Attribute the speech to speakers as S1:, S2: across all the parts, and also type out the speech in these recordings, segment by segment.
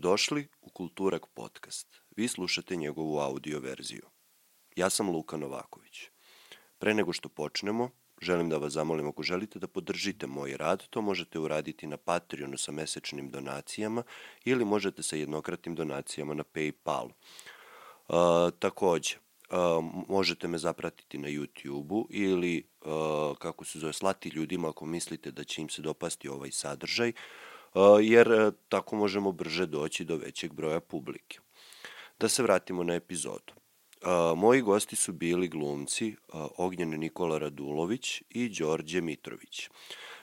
S1: Dobrodošli u Kulturak podcast. Vi slušate njegovu audio verziju. Ja sam Luka Novaković. Pre nego što počnemo, želim da vas zamolim ako želite da podržite moj rad, to možete uraditi na Patreonu sa mesečnim donacijama ili možete sa jednokratnim donacijama na Paypalu. Uh, takođe, uh, možete me zapratiti na YouTube-u ili, uh, kako se zove, slati ljudima ako mislite da će im se dopasti ovaj sadržaj, uh, jer uh, tako možemo brže doći do većeg broja publike. Da se vratimo na epizodu. Uh, moji gosti su bili glumci Ognjen Nikola Radulović i Đorđe Mitrović.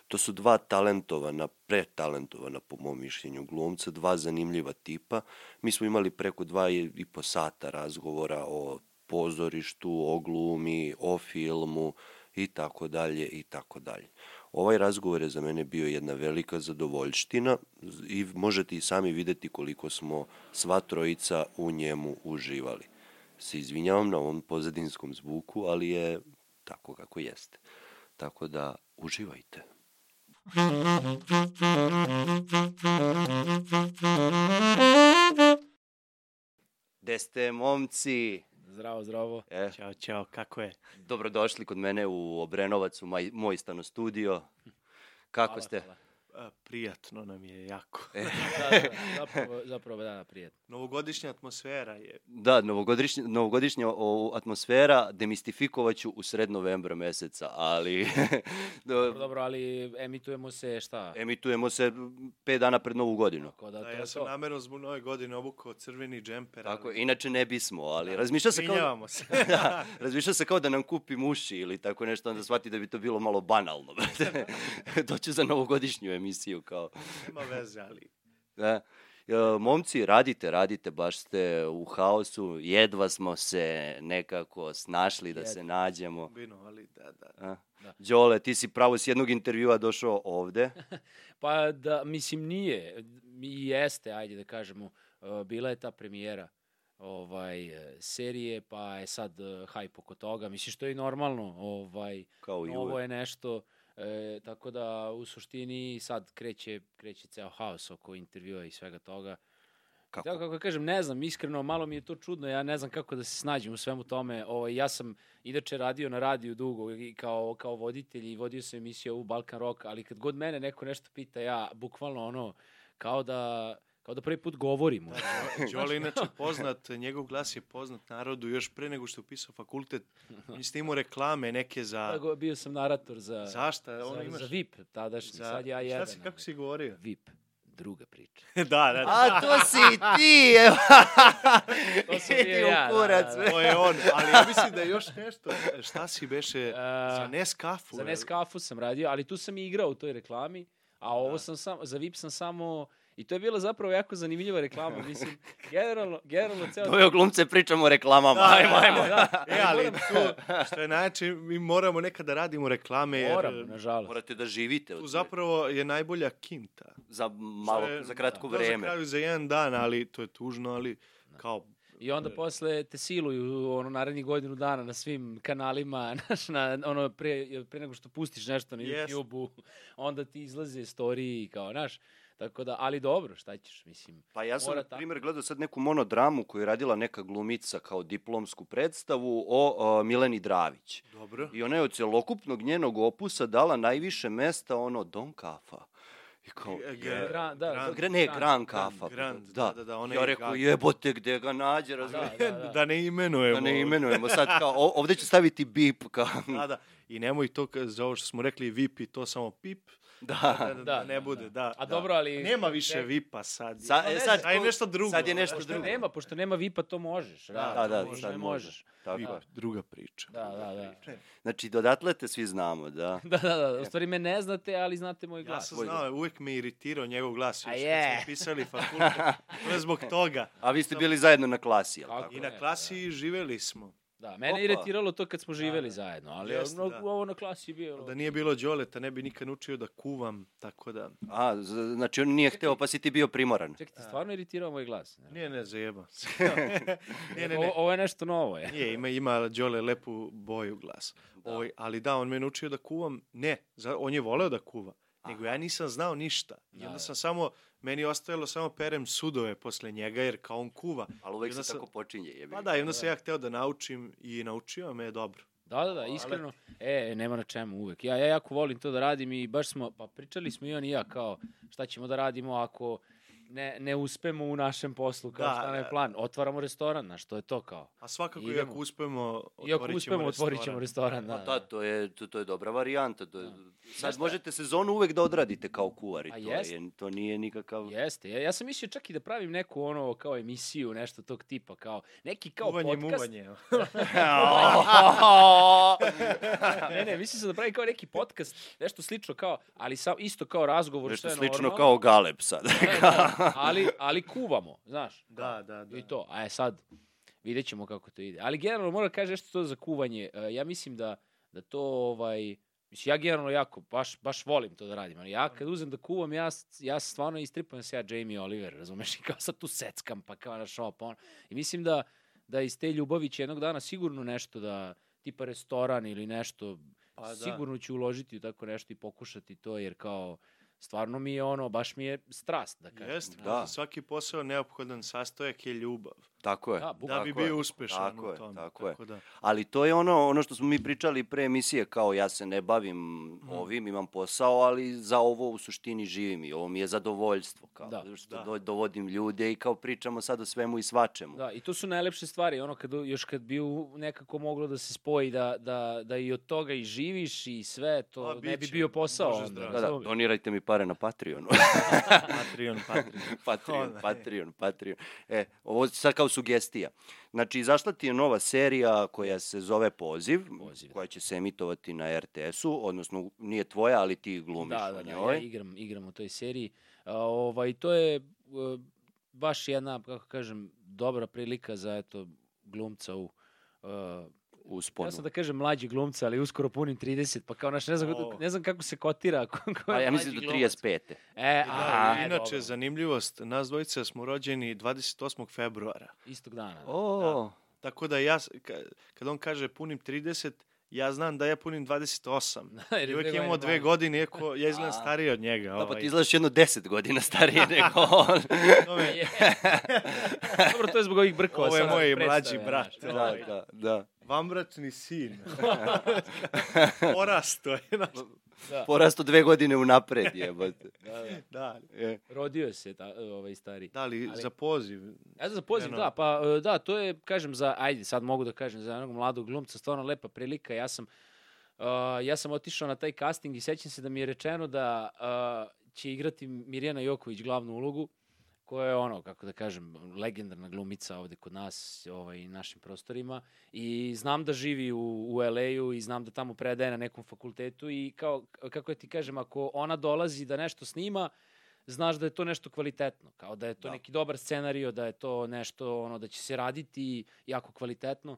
S1: To su dva talentovana, pretalentovana po mom mišljenju glumca, dva zanimljiva tipa. Mi smo imali preko dva i po sata razgovora o pozorištu, o glumi, o filmu i tako dalje i tako dalje. Ovaj razgovor je za mene bio jedna velika zadovoljština i možete i sami videti koliko smo sva trojica u njemu uživali. Se izvinjavam na ovom pozadinskom zvuku, ali je tako kako jeste. Tako da uživajte. Gde ste, momci?
S2: Zdravo, zdravo.
S1: E,
S2: Ćao, ćao, kako je?
S1: dobrodošli kod mene u Obrenovac, u maj, moj stano studio. Kako
S2: Hvala,
S1: ste?
S2: hvala.
S3: A, prijatno nam je jako.
S2: Da, da, zapravo, zapravo da, prijetno.
S3: Novogodišnja atmosfera je.
S1: Da, novogodišnja, novogodišnja o, atmosfera demistifikovaću u sred novembra meseca, ali
S2: Dobro,
S1: do,
S2: dobro, ali emitujemo se šta?
S1: emitujemo se pet dana pred novu godinu.
S2: Tako da,
S3: Da,
S2: to
S3: ja sam
S2: to.
S3: namerno zbog nove godine obukao crveni džemper.
S1: Tako,
S3: ali-
S1: inače ne bismo, ali razmišlja se kao...
S3: Izvinjavamo se.
S1: da, razmišlja se kao da nam kupi muši ili tako nešto, onda shvati da bi to bilo malo banalno, brate. Doće za novogodišnju emisiju, kao...
S3: Nema veze, ali
S1: Da. E, momci, radite, radite, baš ste u haosu, jedva smo se nekako snašli da se nađemo.
S3: bino, ali da, da.
S2: Da.
S1: Đole, ti si pravo s jednog intervjua došao ovde.
S2: Pa da, mislim, nije. I jeste, ajde da kažemo. uh, Bila je ta premijera ovaj e, serije, pa je sad uh, hype oko toga. Mislim, što je i normalno. Ovaj,
S1: Kao i
S2: Ovo je nešto, e, tako da u suštini sad kreće, kreće ceo haos oko intervjua i svega toga.
S1: Kako?
S2: Tako kako kažem, ne znam, iskreno, malo mi je to čudno, ja ne znam kako da se snađem u svemu tome. Ovaj, ja sam inače radio na radiju dugo i kao, kao voditelj i vodio sam emisiju u Balkan Rock, ali kad god mene neko nešto pita, ja bukvalno ono, kao da, kao da prvi put govorim. ono.
S3: Đole je inače poznat, njegov glas je poznat narodu još pre nego što je upisao fakultet. On je snimao reklame neke za...
S2: Tako, bio sam narator za,
S3: Zašta? Ono
S2: za,
S3: imaš...
S2: za VIP tadašnji,
S3: za-
S2: sad ja
S3: Šta
S2: jedan.
S3: si, kako si govorio?
S2: VIP, druga priča.
S3: da, da, da.
S1: A, to si ti, evo.
S2: To sam bio ja, da,
S1: kurac,
S2: da, da.
S3: To je on, ali ja mislim da je još nešto. Šta si beše?
S2: A,
S3: Za Neskafu.
S2: Za? Nescafu sam radio, ali tu sam i igrao u toj reklami, a ovo
S3: Da.
S2: sam sam, za VIP sam samo, i to je bila zapravo jako zanimljiva reklama, mislim, generalno, generalno ceo...
S1: Doveo glumce, pričamo o reklamama.
S3: Da,
S1: ajmo, ajmo.
S2: Da,
S3: E, ali tu, što je najjače, mi moramo nekada radimo reklame, jer
S2: Moram, nažalost.
S1: Morate da živite. od
S3: tu zapravo je najbolja kinta.
S1: Za malo,
S3: je-
S1: za kratko
S3: To za
S1: vreme.
S3: kraju za jedan dan, ali to je tužno, ali kao...
S2: I onda posle te siluju ono narednih godinu dana na svim kanalima, znaš, na, ono pre, pre nego što pustiš nešto na
S3: Jest.
S2: YouTube-u, onda ti izlaze storiji kao, znaš, tako da, ali dobro, šta ćeš, mislim.
S1: Pa ja sam, na
S2: tako.
S1: primjer, gledao sad neku monodramu koju je radila neka glumica kao diplomsku predstavu o, o Mileni Dravić.
S3: Dobro.
S1: I ona je od celokupnog njenog opusa dala najviše mesta ono Don Kafa. I kao, je,
S2: Gran, da,
S3: Grand-
S1: Gre, ne, Gran Kafa.
S3: Grand, da, da, da, ona
S1: ja
S3: je
S1: rekao, jebote, gde ga nađe,
S2: Da,
S1: razumiješ?
S2: da, da.
S3: da ne imenujemo.
S1: Da ne imenujemo sad kao, ovde ću staviti bip kao,
S3: Da, da. I nemoj to za ovo što smo rekli VIP i to samo pip. Da,
S1: da.
S3: da, da,
S2: Da,
S3: ne
S2: da,
S3: bude,
S2: da.
S3: da.
S2: A
S3: da.
S2: dobro, ali...
S3: Nema više
S2: Ne-
S3: VIP-a sad.
S1: Sa, e, sad,
S3: a je nešto drugo.
S1: Sad je nešto
S2: Pošto
S1: drugo.
S2: nema, pošto nema VIP-a, to možeš.
S3: Da,
S1: Da, da,
S3: možeš,
S1: sad
S2: ne
S1: možeš. Tako
S3: VIP,
S1: je.
S3: druga priča.
S2: Da, da, da.
S1: Znači, dodatle te svi znamo, da.
S2: Da, da, da. U stvari me ne znate, ali znate moj
S3: Ja
S2: glas.
S3: sam
S1: Tvoj
S3: znao, uvek me iritirao njegov glas.
S2: A
S3: Još
S2: je.
S3: kad smo pisali fakultet. To je zbog toga.
S1: A vi ste bili zajedno na klasi, jel
S2: Tako?
S3: I na klasi živeli smo.
S2: Da, mene
S1: Opa.
S2: je iritiralo to kad smo živeli
S3: da.
S2: zajedno, ali
S3: Jeste,
S2: ono,
S3: da.
S2: ovo na klasi je bilo.
S3: Da nije bilo Đoleta, ne bi nikad naučio da kuvam, tako da...
S1: A, znači on nije hteo, pa si ti bio primoran.
S2: Čekaj, ti stvarno iritirao moj glas? Ne,
S3: Nije, ne, zajeba ne, ne,
S2: Ovo,
S3: ne.
S2: ovo je nešto novo, je.
S3: Nije, ima, ima Đole lepu boju glas.
S1: Da.
S3: Ovaj, ali da, on me naučio da kuvam. Ne, za, on je voleo da kuva. Nego ja nisam znao ništa. I
S2: Da,
S3: onda
S2: da.
S3: sam samo meni je ostajalo samo perem sudove posle njega, jer kao on kuva.
S1: Ali uvek se
S3: sam-
S1: tako počinje. Jebi.
S3: Pa da, i onda sam ja hteo da naučim i naučio me je dobro.
S2: Da, da, da, iskreno. E, nema na čemu uvek. Ja, ja jako volim to da radim i baš smo, pa pričali smo i on i ja kao šta ćemo da radimo ako ne, ne uspemo u našem poslu, kao
S3: Da,
S2: šta nam je
S3: da.
S2: plan. Otvaramo restoran, znaš, to je to kao.
S3: A svakako i
S2: Idemo.
S3: ako uspemo,
S2: I ako
S3: otvorit ćemo
S2: uspemo, otvorit ćemo
S3: restoran.
S2: restoran. Da,
S1: Pa da, to je, to, to je dobra varijanta. To je, sad
S2: Jeste.
S1: možete sezonu uvek da odradite kao kuvari.
S2: A
S1: To,
S2: jest.
S1: je, to nije nikakav...
S2: Jeste, ja, ja sam mislio čak i da pravim neku ono kao emisiju, nešto tog tipa, kao neki kao
S3: Kuvanje i
S2: podcast.
S3: muvanje.
S2: ne, ne, mislio sam da pravim kao neki podcast, nešto slično kao, ali sam, isto kao razgovor,
S1: Nešto
S2: što je
S1: slično
S2: normalno.
S1: kao Galeb sad.
S2: Da, ali, ali kuvamo, znaš.
S3: Da, da, da.
S2: I to. A je sad, vidjet ćemo kako to ide. Ali generalno moram da kažem nešto to za kuvanje. E, ja mislim da, da to, ovaj, mislim, ja generalno jako, baš, baš volim to da radim. Ali ja kad uzem da kuvam, ja, ja stvarno istripujem se ja Jamie Oliver, razumeš? I kao sad tu seckam, pa kao na šop, on. I mislim da, da iz te ljubavi će jednog dana sigurno nešto da, tipa restoran ili nešto,
S3: Pa da.
S2: sigurno ću uložiti u tako nešto i pokušati to, jer kao, stvarno mi je ono, baš mi je strast, da kažem.
S3: Jeste,
S1: Da.
S3: svaki posao neophodan sastojak je ljubav.
S1: Tako je.
S2: Da,
S3: Da bi
S1: Tako
S3: bio uspešan
S1: tako
S3: u
S1: je,
S3: tome.
S1: tako je.
S3: da.
S1: Ali to je ono, ono što smo mi pričali pre emisije, kao ja se ne bavim
S2: Mhm.
S1: ovim, imam posao, ali za ovo u suštini živim i ovo mi je zadovoljstvo. Kao,
S2: Da,
S1: što
S3: da.
S1: do- dovodim ljude i kao pričamo sad o svemu i svačemu.
S2: Da, i to su najlepše stvari, ono kad još kad bi nekako moglo da se spoji da, da, da i od toga i živiš i sve, to
S3: Pa,
S2: ne bi bio posao. Onda.
S1: Da, da, donirajte mi pare na Patreonu.
S3: Patreon, Patreon.
S1: Patreon. Patreon, Patreon. E, ovo sad kao sugestija. Znači, izašla ti je nova serija koja se zove Poziv,
S2: Poziv, da.
S1: koja će se emitovati na RTS-u, odnosno nije tvoja, ali ti glumiš
S2: Da, da, da,
S1: njoj.
S2: ja igram, igram u toj seriji. A, ovaj, to je e, baš jedna, kako kažem, dobra prilika za eto, glumca u e,
S1: Usponu.
S2: Ja sam da kažem mlađi glumca, ali uskoro punim 30, pa kao naš, ne znam,
S3: O.
S2: ne znam kako se kotira. Ko,
S1: A ja mislim do
S2: glumac.
S1: 35.
S2: E,
S3: Da,
S2: a,
S3: i
S2: e,
S3: inače,
S2: dobro.
S3: zanimljivost, nas dvojica smo rođeni 28. februara.
S2: Istog dana. da.
S1: O,
S3: Tako da ja, s- ka- kad on kaže punim 30, ja znam da ja punim 28.
S2: Jer je
S3: I uvek
S2: dve
S3: imamo
S2: godine
S3: dve godine, iako ja izgledam
S1: A.
S3: stariji od njega.
S1: da, pa
S3: ovaj.
S1: ti izgledaš jedno 10 godina starije nego on.
S2: Dobro, to je zbog ovih brkova.
S3: Ovo je moj mlađi brat.
S2: Da,
S1: da,
S3: Ovaj.
S1: da, da.
S3: Vambračni sin. Porasto je. znaš.
S2: da,
S1: Porasto dve godine unapred, jebote.
S2: da, da.
S3: Da,
S1: E,
S2: Rodio se ta, ovaj stari.
S3: da li
S2: Ali-
S3: za poziv?
S2: Ja za poziv,
S3: Eno.
S2: da, pa e, da, to je, kažem, za, ajde, sad mogu da kažem, za jednog mladog glumca, stvarno lepa prilika. Ja sam, uh, ja sam otišao na taj casting i sećam se da mi je rečeno da uh, će igrati Mirjana Joković glavnu ulogu, koja je ono, kako da kažem, legendarna glumica ovde kod nas, ovaj, našim prostorima. I znam da živi u, u LA-u i znam da tamo predaje na nekom fakultetu i kao, kako ja ti kažem, ako ona dolazi da nešto snima, znaš da je to nešto kvalitetno, kao da je to
S1: Da.
S2: neki dobar scenario, da je to nešto ono da će se raditi jako kvalitetno.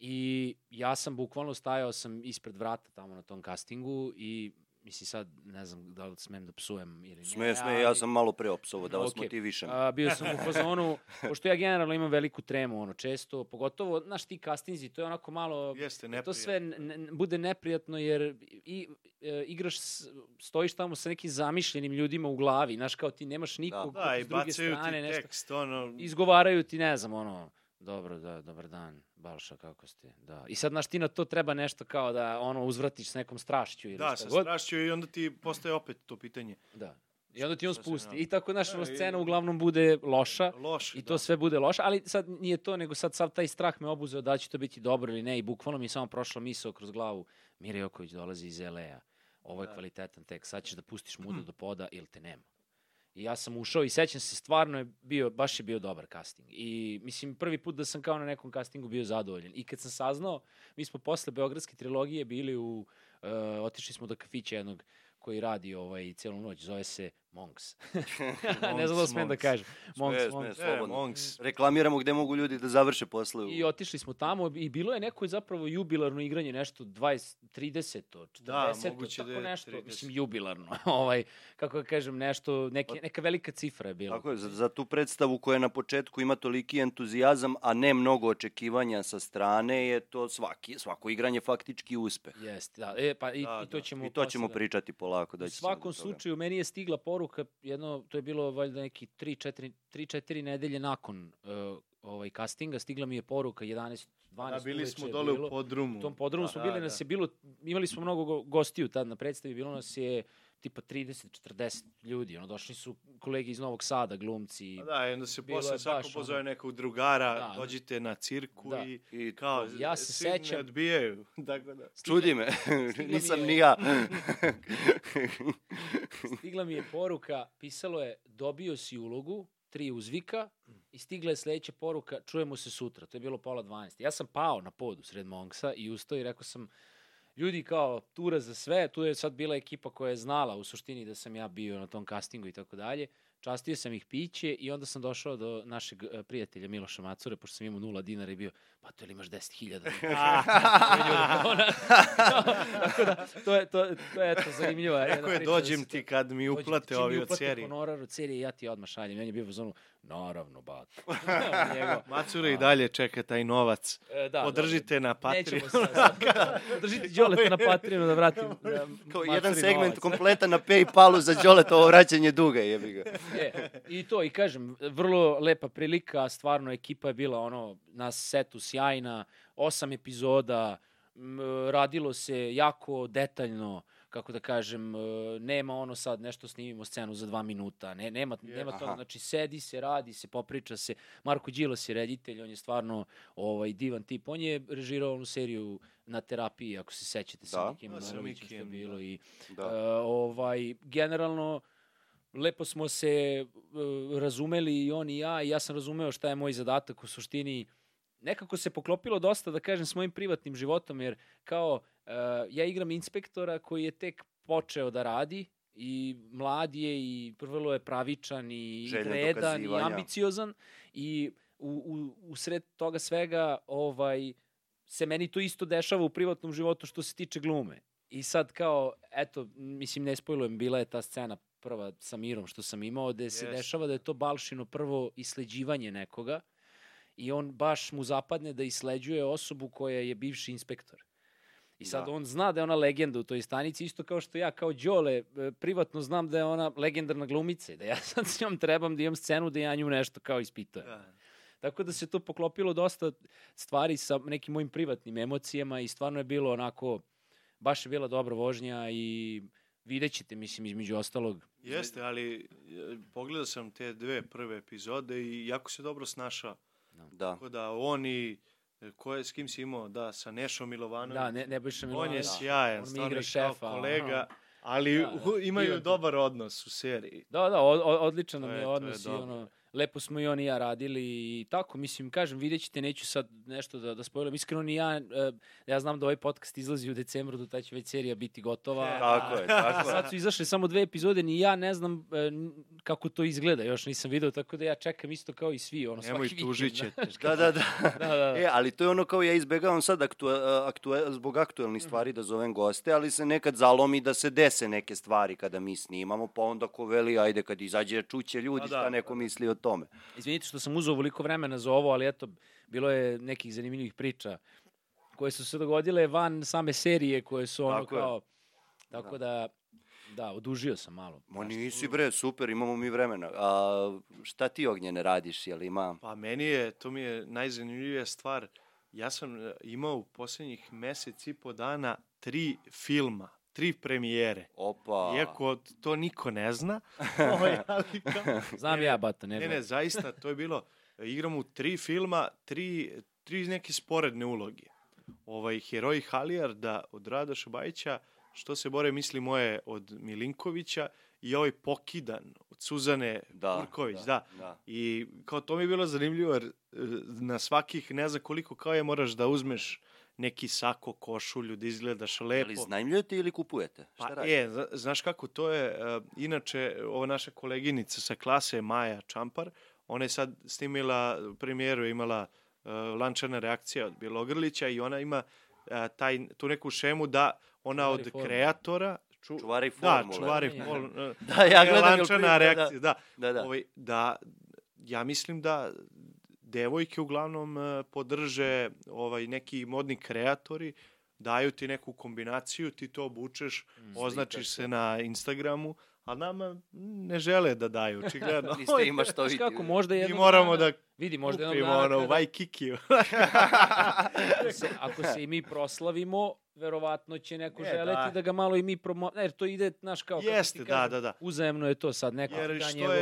S2: I ja sam bukvalno stajao sam ispred vrata tamo na tom castingu i mislim sad ne znam da li smem da psujem ili ne.
S1: Sme, sme, ja
S2: ali-
S1: sam malo preopsovo, da vas
S2: Okej.
S1: motivišem.
S2: A, bio sam u fazonu, pošto ja generalno imam veliku tremu, ono, često, pogotovo, znaš, ti castingzi, to je onako malo,
S3: Jeste,
S2: to
S3: neprijatno.
S2: sve n- n- bude neprijatno, jer i, e, igraš, s- stojiš tamo sa nekim zamišljenim ljudima u glavi, znaš, kao ti nemaš nikog
S3: Da, i
S2: s druge
S3: bacaju
S2: strane,
S3: ti
S2: nešto,
S3: tekst, ono...
S2: izgovaraju ti, ne znam, ono, dobro, da, dobar dan, Balša, kako ste, da. I sad, znaš, ti na to treba nešto kao da, ono, uzvratiš s nekom strašću ili
S3: Da,
S2: šta
S3: sa
S2: god.
S3: strašću i onda ti postaje opet to pitanje.
S2: Da. I onda ti on spusti. I tako, znaš,
S3: Da, i-
S2: scena uglavnom bude loša.
S3: Loš,
S2: I to
S3: da.
S2: sve bude loše, ali sad nije to, nego sad sav taj strah me obuzeo da će to biti dobro ili ne i bukvalno mi je samo prošla misao kroz glavu. Mira Joković dolazi iz LA-a. Ovo je
S3: Da.
S2: kvalitetan tekst. Sad ćeš da pustiš mudu do poda ili te nema. I ja sam ušao i sećam se, stvarno je bio, baš je bio dobar casting. I mislim, prvi put da sam kao na nekom castingu bio zadovoljan. I kad sam saznao, mi smo posle Beogradske trilogije bili u, uh, otišli smo do kafića jednog koji radi ovaj, celu noć, zove se Monks. ne znam da smem da
S3: Monks.
S2: kažem. Monks,
S1: Sme,
S2: Monks.
S1: sme,
S3: E. Monks.
S1: Reklamiramo gde mogu ljudi da završe posle. u-
S2: I otišli smo tamo i bilo je neko zapravo jubilarno igranje, nešto 20, 30, 40,
S3: Da, moguće
S2: tako
S3: da je
S2: nešto,
S3: 30.
S2: mislim jubilarno, ovaj, kako da kažem, nešto, neke, neka velika cifra je bila.
S1: Tako je, za, za tu predstavu koja na početku ima toliki entuzijazam, a ne mnogo očekivanja sa strane, je to svaki, svako igranje faktički uspeh.
S2: Jeste, da, e, pa i,
S3: Da,
S2: i to
S3: da.
S2: ćemo
S1: I to ćemo
S2: da-
S1: pričati polako. Da
S2: U svakom
S1: slučaju
S2: slučaju, meni je stigla poruka poruka, jedno, to je bilo valjda neki 3-4 3-4 nedelje nakon uh, ovaj castinga, stigla mi je poruka 11 12
S3: Da, bili smo dole
S2: bilo.
S3: u podrumu.
S2: U tom podrumu
S3: Da,
S2: smo
S3: da,
S2: bili,
S3: da.
S2: nas je bilo, imali smo mnogo go- gostiju tad na predstavi, bilo nas je tipa 30-40 ljudi, ono, došli su kolege iz Novog Sada, glumci.
S3: Pa Da, i onda se posle svako
S2: ono-
S3: pozove nekog drugara,
S2: Da, da.
S3: dođite na cirku
S2: Da.
S3: i,
S1: I
S3: kao,
S2: Ja se
S3: svi me
S2: sećam-
S3: odbijaju. Tako da.
S1: Čudi me,
S2: stigla mi
S1: nisam
S2: je-
S1: ni ja.
S2: Stigla mi je poruka, pisalo je dobio si ulogu, tri uzvika i stigla je sledeća poruka, čujemo se sutra. To je bilo pola 12. Ja sam pao na podu sred Monksa i ustao i rekao sam, ljudi kao tura za sve, tu je sad bila ekipa koja je znala u suštini da sam ja bio na tom castingu i tako dalje. Častio sam ih piće i onda sam došao do našeg eh, prijatelja Miloša Macure, pošto sam imao nula dinara i bio, pa to li imaš 10.000? Tako da, to je, to, to je eto, zanimljiva. jedna
S3: Rekao je,
S2: da
S3: dođem ti
S2: to-
S3: kad mi uplate
S2: mi
S3: ovi od
S2: uplate
S3: serije.
S2: honorar od serije, ja ti odmah šaljem. I on je bio u zonu, naravno, bat. Njegov.
S3: Macura i dalje čeka taj novac.
S2: E, da,
S3: Podržite na
S2: dobro. Nećemo
S3: Patreonu.
S2: se sad- Podržite Đoleta na Patreonu da vratim da,
S1: Kao jedan segment
S2: novac.
S1: kompletan na Paypalu za Đoletovo vraćanje duga, jebi ga.
S2: E, I to, i kažem, vrlo lepa prilika, stvarno ekipa je bila ono, na setu sjajna, osam epizoda, m, radilo se jako detaljno, kako da kažem, e, nema ono sad nešto snimimo scenu za dva minuta, ne, nema, nema toga,
S1: Aha.
S2: znači sedi se, radi se, popriča se. Marko Đilas je reditelj, on je stvarno ovaj, divan tip, on je režirao onu seriju na terapiji, ako se sećate sa
S1: Da.
S2: Mikijem
S3: Da, sa
S2: Manojlovićem, što je bilo
S3: da.
S2: i
S1: Da.
S2: E, ovaj, generalno, lepo smo se e, razumeli i on i ja i ja sam razumeo šta je moj zadatak u suštini. Nekako se poklopilo dosta, da kažem, s mojim privatnim životom, jer kao ja igram inspektora koji je tek počeo da radi i mlad je i vrlo je pravičan i vredan i ambiciozan i u, u, u sred toga svega ovaj, se meni to isto dešava u privatnom životu što se tiče glume. I sad kao, eto, mislim, ne spojlujem, bila je ta scena prva sa Mirom što sam imao, gde se
S3: Jest.
S2: dešava da je to Balšino prvo isleđivanje nekoga i on baš mu zapadne da isleđuje osobu koja je bivši inspektor. I sad
S1: Da.
S2: on zna da je ona legenda u toj stanici, isto kao što ja kao Đole e, privatno znam da je ona legendarna glumica i da ja sad s njom trebam da imam scenu da ja nju nešto kao ispitujem.
S3: Da.
S2: Tako da se to poklopilo dosta stvari sa nekim mojim privatnim emocijama i stvarno je bilo onako, baš je bila dobra vožnja i vidjet ćete, mislim, između ostalog.
S3: Jeste, ali e, pogledao sam te dve prve epizode i jako se dobro snašao.
S1: Da.
S3: Tako da on i ko je, s kim si imao, da, sa Nešom Milovanovićem.
S2: Da, ne, Nebojša
S3: on
S2: Milovanović.
S3: je sjajan,
S2: On
S3: stvarno
S2: šefa,
S3: kolega,
S2: aha.
S3: ali
S2: Da, da,
S3: u- imaju dobar odnos u seriji.
S2: Da, da, od, od- odličan nam
S3: je- to je
S2: odnos i ono, lepo smo i on i ja radili i tako, mislim, kažem, vidjet ćete, neću sad nešto da, da spojlam. Iskreno ni ja, e, ja znam da ovaj podcast izlazi u decembru, da ta će već serija biti gotova.
S3: E,
S1: Tako je, tako je.
S2: Sad su izašle samo dve epizode, ni ja ne znam e, kako to izgleda, još nisam video, tako da ja čekam isto kao i svi, ono,
S3: Nemoj
S2: svaki vikend.
S3: tužit će te.
S1: Da, da, da.
S2: Da, da, da.
S1: E, ali to je ono kao ja izbegavam sad aktu, aktu, zbog aktuelnih stvari da zovem goste, ali se nekad zalomi da se dese neke stvari kada mi snimamo, pa onda ko veli, ajde kad izađe čuće ljudi
S3: Pa
S1: šta
S3: da,
S1: neko misli o tome.
S2: Izvinite što sam uzao ovoliko vremena za ovo, ali eto, bilo je nekih zanimljivih priča koje su se dogodile van same serije, koje su ono
S1: Tako je.
S2: kao... Tako da, da, odužio sam malo.
S1: Ma nisi bre, super, imamo mi vremena. A, šta ti ognjene radiš, jel ima?
S3: Pa meni je, to mi je najzanimljivija stvar, ja sam e, imao u poslednjih mesec i po dana tri filma, tri premijere.
S1: Opa.
S3: Iako to niko ne zna. ovaj, ali kao-
S2: Znam ja, Bata, ne,
S3: Ne, ne, zaista, to je bilo, igram u tri filma, tri, tri neke sporedne uloge. Ovaj, Heroj Halijarda od Radoša Bajića, Što se bore misli moje od Milinkovića i ovaj Pokidan od Suzane
S1: Da,
S3: Turković, da.
S1: da, da.
S3: I kao to mi je bilo zanimljivo jer e, na svakih ne znam koliko kao je moraš da uzmeš neki sako, košulju, da izgledaš lepo.
S1: Ali znajmljujete ili kupujete? Šta
S3: Pa,
S1: radite?
S3: e, zna- znaš kako, to je, uh, inače, ova naša koleginica sa klase, Maja Čampar, ona je sad snimila premijeru, je imala uh, lančana reakcija od Bjelogrlića i ona ima uh, taj, tu neku šemu da ona
S2: Čuvari
S3: od kreatora... Ču,
S1: Čuvari
S3: Da,
S1: formule.
S3: čuvari
S2: Da,
S3: formule.
S1: Da, ja gledam
S3: lančana
S1: da, da.
S3: reakcija, da.
S1: Da, da.
S3: Ovaj, da, ja mislim da devojke uglavnom uh, podrže ovaj neki modni kreatori, daju ti neku kombinaciju, ti to obučeš,
S1: Mm,
S3: označiš se na Instagramu, ali nama ne žele da daju, očigledno.
S1: Niste ima što vidjeti.
S2: kako, možda
S3: Mi
S2: jednog
S3: moramo
S2: dana,
S3: da
S2: vidi, možda jednog
S3: kupimo
S2: dana
S3: ono,
S2: kada,
S3: Vajkikiju.
S2: ako, se, ako se i mi proslavimo, verovatno će neko
S3: E,
S2: želeti da.
S3: da.
S2: ga malo i mi promo... Ne, jer to ide, znaš, kao... kako ti
S3: Jeste, da,
S2: kažem,
S3: da, da.
S2: Uzajemno je to sad, neko
S3: Jer što
S2: njegov...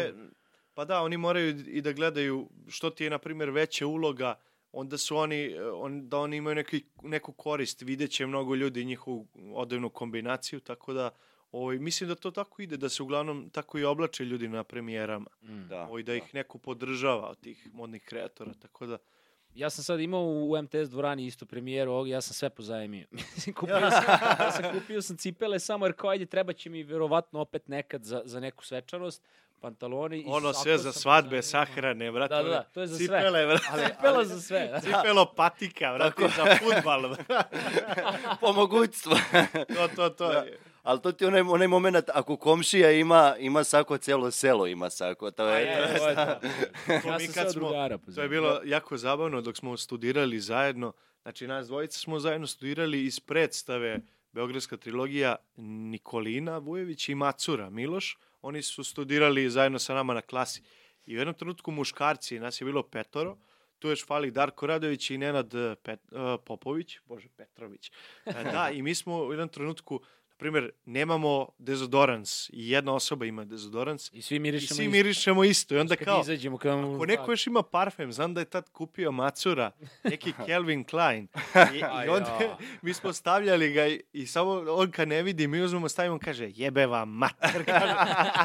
S3: pa da, oni moraju i da gledaju što ti je, na primjer, veća uloga, onda su oni, eh, on, da oni imaju neki, neku korist, vidjet će mnogo ljudi njihovu odevnu kombinaciju, tako da ovaj, mislim da to tako ide, da se uglavnom tako i oblače ljudi na premijerama.
S2: Mm.
S1: Da,
S3: Ovaj, da ih neko podržava od tih modnih kreatora, tako da...
S2: Ja sam sad imao u MTS dvorani isto premijeru ovog, ja sam sve pozajmio. Mislim, kupio sam, ja sam kupio sam cipele samo jer kao ajde treba će mi verovatno opet nekad za, za neku svečanost, pantaloni i
S3: Ono
S2: sako
S3: sve za svadbe,
S2: pozajmio.
S3: sahrane, brate.
S2: Da, da, da, to je za
S3: cipele,
S2: sve.
S3: brate.
S2: Ali, Cipela za sve. da.
S3: Cipelo patika, brate, za futbal.
S1: Po mogućstvu.
S3: to, to, to.
S1: Da. Ali to ti je onaj, onaj moment, ako komšija ima, ima sako, celo selo ima sako. To je,
S2: E, to je to.
S3: To
S2: Ja sam
S3: smo-
S2: drugara
S3: To je bilo jako zabavno dok smo studirali zajedno. Znači, nas dvojica smo zajedno studirali iz predstave Beogradska trilogija Nikolina Vujević i Macura Miloš. Oni su studirali zajedno sa nama na klasi. I u jednom trenutku muškarci, nas je bilo petoro, tu još fali Darko Radović i Nenad eh, Pet, eh, Popović, bože Petrović. E, da, i mi smo u jednom trenutku, primjer, nemamo dezodorans i jedna osoba ima dezodorans
S2: I svi
S3: i
S2: mirišemo
S3: svi
S2: isto.
S3: mirišemo isto. I onda
S2: Kad
S3: kao,
S2: izađemo, vam-
S3: Ako neko još ima parfem, znam da je tad kupio Macura, neki Calvin Klein. I, i onda mi smo stavljali ga i, i samo on kad ne vidi, mi uzmemo, stavimo, on kaže, jebe vam mater.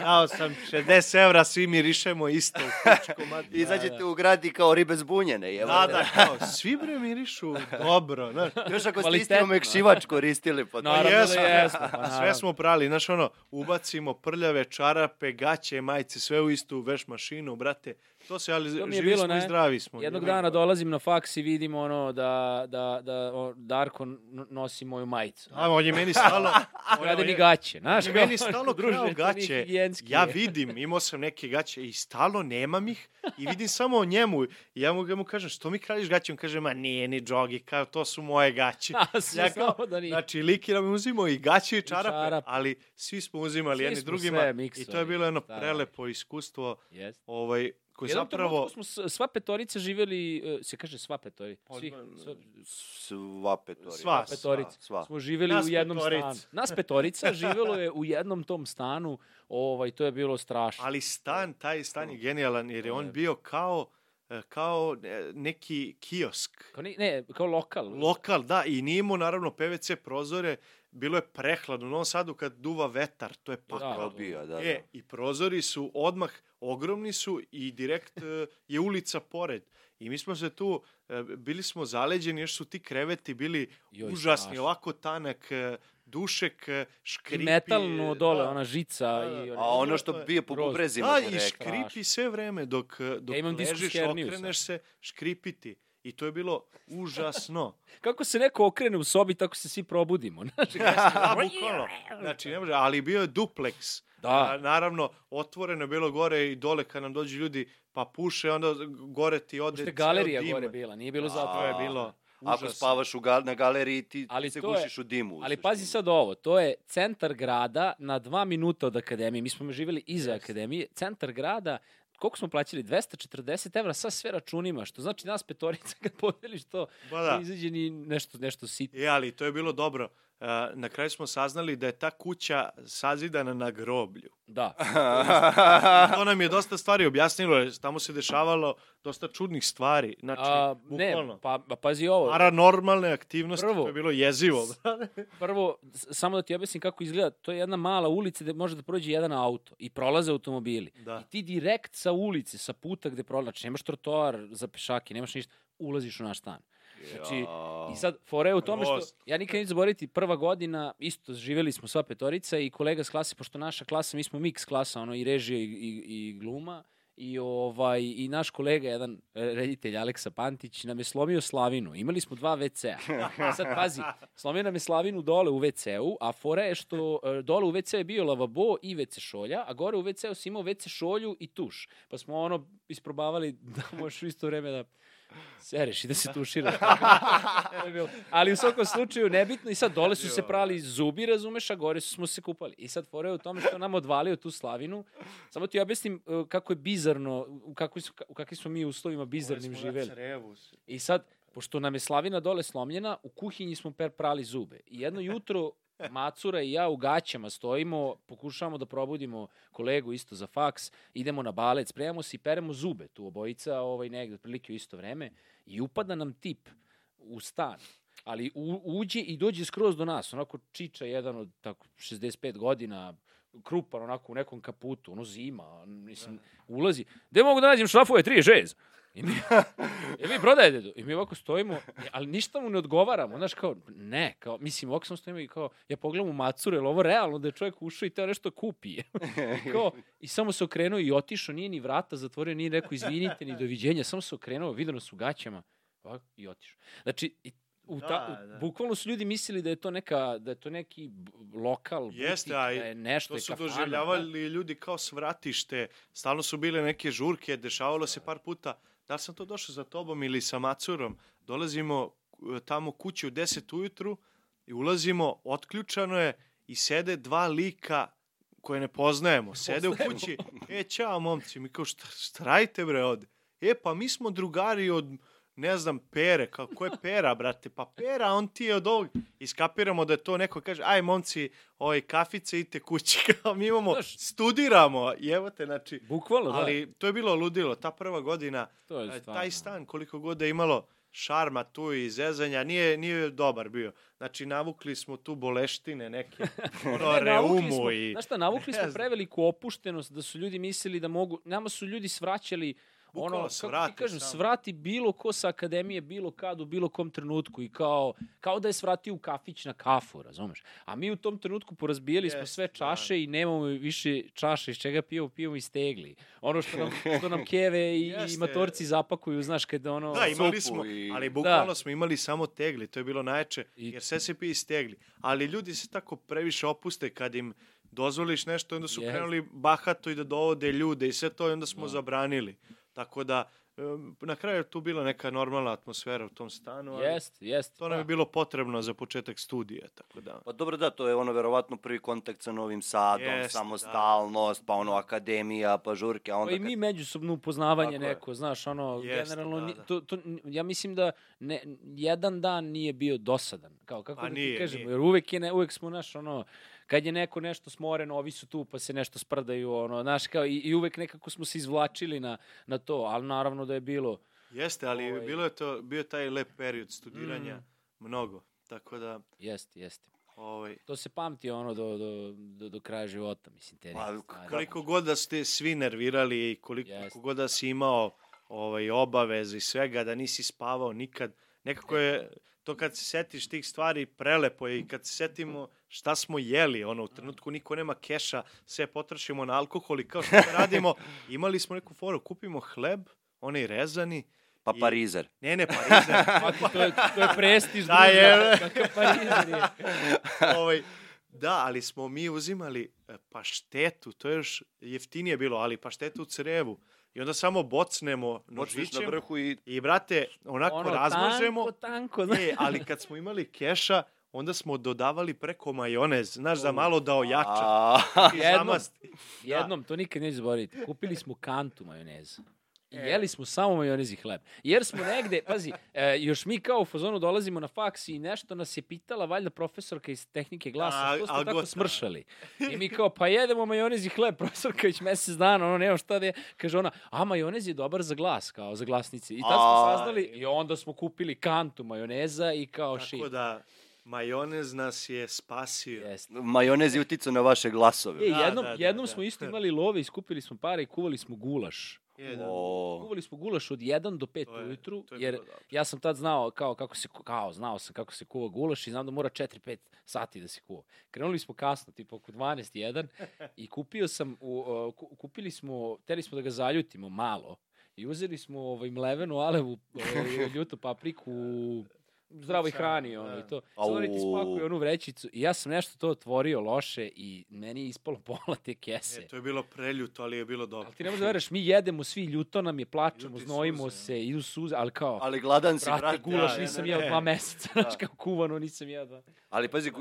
S3: Dao sam 60 evra, svi mirišemo isto u kučku mater.
S1: Izađete u grad i kao ribe zbunjene. Evo
S3: Da, da, kao, svi bre mirišu dobro. Znaš,
S1: Još ako ste isti omekšivač koristili, pa to
S2: Naravno da
S3: jesmo.
S2: Pa
S3: sve smo prali, znaš ono, ubacimo prljave, čarape, gaće, majice, sve u istu veš mašinu, brate. To se, ali
S2: To mi je bilo,
S3: smo i
S2: ne?
S3: zdravi smo.
S2: Jednog dana dolazim na faks i vidim ono da, da, da o, Darko nosi moju majicu.
S3: A, on je meni stalno... on-
S2: Krade mi gaće, znaš?
S3: on je
S2: kao,
S3: meni krao
S2: to nije
S3: gaće. Ja vidim, imao sam neke gaće i stalno nemam ih i vidim samo o njemu. I ja mu, ja mu kažem, što mi kraljiš gaće? On kaže, ma nije ni džogi, kao to su moje gaće.
S2: A,
S3: Ja kao,
S2: da nije.
S3: Znači, Liki nam je uzimao i gaće i čarape,
S2: čarape.
S3: ali svi smo uzimali
S2: Svi
S3: jedni
S2: smo
S3: drugima.
S2: sve
S3: I to je bilo jedno
S2: Da, da.
S3: prelepo iskustvo,
S2: Jest.
S3: ovaj, koje
S2: Jednom
S3: zapravo...
S2: trenutku smo sva petorica živjeli, e, se kaže sva petorica, svi, sva,
S1: Sva petori.
S3: Sva,
S2: petorica.
S1: Sva.
S2: smo živjeli
S3: Nas
S2: u jednom
S3: petorica.
S2: stanu. Nas petorica živelo je u jednom tom stanu, ovaj, to je bilo strašno.
S3: Ali stan, taj stan je genijalan jer je on bio kao, e, kao e, neki kiosk.
S2: Kao, ne, ne, kao lokal.
S3: Lokal, da, i nije imao naravno PVC prozore, bilo je prehladno. U Novom Sadu kad duva vetar, to je pakao.
S1: Probija, da,
S3: E,
S1: da.
S3: i prozori su odmah, ogromni su i direkt e, je ulica pored. I mi smo se tu, e, bili smo zaleđeni, još su ti kreveti bili
S2: Joj,
S3: užasni,
S2: strašno.
S3: ovako tanak, e, dušek, e,
S2: I
S3: škripi.
S2: metalno dole,
S3: da.
S2: ona žica.
S3: Da.
S2: I,
S1: A
S2: one-
S1: ono što
S3: to je
S1: bije po bubrezima
S3: Da, i škripi sve vreme dok, dok
S2: Ja imam
S3: ležiš, okreneš se, škripiti. I to je bilo užasno.
S2: Kako se neko okrene u sobi, tako se svi probudimo. Znaš,
S3: Da, bukvalno. Znači, ne može, ali bio je dupleks.
S2: Da.
S3: A, naravno, otvoreno je bilo gore i dole kad nam dođu ljudi pa puše, onda gore ti ode
S2: je
S3: ceo
S2: galerija
S3: dim.
S2: gore bila, nije bilo zato.
S3: To je bilo
S1: Ako
S3: užasno.
S1: spavaš u gal, na galeriji, ti,
S2: Ali
S1: se
S2: to je-
S1: gušiš u dimu.
S2: Ali
S1: suštini.
S2: pazi sad ovo, to je centar grada na dva minuta od akademije. Mi smo živjeli iza akademije. Centar grada, koliko smo plaćali? 240 evra sa sve računima, što znači nas petorica kad podeliš to,
S3: Pa da.
S2: ne izađe ni nešto, nešto sitno.
S3: E, ali to je bilo dobro. Uh, na kraju smo saznali da je ta kuća sazidana na groblju.
S2: Da.
S3: To nam je dosta stvari objasnilo, jer tamo se dešavalo dosta čudnih stvari. Znači,
S2: A,
S3: bukvalno.
S2: ne, pa, pa pazi ovo.
S3: Paranormalne aktivnosti,
S2: Prvo.
S3: to je bilo jezivo.
S2: Prvo, samo da ti objasnim kako izgleda, to je jedna mala ulica gde može da prođe jedan auto i prolaze automobili.
S3: Da.
S2: I ti direkt sa ulice, sa puta gde prolazi, znači nemaš trotoar za pešake, nemaš ništa, ulaziš u naš stan. Znači, i sad, fora je u tome što, ja nikad neću zaboraviti, prva godina, isto živjeli smo sva petorica i kolega s klase, pošto naša klasa, mi smo miks klasa, ono, i režija i, i, i gluma, i ovaj i naš kolega jedan reditelj Aleksa Pantić nam je slomio slavinu. Imali smo dva WC-a. Sad pazi, slomio nam je slavinu dole u WC-u, a fora je što e, dole u WC-u je bio lavabo i WC šolja, a gore u WC-u si imao WC šolju i tuš. Pa smo ono isprobavali da možeš u isto vreme da sereš i da se bilo. Ali u svakom slučaju nebitno i sad dole su se prali zubi, razumeš, a gore su smo se kupali. I sad fora je u tome što nam odvalio tu slavinu. Samo ti objasnim uh, kako je bizarno, u, kakvi su, u kakvim smo mi uslovima bizarnim živeli. I sad, pošto nam je slavina dole slomljena, u kuhinji smo per prali zube. I jedno jutro Macura i ja u gaćama stojimo, pokušavamo da probudimo kolegu isto za faks, idemo na balet, spremamo se i peremo zube tu obojica, ovaj, negde otprilike u isto vreme i upada nam tip u stan ali u, uđe i dođe skroz do nas, onako čiča jedan od tako 65 godina, krupan onako u nekom kaputu, ono zima, mislim, ulazi. Gde mogu da nađem šrafove 36? I mi, i mi prodajete to. I mi ovako stojimo, ali ništa mu ne odgovaramo. Znaš, kao, ne, kao, mislim, ovako sam stojimo i kao, ja pogledam u macuru, je li ovo realno da je čovjek ušao i teo nešto kupi? kao, I samo se okrenuo i otišao, nije ni vrata zatvorio, nije rekao izvinite, ni doviđenja, samo se okrenuo, vidio nas u gaćama ovako, i otišao. Znači, i u ta,
S3: Da, da.
S2: bukvalno su ljudi mislili da je to neka da je to neki lokal
S3: Jeste,
S2: butik,
S3: a i
S2: da je nešto
S3: To su
S2: kafana,
S3: doživljavali ljudi kao svratište. Stalno su bile neke žurke, dešavalo se par puta. Da li sam to došao za tobom ili sa macurom? Dolazimo e, tamo kući u 10 ujutru i ulazimo, otključano je i sede dva lika koje ne poznajemo. Sede u kući. E, čao momci, mi kao šta, šta radite bre ovde? E, pa mi smo drugari od ne znam, pere, kao, ko je pera, brate? Pa pera, on ti je od ovog. Iskapiramo da je to neko kaže, aj momci, ovaj, kafice, idite kući. Kao, mi imamo,
S2: Znaš-
S3: studiramo, i evo te, znači,
S2: Bukvalno, da.
S3: ali to je bilo ludilo. Ta prva godina,
S2: to je
S3: e,
S2: stvarno.
S3: taj stan, koliko god da je imalo šarma tu i zezanja, nije, nije dobar bio. Znači, navukli smo tu boleštine neke, ono,
S2: Ne,
S3: reumu
S2: smo,
S3: i...
S2: Znaš šta, navukli smo preveliku opuštenost da su ljudi mislili da mogu, nama su ljudi svraćali
S3: Bukvalno
S2: ono, kako ti kažem,
S3: samo.
S2: svrati bilo ko sa akademije, bilo kad, u bilo kom trenutku i kao, kao da je svratio u kafić na kafu, razumeš? A mi u tom trenutku porazbijali smo
S3: Jeste,
S2: sve
S3: da.
S2: čaše i nemamo više čaše iz čega pijemo, pijemo iz tegli. Ono što nam, što nam keve i, i
S3: Jeste.
S2: matorci zapakuju, znaš, kada ono...
S3: Da, imali smo,
S1: i-
S3: ali bukvalno
S2: Da.
S3: smo imali samo tegli, to je bilo najjače,
S2: I-
S3: jer sve se pije iz tegli. Ali ljudi se tako previše opuste kad im dozvoliš nešto, onda su
S2: Jest.
S3: krenuli bahato i da dovode ljude i sve to i onda smo
S2: Da.
S3: zabranili. Tako da, na kraju je tu bila neka normalna atmosfera u tom stanu, ali
S2: Jest, jest.
S3: to nam je
S2: da.
S3: bilo potrebno za početak studija, tako da...
S1: Pa dobro da, to je ono verovatno prvi kontakt sa Novim Sadom,
S3: Jeste,
S1: samostalnost, pa ono akademija, pa žurke, a onda
S2: Pa i
S1: kad-
S2: mi međusobno upoznavanje
S1: Tako je.
S2: neko, znaš, ono,
S3: Jeste,
S2: generalno,
S3: da, da.
S2: To, to, ja mislim da ne, jedan dan nije bio dosadan, kao kako
S3: Pa
S2: da
S3: nije,
S2: ti kažemo,
S3: nije.
S2: jer uvek, je ne, uvek smo, naš, ono, kad je neko nešto smoren, ovi su tu pa se nešto sprdaju, ono, znaš, kao, i, i uvek nekako smo se izvlačili na, na to, ali naravno da je bilo,
S3: Jeste, ali
S2: Ovaj-
S3: bilo je to, bio taj lep period studiranja,
S2: Mm.
S3: mnogo. Tako da,
S2: jeste, jeste.
S3: ovaj,
S2: To se pamti ono do, do, do, do kraja života, mislim, te
S1: Pa,
S3: koliko god da ste svi nervirali i koliko
S2: Jeste.
S3: god da si imao ovaj, obaveze i svega, da nisi spavao nikad, nekako je to kad se setiš tih stvari prelepo je i kad se setimo šta smo jeli, ono, u trenutku niko nema keša, sve potrošimo na alkohol i kao što da radimo, imali smo neku foru, kupimo hleb, onaj rezani,
S1: Pa
S3: i-
S1: parizer.
S3: ne, ne, parizer,
S2: Maki, to je, to je prestiž
S3: Da, je.
S2: Kakav parizer je.
S3: ovaj, da, ali smo mi uzimali e, paštetu, to je još jeftinije bilo, ali paštetu u crevu. I onda samo bocnemo
S1: Počneš na
S3: nožićem
S1: vrhu i
S3: i, brate, onako
S2: Ono,
S3: razmažemo.
S2: tanko, tanko.
S3: E, ali kad smo imali keša, onda smo dodavali preko majonez, znaš, za malo da ojača.
S2: Jednom. Jednom, to nikad neću zaboraviti, kupili smo kantu majoneza. I
S3: E.
S2: jeli smo samo majonez i hleb. Jer smo negde, pazi, e, još mi kao u fazonu dolazimo na faks i nešto nas je pitala, valjda profesorka iz tehnike glasa,
S3: A,
S2: što ste
S3: a
S2: tako
S3: gotovo.
S2: smršali? I mi kao, pa jedemo majonez i hleb, profesorka već mesec dana, ono, nema šta da je. Kaže ona, a majonez je dobar za glas, kao za glasnice. I tad smo
S1: A.
S2: saznali, i onda smo kupili kantu majoneza i kao
S3: Tako
S2: shit.
S3: da, majonez nas je spasio.
S2: Jeste.
S1: majonez je uticao na vaše glasove.
S2: E,
S3: Da,
S2: jednom,
S3: da, da,
S2: jednom
S3: da.
S2: smo isto imali love, iskupili smo pare i kuvali smo gulaš.
S3: Je, da.
S1: O,
S2: Kuvali smo gulaš od 1 do 5
S3: To je-
S2: ujutru,
S3: to je
S2: jer ja sam tad znao kao kako se kao znao sam kako se kuva gulaš i znam da mora 4-5 sati da se kuva. Krenuli smo kasno, tipa oko 12 1 i kupio sam u, uh, ku- kupili smo, teli smo da ga zaljutimo malo i uzeli smo ovaj mlevenu alevu, ovaj, ljutu papriku, zdravoj hrani, ono,
S3: da.
S2: i to. Sad oni ti spakuju onu vrećicu i ja sam nešto to otvorio loše i meni je ispalo pola te kese.
S3: E, to je bilo preljuto, ali je bilo dobro.
S2: Ali ti ne možeš da veruješ, mi jedemo svi, ljuto nam je, plačemo,
S3: Ljuti
S2: znojimo
S3: suze,
S2: se, idu suze, ali kao,
S1: Ali gladan si,
S2: brate,
S1: brate.
S2: gulaš
S3: da,
S2: nisam
S3: ne,
S2: jeo dva meseca, znaš, kao kuvano nisam jeo dva.
S1: Ali pazi,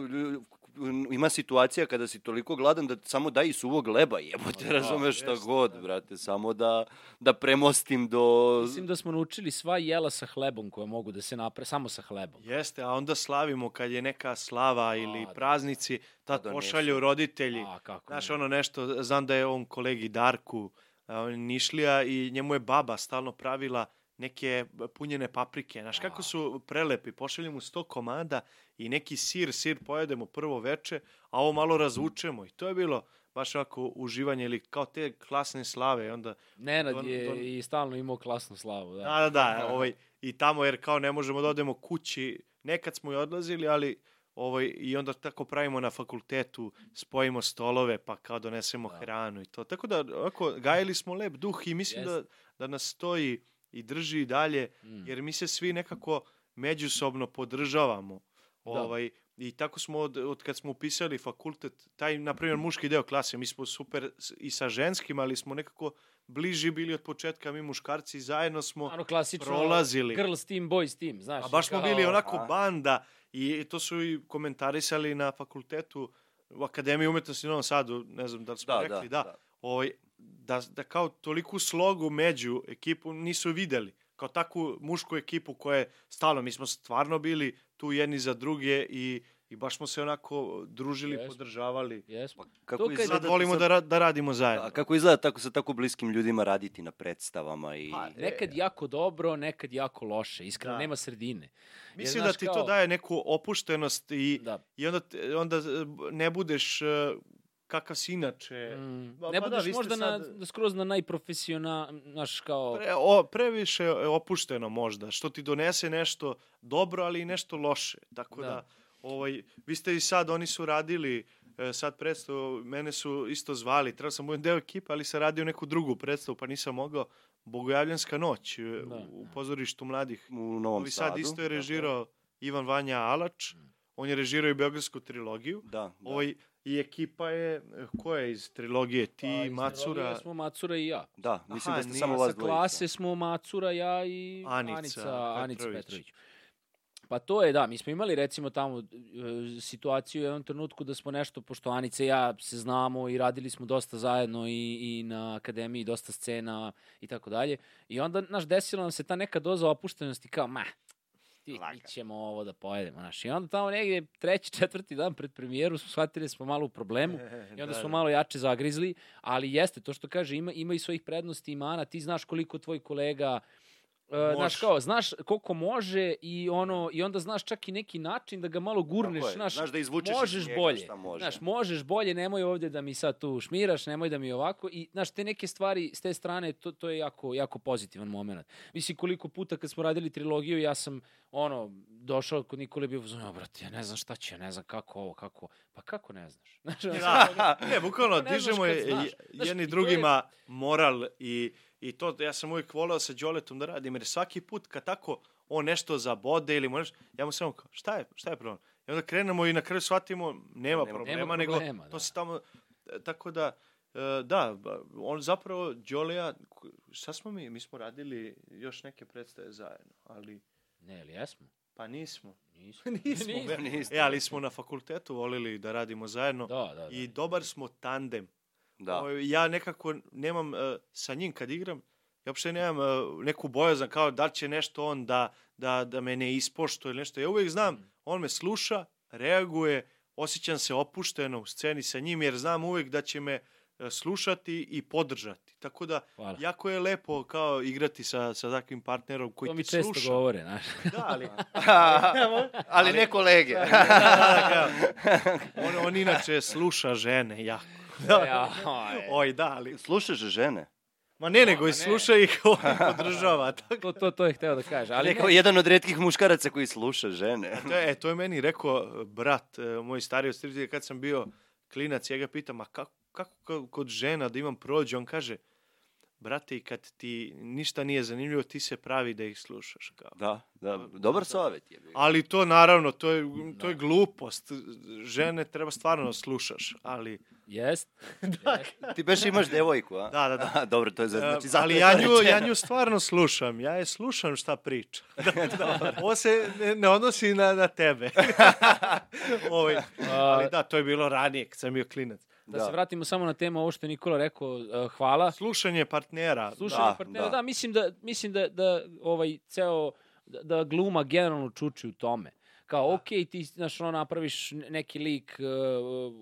S1: ima situacija kada si toliko gladan da samo daj i suvog leba, jebote,
S3: Da,
S1: razumeš šta
S3: jeste,
S1: god,
S3: da.
S1: brate, samo da, da premostim do...
S2: Mislim da smo naučili sva jela sa hlebom koje mogu da se napre, samo sa hlebom.
S3: Jeste, a onda slavimo kad je neka slava ili
S2: da.
S3: praznici, tad
S1: donesu.
S3: pošalju roditelji.
S2: A, kako
S3: Znaš,
S2: ne.
S3: ono nešto, znam da je on kolegi Darku, on Nišlija i njemu je baba stalno pravila neke punjene paprike. Znaš, kako su prelepi, pošalju mu sto komada i neki sir, sir pojedemo prvo veče, a ovo malo razvučemo. I to je bilo baš onako uživanje ili kao te klasne slave. i Onda,
S2: Nenad
S3: Don-
S2: je
S3: don-
S2: i stalno imao klasnu slavu, da.
S3: da, da, da, ovaj, i tamo jer kao ne možemo da odemo kući, nekad smo i odlazili, ali ovaj, i onda tako pravimo na fakultetu, spojimo stolove, pa kao donesemo
S2: Da.
S3: hranu i to. Tako da, ovako, gajili smo lep duh i mislim da,
S2: Jeste.
S3: da nas stoji i drži i dalje,
S2: Mm.
S3: jer mi se svi nekako međusobno podržavamo.
S2: Da.
S3: Ovaj, I tako smo od, od kad smo upisali fakultet, taj, na primjer, muški deo klase, mi smo super i sa ženskim, ali smo nekako bliži bili od početka, mi muškarci zajedno smo
S2: Ono klasično
S3: prolazili.
S2: girls team, boys team, znaš.
S3: A baš smo
S2: kao-
S3: bili onako
S1: a?
S3: banda i to su i komentarisali na fakultetu u Akademiji umetnosti u Novom Sadu, ne znam da li smo
S1: Da,
S3: rekli,
S1: da,
S3: da,
S1: da.
S3: Ovaj, da, da kao toliku slogu među ekipu nisu videli. Kao takvu mušku ekipu koja je stalno, mi smo stvarno bili tu jedni za druge i, i baš smo se onako družili,
S2: Jesmo.
S3: podržavali.
S2: Jesmo.
S1: Kako
S2: To
S1: izgleda
S3: Sad volimo da, ra- da radimo zajedno.
S1: A kako izgleda tako sa tako bliskim ljudima raditi na predstavama i...
S3: Pa,
S2: Nekad jako dobro, nekad jako loše. Iskreno,
S3: Da.
S2: nema sredine.
S3: Mislim
S2: znaš,
S3: da ti
S2: kao-
S3: to daje neku opuštenost i,
S2: Da.
S3: i onda, onda e, ne budeš e, kakav si inače.
S2: Mm.
S3: Pa-
S2: ne
S3: pa da,
S2: budeš
S3: ste
S2: možda
S3: sad-
S2: na, skroz na najprofesional, znaš, kao...
S3: Pre, o, previše opušteno možda, što ti donese nešto dobro, ali i nešto loše. Tako da,
S2: Da.
S3: ovaj, vi ste i sad, oni su radili e, sad predstavu, mene su isto zvali, trebao sam budem deo ekipe, ali sam radio neku drugu predstavu, pa nisam mogao. Bogojavljanska noć e,
S2: Da.
S3: u, u pozorištu mladih.
S1: u Novom Sadu.
S3: Sad isto je režirao Ivan Vanja Alač, on je režirao i Beogradsku trilogiju.
S1: Da, da.
S3: Ovaj, I ekipa je, ko je iz trilogije? Ti,
S2: Pa, iz
S3: Macura,
S2: trilogije Smo Macura i ja.
S1: Da, mislim
S3: Aha,
S1: da ste samo
S3: sa
S1: vas
S2: Sa
S1: dvojica.
S2: klase smo Macura, ja i
S3: Anica
S2: Anica, Anica
S3: Petrović.
S2: Petrović. Pa to je, da, mi smo imali recimo tamo e, situaciju u jednom trenutku da smo nešto, pošto Anica i ja se znamo i radili smo dosta zajedno i, i na akademiji, dosta scena i tako dalje. I onda, znaš, desila nam se ta neka doza opuštenosti kao, ma, ti, mi ćemo ovo da pojedemo, znaš. I onda tamo negdje treći, četvrti dan pred premijeru smo shvatili da smo malo u problemu i onda
S3: Da,
S2: smo
S3: da.
S2: malo jače zagrizli, ali jeste, to što kaže, ima, ima i svojih prednosti i mana, ti znaš koliko tvoj kolega Uh, znaš
S3: Može.
S2: kao, znaš koliko može i ono i onda znaš čak i neki način da ga malo gurneš,
S1: je,
S2: znaš,
S1: znaš da izvučeš iz
S2: možeš
S1: njega
S2: bolje.
S1: šta može.
S2: Znaš, možeš bolje, nemoj ovdje da mi sad tu šmiraš, nemoj da mi ovako i znaš te neke stvari s te strane to to je jako jako pozitivan momenat. Mislim koliko puta kad smo radili trilogiju ja sam ono došao kod Nikole bio uzmano, brate, ja ne znam šta će, ja ne znam kako ovo, kako. Pa kako ne znaš? Znaš,
S3: Da, ne, bukvalno,
S2: znaš
S3: dižemo je,
S2: znaš.
S3: je-
S2: Znaš,
S3: jedni drugima moral i, i to ja sam uvijek voleo sa Đoletom da radim, jer svaki put kad tako on nešto zabode ili mu nešto, ja mu samo kao, šta je, šta je problem? I onda krenemo i na kraju shvatimo, nema,
S1: Nema
S3: problema, nego
S2: problema,
S3: to
S2: da.
S3: se tamo, tako da, e, da, on zapravo, Đolea, k- šta smo mi, mi smo radili još neke predstave zajedno, ali,
S2: ne, ali jesmo.
S3: pa nismo.
S2: Nismo.
S3: Nismo,
S2: Nismo.
S1: Niste.
S3: E, ali smo na fakultetu volili da radimo zajedno
S2: Da, da, da.
S3: i dobar smo tandem.
S1: Da.
S3: Ovaj, Ja nekako nemam e, sa njim kad igram, ja uopšte nemam e, neku bojazan kao da će nešto on da, da, da me ne ispoštuje ili nešto. Ja uvijek znam, on me sluša, reaguje, osjećam se opušteno u sceni sa njim jer znam uvijek da će me e, slušati i podržati. Tako da,
S2: Hvala.
S3: jako je lepo kao igrati sa, sa takvim partnerom koji
S2: to mi
S3: te
S2: često
S3: sluša.
S2: govore, znaš.
S3: Da, ali,
S1: ali ne kolege.
S3: da, da, kao, on, on inače sluša žene jako.
S2: Ja, oj.
S3: Oj, da, ali...
S1: Slušaš žene?
S3: Ma ne, nego i sluša ih ovaj podržava. Tako.
S2: to, to, to je hteo da kaže. Ali
S1: kao jedan od redkih muškaraca koji sluša žene.
S3: To je, e, to je meni rekao brat, e, moj stariji od stritelja, kad sam bio klinac, ja ga pitam, a kako, kako ka- kod žena da imam prođe? On kaže, brate, i kad ti ništa nije zanimljivo, ti se pravi da ih slušaš. Kao.
S1: Da, da, dobar savjet je. bio.
S3: Ali to naravno, to je, to je glupost. Žene treba stvarno da slušaš, ali...
S2: Jest.
S1: Ti beš imaš devojku, a?
S3: Da, da, da.
S1: Dobro, to je za, znači,
S3: E,
S1: zato
S3: ali ja nju, ja nju stvarno slušam. Ja je slušam šta priča. Ovo se ne, ne odnosi na, na tebe. ovaj, ali da, to je bilo ranije kad sam bio klinac.
S2: Da,
S1: Da.
S2: se vratimo samo na temu ovo što je Nikola rekao, uh, hvala.
S3: Slušanje partnera.
S2: Slušanje
S1: Da,
S2: partnera,
S1: da.
S2: da. mislim da mislim da da ovaj ceo da, da gluma generalno čuči u tome. Kao,
S3: Da.
S2: okej, ti znaš, ono, napraviš neki lik, uh,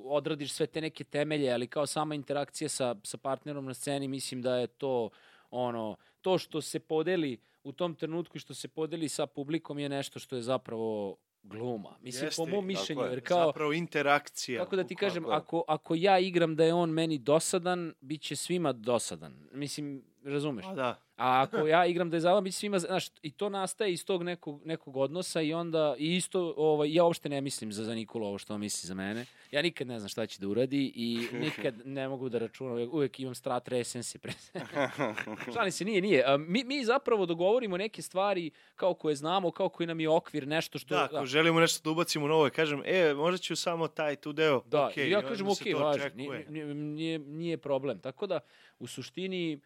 S2: odradiš sve te neke temelje, ali kao sama interakcija sa, sa partnerom na sceni, mislim da je to, ono, to što se podeli u tom trenutku i što se podeli sa publikom je nešto što je zapravo gluma. Mislim,
S3: Jeste,
S2: po mom mišljenju,
S1: je.
S2: jer kao,
S3: Zapravo interakcija.
S2: Kako da ti kažem, ako, ako ja igram da je on meni dosadan, bit će svima dosadan. Mislim, razumeš?
S3: Pa da.
S2: A ako ja igram da je zabavan, bit će svima, znaš, i to nastaje iz tog nekog, nekog odnosa i onda, i isto, ovaj, ja uopšte ne mislim za, za Nikolu ovo što on misli za mene. Ja nikad ne znam šta će da uradi i nikad ne mogu da računam, uvek, imam strat resensi pre sebe. Šalim se, nije, nije. A, mi, mi zapravo dogovorimo neke stvari kao koje znamo, kao koji nam je okvir, nešto što...
S3: Da, ako želimo nešto da ubacimo novo, kažem, e, možda ću samo taj tu deo.
S2: Da, i ja kažem, ok,
S3: očekuje.
S2: nije, nije, nije, problem. Tako da, u suštini,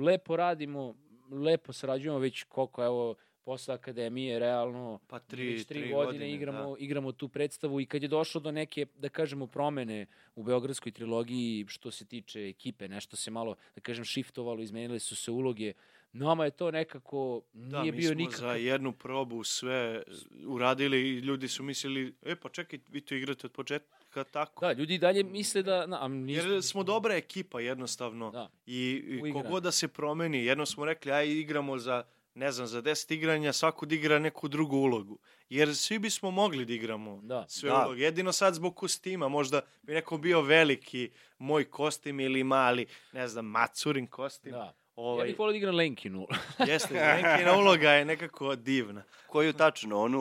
S2: lepo radimo, lepo sarađujemo već koliko, evo, posle akademije, realno,
S3: Pa tri,
S2: već tri,
S3: tri
S2: godine,
S3: godine,
S2: igramo, igramo tu predstavu i kad je došlo do neke, da kažemo, promene u Beogradskoj trilogiji što se tiče ekipe, nešto se malo, da kažem, shiftovalo, izmenile su se uloge, nama je to nekako, nije
S3: Da, mi
S2: bio
S3: smo
S2: nikakav...
S3: za jednu probu sve uradili i ljudi su mislili, e pa čekaj, vi to igrate od početka tako.
S2: Da, ljudi i dalje misle da... Na, a nismo,
S3: Jer smo dobra ekipa jednostavno
S2: Da.
S3: i, i kogod da se promeni, jedno smo rekli, aj igramo za, ne znam, za 10 igranja, svako da igra neku drugu ulogu. Jer svi bismo mogli da igramo
S2: Da.
S3: sve
S1: Da.
S3: uloge. Jedino sad zbog kostima, možda bi neko bio veliki moj kostim ili mali, ne znam, macurin kostim.
S2: Da. Ja
S3: Ovaj,
S2: bih volio da igram Lenkinu.
S3: Jeste, Lenkina uloga je nekako divna.
S1: Koju tačno? Onu,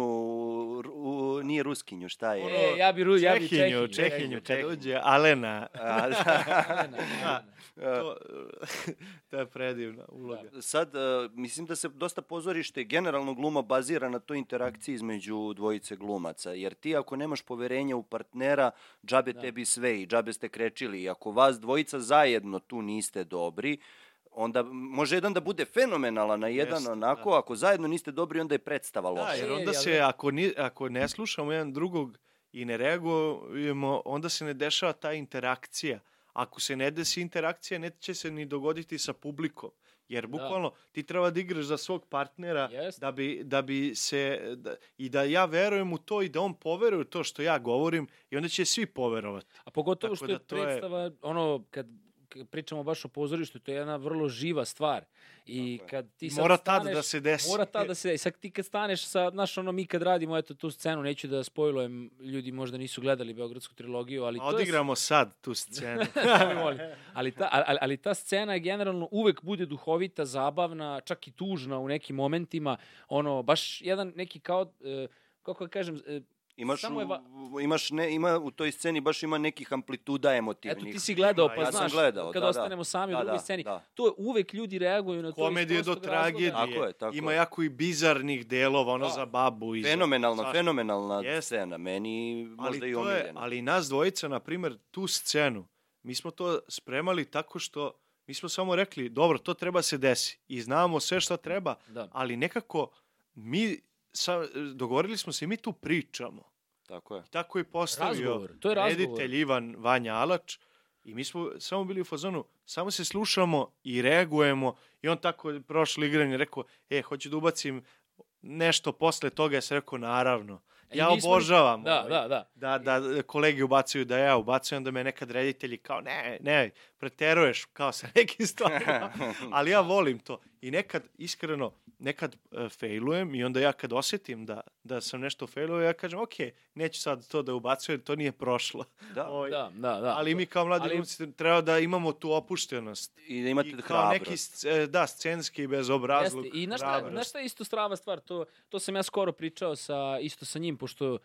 S1: u, nije ruskinju, šta je?
S3: Ono,
S2: E, ja bi, Ru- ja bi
S3: Čehinju,
S2: Čehinju.
S3: Čehinju, kad
S1: Čehinju.
S3: uđe Alena,
S1: A,
S3: Da. to, to je predivna uloga.
S1: Sad, e, mislim da se dosta pozorište, generalno gluma bazira na toj interakciji između dvojice glumaca, jer ti ako nemaš poverenja u partnera, džabe
S2: Da.
S1: tebi sve i džabe ste krečili. I ako vas dvojica zajedno tu niste dobri, onda može jedan da bude fenomenalan, a jedan
S3: Jeste,
S1: onako, ako zajedno niste dobri, onda je predstava
S3: Da,
S1: loša.
S3: jer
S2: Je,
S3: onda se, ako, ni, ako ne slušamo jedan drugog i ne reagujemo, onda se ne dešava ta interakcija. Ako se ne desi interakcija, neće se ni dogoditi sa publikom. Jer bukvalno ti treba da igraš za svog partnera
S2: Jeste.
S3: da bi, da bi se da, i da ja verujem u to i da on poveruje u to što ja govorim i onda će svi poverovati.
S2: A pogotovo
S3: Tako
S2: što
S3: da
S2: je
S3: to je-
S2: predstava, ono, kad pričamo baš o pozorištu, to je jedna vrlo živa stvar. I
S1: je.
S2: kad ti sad
S3: mora tad
S2: staneš,
S3: da se desi.
S2: Mora tad da se desi. Sad ti kad staneš sa, znaš, ono, mi kad radimo, eto, tu scenu, neću da spojlujem, ljudi možda nisu gledali Beogradsku trilogiju, ali
S3: A
S2: to je...
S3: odigramo sad tu scenu.
S2: Ali, ta, ali, ali ta scena je generalno uvek bude duhovita, zabavna, čak i tužna u nekim momentima. Ono, baš jedan neki kao, e, kako da kažem, e,
S1: Imaš,
S2: Samo je va-
S1: u, imaš ne, ima, u toj sceni baš ima nekih amplituda
S2: eto
S1: emotivnih.
S2: ti si gledao, pa
S3: ja sam
S2: znaš,
S1: gledao,
S2: kad
S1: da, da.
S2: ostanemo sami u
S1: Da,
S2: drugoj
S1: da,
S2: sceni,
S1: da.
S2: to je uvek ljudi reaguju na to iz
S3: Komedije do
S2: razloga.
S3: tragedije.
S1: Tako je, tako
S3: Ima
S1: je.
S3: jako i bizarnih delova, ono
S2: Da.
S3: za babu. I
S1: Fenomenalna,
S3: za-
S1: fenomenalna
S3: Jeste.
S1: scena. Meni možda
S3: ali
S1: i
S3: to je,
S1: omiljena.
S3: ali nas dvojica, na primjer, tu scenu, mi smo to spremali tako što mi smo samo rekli, dobro, to treba se desi i znamo sve što treba,
S2: Da.
S3: ali nekako mi sa, dogovorili smo se i mi tu pričamo.
S1: Tako je.
S3: Tako je postavio
S2: Razgovor, to je razgovor.
S3: reditelj Ivan Vanja Alač i mi smo samo bili u fazonu, samo se slušamo i reagujemo i on tako je prošlo igranje rekao, e, hoću da ubacim nešto posle toga, ja sam rekao, naravno.
S2: E,
S3: Ja
S2: nismo ni-
S3: obožavam
S2: Da,
S3: ovaj,
S2: da, da.
S3: da, da kolegi ubacuju da ja ubacujem, da me nekad reditelji kao ne, ne, preteruješ kao sa nekim stvarima, ali ja volim to. I nekad, iskreno, nekad uh, failujem i onda ja kad osetim da, da sam nešto failuo, ja kažem, ok, neću sad to da ubacujem, to nije prošlo.
S1: Da.
S3: Ovaj,
S2: Da, da, da.
S3: ali mi kao mladi
S2: Ali-
S3: glumci treba da imamo tu opuštenost.
S1: I da imate
S3: I kao
S1: hrabrost.
S3: neki, sc- da, scenski bezobrazluk.
S2: Jeste. I znaš šta,
S3: hrabrost.
S2: znaš šta je isto strava stvar? To, to sam ja skoro pričao sa, isto sa njim, pošto e,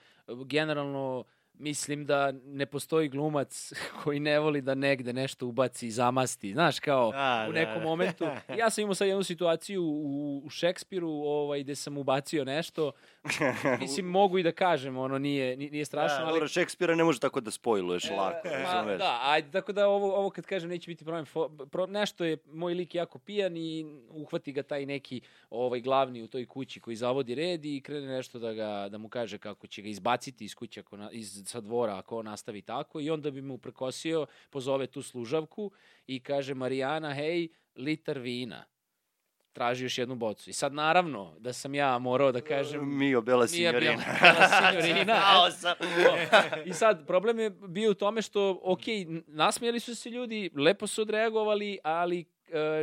S2: generalno mislim da ne postoji glumac koji ne voli da negde nešto ubaci i zamasti. Znaš, kao
S3: Da,
S2: u
S3: da,
S2: nekom
S3: da.
S2: momentu. Ja sam imao sad jednu situaciju u, u Šekspiru ovaj, gde sam ubacio nešto. Mislim, mogu i da kažem, ono nije, ni- nije strašno, ali...
S1: Dobro, Šekspira ne može tako da spojluješ lako,
S2: Ma,
S1: razumeš?
S2: da, ajde, tako da ovo, ovo kad kažem neće biti problem. Fo, pro, nešto je, moj lik jako pijan i uhvati ga taj neki ovaj glavni u toj kući koji zavodi red i krene nešto da, ga, da mu kaže kako će ga izbaciti iz kuće, ako na, iz, sa dvora ako on nastavi tako i onda bi mu prekosio, pozove tu služavku i kaže Marijana, hej, litar vina. Traži još jednu bocu. I sad naravno da sam ja morao da kažem...
S1: Mio, bela signorina.
S2: bila signorina.
S1: Znao sam.
S2: I sad, problem je bio u tome što, ok, nasmijali su se ljudi, lepo su odreagovali, ali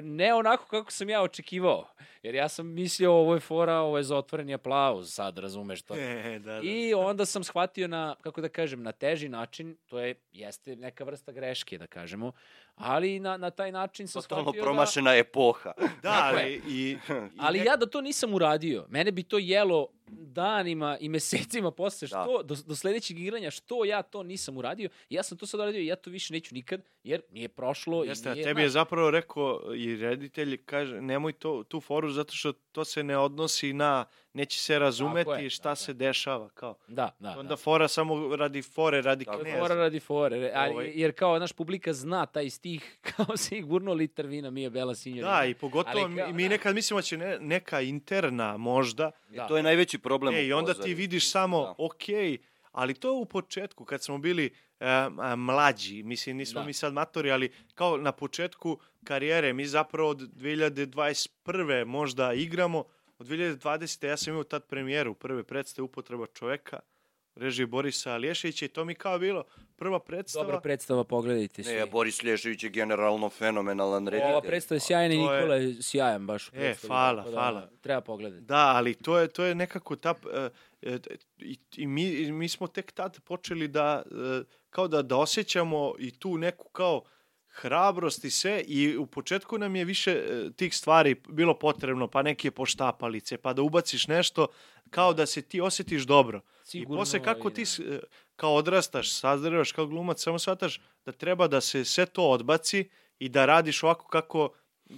S2: ne onako kako sam ja očekivao. Jer ja sam mislio, ovo je fora, ovo je za otvoreni aplauz, sad razumeš to.
S3: E, da, da.
S2: I onda sam shvatio na, kako da kažem, na teži način, to je, jeste neka vrsta greške, da kažemo, ali na, na taj način sam
S1: Totalno
S2: shvatio da...
S1: promašena epoha.
S3: Da, ali i, i
S2: Ali ja da to nisam uradio, mene bi to jelo danima i mesecima posle
S1: Da.
S2: što, do, do sledećeg igranja, što ja to nisam uradio. Ja sam to sad uradio i ja to više neću nikad, jer nije prošlo.
S3: Jeste,
S2: i
S3: a
S2: nije,
S3: tebi je zapravo rekao i reditelj, kaže, nemoj to, tu foru zato što to se ne odnosi na, neće se razumeti
S2: je,
S3: šta
S2: tako
S3: se dešava, kao.
S2: Da, da,
S3: Onda
S2: da.
S3: fora samo radi fore, radi
S1: Tako
S3: kneza.
S2: Fora radi fore, re- ali,
S3: Ovaj-
S2: jer kao naš publika zna taj stih kao sigurno litar vina mi je bela sinjorina.
S3: Da, i pogotovo
S2: Ali kao-
S3: mi, mi nekad mislimo da će ne, neka interna možda,
S2: Da.
S1: To je najveći problem.
S3: e, i onda ti vidiš samo,
S1: Da.
S3: ok, ali to u početku, kad smo bili a, mlađi, mislim, nismo
S2: Da.
S3: mi sad matori, ali kao na početku karijere, mi zapravo od 2021. možda igramo, od 2020. ja sam imao tad premijeru prve predstave Upotreba čoveka, režije Borisa Aliješevića i to mi kao bilo prva predstava.
S2: Dobra predstava, pogledajte svi.
S1: Ne, Boris Lješević je generalno fenomenalan reditelj.
S2: Ova predstava je sjajna Nikola je sjajan baš u
S3: E, hvala,
S2: da
S3: hvala.
S2: Treba pogledati.
S3: Da, ali to je, to je nekako ta... e, e, i, i, mi, i mi smo tek tad počeli da, e, kao da, da osjećamo i tu neku kao hrabrost i sve i u početku nam je više e, tih stvari bilo potrebno, pa neke poštapalice, pa da ubaciš nešto kao da se ti osjetiš dobro.
S2: Sigurno
S3: I posle kako ti
S2: da.
S3: e, kao odrastaš, sazrevaš kao glumac, samo shvataš da treba da se sve to odbaci i da radiš ovako kako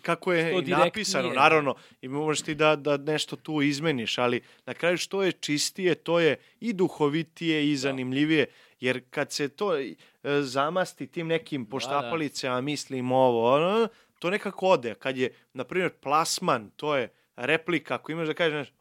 S3: kako je i napisano,
S2: direktnije.
S3: naravno, i možeš ti da, da nešto tu izmeniš, ali na kraju što je čistije, to je i duhovitije i zanimljivije, jer kad se to zamasti tim nekim poštapalicama, mislim ovo, ono, to nekako ode. Kad je, na primjer, plasman, to je replika, ako imaš da kažeš,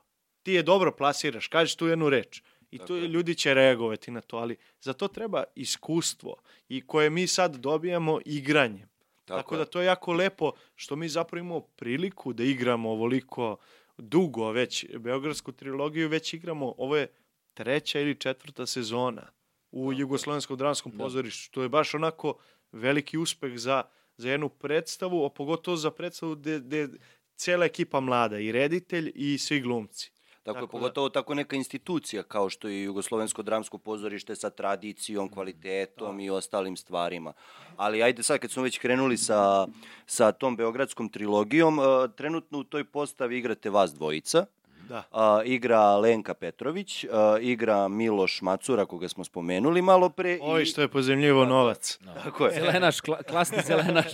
S3: ti je dobro plasiraš, kažeš tu jednu reč. I
S1: Tako
S3: tu ljudi će reagovati na to, ali za to treba iskustvo i koje mi sad dobijamo igranjem. Tako,
S1: Tako
S3: da to je jako lepo što mi zapravo imamo priliku da igramo ovoliko dugo već Beogradsku trilogiju, već igramo, ovo je treća ili četvrta sezona u Jugoslovenskom dramskom
S2: Da.
S3: pozorištu, što je baš onako veliki uspeh za, za jednu predstavu, a pogotovo za predstavu gde, cela ekipa mlada, i reditelj i svi glumci.
S1: Tako, je,
S3: Tako da-
S1: pogotovo tako neka institucija kao što je Jugoslovensko dramsko pozorište sa tradicijom, kvalitetom i ostalim stvarima. Ali ajde sad kad smo već krenuli sa, sa tom beogradskom trilogijom, uh, trenutno u toj postavi igrate vas dvojica.
S3: Da.
S1: Uh, igra Lenka Petrović, uh, igra Miloš Macura, koga smo spomenuli malo pre.
S3: Ovi
S1: i-
S3: što je pozemljivo novac.
S2: No.
S1: Tako je.
S2: Zelenaš, kla, klasni zelenaš.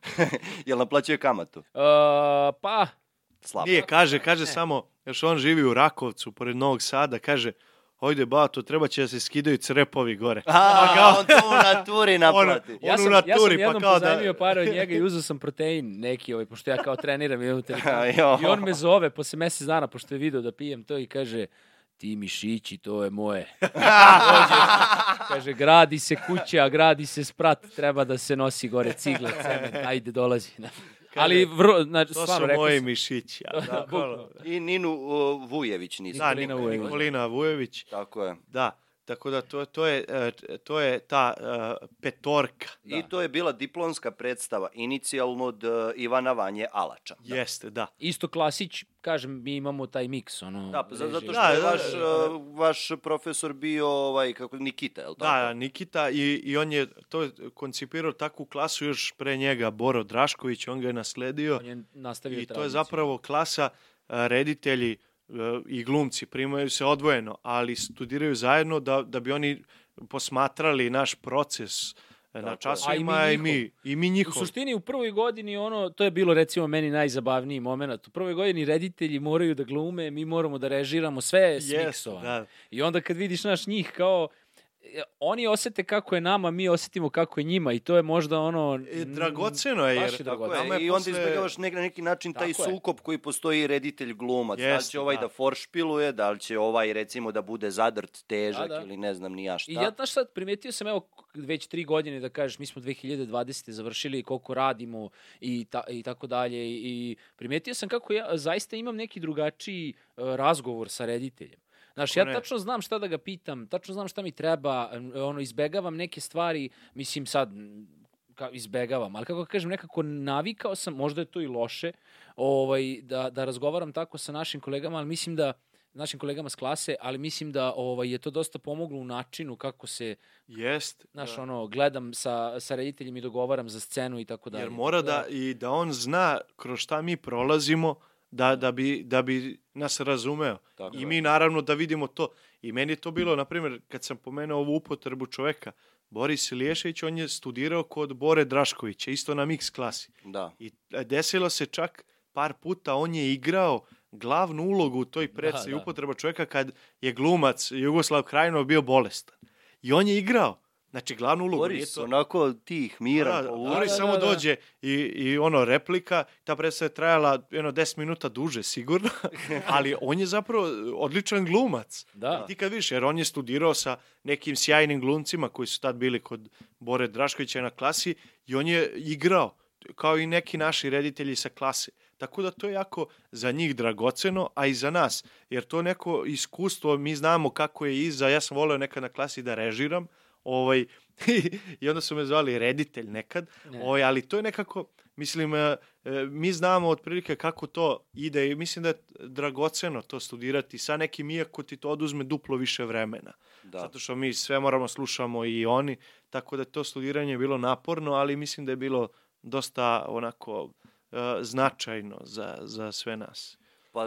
S1: Jel naplaćuje kamatu?
S2: Uh, pa,
S1: Slabo.
S3: Nije, kaže, kaže samo, još on živi u Rakovcu, pored Novog Sada, kaže, ojde ba, to treba će da se skidaju crepovi gore.
S1: A, on to u naturi naplati.
S3: On
S2: ja
S3: u
S2: sam, ja sam
S3: naturi, pa
S2: jednom
S3: kao da-
S2: pozajmio pare od njega i uzeo sam protein neki, ovaj, pošto ja kao treniram. Imam telefon.
S1: Jo.
S2: I on me zove posle mesec dana, pošto je video da pijem to i kaže, ti mišići, to je moje. Dođe, kaže, gradi se kuća, gradi se sprat, treba da se nosi gore cigle, cement, ajde, dolazi. Ali, vrlo, znači,
S3: To
S2: stvarno,
S3: su moji
S2: sam,
S3: mišići. a,
S2: Da,
S3: da.
S1: I Ninu uh, Vujević nisi.
S3: Da,
S2: Nikolina
S3: Nik-
S2: Vujević.
S3: Nikolina Vujević.
S1: Tako je.
S3: Da, tako da to, to, je, e, to je ta e, petorka.
S1: I to je bila diplomska predstava inicijalno od uh, Ivana Vanje Alača.
S3: Jeste, da.
S2: Isto klasić, kažem, mi imamo taj miks, ono...
S1: Da, pa za- zato što
S3: Da,
S1: je
S3: da,
S1: vaš,
S3: da.
S1: uh, vaš profesor bio ovaj, kako, Nikita, je li tako?
S3: Da, Nikita i, i on je to koncipirao takvu klasu još pre njega, Boro Drašković, on ga je nasledio.
S2: On je nastavio
S3: I to je
S2: tradiciju.
S3: zapravo klasa reditelji e, i glumci primaju se odvojeno, ali studiraju zajedno da, da bi oni posmatrali naš proces e, na časovima
S2: A i
S3: i
S2: mi
S3: mi, i mi
S2: U
S3: njihov.
S2: suštini u prvoj godini ono to je bilo recimo meni najzabavniji moment. U prvoj godini reditelji moraju da glume, mi moramo da režiramo sve je smiksovano.
S3: da.
S2: I onda kad vidiš naš njih kao oni osete kako je nama, mi osetimo kako je njima i to je možda ono...
S3: E, dragoceno je, jer
S2: je
S1: Tako
S2: dragoceno.
S3: Nama
S1: je,
S3: je
S1: i onda
S3: posle-
S1: izbjegavaš nek- na neki način taj
S2: Tako je.
S1: sukob koji postoji reditelj glumac. da li će ovaj da.
S3: da.
S1: foršpiluje, da li će ovaj recimo da bude zadrt težak
S2: Da, da.
S1: ili ne znam ni ja šta.
S2: I ja, znaš sad, primetio sam, evo, već tri godine da kažeš, mi smo 2020. završili koliko radimo i, ta, i tako dalje. I, I primetio sam kako ja zaista imam neki drugačiji uh, razgovor sa rediteljem. Znaš, ja tačno znam šta da ga pitam, tačno znam šta mi treba, ono, izbegavam neke stvari, mislim sad, ka, izbegavam, ali kako kažem, nekako navikao sam, možda je to i loše, ovaj, da, da razgovaram tako sa našim kolegama, ali mislim da našim kolegama s klase, ali mislim da ovaj je to dosta pomoglo u načinu kako se,
S3: Jest.
S2: znaš,
S3: da.
S2: ono, gledam sa, sa rediteljem i dogovaram za scenu i tako dalje.
S3: Jer mora
S2: Tako
S3: da, i da on zna kroz šta mi prolazimo da, da, bi, da bi nas razumeo.
S1: Tako
S3: I mi naravno da vidimo to. I meni je to bilo, na primjer, kad sam pomenuo ovu upotrebu čoveka, Boris Iliješević, on je studirao kod Bore Draškovića, isto na mix klasi.
S1: Da.
S3: I e, desilo se čak par puta, on je igrao glavnu ulogu u toj predstavi
S2: da.
S3: upotreba čoveka kad je glumac Jugoslav Krajinov bio bolestan. I on je igrao. Znači, glavnu ulogu.
S1: Boris,
S3: to-
S1: onako tih, miran,
S3: da. Boris
S2: Da, da,
S3: samo
S2: da, da.
S3: dođe i, i ono replika, ta predstava je trajala jedno 10 minuta duže sigurno, ali on je zapravo odličan glumac.
S2: Da.
S3: I ti kad vidiš, jer on je studirao sa nekim sjajnim glumcima koji su tad bili kod Bore Draškovića na klasi i on je igrao kao i neki naši reditelji sa klase. Tako da to je jako za njih dragoceno, a i za nas. Jer to neko iskustvo, mi znamo kako je iza, ja sam voleo nekad na klasi da režiram, ovaj, i onda su me zvali reditelj nekad,
S2: Ne.
S3: ovaj, ali to je nekako, mislim, e, e, mi znamo otprilike kako to ide i mislim da je dragoceno to studirati sa nekim, iako ti to oduzme duplo više vremena.
S1: Da.
S3: Zato što mi sve moramo slušamo i oni, tako da je to studiranje bilo naporno, ali mislim da je bilo dosta onako e, značajno za, za sve nas.
S1: Pa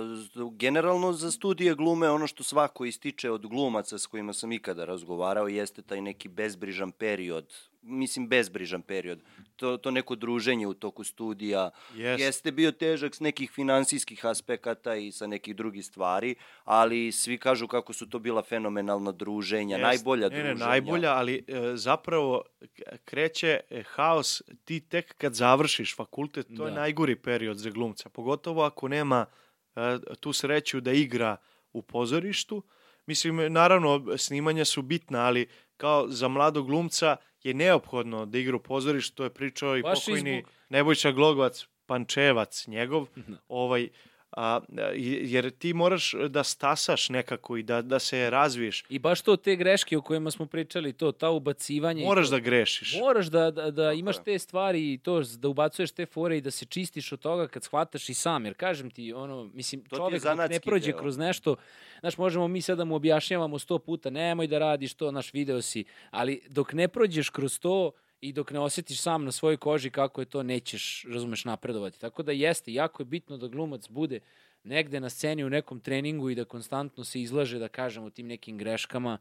S1: generalno za studije glume ono što svako ističe od glumaca s kojima sam ikada razgovarao jeste taj neki bezbrižan period, mislim bezbrižan period, to, to neko druženje u toku studija,
S3: Jest.
S1: jeste bio težak s nekih finansijskih aspekata i sa nekih drugih stvari, ali svi kažu kako su to bila fenomenalna druženja,
S3: Jest.
S1: najbolja
S3: ne,
S1: druženja.
S3: Ne, najbolja, ali e, zapravo kreće e, haos ti tek kad završiš fakultet, to je
S2: Da.
S3: najgori period za glumca, pogotovo ako nema tu sreću da igra u pozorištu. Mislim, naravno, snimanja su bitna, ali kao za mladog glumca je neophodno da igra u pozorištu, to je pričao i
S2: Baš
S3: pokojni
S2: zbog-
S3: Nebojša Glogovac, Pančevac njegov,
S2: Da.
S3: ovaj, a, jer ti moraš da stasaš nekako i da, da se razviješ.
S2: I baš to, te greške o kojima smo pričali, to, ta ubacivanje.
S3: Moraš
S2: to-
S3: da grešiš.
S2: Moraš da, da, da imaš te stvari i to, da ubacuješ te fore i da se čistiš od toga kad shvataš i sam. Jer kažem ti, ono, mislim,
S1: je
S2: čovek ne prođe
S1: deo.
S2: kroz nešto, znaš, možemo mi sad da mu objašnjavamo sto puta, nemoj da radiš to, naš video si, ali dok ne prođeš kroz to i dok ne osjetiš sam na svojoj koži kako je to, nećeš, razumeš, napredovati. Tako da jeste, jako je bitno da glumac bude negde na sceni u nekom treningu i da konstantno se izlaže, da kažemo, tim nekim greškama,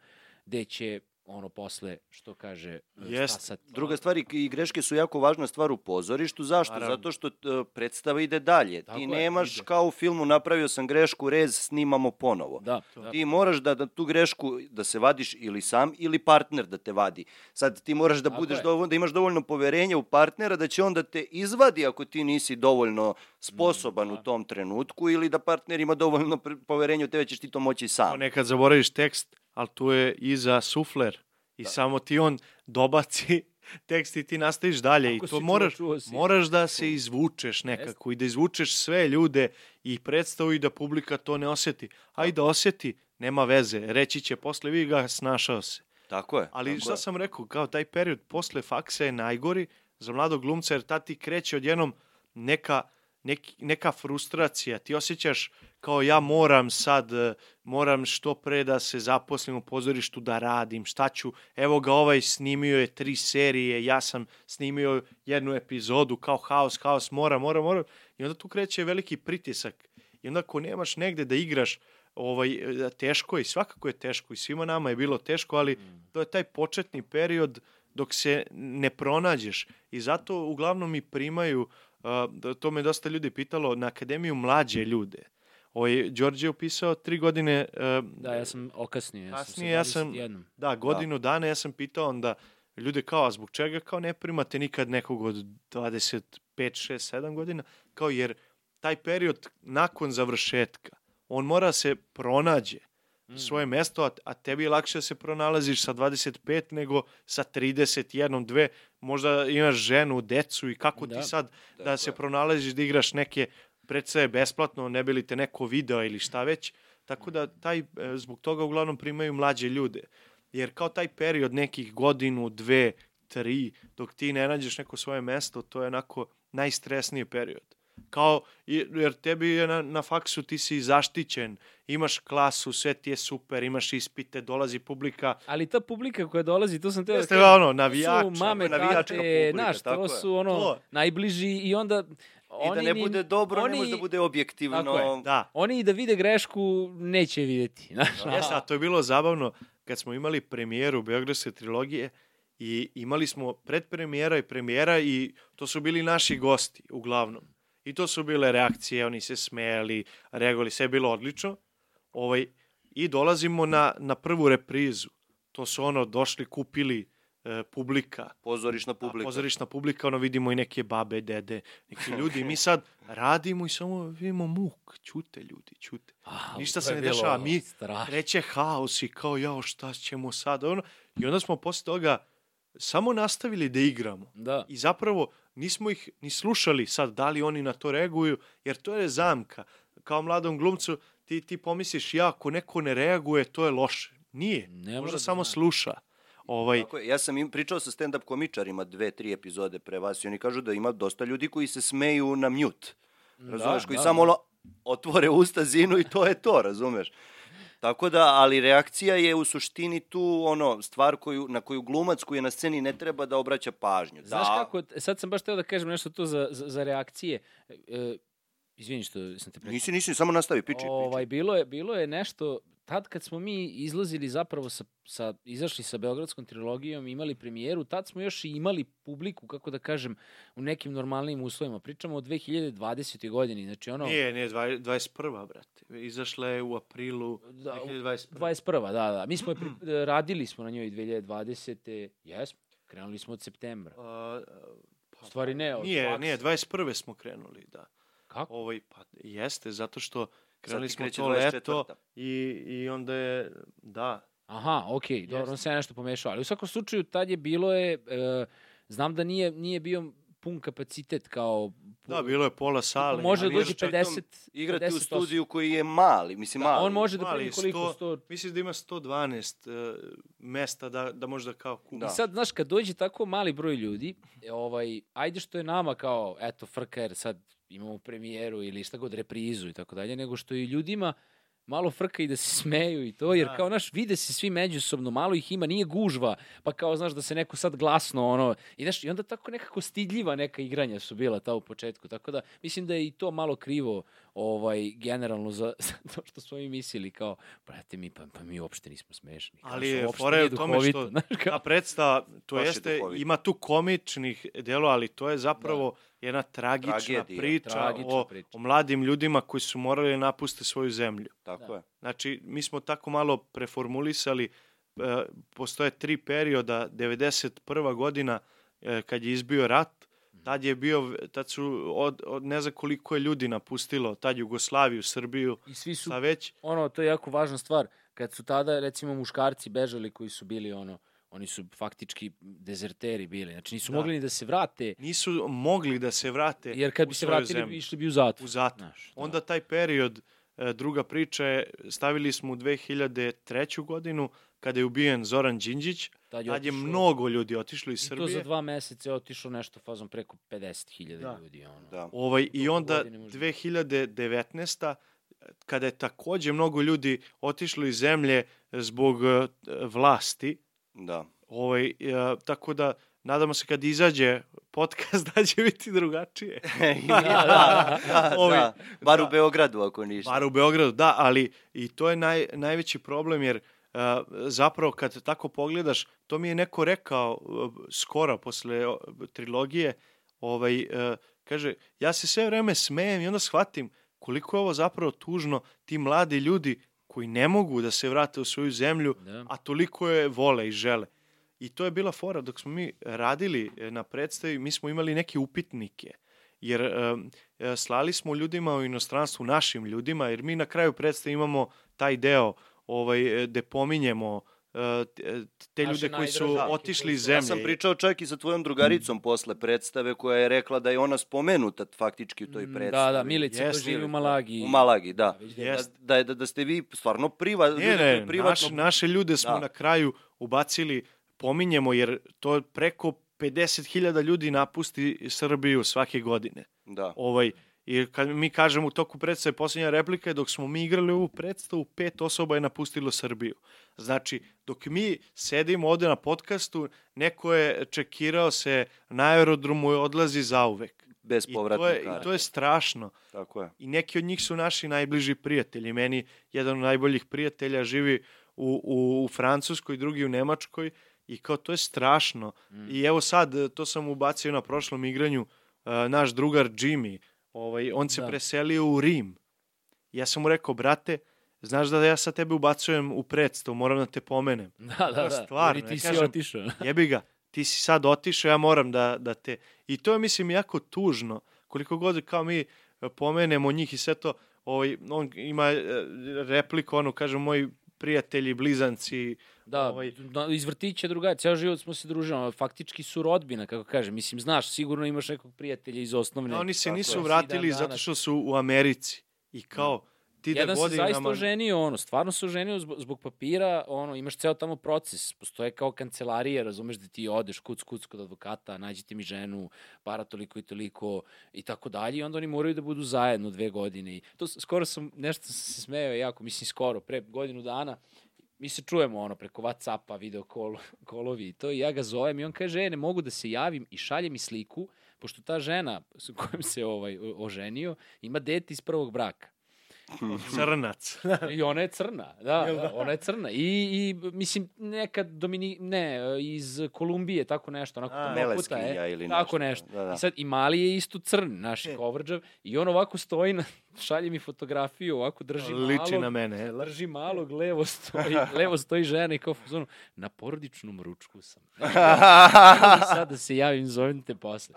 S2: gde će ono posle, što kaže,
S3: Jest.
S2: stasati.
S1: Druga stvar i- greške su jako važna stvar u pozorištu. Zašto?
S3: Naravno.
S1: Zato što e, predstava ide dalje.
S2: Tako
S1: Ti
S2: je,
S1: nemaš
S3: ide.
S1: kao u filmu napravio sam grešku, rez, snimamo ponovo.
S2: Da, da.
S1: Ti moraš da, da tu grešku da se vadiš ili sam ili partner da te vadi. Sad ti moraš da
S2: Tako
S1: budeš
S2: je.
S1: dovoljno, da imaš dovoljno poverenja u partnera da će on da te izvadi ako ti nisi dovoljno sposoban
S2: Mm,
S1: u
S2: da.
S1: tom trenutku ili da partner ima dovoljno poverenja u tebe ćeš ti to moći sam.
S3: Ponekad zaboraviš tekst, ali tu je iza sufler i samo ti on dobaci tekst i ti nastaviš dalje
S2: Ako
S3: i to
S2: čuo,
S3: moraš,
S2: čuo si.
S3: moraš da se izvučeš nekako i da izvučeš sve ljude i predstavu i da publika to ne osjeti. A i da osjeti, nema veze, reći će posle vi ga snašao se.
S1: Tako je.
S3: Ali
S1: tako
S3: šta
S1: je.
S3: sam rekao, kao taj period posle faksa je najgori za mladog glumca, jer tad ti kreće odjednom neka, neki, neka frustracija. Ti osjećaš kao ja moram sad, e, moram što pre da se zaposlim u pozorištu da radim, šta ću, evo ga ovaj snimio je tri serije, ja sam snimio jednu epizodu, kao haos, haos, mora, mora, mora. I onda tu kreće veliki pritisak. I onda ako nemaš negde da igraš ovaj, e, teško je, svakako je teško i svima nama je bilo teško, ali to je taj početni period dok se ne pronađeš i zato uglavnom i primaju, da- to me dosta ljudi pitalo, na akademiju mlađe ljude. Ovaj, Đorđe je upisao tri godine, a,
S2: Da, ja sam okasnio. Ja
S3: Kasnije ja
S2: sam
S3: sam-
S2: sa 21.
S3: da, godinu dana, ja sam pitao onda ljude kao, a zbog čega kao ne primate nikad nekog od 25, 6, 7 godina, kao jer taj period nakon završetka, on mora se pronađe
S2: Mm.
S3: svoje mesto, a, a tebi je lakše da se pronalaziš sa 25 nego sa 31, 2, možda imaš ženu, decu i kako
S2: Da.
S3: ti sad da
S1: Tako
S3: se
S1: je.
S3: pronalaziš da igraš neke predstave besplatno, ne bi li te neko video ili šta već, tako da taj, e, zbog toga uglavnom primaju mlađe ljude. Jer kao taj period nekih godinu, dve, tri, dok ti ne nađeš neko svoje mesto, to je onako najstresniji period. Kao, jer tebi je na, na faksu ti si zaštićen, imaš klasu, sve ti je super, imaš ispite, dolazi publika.
S2: Ali ta publika koja dolazi, to sam teo
S3: Jeste
S2: da
S3: ono, navijač.
S2: su mame,
S1: navijačka
S2: tate,
S1: publika, tako
S2: to su ono
S3: To.
S2: najbliži i onda
S1: I da
S2: oni
S1: ne
S2: ni-
S1: bude dobro,
S2: oni,
S1: ne može da bude objektivno.
S2: Tako je,
S3: Da,
S2: Oni i da vide grešku neće videti. Znaš,
S3: Jeste, a to je bilo zabavno kad smo imali premijeru Beogradske trilogije i imali smo predpremijera i premijera i to su bili naši gosti uglavnom. I to su bile reakcije, oni se smejali, reagovali, sve je bilo odlično. Ovaj, I dolazimo na, na prvu reprizu. To su ono, došli, kupili e, publika,
S1: Pozorišna
S3: publika.
S1: publika.
S3: pozorišna publika, ono vidimo i neke babe, dede, neki ljudi. I mi sad radimo i samo vidimo muk, ćute ljudi, ćute.
S2: A,
S3: Ništa se ne dešava, mi
S2: strašno.
S3: kreće haos i kao jao šta ćemo sad ono. I onda smo posle toga samo nastavili da igramo.
S2: Da.
S3: I zapravo nismo ih ni slušali sad da li oni na to reaguju, jer to je zamka. Kao mladom glumcu ti, ti pomisliš ja ako neko ne reaguje to je loše. Nije.
S2: Ne
S3: Možda
S2: da
S3: samo
S2: zna.
S3: sluša. Ovaj,
S1: Tako je, ja sam im pričao sa stand-up komičarima dve, tri epizode pre vas i oni kažu da ima dosta ljudi koji se smeju na mute. Razumeš, koji
S2: da,
S1: samo
S2: da.
S1: ono, otvore usta, zinu i to je to, razumeš? Tako da, ali reakcija je u suštini tu ono stvar koju, na koju glumac koji je na sceni ne treba da obraća pažnju.
S2: Znaš
S1: da,
S2: kako, sad sam baš teo da kažem nešto to za, za, za reakcije. E, izvini što sam te prekao.
S1: Nisi, nisi, samo nastavi, piči,
S2: Ovaj, bilo, je, bilo je nešto, tad kad smo mi izlazili zapravo sa, sa, izašli sa Beogradskom trilogijom, imali premijeru, tad smo još i imali publiku, kako da kažem, u nekim normalnim uslovima. Pričamo o 2020. godini, znači ono...
S3: Nije, nije, dva- 21. brate. Izašla je u aprilu
S2: Da, u-
S3: 2021.
S2: 21. da, da. Mi smo je pri, radili smo na njoj 2020. Jesmo, krenuli smo od septembra.
S3: A,
S2: U stvari ne, od
S3: Nije,
S2: faksa.
S3: nije, 21. smo krenuli, da.
S2: Kako?
S3: Ovaj, pa jeste, zato što krenuli smo to
S1: 24..
S3: leto i, i onda je, da,
S2: Aha, okej, dobro, on se ja nešto pomešao. Ali u svakom slučaju, tad je bilo je, e, znam da nije, nije bio pun kapacitet kao...
S3: da, bilo je pola sale.
S2: može da dođe
S3: još-
S1: pritom
S2: 50
S1: Igrati
S2: 50
S1: u studiju koji je mali, mislim
S2: Da,
S1: mali.
S2: on može da primi koliko?
S3: 100
S2: 100...
S3: Mislim da ima 112 uh, mesta da, da možda kao kupi.
S1: Da.
S2: I sad, znaš, kad dođe tako mali broj ljudi, e, ovaj, ajde što je nama kao, eto, frka jer sad imamo premijeru ili šta god, reprizu i tako dalje, nego što i ljudima malo frka i da se smeju i to, jer
S3: Da.
S2: kao, znaš, vide se svi međusobno, malo ih ima, nije gužva, pa kao, znaš, da se neko sad glasno, ono, i, znaš, i onda tako nekako stidljiva neka igranja su bila ta u početku, tako da mislim da je i to malo krivo, ovaj, generalno za, za to što smo mi mislili, kao, brate, mi, pa, pa mi uopšte nismo smešni. Kao,
S3: Ali je
S2: uopšte
S3: fora je u tome
S2: duhovito,
S3: što
S2: znaš, kao-
S3: ta predstava, to
S1: je
S3: jeste,
S1: duhovito.
S3: ima tu komičnih dela, ali to je zapravo jedna tragična
S1: Tragedija.
S3: priča,
S2: Tragična
S3: o,
S2: priča.
S3: o mladim ljudima koji su morali da napuste svoju zemlju.
S1: Tako
S2: Da.
S1: je.
S3: Znači, mi smo tako malo preformulisali, e, postoje tri perioda, 91. godina e, kad je izbio rat, tad je bio, tad su, od, od ne znam koliko je ljudi napustilo, tad Jugoslaviju, Srbiju,
S2: I svi su
S3: sa već,
S2: ono, to je jako važna stvar. Kad su tada, recimo, muškarci bežali koji su bili, ono, oni su faktički dezerteri bili. Znači, nisu
S3: Da.
S2: mogli ni da se vrate,
S3: nisu mogli da se vrate
S2: jer kad bi se vratili,
S3: zemlju.
S2: išli bi u zatvor.
S3: u zatvor.
S2: Znaš, da.
S3: Onda taj period, e, druga priča je, stavili smo u 2003. godinu, kada je ubijen Zoran Đinđić,
S2: Tad
S3: tad je mnogo ljudi otišlo iz
S2: I to
S3: Srbije.
S2: za dva meseca je otišlo nešto fazom preko 50.000
S3: Da.
S2: ljudi. Ono.
S1: Da.
S3: Ovaj, I onda
S2: godine može
S3: 2019. kada je takođe mnogo ljudi otišlo iz zemlje zbog e, vlasti,
S1: Da.
S3: ovaj, e, tako da nadamo se kad izađe podcast da će biti drugačije.
S1: da, da, da,
S3: Ovi-
S1: da. Bar u
S3: da.
S1: Beogradu ako ništa.
S3: Bar u Beogradu, da, ali i to je naj, najveći problem jer uh, zapravo kad tako pogledaš, to mi je neko rekao uh, skoro posle uh, trilogije, ovaj, uh, kaže, ja se sve vreme smejem i onda shvatim koliko je ovo zapravo tužno ti mladi ljudi koji ne mogu da se vrate u svoju zemlju,
S2: Da.
S3: a toliko je vole i žele. I to je bila fora dok smo mi radili e, na predstavi, mi smo imali neke upitnike. Jer em, e, slali smo ljudima u inostranstvu, našim ljudima, jer mi na kraju predstave imamo taj deo ovaj, e, gde pominjemo e, te- ljude koji su
S2: najdraže,
S3: otišli iz zemlje.
S1: Ja sam pričao čak i sa tvojom drugaricom posle predstave koja je rekla da je ona spomenuta faktički u toj
S2: Mm,
S1: predstavi.
S2: Da, da, Milica koja
S3: Jeste,
S2: živi u Malagi.
S1: U Malagi, da.
S2: Već
S1: Da, da, da, da ste vi stvarno priva,
S3: Ne, ne,
S1: privatno...
S3: naš, naše ljude smo
S1: Da.
S3: na kraju ubacili, pominjemo, jer to je preko 50.000 ljudi napusti Srbiju svake godine.
S1: Da.
S3: Ovaj, I kad mi kažemo u toku predstave, posljednja replika je dok smo mi igrali ovu predstavu, pet osoba je napustilo Srbiju. Znači, dok mi sedimo ovde na podcastu, neko je čekirao se na aerodromu i odlazi zauvek.
S1: Bez
S3: I to, je, I to je strašno.
S1: Tako je.
S3: I neki od njih su naši najbliži prijatelji. Meni jedan od najboljih prijatelja živi u, u, u Francuskoj, drugi u Nemačkoj i kao to je strašno.
S2: Mm.
S3: I evo sad, to sam ubacio na prošlom igranju, e, naš drugar Jimmy, ovaj, on se
S2: Da.
S3: preselio u Rim. Ja sam mu rekao, brate, znaš da ja sad tebe ubacujem u predstavu, moram da te pomenem.
S2: Da, da, da.
S3: Stvarno,
S2: Jer ti
S3: ja
S2: si
S3: kažem-
S2: otišao.
S3: Jebi ga, ti si sad otišao, ja moram da, da te... I to je, mislim, jako tužno. Koliko god kao mi pomenemo njih i sve to, ovaj, on ima e, repliku, ono, kaže, moji prijatelji, blizanci,
S2: Da,
S3: Ovaj-
S2: da, iz vrtića drugari, ceo život smo se družili, faktički su rodbina, kako kažem. Mislim, znaš, sigurno imaš nekog prijatelja iz osnovne.
S3: a oni se nisu
S1: je.
S3: vratili
S2: dan
S3: zato što su u Americi. I kao, ti
S2: Jedan
S3: da
S2: se zaista
S3: godinama...
S2: oženio, ono, stvarno se oženio zbog, zbog papira, ono, imaš ceo tamo proces, postoje kao kancelarije, razumeš da ti odeš kuc, kuc kod advokata, nađite mi ženu, para toliko i toliko i tako dalje, i onda oni moraju da budu zajedno dve godine. I to skoro sam, nešto sam se smeo jako, mislim skoro, pre godinu dana, mi se čujemo ono preko Whatsappa, video call, callovi i to i ja ga zovem i on kaže, e, ne mogu da se javim i šalje mi sliku, pošto ta žena s kojom se ovaj oženio ima dete iz prvog braka.
S3: Crnac.
S2: I ona je crna, da, da, ona je crna. I, i mislim, neka Domini, ne, iz Kolumbije, tako nešto, onako
S3: A,
S2: puta
S1: Meleskinja
S2: je,
S1: ili
S2: tako
S1: nešto,
S2: nešto.
S1: da, da.
S2: I sad, i Mali je isto crn, naš
S3: E.
S2: coverđav, i on ovako stoji, na, šalje mi fotografiju, ovako drži
S3: Liči
S2: malog,
S3: na mene. e,
S2: drži malog, levo stoji, levo stoji žena i kao fazonu, na porodičnom ručku sam. Mogu sad da se javim, zovem te posle.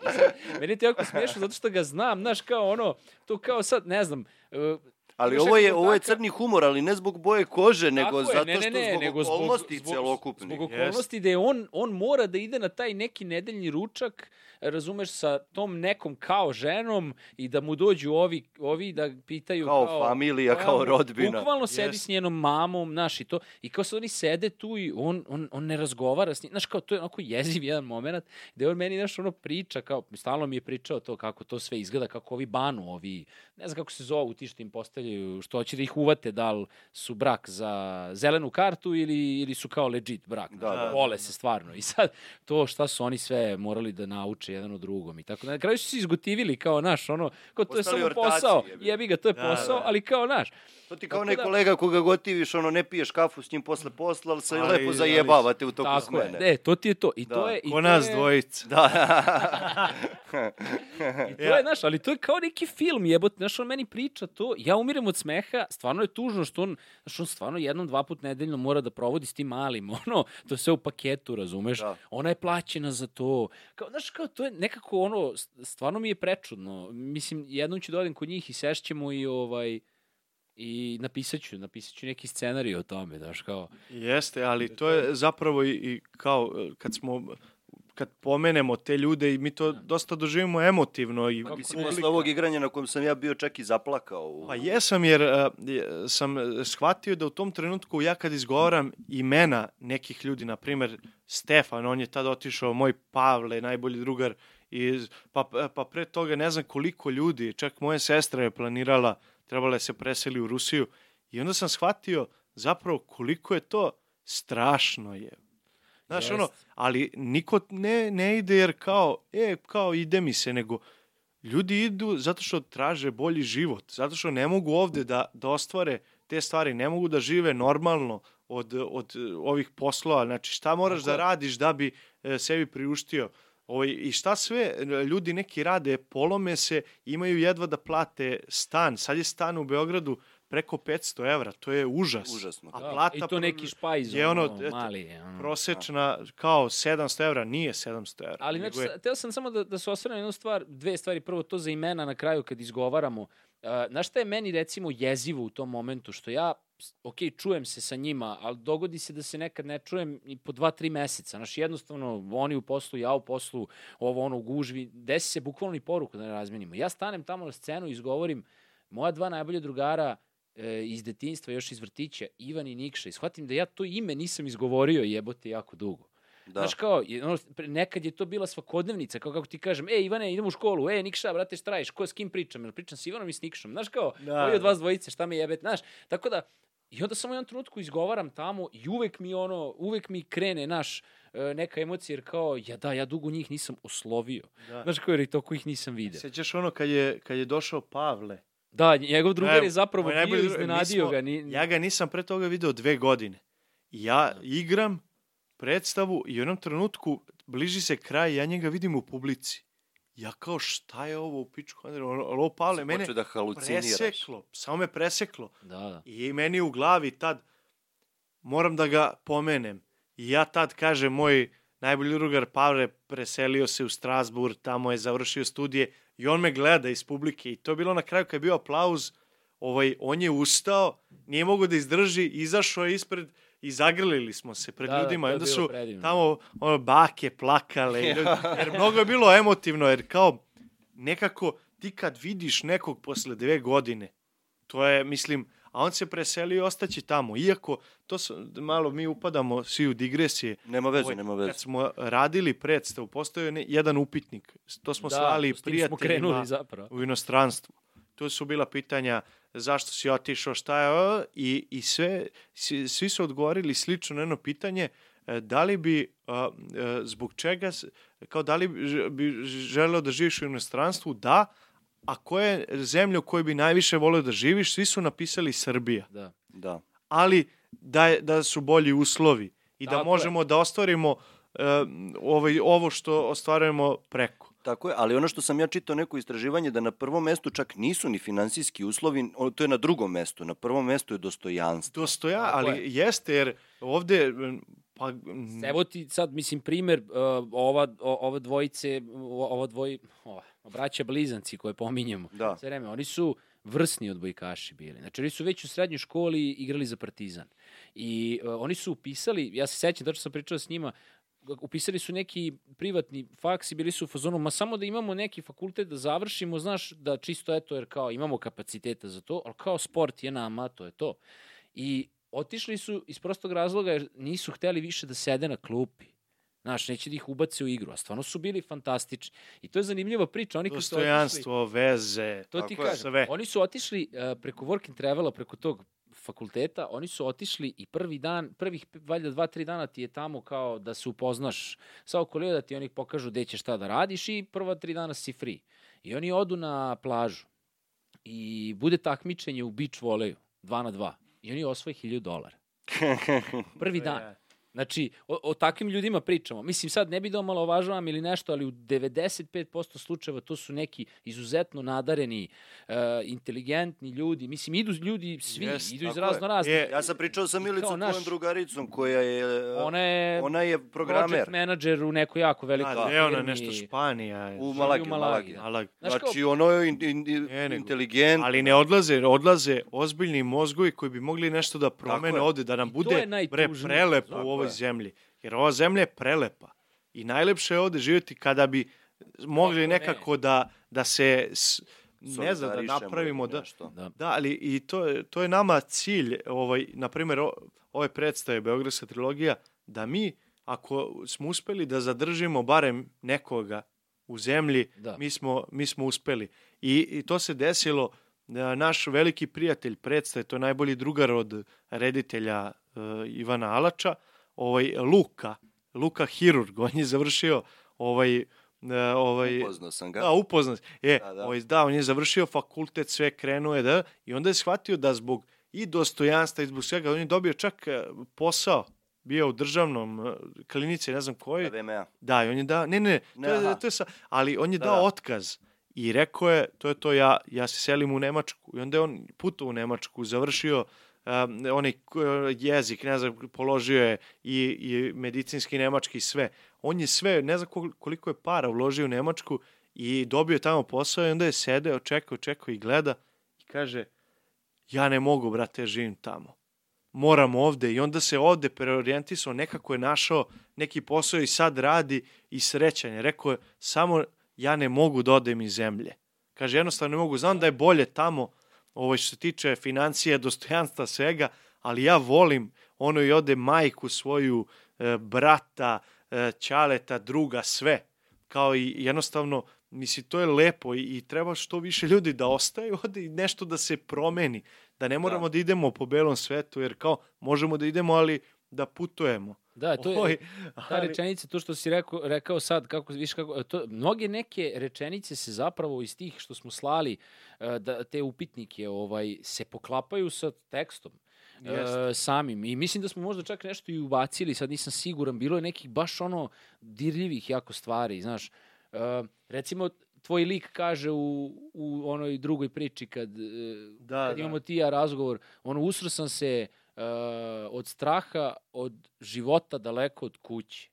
S2: Meni je to jako smiješno zato što ga znam, znaš, kao ono, to kao sad, ne znam, uh,
S1: Ali ovo je, ovo je crni humor, ali ne zbog boje kože, nego
S2: je,
S1: zato
S2: ne,
S1: što
S2: ne, ne,
S1: zbog
S2: nego
S1: okolnosti
S2: zbog,
S1: celokupnih.
S2: Zbog okolnosti da je on, on mora da ide na taj neki nedeljni ručak, razumeš, sa tom nekom kao ženom i da mu dođu ovi, ovi da pitaju
S1: Kao familija, kao
S2: mu-
S1: rodbina.
S2: Bukvalno sedi
S3: Jest.
S2: s njenom mamom, znaš, i to. I kao se oni sede tu i on, on, on ne razgovara s njim. Znaš, kao to je onako jeziv jedan moment gde on meni, znaš, ono priča, kao, stalno mi je pričao to kako to sve izgleda, kako ovi banu, ovi, ne znam kako se zovu ti što im postavljaju, što hoće da ih uvate, da li su brak za zelenu kartu ili, ili su kao legit brak.
S1: Da,
S2: Znači,
S1: da,
S2: Vole se stvarno. I sad, to šta su oni sve morali da nauče jedan od drugom i tako. Na kraju su se izgotivili kao naš, ono, kao to je samo
S1: ortaci,
S2: posao.
S1: jebi ga.
S2: Jebi ga, to je
S3: Da,
S2: posao,
S3: da.
S2: ali kao naš.
S1: To ti kao
S2: Tako
S1: onaj
S2: da-
S1: kolega koga gotiviš, ono, ne piješ kafu s njim posle posla, ali se
S3: Ali-
S1: lepo zajebavate u toku
S2: Tako
S1: smene.
S2: je. E, to ti je to. I
S1: Da.
S2: to je, i
S3: Ko nas dvojica.
S1: Da.
S2: I to je, znaš, ali to je kao neki film, jebote, znaš, on meni priča to, ja umirem od smeha, stvarno je tužno što on, znaš, on stvarno jednom, dva put nedeljno mora da provodi s tim malim, ono, to sve u paketu, razumeš?
S1: Da.
S2: Ona je plaćena za to. Kao, znaš, kao, to je nekako ono, stvarno mi je prečudno. Mislim, jednom ću da odem kod njih i sešćemo i ovaj, i napisat ću, napisat ću neki scenarij o tome, znaš, kao,
S3: Jeste, ali to je zapravo i, i kao kad smo kad pomenemo te ljude i mi to dosta doživimo emotivno i
S2: Kako
S1: Mislim, posle ovog igranja na kojem sam ja bio čak i zaplakao. U...
S3: Pa jesam jer uh, sam e, shvatio da u tom trenutku ja kad izgovaram imena nekih ljudi, na primer Stefan, on je tad otišao, moj Pavle, najbolji drugar, iz, pa, pa pre toga ne znam koliko ljudi, čak moja sestra je planirala, trebala je se preseli u Rusiju i onda sam shvatio zapravo koliko je to strašno je. Znaš,
S2: Jest.
S3: ono, ali niko ne, ne ide jer kao, e, kao ide mi se, nego ljudi idu zato što traže bolji život, zato što ne mogu ovde da, da ostvare te stvari, ne mogu da žive normalno od, od ovih poslova. Znači, šta moraš
S2: Tako
S3: da radiš da bi e, sebi priuštio? Ovaj, I šta sve e, ljudi neki rade, polome se, imaju jedva da plate stan. Sad je stan u Beogradu preko 500 evra, to je užas.
S1: Užasno.
S3: A
S2: Da,
S3: plata
S2: I to neki špajz,
S3: je
S2: ono,
S3: ono,
S2: mali je. Ono.
S3: prosečna kao 700 evra, nije 700 evra.
S2: Ali znači,
S3: je-
S2: teo sam samo da, da se osvrnem jednu stvar, dve stvari. Prvo to za imena na kraju kad izgovaramo. Uh, znaš šta je meni recimo jezivo u tom momentu? Što ja, ok, čujem se sa njima, ali dogodi se da se nekad ne čujem i po dva, tri meseca. Znaš, jednostavno, oni u poslu, ja u poslu, ovo ono gužvi, desi se bukvalno i poruku da ne razmenimo. Ja stanem tamo na scenu i izgovorim, moja dva najbolja drugara e, iz detinjstva, još iz vrtića, Ivan i Nikša, i shvatim da ja to ime nisam izgovorio jebote jako dugo.
S1: Da.
S2: Znaš kao, ono, nekad je to bila svakodnevnica, kao kako ti kažem, e Ivane, idem u školu, e Nikša, brate, šta radiš, ko s kim pričam, jel pričam s Ivanom i s Nikšom, znaš kao,
S3: Da,
S2: koji od vas dvojice, šta me jebet, znaš, tako da, i onda samo u jednom trenutku izgovaram tamo i uvek mi ono, uvek mi krene, naš, e, neka emocija, jer kao, ja da, ja dugo njih nisam oslovio.
S3: Da.
S2: Znaš kao, jer i toliko ih nisam video.
S3: Sećaš ono kad je, kad je došao Pavle?
S2: Da, njegov drugar je zapravo bio,
S3: najbolji
S2: iznenadio ga. Ni,
S3: Ja ga nisam pre toga video dve godine. Ja igram predstavu i u jednom trenutku bliži se kraj, ja njega vidim u publici. Ja kao šta je ovo u pičku? Ovo Pavle,
S1: Si
S3: mene
S1: da
S3: preseklo. Samo me preseklo.
S2: Da, da.
S3: I meni u glavi tad moram da ga pomenem. I ja tad kažem, moj najbolji drugar Pavle preselio se u Strasbourg, tamo je završio studije i on me gleda iz publike. I to je bilo na kraju kad je bio aplauz, ovaj, on je ustao, nije mogao da izdrži, izašao je ispred i zagrlili smo se pred
S2: Da, da,
S3: ljudima.
S2: je
S3: onda su
S2: predivno.
S3: tamo ono, bake plakale. jer mnogo je bilo emotivno, jer kao nekako ti kad vidiš nekog posle dve godine, to je, mislim, a on se preselio i ostaće tamo. Iako, to su, malo mi upadamo svi u digresije.
S1: Nema veze,
S3: Ovaj,
S1: nema
S3: Kad
S1: veze.
S3: smo radili predstavu, postojao je ne- jedan upitnik. To smo
S2: da,
S3: slali
S2: smo krenuli
S3: prijateljima
S2: zapravo.
S3: u inostranstvu. Tu su bila pitanja zašto si otišao, šta je i, i sve, svi, svi su odgovorili slično na jedno pitanje, e, da li bi, a, e, zbog čega, kao da li bi želeo da živiš u inostranstvu, da, a koje zemlje u kojoj bi najviše volio da živiš, svi su napisali Srbija,
S2: Da.
S1: Da.
S3: ali da, je, da su bolji uslovi i da
S2: Tako je.
S3: možemo da ostvarimo e, ovaj, ovo što ostvarujemo preko.
S1: Tako je, ali ono što sam ja čitao neko istraživanje da na prvom mestu čak nisu ni finansijski uslovi, to je na drugom mestu, na prvom mestu je dostojanstvo.
S3: Dostoja,
S2: Tako
S3: ali
S2: je.
S3: jeste, jer ovde, pa...
S2: Evo ti sad, mislim, primer uh, ova, ova dvojice, ova dvoj, ova, braća blizanci koje pominjemo.
S1: Da.
S2: Sve vreme, oni su vrsni odbojkaši bili. Znači, oni su već u srednjoj školi igrali za Partizan. I uh, oni su upisali, ja se sećam, tačno sam pričao s njima, upisali su neki privatni faks i bili su u fazonu, ma samo da imamo neki fakultet da završimo, znaš, da čisto eto, jer kao imamo kapaciteta za to, ali kao sport je nama, to je to. I otišli su iz prostog razloga jer nisu hteli više da sede na klupi. Znaš, neće da ih ubace u igru, a stvarno su bili fantastični. I to je zanimljiva priča. Oni su otišli,
S3: Dostojanstvo, veze.
S2: to ti kažem.
S3: Sve.
S2: Oni su otišli uh, preko work and travela, preko tog fakulteta, oni su otišli i prvi dan, prvih valjda dva, tri dana ti je tamo kao da se upoznaš sa okolio, da ti oni pokažu gde ćeš šta da radiš i prva tri dana si free. I oni odu na plažu i bude takmičenje u beach voleju, dva na dva. I oni osvoje 1000 dolara. Prvi dan. Znači, o, o takvim ljudima pričamo. Mislim, sad ne bi da omalovažavam ili nešto, ali u 95% slučajeva to su neki izuzetno nadareni, uh, inteligentni ljudi. Mislim, idu ljudi svi,
S3: Jest,
S2: idu iz
S1: je.
S2: razno raznih.
S3: Je,
S1: Ja sam pričao sa
S2: kao
S1: Milicom,
S2: naš-
S1: tvojom drugaricom, koja je...
S2: Ona je,
S1: Ona je
S2: project
S1: programer
S2: manager u nekoj jako velikoj
S3: Da, ne, ona
S2: firmi.
S3: nešto Španija.
S1: u
S2: Živi
S1: Malagi.
S2: u
S1: u
S2: Malagi,
S1: Malagi.
S2: da.
S3: Malag.
S2: Znaš kao-
S1: Znači, ono je in, in, in,
S3: Ne,
S1: inteligent.
S3: Ali ne odlaze, odlaze ozbiljni mozgovi koji bi mogli nešto da promene
S1: je.
S3: ovde, da nam
S2: I
S3: bude
S2: je najtužnije.
S3: prelepo u ovoj
S1: je.
S3: zemlji. Jer ova zemlja je prelepa. I najlepše je ovde živjeti kada bi mogli
S2: Kako ne?
S3: nekako da, da se, s- ne znam, da napravimo, da.
S2: Da.
S3: Da, ali i to je, to je nama cilj, ovaj, na primjer, ove predstave Beogradska trilogija, da mi, ako smo uspeli da zadržimo barem nekoga u zemlji,
S2: Da.
S3: mi, smo, mi smo uspeli. I, I to se desilo, da naš veliki prijatelj predstave, to je najbolji drugar od reditelja uh, Ivana Alača, ovaj, Luka, Luka Hirurg, on je završio ovaj, e, ovaj,
S1: Upoznao sam ga.
S3: Da, upoznat. E,
S1: Da,
S3: da,
S1: da.
S3: Ovaj, da, on je završio fakultet, sve krenuo je, da, i onda je shvatio da zbog i dostojanstva i zbog svega, on je dobio čak e, posao, bio u državnom e, klinici, ne znam koji.
S1: VMA.
S3: Da, i on je dao, ne, ne,
S1: Ne,
S3: to je,
S1: aha.
S3: to je sa, ali on je
S1: Da,
S3: dao
S1: da.
S3: otkaz i rekao je, to je to, ja, ja se selim u Nemačku. I onda je on putovao u Nemačku, završio um, onaj k- jezik, ne znam, položio je i, i medicinski nemački i sve. On je sve, ne znam kol- koliko je para uložio u Nemačku i dobio tamo posao i onda je sedeo, čekao, čekao i gleda i kaže, ja ne mogu, brate, ja živim tamo. Moram ovde i onda se ovde preorijentisao, nekako je našao neki posao i sad radi i srećan je. Rekao je, samo ja ne mogu da odem iz zemlje. Kaže, jednostavno ne mogu, znam da je bolje tamo, ovo što se tiče financije, dostojanstva, svega, ali ja volim ono i ode majku svoju, e, brata, e, ćaleta, druga, sve. Kao i jednostavno, misli, to je lepo i, i treba što više ljudi da ostaju ovde i nešto da se promeni. Da ne moramo da, idemo po belom svetu, jer kao možemo da idemo, ali da putujemo.
S2: Da, to je,
S3: Oj,
S2: ta
S3: ali-
S2: rečenica, to što si rekao, rekao sad, kako, viš kako, to, mnoge neke rečenice se zapravo iz tih što smo slali, e, da, te upitnike, ovaj, se poklapaju sa tekstom.
S3: Jeste.
S2: E, samim. I mislim da smo možda čak nešto i ubacili, sad nisam siguran, bilo je nekih baš ono dirljivih jako stvari, znaš. E, recimo, tvoj lik kaže u, u onoj drugoj priči kad,
S3: Da,
S2: kad
S3: da.
S2: imamo ti ja razgovor, ono, usro sam se e, od straha, od života daleko od kuće.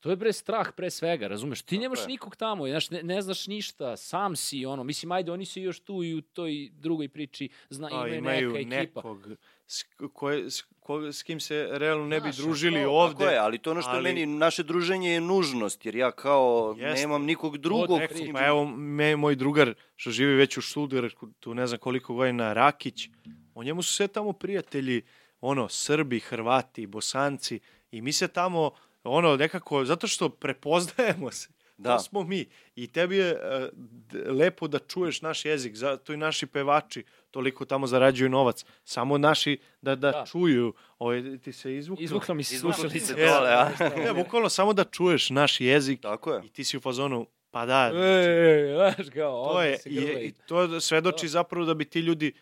S2: To je bre strah pre svega, razumeš? Ti nemaš
S1: je.
S2: nikog tamo, znaš, ne, ne znaš ništa, sam si, ono, mislim, ajde, oni su još tu i u toj drugoj priči, zna,
S3: A,
S2: imaju, neka ekipa.
S3: nekog s, koje, s, ko, s kim se realno ne bi
S2: Znaš,
S3: družili
S2: to-
S3: ovde.
S1: Tako je, ali to ono što
S3: ali-
S1: meni, naše druženje je nužnost, jer ja kao
S3: Jeste.
S1: nemam nikog drugog.
S2: Neko,
S1: s kim-
S3: Pa evo, me, moj drugar što živi već u Študgarku, tu ne znam koliko godina, Rakić, o njemu su sve tamo prijatelji, ono, Srbi, Hrvati, Bosanci, i mi se tamo, ono, nekako, zato što prepoznajemo se,
S1: Da.
S3: to smo mi. I tebi je e, d- lepo da čuješ naš jezik, zato i naši pevači toliko tamo zarađuju novac. Samo naši da, da,
S2: Da.
S3: čuju. Ovo, ti se izvuklo.
S2: Izvuklo mi se slušalice.
S1: se dole, a?
S3: Ne, bukvalno samo da čuješ naš jezik
S1: Tako je.
S3: i ti si u fazonu, pa da,
S2: E, znaš, kao,
S3: to je,
S2: se
S3: i,
S2: grle
S3: i
S2: i-
S3: to svedoči zapravo da bi ti ljudi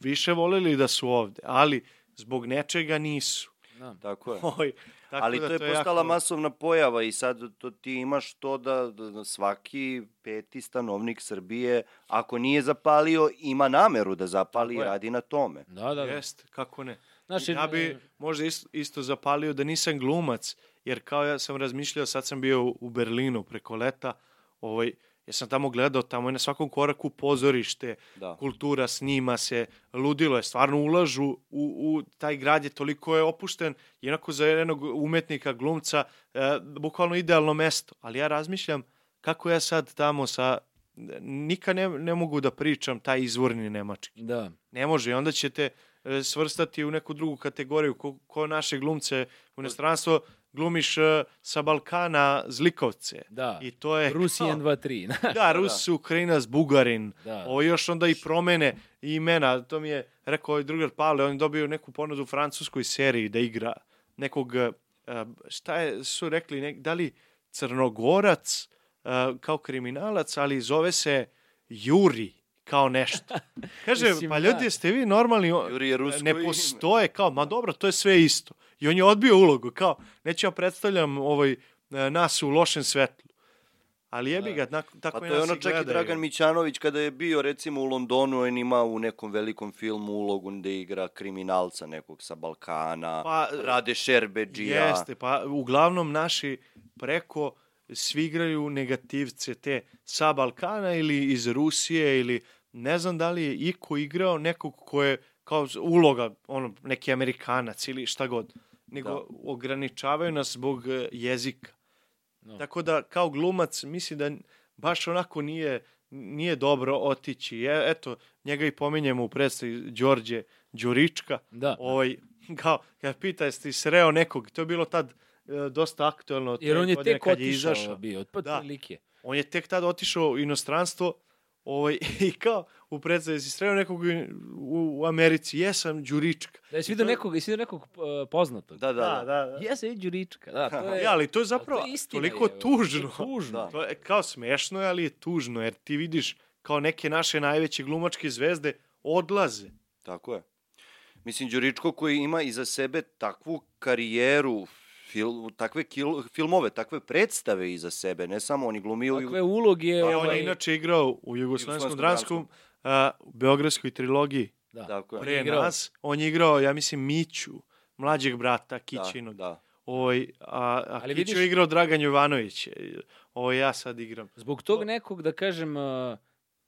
S3: više voleli da su ovde, ali zbog nečega nisu.
S2: Da.
S1: Tako je.
S3: Oj, tako
S1: Ali
S3: da
S1: to je postala
S3: jako-
S1: masovna pojava i sad to ti imaš to da, da svaki peti stanovnik Srbije, ako nije zapalio, ima nameru da zapali i radi na tome.
S2: Da, da, da.
S3: Jeste, kako ne.
S2: Znači,
S3: ja bi
S2: e,
S3: možda isto, isto zapalio da nisam glumac, jer kao ja sam razmišljao, sad sam bio u- u Berlinu preko leta, ovaj, ja sam tamo gledao, tamo je na svakom koraku pozorište,
S1: Da.
S3: kultura snima se, ludilo je, stvarno ulažu u, u taj grad je toliko je opušten, i onako za jednog umetnika, glumca, e, bukvalno idealno mesto. Ali ja razmišljam kako ja sad tamo sa, nikad ne, ne mogu da pričam taj izvorni nemački.
S2: Da.
S3: Ne može, i onda ćete e, svrstati u neku drugu kategoriju, ko, ko naše glumce u inostranstvo, glumiš e, sa Balkana zlikovce.
S2: Da.
S3: I to je...
S2: Rusi
S3: kao-
S2: 1, 2, 3.
S3: Da, Rus, Ukrajinac, Bugarin.
S2: Da.
S3: Ovo još onda i promene imena. To mi je rekao ovaj drugar Pavle, on je dobio neku ponudu u francuskoj seriji da igra nekog, e, šta je, su rekli, nek, da li crnogorac e, kao kriminalac, ali zove se Juri kao nešto. Kaže,
S2: Mislim,
S3: pa
S2: da.
S3: ljudi, jeste vi normalni?
S1: Juri je rusko
S3: ne
S1: ime.
S3: postoje, kao, ma dobro, to je sve isto. I on je odbio ulogu, kao, neću ja predstavljam ovaj, e, nas u lošem svetlu. Ali jebi ga, tako, tako
S1: Pa to je
S3: nas
S1: ono čak i. Dragan Mićanović kada je bio recimo u Londonu, on ima u nekom velikom filmu ulogu gde igra kriminalca nekog sa Balkana,
S3: Pa,
S1: Rade Šerbeđija.
S3: Jeste, pa uglavnom naši preko svi igraju negativce te sa Balkana ili iz Rusije ili ne znam da li je iko igrao nekog ko je kao uloga, ono, neki Amerikanac ili šta god, nego
S1: Da.
S3: ograničavaju nas zbog e, jezika.
S2: No.
S3: Tako da kao glumac misli da baš onako nije nije dobro otići. E, eto, njega i pominjemo u predstavi Đorđe Đurička.
S2: Da.
S3: Ovaj, kao, kad pita jeste li sreo nekog, to je bilo tad e, dosta aktuelno.
S2: Jer on je tek
S3: je
S2: otišao
S3: izašao.
S2: bio, od
S3: Da.
S2: prilike.
S3: On je tek tad otišao u inostranstvo, Ovaj, I kao, u predstavi si sreo nekog u, u Americi, jesam Đurička.
S2: Da jesi vidio nekog, jesi vidio nekog uh, poznatog?
S1: Da, da, da.
S3: da.
S2: Ja sam i Đurička. Da, to je...
S3: Ja, ali to je zapravo
S2: to je istina,
S3: toliko
S2: je,
S3: tužno.
S2: Je tužno.
S1: Da.
S3: To je kao smešno je, ali je tužno, jer ti vidiš kao neke naše najveće glumačke zvezde odlaze.
S1: Tako je. Mislim, Đuričko koji ima iza sebe takvu karijeru, fil, takve kil, filmove, takve predstave iza sebe, ne samo oni glumio...
S2: Takve uloge...
S3: E, on
S2: ovaj,
S3: je inače igrao u
S1: Jugoslovenskom
S3: dranskom, a, u Beogradskoj trilogiji.
S2: Da.
S1: Tako je.
S3: Pre
S2: igrao.
S3: nas, on je igrao, ja mislim, Miću, mlađeg brata
S1: Da,
S3: Kićinog.
S1: da.
S3: Ovaj, a, a
S2: Ali
S3: Kiću
S2: vidiš-
S3: je igrao Dragan Jovanović. Ovo ja sad igram.
S2: Zbog tog nekog, da kažem, uh,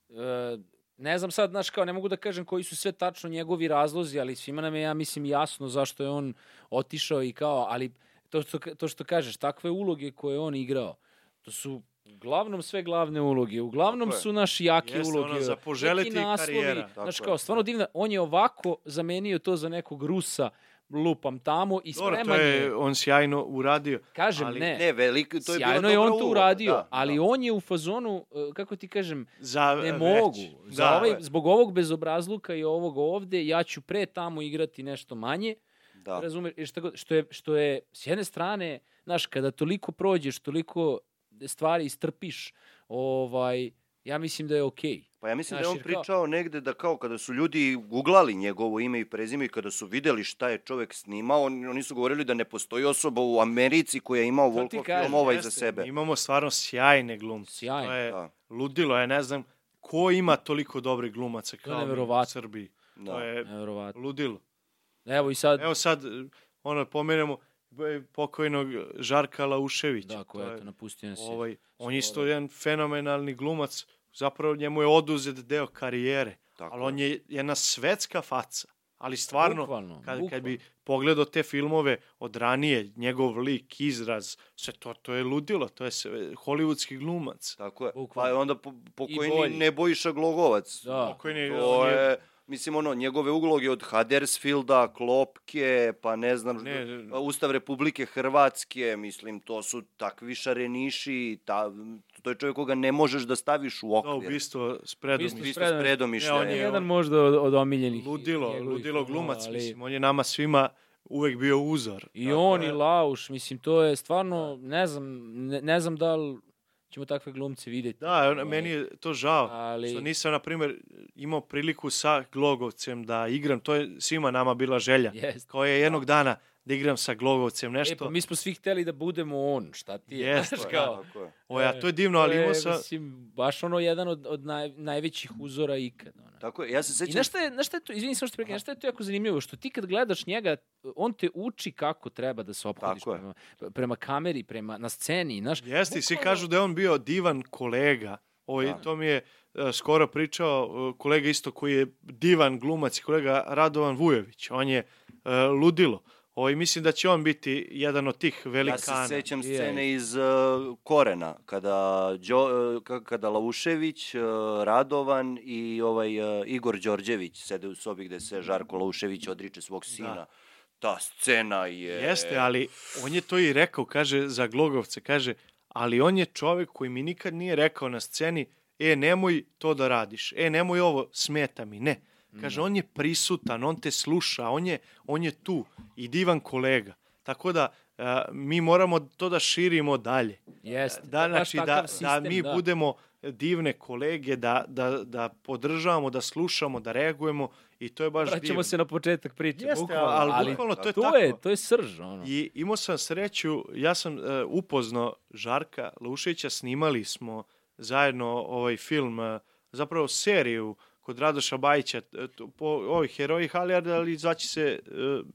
S2: uh, ne znam sad, znaš, kao, ne mogu da kažem koji su sve tačno njegovi razlozi, ali svima nam je, ja mislim, jasno zašto je on otišao i kao, ali to što, to što kažeš, takve uloge koje je on igrao, to su uglavnom sve glavne uloge, uglavnom
S1: Tako
S2: su naši jake
S3: Jeste,
S2: uloge.
S3: ono, za poželiti
S2: neki naslovi,
S3: karijera.
S2: Znaš, kao, stvarno divna, on je ovako zamenio to za nekog Rusa, lupam tamo i
S3: Dobro, to
S2: spreman je,
S3: je on sjajno uradio.
S2: kažem,
S3: ali
S2: ne,
S1: Ne, velik, to je
S2: sjajno je on to uradio,
S1: da,
S2: ali
S1: da.
S2: on je u fazonu, uh, kako ti kažem,
S3: Za
S2: ne
S3: već.
S2: mogu. Za
S3: Da,
S2: ovaj, zbog ovog bezobrazluka i ovog ovde, ja ću pre tamo igrati nešto manje.
S1: Da.
S2: Razumeš? I šta god- Što je, što je, s jedne strane, znaš, kada toliko prođeš, toliko stvari istrpiš, ovaj, ja mislim da je okej.
S1: Pa ja mislim da
S2: Znaš,
S1: je on
S2: kao-
S1: pričao negde da kao kada su ljudi googlali njegovo ime i prezime i kada su videli šta je čovek snimao, on, oni su govorili da ne postoji osoba u Americi koja je imao
S2: kažem,
S1: filmova iza
S3: Jeste,
S1: sebe.
S3: Imamo stvarno sjajne glumce.
S2: Sjajne,
S3: To je
S1: Da.
S3: ludilo, ja ne znam ko ima toliko dobrih glumaca kao u. Srbiji.
S1: Da.
S3: To je ludilo.
S2: Evo i sad,
S3: Evo sad, ono, pomenemo e, pokojnog Žarka Lauševića.
S2: da, ko
S3: To
S2: je to napustio nas.
S3: Ovaj, on je isto jedan fenomenalni glumac, zapravo njemu je oduzet deo karijere,
S1: Tako
S3: ali on je jedna svetska faca. Ali stvarno,
S2: Bukvalno,
S3: kad, kad
S2: bukvalno.
S3: bi pogledao te filmove od ranije, njegov lik, izraz, sve to, to je ludilo, to je sve, hollywoodski glumac.
S1: Tako je.
S2: Bukvalno.
S1: Pa je onda po, pokojni. Nebojša Glogovac.
S2: Da.
S3: Pokojni,
S1: To
S3: je,
S1: mislim, ono, njegove uloge od Huddersfielda, Klopke, pa ne znam,
S3: Ne,
S1: Ustav Republike Hrvatske, mislim, to su takvi šareniši, ta, to je čovjek koga ne možeš da staviš u
S3: Da,
S1: okvir.
S3: ubistvo s predom.
S2: Ubistvo s
S1: predomišlja.
S3: Ne, on
S2: je
S3: je-
S2: jedan možda od, od omiljenih.
S3: Ludilo,
S2: njegovih
S3: ludilo glumac,
S2: ali-
S3: mislim, on je nama svima uvek bio uzor.
S2: I on
S3: je.
S2: i Lauš, mislim, to je stvarno, ne znam, ne, ne znam da li ćemo takve glumce videti.
S3: Da, on- meni je to žao.
S2: Ali-
S3: Što nisam, na primjer, imao priliku sa Glogovcem da igram. To je svima nama bila želja.
S2: Jest.
S3: Kao je jednog dana da igram sa Glogovcem
S2: E,
S3: nešto.
S2: pa mi smo svi hteli da budemo on, šta ti je?
S3: Jeste,
S2: Znaš, kao,
S1: je.
S3: O, ja, to je divno, ali
S2: to je,
S3: imao sam...
S2: Mislim, baš ono jedan od, od naj, najvećih uzora ikad. Ono.
S1: Tako je. Ja se
S2: I
S1: sećam...
S2: znaš šta je, znaš šta je to, izvini samo što prekaj, znaš šta je to jako zanimljivo, što ti kad gledaš njega, on te uči kako treba da se ophodiš prema, prema kameri, prema, na sceni, znaš.
S3: Jeste, i svi kažu da je on bio divan kolega. Ovo,
S1: Da.
S3: To mi je e, skoro pričao e, kolega isto koji je divan glumac, kolega Radovan Vujović. On je e, ludilo. Ovo, i mislim da će on biti jedan od tih
S1: Ja
S3: velikana.
S1: se sećam
S2: Je.
S1: scene iz uh, Korena, kada, Đo, uh, ka- kada Laušević, uh, Radovan i ovaj uh, Igor Đorđević sede u sobi gde se Žarko Laušević odriče svog sina. Ta scena je...
S3: Jeste, ali on je to i rekao, kaže, za Glogovce, kaže, ali on je čovek koji mi nikad nije rekao na sceni, e, nemoj to da radiš, e, nemoj ovo, smeta mi, ne. Kaže, on je prisutan, on te sluša, on je, on je tu i divan kolega. Tako da, a, mi moramo to da širimo dalje.
S2: Jeste.
S3: Da, znači, da, da
S2: sistem,
S3: mi budemo divne kolege, da, da, da podržavamo, da slušamo, da reagujemo i to je baš divno.
S2: Vraćamo se na početak priče.
S3: Jeste,
S2: bukvalno,
S3: ali bukvalno to je
S2: to
S3: tako.
S2: Je, to je srž, ono.
S3: I imao sam sreću, ja sam uh, upoznao Žarka Lušića, snimali smo zajedno ovaj film, uh, zapravo seriju kod Radoša Bajića, e, po ovih heroji Halijarda, ali zvaće se uh,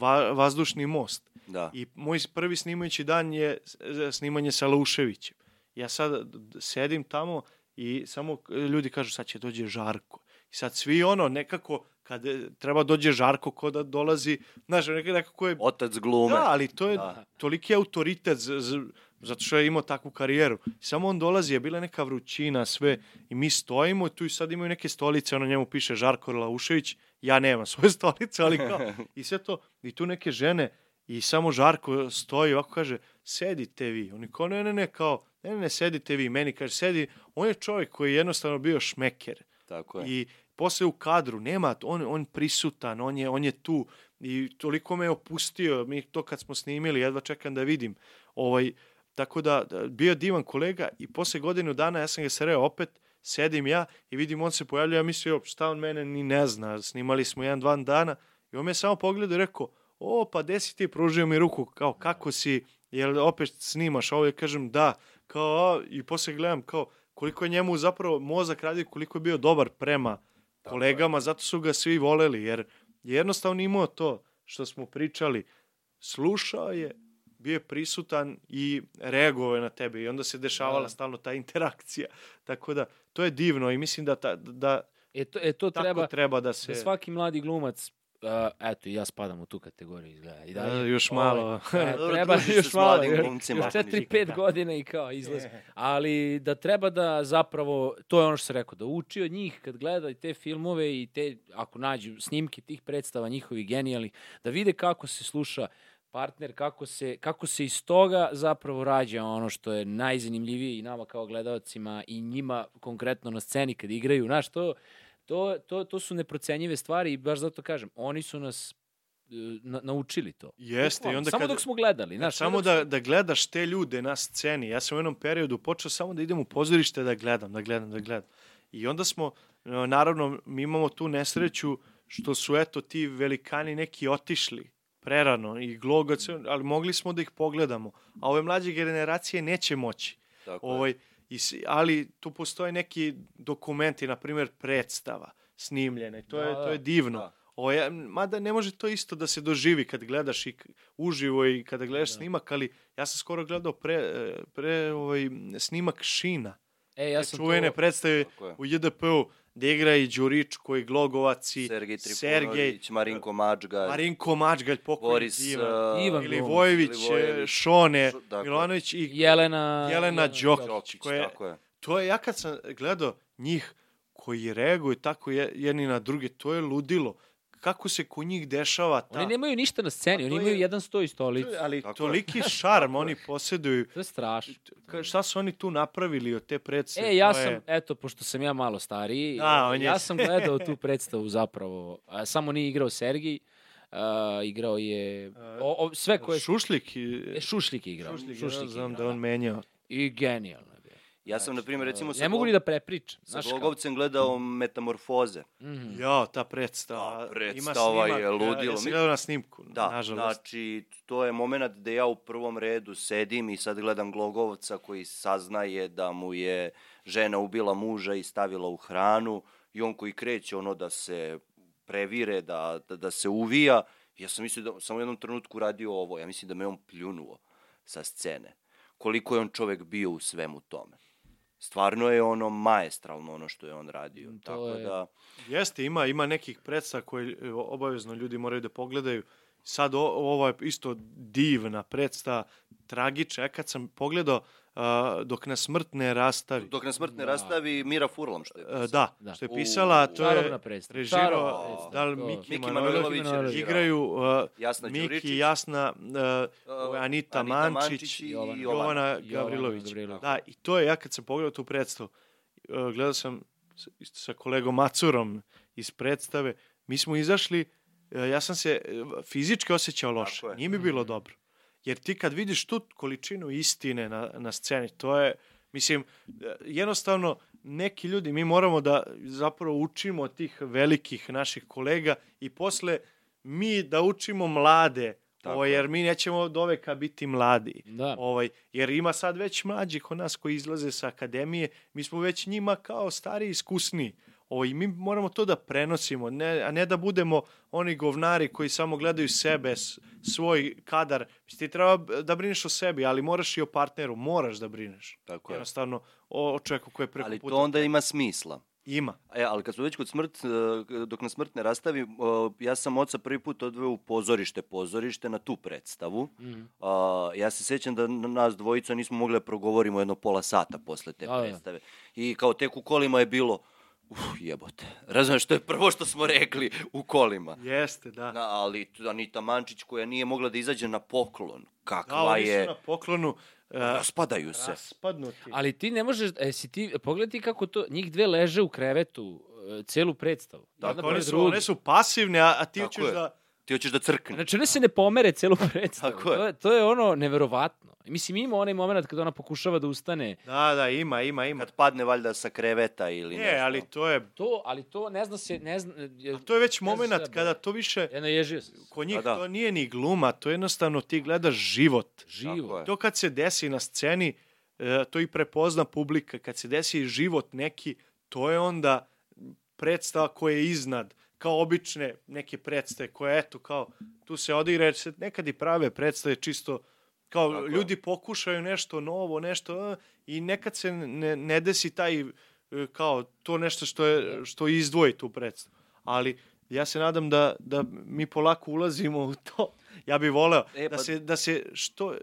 S3: va, Vazdušni most.
S1: Da.
S3: I moj prvi snimajući dan je e, snimanje sa Lauševićem. Ja sad sedim tamo i samo e, ljudi kažu sad će dođe Žarko. I sad svi ono nekako kad e, treba dođe Žarko ko da dolazi, znaš, nekako je
S1: Otac glume.
S3: Da, ali to je
S1: Da.
S3: toliki autoritet z, z, zato što je imao takvu karijeru. Samo on dolazi, je bila neka vrućina, sve, i mi stojimo, tu i sad imaju neke stolice, ono njemu piše Žarko Laušević, ja nemam svoje stolice, ali kao, i sve to, i tu neke žene, i samo Žarko stoji, ovako kaže, sedite vi. Oni kao, ne, ne, ne, kao, ne, ne, ne, sedite vi, meni kaže, sedi, on je čovjek koji je jednostavno bio šmeker.
S1: Tako je.
S3: I posle u kadru nema, on, on prisutan, on je, on je tu i toliko me je opustio, mi to kad smo snimili, jedva čekam da vidim. Ovaj, tako da, da, bio je divan kolega i posle godinu dana ja sam ga sreo opet, sedim ja i vidim on se pojavlja, ja mislio šta on mene ni ne zna, snimali smo jedan, dva dana. I on me samo pogledao i rekao, o, pa desi ti, pružio mi ruku, kao, kako si, jel opet snimaš? Ovo, ja kažem, da, kao, i posle gledam, kao, koliko je njemu zapravo mozak radi, koliko je bio dobar prema kolegama, zato su ga svi voleli, jer je jednostavno imao to što smo pričali, slušao je, bio je prisutan i reagovao na tebe i onda se dešavala
S2: Da.
S3: stalno ta interakcija. Tako da, to je divno i mislim da, ta, da
S2: E to, e, to
S3: tako
S2: treba,
S3: treba da se...
S2: da svaki mladi glumac, uh, eto, i ja spadam u tu kategoriju izgleda. I
S3: Da, još
S2: ovaj,
S3: malo.
S2: e,
S1: Dobro,
S2: treba
S1: se
S2: još malo,
S1: glumcima.
S2: još 4-5 godina i kao izlazi. Ali da treba da zapravo, to je ono što sam rekao, da uči od njih kad gleda i te filmove i te, ako nađu snimke tih predstava njihovih genijalnih, da vide kako se sluša partner, kako se, kako se iz toga zapravo rađa ono što je najzanimljivije i nama kao gledalcima i njima konkretno na sceni kad igraju. Znaš, to, to, to, to su neprocenjive stvari i baš zato kažem, oni su nas e, na, naučili to.
S3: Jeste, i onda
S2: Samo
S3: kad-
S2: dok smo gledali.
S3: Znaš, samo
S2: dok
S3: da, da gledaš te ljude na sceni. Ja sam u jednom periodu počeo samo da idem u pozorište da gledam, da gledam, da gledam. I onda smo, e, naravno, mi imamo tu nesreću što su, eto, ti velikani neki otišli prerano i glogac, ali mogli smo da ih pogledamo. A ove mlađe generacije neće moći.
S1: Tako je.
S3: Ovaj, i, ali tu postoje neki dokumenti, na primjer predstava snimljene. To, je,
S2: Da,
S3: to
S2: da.
S3: je divno.
S1: Da.
S3: Ovo je, mada ne može to isto da se doživi kad gledaš i uživo i kada gledaš
S2: Da.
S3: snimak, ali ja sam skoro gledao pre, pre ovaj, snimak Šina.
S2: E, ja
S3: Ja
S2: sam
S3: čuvene
S2: to...
S3: predstave
S1: je.
S3: u JDP-u gde igra i Đuričko i Glogovac i
S1: Sergej
S3: Sergej,
S1: Trifunović, Marinko Mačga,
S3: Marinko Mačgalj, pokojni
S1: Boris
S3: divan,
S1: uh,
S2: Ivan
S3: ili
S2: Glumac.
S3: Vojević,
S1: Ili Vojević.
S3: e, Šone,
S1: Šo- dakle.
S3: Milanović i
S2: Jelena...
S3: Jelena Đokić.
S1: Đokić,
S3: koje-
S1: tako je.
S3: to je, ja kad sam gledao njih koji reaguju tako je- jedni na druge, to je ludilo. Kako se kod njih dešava ta...
S2: Oni nemaju ništa na sceni,
S3: A
S2: oni
S3: to
S2: imaju
S3: je-
S2: jedan sto i stolicu.
S3: ali
S1: Tako je.
S3: toliki šarm oni posjeduju.
S2: To je strašno.
S3: Ka- Šta su oni tu napravili od te predstave?
S2: E, ja
S3: To
S2: sam,
S3: je-
S2: eto, pošto sam ja malo stariji,
S3: Da, on je-
S2: ja sam gledao tu predstavu zapravo. A, samo nije igrao Sergij, a, igrao je... O, o, sve koje...
S3: Šušlik. i-
S2: E, Šušlik je igrao.
S3: Šušlik,
S2: Šušlik,
S3: ja
S2: je
S3: znam
S2: igrao,
S3: da on menjao.
S2: I genijalno je.
S1: Ja sam, na primjer, recimo,
S2: Ne mogu ni da prepričam.
S1: sa? Glogovcem gledao Metamorfoze.
S2: Mhm.
S3: Ja, ta predstava. Ima
S1: predstava
S3: snimak,
S1: je ludilo.
S3: Ja sam gledao na snimku,
S1: Da,
S3: nažalost.
S1: znači, to je moment gde ja u prvom redu sedim i sad gledam Glogovca koji saznaje da mu je žena ubila muža i stavila u hranu i on koji kreće ono da se previre, da, da, da se uvija. Ja sam mislio da sam u jednom trenutku radio ovo. Ja mislim da me on pljunuo sa scene. Koliko je on čovek bio u svemu tome. Stvarno je ono maestralno ono što je on radio.
S2: To
S1: Tako
S2: je-
S1: da,
S3: Jeste, ima ima nekih predstava koje obavezno ljudi moraju da pogledaju. Sad o, ovo je isto divna predstava, tragična. Ja kad sam pogledao dok nas smrt ne rastavi.
S1: dok nas smrt ne
S2: Da.
S1: rastavi Mira Furlam što je
S3: E,
S1: pisao.
S3: da,
S2: Da.
S3: što je
S1: U-
S3: pisala, to je režirao,
S2: predstava,
S3: da li Miki,
S1: Miki
S3: Manojlović,
S1: režirao.
S3: igraju uh,
S1: Jasna
S3: Miki,
S1: Đuričić.
S3: Jasna, uh, Anita, Mančić,
S1: i
S2: Jovana.
S3: Jovana
S2: Jovana
S3: Gavrilović.
S2: Gavrilović.
S3: Da, i to je, ja kad sam pogledao tu predstavu, uh, gledao sam isto sa kolegom Macurom iz predstave, mi smo izašli, uh, ja sam se fizički osjećao loše, nije mi bilo dobro. Jer ti kad vidiš tu količinu istine na, na sceni, to je, mislim, jednostavno, neki ljudi, mi moramo da zapravo učimo od tih velikih naših kolega i posle mi da učimo mlade,
S1: Tako
S3: ovaj,
S1: je.
S3: jer mi nećemo od oveka biti mladi.
S2: Da.
S3: Ovaj, jer ima sad već mlađih od nas koji izlaze sa akademije, mi smo već njima kao stari i iskusni. Ovaj, mi moramo to da prenosimo, ne, a ne da budemo oni govnari koji samo gledaju sebe, svoj kadar. Ti treba da brineš o sebi, ali moraš i o partneru, moraš da brineš.
S1: Tako je.
S3: Jednostavno, o, o čovjeku koji je preko
S1: Ali
S3: puta.
S1: to onda ima smisla.
S3: Ima.
S1: E, ali kad smo već kod smrt, e, dok nas smrt ne rastavi, e, ja sam oca prvi put odveo u pozorište, pozorište na tu predstavu. A, ja se sećam da nas dvojica nismo mogli da progovorimo jedno pola sata posle te
S2: Da, da.
S1: predstave. I kao tek u kolima je bilo, uf, jebote. Razumeš, to je prvo što smo rekli u kolima.
S3: Jeste, da.
S1: Na, ali Anita Mančić koja nije mogla da izađe na poklon.
S3: Da,
S1: Kakva
S3: oni
S1: je...
S3: su na poklonu. e,
S1: Raspadaju se.
S3: raspadnuti.
S2: Ali ti ne možeš, e, si ti, pogledaj ti kako to, njih dve leže u krevetu, e, celu predstavu. Jedna
S3: Dakle, one, su, one su pasivne, a, a ti
S1: Tako
S3: hoćeš
S1: je.
S3: da...
S1: Ti hoćeš da crkne.
S2: Znači, one se ne pomere celu predstavu.
S1: Tako je.
S2: To je, to je ono neverovatno. Mislim, ima onaj moment kada ona pokušava da ustane.
S3: Da, da, ima, ima, ima.
S1: Kad padne valjda sa kreveta ili
S3: Ne,
S1: nešto.
S3: ali to je...
S2: To, ali to ne zna se, ne zna...
S3: A to je već
S2: ne
S3: moment kada to više...
S2: Ja naježio se.
S3: Kod njih
S1: Pa da.
S3: to nije ni gluma, to je jednostavno ti gledaš život.
S1: Tako
S2: Živo.
S1: je.
S3: To kad se desi na sceni, e, to i prepozna publika. Kad se desi život neki, to je onda predstava koja je iznad kao obične neke predstave koje eto kao tu se odigra jer se nekad i prave predstave čisto kao
S1: Tako
S3: ljudi pokušaju nešto novo, nešto i nekad se ne, ne desi taj e, kao to nešto što je što izdvoji tu predstavu. Ali ja se nadam da da mi polako ulazimo u to. Ja bih voleo
S1: E,
S3: da
S1: pa-
S3: se da se što e,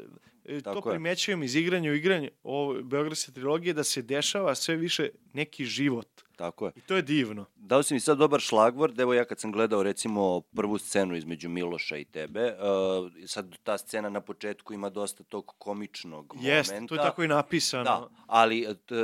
S3: to
S1: Tako je.
S3: primećujem iz igranja u igranje ovo Beogradske trilogije da se dešava sve više neki život.
S1: Tako je.
S3: I to je divno.
S1: Dao si mi sad dobar šlagvord, evo ja kad sam gledao recimo prvu scenu između Miloša i tebe, uh, sad ta scena na početku ima dosta tog komičnog
S3: Jeste,
S1: momenta.
S3: to je tako i napisano.
S1: Da, ali t,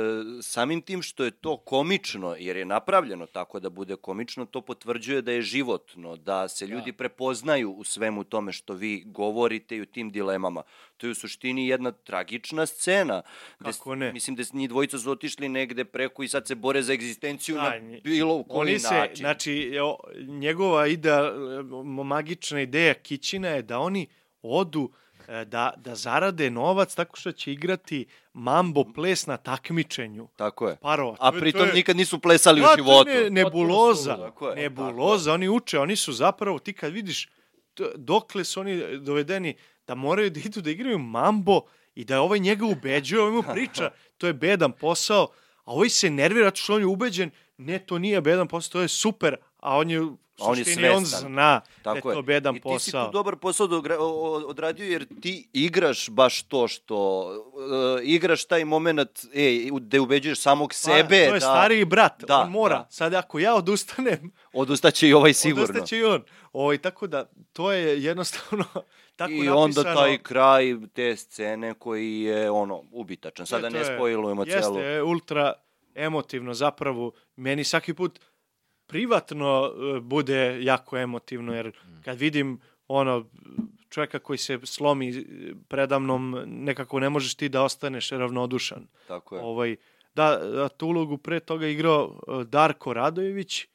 S1: samim tim što je to komično, jer je napravljeno tako da bude komično, to potvrđuje da je životno, da se ljudi prepoznaju u svemu tome što vi govorite i u tim dilemama. To je u suštini jedna tragična scena.
S3: Kako ne?
S1: Mislim da njih dvojica su otišli negde preko i sad se bore za egzistenciju
S3: Da,
S1: na bilo u koji
S3: Oni se,
S1: način.
S3: znači, njegova ide, magična ideja Kićina je da oni odu e, da, da zarade novac tako što će igrati mambo ples na takmičenju
S1: Tako je.
S3: parova.
S1: A
S3: To je- to
S1: pritom
S3: je-
S1: nikad nisu plesali
S3: Da,
S1: u
S3: je
S1: životu.
S3: Ne, nebuloza.
S2: Potpuno
S1: Tako je,
S3: nebuloza. Oni uče, oni su zapravo, ti kad vidiš dokle su oni dovedeni da moraju da idu da igraju mambo i da ovaj njega ubeđuje, ovaj mu priča, to je bedan posao, a ovaj se nervira što on je ubeđen, ne, to nije bedan posao, to je super, a on je
S1: A on je
S3: suštini, on
S1: svestan.
S3: zna
S1: Tako
S3: da je to bedan
S1: I ti si
S3: posao.
S1: tu dobar posao o- o- odradio jer ti igraš baš to što uh, igraš taj moment e, gde ubeđuješ samog sebe
S3: Pa, to je
S1: da
S3: stariji brat,
S1: Da,
S3: on mora.
S1: da.
S3: Sad ako ja odustanem,
S1: odustaće i ovaj sigurno.
S3: odustaće i on. Ovaj, tako da, to je jednostavno tako
S1: I
S3: napisano.
S1: onda taj kraj te scene koji je ono ubitačan.
S3: Je-
S1: Sada ne
S3: je-
S1: spojilujemo
S3: Jeste,
S1: celu.
S3: je ultra emotivno zapravo. Meni svaki put privatno e, bude jako emotivno, jer
S1: Mm.
S3: kad vidim ono čovjeka koji se slomi predamnom, nekako ne možeš ti da ostaneš ravnodušan.
S1: Tako je.
S3: Ovaj, da, da, tu ulogu pre toga igrao e, Darko Radojević,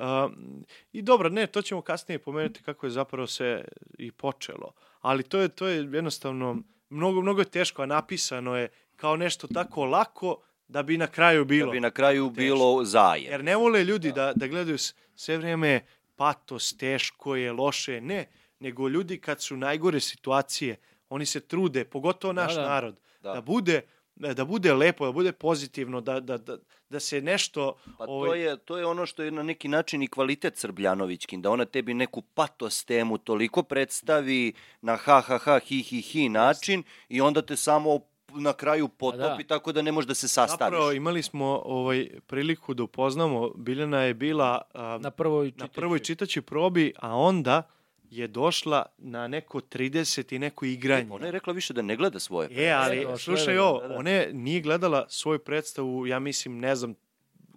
S3: Um, I dobro, ne, to ćemo kasnije pomenuti kako je zapravo se i počelo. Ali to je, to je jednostavno, mnogo, mnogo je teško, a napisano je kao nešto tako lako da bi na kraju bilo.
S1: Da bi na kraju bilo zajem.
S3: Jer ne vole ljudi da, da gledaju s- sve vrijeme patos, teško je, loše je. Ne, nego ljudi kad su najgore situacije, oni se trude, pogotovo naš
S2: da.
S3: narod,
S1: Da.
S3: da. bude da bude lepo, da bude pozitivno, da, da, da, da se nešto...
S1: Pa to
S3: ovaj,
S1: je, to je ono što je na neki način i kvalitet Srbljanovićkin, da ona tebi neku patos temu toliko predstavi na ha ha ha hi hi hi način i onda te samo na kraju potopi
S2: da.
S1: tako da ne možeš da se sastaviš.
S3: Zapravo imali smo ovaj priliku da upoznamo, Biljana je bila a,
S2: Na prvoj
S3: na
S2: čitajući.
S3: prvoj čitaći probi, a onda je došla na neko 30 i neko igranje.
S1: Ona je rekla više da ne gleda svoje.
S3: E, ali
S2: je
S3: slušaj
S2: da-
S3: ovo,
S1: da, da.
S3: ona je- nije gledala svoju predstavu, ja mislim, ne znam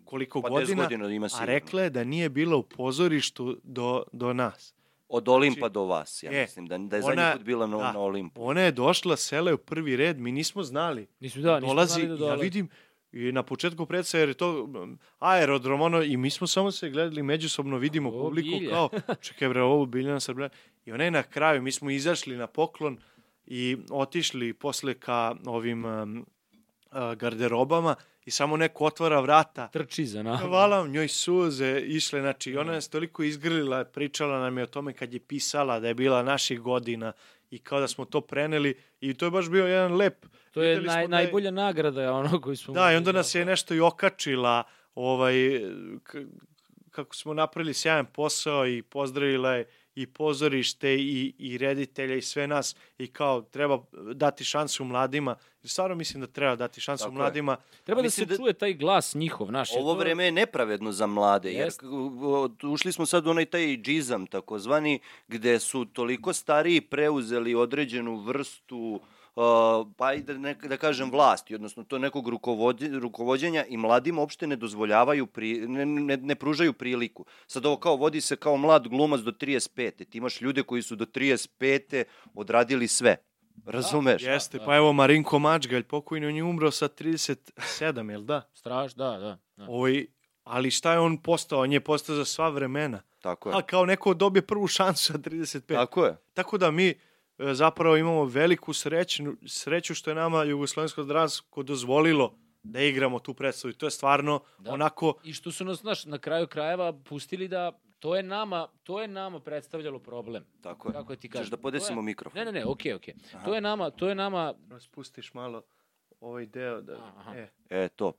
S3: koliko
S1: Pa 10
S3: godina,
S1: godina ima
S3: a rekla je da nije bila u pozorištu do, do nas.
S1: Od Olimpa
S3: Znači,
S1: do vas, ja
S3: e,
S1: mislim, da, da je
S3: ona-
S1: zadnji put bila na,
S3: da.
S1: na Olimpu.
S3: Ona je došla, sela je u prvi red, mi nismo znali.
S2: Nismo, da, nismo
S3: dolazi,
S2: znali da
S3: ja
S2: dolazi.
S3: vidim, i na početku predstave, jer je to aerodrom, ono, i mi smo samo se gledali međusobno, vidimo
S2: O,
S3: publiku
S2: Bilja.
S3: kao, čekaj bre, ovo Biljana Srbljana. I ona je na kraju, mi smo izašli na poklon i otišli posle ka ovim um, a, garderobama i samo neko otvara vrata.
S2: Trči za nama.
S3: Hvala vam, njoj suze išle, znači ona nas toliko izgrlila, pričala nam je o tome kad je pisala da je bila naših godina i kao da smo to preneli i to je baš bio jedan lep
S2: To je naj,
S3: da je-
S2: najbolja nagrada ono koju smo...
S3: Da, i onda nas je nešto i okačila, ovaj, kako smo napravili sjajan posao i pozdravila je i pozorište i, i reditelja i sve nas i kao treba dati šansu mladima. Jer stvarno mislim da treba dati šansu
S1: Tako je.
S3: mladima.
S2: Treba da
S1: Mislim
S2: se
S1: da-
S2: čuje taj glas njihov, naš.
S1: Ovo
S2: to-
S1: vreme je nepravedno za mlade, jer
S2: Jest.
S1: ušli smo sad u onaj taj džizam takozvani, gde su toliko stariji preuzeli određenu vrstu uh, pa i da, ne, da kažem vlasti, odnosno to nekog rukovodi, rukovodjenja i mladim uopšte ne dozvoljavaju, pri, ne, ne, ne pružaju priliku. Sad ovo kao vodi se kao mlad glumac do 35. Ti imaš ljude koji su do 35. odradili sve. Razumeš?
S3: Jeste,
S2: da.
S3: pa evo Marinko Mačgalj, pokojni, on je umro sa 37, jel da?
S2: Straš, da, da. da.
S3: Ovaj, ali šta je on postao? On je postao za sva vremena.
S1: Tako je.
S3: A kao neko dobije prvu šansu sa 35.
S1: Tako je.
S3: Tako da mi e, zapravo imamo veliku sreću, sreću što je nama Jugoslovensko zdravstvo dozvolilo da igramo tu predstavu. I to je stvarno
S2: Da.
S3: da. onako...
S2: I što su nas, znaš, na kraju krajeva pustili da to je nama, to je nama predstavljalo problem.
S1: Tako je.
S2: Kako ti
S1: Ćeš
S2: kažem?
S1: da podesimo
S2: je-
S1: mikrofon?
S2: Ne, ne, ne, okej, okej.
S1: Aha.
S2: To je nama, to je nama,
S3: Spustiš malo ovaj deo. Da,
S2: Aha.
S3: e,
S1: E, to.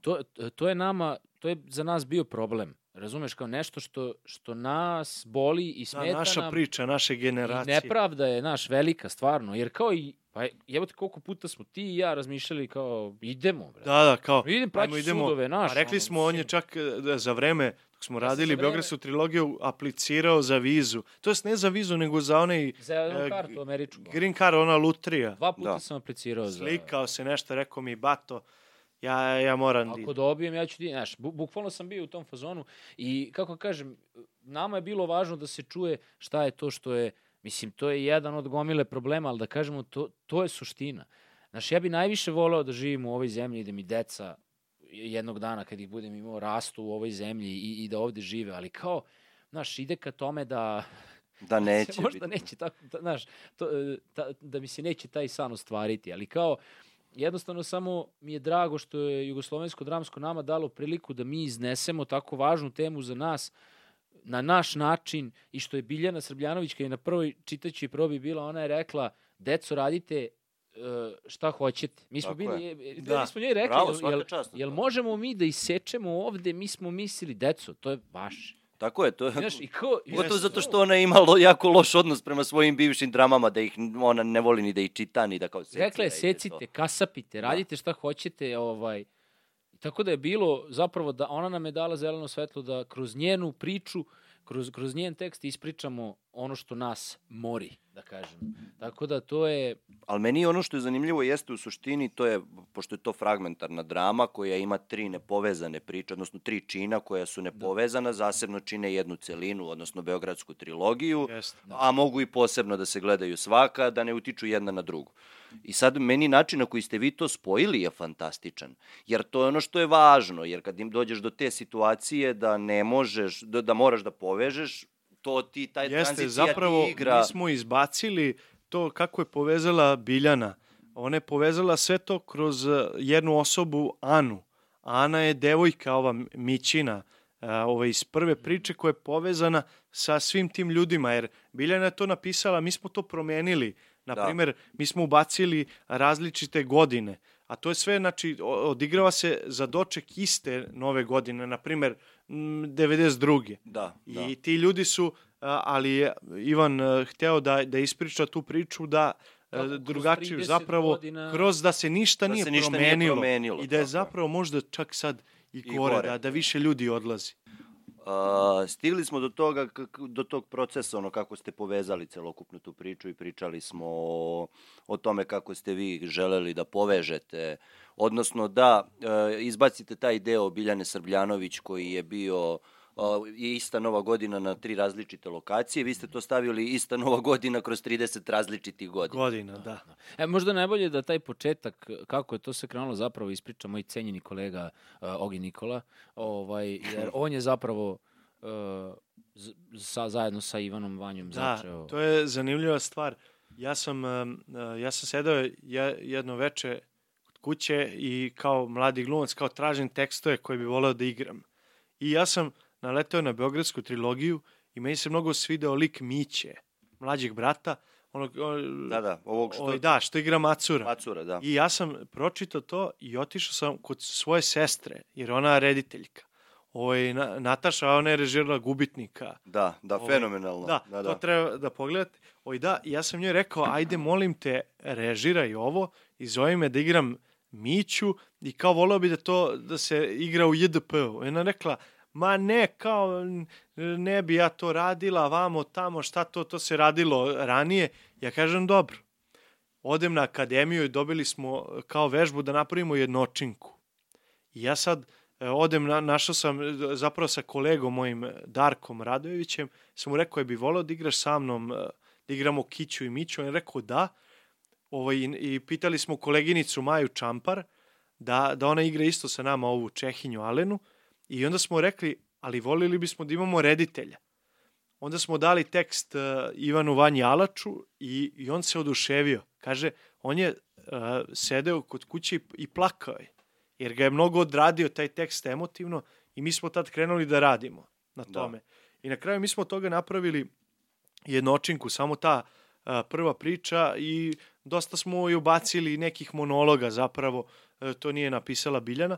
S2: to, to je nama, to je za nas bio problem. Razumeš, kao nešto što, što nas boli i
S3: da,
S2: smeta
S3: naša
S2: nam.
S3: priča, naše
S2: I
S3: generacije.
S2: nepravda je, naš, velika, stvarno. Jer kao i, pa evo te koliko puta smo ti i ja razmišljali kao, idemo, bre.
S3: Da, da, kao,
S2: Idem praći sudove, naš.
S3: A rekli smo, on je čak e, da, za vreme, smo radili Beogradsku trilogiju, aplicirao za vizu. To jest ne za vizu, nego za onaj
S2: Za jednu
S3: e,
S2: kartu američku.
S3: green card, ona lutrija.
S2: Dva puta
S1: Da.
S2: sam aplicirao za...
S3: Slikao se nešto, rekao mi, bato, ja, ja moram da
S2: Ako dobijem, ja ću ti, znaš, bu, bukvalno sam bio u tom fazonu i kako kažem, nama je bilo važno da se čuje šta je to što je, mislim, to je jedan od gomile problema, ali da kažemo, to, to je suština. Znaš, ja bi najviše voleo da živim u ovoj zemlji i da mi deca jednog dana kad ih budem imao rastu u ovoj zemlji i, i da ovde žive, ali kao, znaš, ide ka tome da
S1: Da neće
S2: možda
S1: biti.
S2: neće tako, da, znaš, to, e, ta, da mi se neće taj san ostvariti, ali kao, jednostavno samo mi je drago što je Jugoslovensko dramsko nama dalo priliku da mi iznesemo tako važnu temu za nas na naš način i što je Biljana Srbljanović kada je na prvoj čitajući probi bila, ona je rekla, deco radite šta hoćete. Mi smo
S1: Tako
S2: bili,
S1: je.
S2: e,
S3: Da.
S2: mi smo njoj rekli,
S1: Bravo,
S2: jel, jel, možemo mi da isečemo ovde, mi smo mislili, deco, to je vaše.
S1: Tako je, to je...
S2: Znaš, i kao, znaš,
S1: zato što ona ima lo, jako loš odnos prema svojim bivšim dramama, da ih ona ne voli ni da ih čita, ni da kao seci.
S2: Rekla je,
S1: da ide to.
S2: secite, kasapite, radite šta hoćete, ovaj, tako da je bilo zapravo da ona nam je dala zeleno svetlo da kroz njenu priču, kroz, kroz njen tekst ispričamo ono što nas mori, da kažem. Tako da to je,
S1: Ali meni ono što je zanimljivo jeste u suštini, to je, pošto je to fragmentarna drama koja ima tri nepovezane priče, odnosno tri čina koja su nepovezana, zasebno čine jednu celinu, odnosno Beogradsku trilogiju,
S3: Jeste.
S1: a mogu i posebno da se gledaju svaka, da ne utiču jedna na drugu. I sad meni način na koji ste vi to spojili je fantastičan, jer to je ono što je važno, jer kad im dođeš do te situacije da ne možeš, da, da moraš da povežeš, to ti, taj
S3: Jeste,
S1: tranzicija
S3: zapravo
S1: ti igra...
S3: mi smo izbacili to kako je povezala Biljana. Ona je povezala sve to kroz eh, jednu osobu, Anu. Ana je devojka, ova Mićina, eh, ova iz prve priče koja je povezana sa svim tim ljudima, jer Biljana je to napisala, mi smo to promenili. Na
S1: Da.
S3: primer, mi smo ubacili različite godine, a to je sve, znači, odigrava se za doček iste nove godine, na primer, mm, 92.
S1: Da, da.
S3: I ti ljudi su, ali je Ivan a, hteo da, da ispriča tu priču da
S2: Kako kroz
S3: drugačiju
S2: 30
S3: zapravo
S2: godina-
S3: kroz da se ništa,
S1: Da
S3: nije,
S1: se ništa nije
S3: promenilo,
S1: promenilo,
S3: i da je
S1: tako
S3: zapravo možda čak sad i,
S1: I
S3: gore,
S1: gore.
S3: Da, da više ljudi odlazi.
S1: A, stigli smo do toga do tog procesa ono kako ste povezali celokupnu tu priču i pričali smo o, o tome kako ste vi želeli da povežete. Odnosno da e, izbacite taj deo Biljane Srbljanović koji je bio je ista nova godina na tri različite lokacije, vi ste to stavili ista nova godina kroz 30 različitih godina.
S3: Godina, da.
S2: E, možda najbolje da taj početak, kako je to sve krenulo, zapravo ispriča moj cenjeni kolega uh, Ogi Nikola, ovaj, jer on je zapravo uh, sa, zajedno sa Ivanom Vanjom
S3: Da,
S2: začeo.
S3: to je zanimljiva stvar. Ja sam, uh, ja sam sedao je- jedno veče kod kuće i kao mladi glumac, kao tražim tekstove koje bi voleo da igram. I ja sam naleteo na Beogradsku trilogiju i meni se mnogo svideo lik Miće, mlađeg brata, onog, on,
S1: Da, da, ovog što...
S3: Oj, da, što igra Macura.
S1: Macura, da.
S3: I ja sam pročitao to i otišao sam kod svoje sestre, jer ona je rediteljka. Ovaj, na, Nataša, ona je režirala Gubitnika.
S1: Da, da,
S3: Ovaj,
S1: fenomenalno.
S3: Da,
S1: da,
S3: to
S1: da.
S3: treba da pogledate. Oj da, ja sam njoj rekao, ajde molim te, režiraj ovo i zove me da igram Miću i kao voleo bi da to da se igra u JDP-u. I ona rekla, ma ne, kao ne bi ja to radila, vamo, tamo, šta to, to se radilo ranije. Ja kažem, dobro. odem na akademiju i dobili smo kao vežbu da napravimo jednočinku. I ja sad e, odem, na, našao sam zapravo sa kolegom mojim Darkom Radojevićem, sam mu rekao, je bi volao da igraš sa mnom, e, da igramo Kiću i Miću, on je rekao da, ovaj, i, i pitali smo koleginicu Maju Čampar, da, da ona igra isto sa nama ovu Čehinju Alenu, i onda smo rekli, ali volili bismo da imamo reditelja. Onda smo dali tekst uh, Ivanu Vanji Alaču i, i on se oduševio. Kaže, on je uh, sedeo kod kuće i, i plakao je, jer ga je mnogo odradio taj tekst emotivno i mi smo tad krenuli da radimo na
S1: Da.
S3: tome. I na kraju mi smo toga napravili jednočinku, samo ta uh, prva priča i dosta smo i ubacili nekih monologa zapravo, uh, to nije napisala Biljana.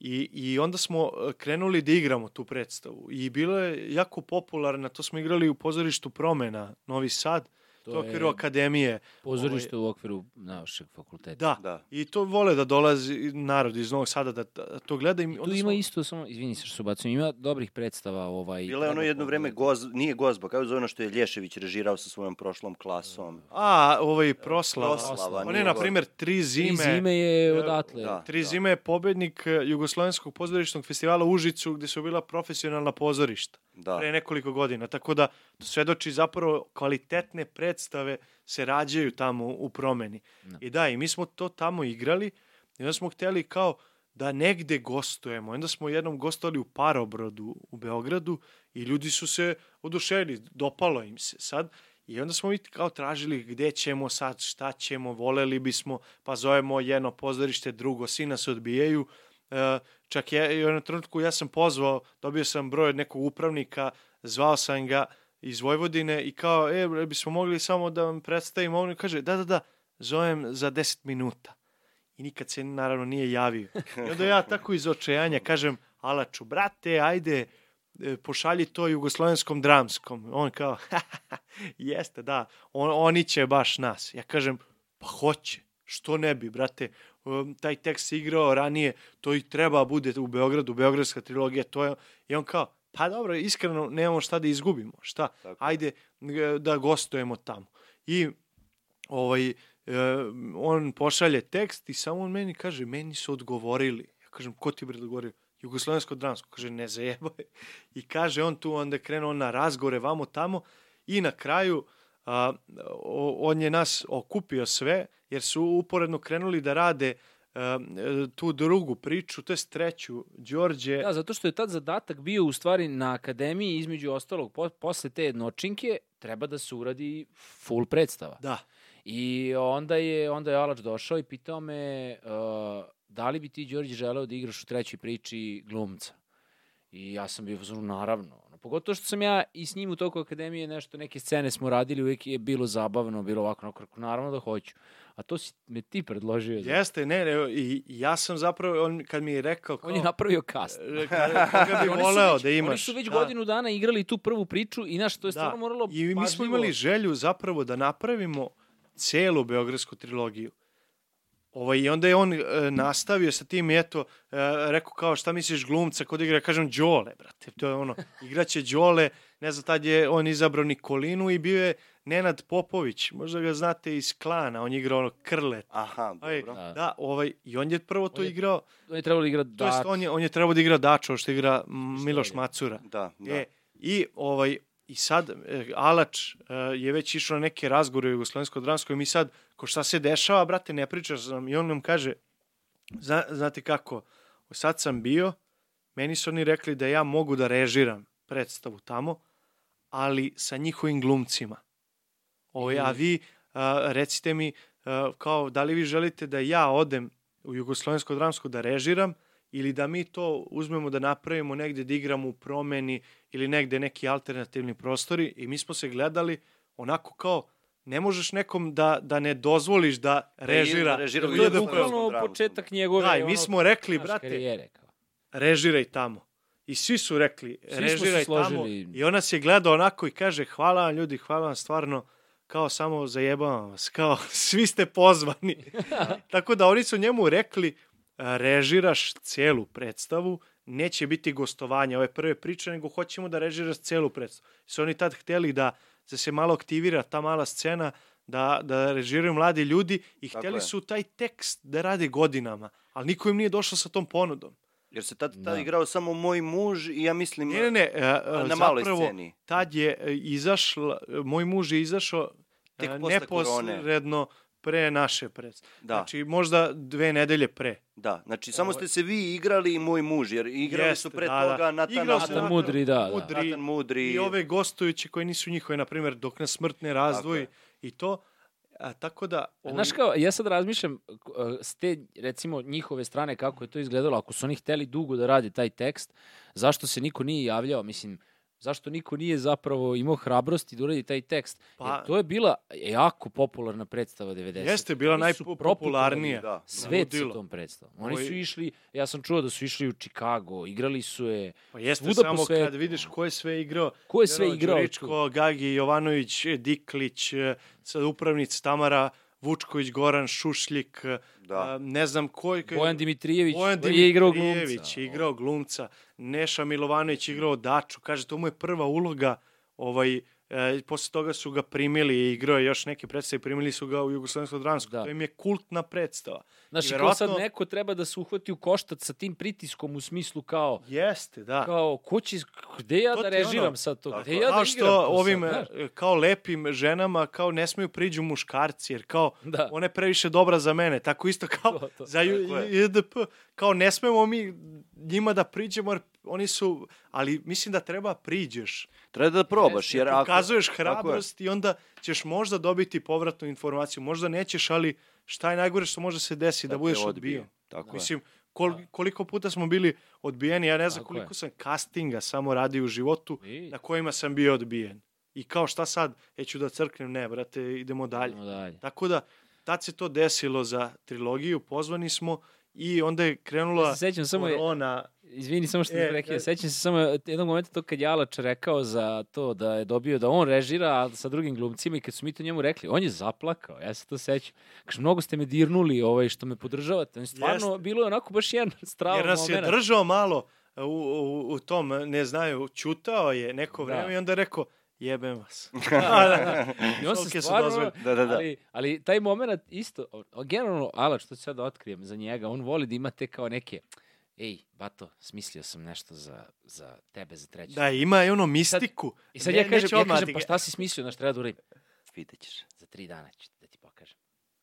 S3: I, I onda smo e, krenuli da igramo tu predstavu. I bilo je jako popularna, to smo igrali u pozorištu Promena, Novi Sad, to, to
S2: je
S3: okviru akademije.
S2: Pozorište u okviru našeg fakulteta.
S3: Da.
S1: Da.
S3: I to vole da dolazi narod iz Novog Sada da, da to gleda. I
S2: Tu
S3: onda
S2: ima
S3: smo-
S2: isto, samo, izvini se što se ubacujem, ima dobrih predstava. Ovaj,
S1: Bilo je ono jedno vreme goz, nije gozba, kao zove ono što je Lješević režirao sa svojom prošlom klasom.
S3: A, ovaj proslava.
S1: Proslava,
S3: On je, na primjer, tri zime.
S2: Tri zime je
S3: e,
S2: odatle.
S1: da.
S3: Tri zime je pobednik e, Jugoslovenskog pozorišnog festivala u Užicu, gde su bila profesionalna pozorišta.
S1: Da.
S3: pre nekoliko godina. Tako da to svedoči zapravo kvalitetne predstave se rađaju tamo u promeni.
S2: Da.
S3: I da, i mi smo to tamo igrali i onda smo hteli kao da negde gostujemo. Onda smo jednom gostovali u Parobrodu u Beogradu i ljudi su se oduševili, dopalo im se sad. I onda smo mi kao tražili gde ćemo sad, šta ćemo, voleli bismo, pa zovemo jedno pozorište, drugo, svi nas odbijaju. E, čak je, i u jednom trenutku ja sam pozvao, dobio sam broj od nekog upravnika, zvao sam ga iz Vojvodine i kao, e, bismo mogli samo da vam predstavimo, on kaže, da, da, da, zovem za 10 minuta. I nikad se naravno nije javio. I onda ja tako iz očajanja kažem, Alaču, brate, ajde, e, pošalji to jugoslovenskom dramskom. On kao, jeste, da, on, oni će baš nas. Ja kažem, pa hoće, što ne bi, brate, taj tekst igrao ranije, to i treba bude u Beogradu, Beogradska trilogija, to je, i on kao, pa dobro, iskreno nemamo šta da izgubimo, šta,
S1: Tako.
S3: ajde da gostujemo tamo. I ovaj, e, on pošalje tekst i samo on meni kaže, meni su odgovorili. Ja kažem, ko ti bre odgovorio? Jugoslovensko dramsko. Kaže, ne zajebaj. I kaže on tu, onda krenuo na razgore, vamo tamo i na kraju a, on je nas okupio sve, jer su uporedno krenuli da rade a, tu drugu priču, to je treću, Đorđe.
S2: Da, zato što je tad zadatak bio u stvari na akademiji, između ostalog, po, posle te jednočinke, treba da se uradi full predstava.
S3: Da.
S2: I onda je, onda je Alač došao i pitao me uh, da li bi ti, Đorđe, želeo da igraš u trećoj priči glumca. I ja sam bio naravno. Pogotovo što sam ja i s njim u toku akademije nešto, neke scene smo radili, uvijek je bilo zabavno, bilo ovako, onako, naravno da hoću. A to si me ti predložio.
S3: Jeste, ne, ne, i ja sam zapravo, on kad mi je rekao... Kao,
S2: On je napravio kast.
S3: ka- koga bi voleo
S2: već-
S3: da imaš.
S2: Oni su već
S3: da.
S2: godinu dana igrali tu prvu priču i znaš, to je stvarno moralo
S3: I mi smo imali želju zapravo da napravimo celu Beogradsku trilogiju. Ovaj, I onda je on e, nastavio sa tim i eto, e, rekao kao šta misliš glumca kod igra, kažem Đole, brate, to je ono, igraće Đole, ne znam, tad je on izabrao Nikolinu i bio je Nenad Popović, možda ga znate iz klana, on je igrao ono Krlet.
S1: Aha,
S3: Aj,
S1: dobro.
S2: Da.
S3: da, ovaj, i on je prvo to
S2: On je
S3: igrao,
S2: On je trebalo igrati
S3: to jest on je, on je trebao da igra Dačo, što igra Miloš. Macura.
S1: Da, da.
S3: E, i ovaj i sad e, Alač e, je već išao na neke razgovore u jugoslovensko dramsko i mi sad ko šta se dešava, brate, ne pričaš nam i on nam kaže zna, znate kako, sad sam bio, meni su oni rekli da ja mogu da režiram predstavu tamo, ali sa njihovim glumcima. Ovaj, a vi a, recite mi a, kao da li vi želite da ja odem u jugoslovensko dramsko da režiram ili da mi to uzmemo da napravimo negde da igramo u promeni ili negde neki alternativni prostori i mi smo se gledali onako kao ne možeš nekom da, da ne dozvoliš da režira.
S1: režira
S3: da
S2: To je bukvalno početak njegove
S3: Da, i mi smo rekli, brate,
S2: karijere. Kao.
S3: režiraj tamo. I svi su rekli,
S2: Svi
S3: režiraj tamo. I ona se gleda onako i kaže, hvala vam ljudi, hvala vam stvarno, kao samo zajebavam vas, kao svi ste pozvani. Tako da oni su njemu rekli, režiraš celu predstavu, neće biti gostovanja ove prve priče, nego hoćemo da režiraš celu predstavu. Su oni tad hteli da, da se malo aktivira ta mala scena, da, da režiraju mladi ljudi i hteli su taj tekst da rade godinama, ali niko im nije došao sa tom ponudom.
S1: Jer se tad, tad
S2: Da.
S1: igrao samo moj muž i ja mislim...
S3: Ne, ne, ne, e, e,
S1: na maloj
S3: zapravo
S1: sceni.
S3: tad je e, izašla, moj muž je izašao
S1: Tek posle korone.
S3: neposredno pre naše predstave.
S1: Da.
S3: Znači, možda dve nedelje pre.
S1: Da, znači samo ste se vi igrali i moj muž, jer igrali
S3: Jeste,
S1: su pre
S3: da, da.
S1: toga Natan,
S3: Igrao se
S2: Natan
S3: Natan
S2: Mudri, da, da.
S3: Mudri,
S1: Natan Mudri.
S3: I ove gostujuće koji nisu njihove, na primjer, dok nas smrt ne razdvoji i to. A, tako da... ovi-
S2: Znaš kao, ja sad razmišljam s te, recimo, njihove strane kako je to izgledalo, ako su oni hteli dugo da rade taj tekst, zašto se niko nije javljao, mislim, zašto niko nije zapravo imao hrabrosti da uradi taj tekst? Pa, Jer to je bila jako popularna predstava 90.
S3: Jeste, bila najpopularnija.
S1: Da.
S2: Svet sa tom predstavom. Oni su išli, ja sam čuo da su išli u Chicago, igrali su je,
S3: Pa jeste,
S2: svuda po
S3: samo
S2: svetu.
S3: kad vidiš ko je sve igrao.
S2: ko je sve igrao?
S3: Đuričko, Gagi, Jovanović, Diklić, e, sad upravnica Tamara Vučković, Goran Šušljik,
S1: Da.
S3: a, ne znam ko je...
S2: Bojan Dimitrijević,
S3: Bojan
S2: koji je igrao
S3: Dimitrijević
S2: glumca.
S3: je igrao glumca, Neša Milovanović igrao Daču, kaže, to mu je prva uloga, ovaj, e, posle toga su ga primili i igrao je još neke predstave, primili su ga u Jugoslovensku dransku,
S2: Da.
S3: to im je kultna predstava.
S2: Znaš,
S3: i
S2: kao sad
S3: verovatno-
S2: neko treba da se uhvati u koštac sa tim pritiskom u smislu kao,
S3: Jeste, da.
S2: kao, ko će, gde ja
S3: To
S2: da režiram
S3: ono,
S2: sad to?
S1: tako
S2: Gde
S1: je.
S2: ja da
S3: kao
S2: igram
S3: što
S2: to
S3: ovim
S2: sad, znaš?
S3: e, kao lepim ženama kao ne smeju priđu muškarci jer kao
S2: Da.
S3: ona je previše dobra za mene tako isto kao
S2: To, to.
S3: za
S1: Tako.
S3: JDP kao ne smemo mi njima da priđemo jer oni su ali mislim da treba priđeš
S1: Treba da probaš, jer ako...
S3: pokazuješ hrabrost i onda ćeš možda dobiti povratnu informaciju možda nećeš ali šta je najgore što može se desiti da,
S1: te
S3: budeš
S1: odbije.
S3: odbijen
S1: Tako.
S3: Mislim, kol, koliko puta smo bili odbijeni, ja ne znam
S2: Tako
S3: koliko
S2: je.
S3: sam castinga samo radio u životu
S2: I-
S3: na kojima sam bio odbijen. I kao šta sad, ja ću da crknem, ne, brate, idemo dalje.
S2: Idemo dalje.
S3: Tako da, tad se to desilo za trilogiju, pozvani smo i onda je
S2: Ja
S3: krenula
S2: se sećam samo, je,
S3: korona.
S2: Izvini samo što
S3: E,
S2: te prekida,
S3: e.
S2: sećam se samo jednog momenta to kad je Alač rekao za to da je dobio da on režira sa drugim glumcima i kad su mi to njemu rekli, on je zaplakao, ja se to sećam. Kaže, mnogo ste me dirnuli ovaj, što me podržavate. On je Stvarno,
S3: Jeste.
S2: bilo je onako baš jedan stravan
S3: Jer nas je
S2: moment.
S3: držao malo u, u, u tom, ne znaju, čutao je neko
S2: Da.
S3: vreme i onda je rekao, jebem vas.
S2: Da, da, da. I on se stvarno.
S1: Da, da, da.
S2: Ali, ali taj moment isto, generalno, Alač, što ću sad da otkrijem za njega, on voli da ima te kao neke, ej, bato, smislio sam nešto za, za tebe, za treću.
S3: Da, ima i ono mistiku.
S2: I sad
S3: Ne-
S2: ja kažem, ja kažem,
S3: ti
S2: pa šta si smislio, znaš, treba da uradim?
S1: Vidjet ćeš.
S2: Za tri dana ću da ti pokažem.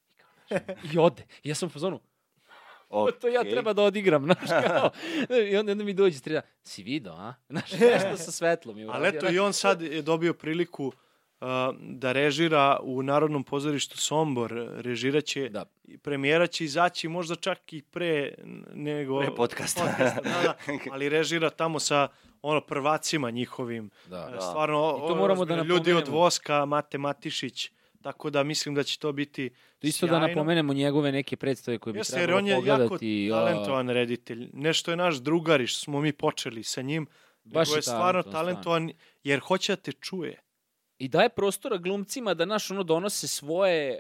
S2: I, kao, znaš, I ode. I ja sam u fazonu, "O, to ja treba da odigram, znaš, kao. I onda, onda mi dođe tri dana, si video, a? Znaš, nešto sa svetlom. je
S3: Ali eto i on sad je dobio priliku uh, da režira u Narodnom pozorištu Sombor. Režiraće,
S2: Da.
S3: i premijera će izaći možda čak i pre nego...
S1: Pre podcasta.
S3: podcasta, da, da, ali režira tamo sa ono prvacima njihovim.
S2: Da.
S3: Da. Stvarno,
S2: I to moramo da
S3: ozbiljno, ljudi od
S2: napomenemo.
S3: Voska, Mate Matišić, tako da mislim da će to biti
S2: Isto da
S3: sjajno.
S2: napomenemo njegove neke predstave koje bi
S3: Jeste, jer
S2: trebalo
S3: on je jako
S2: pogledati.
S3: talentovan reditelj. Nešto je naš drugari što smo mi počeli sa njim.
S2: Baš je
S3: je stvarno
S2: talentovan,
S3: talentovan jer hoće da te čuje.
S2: I daje prostora glumcima da naš ono donose svoje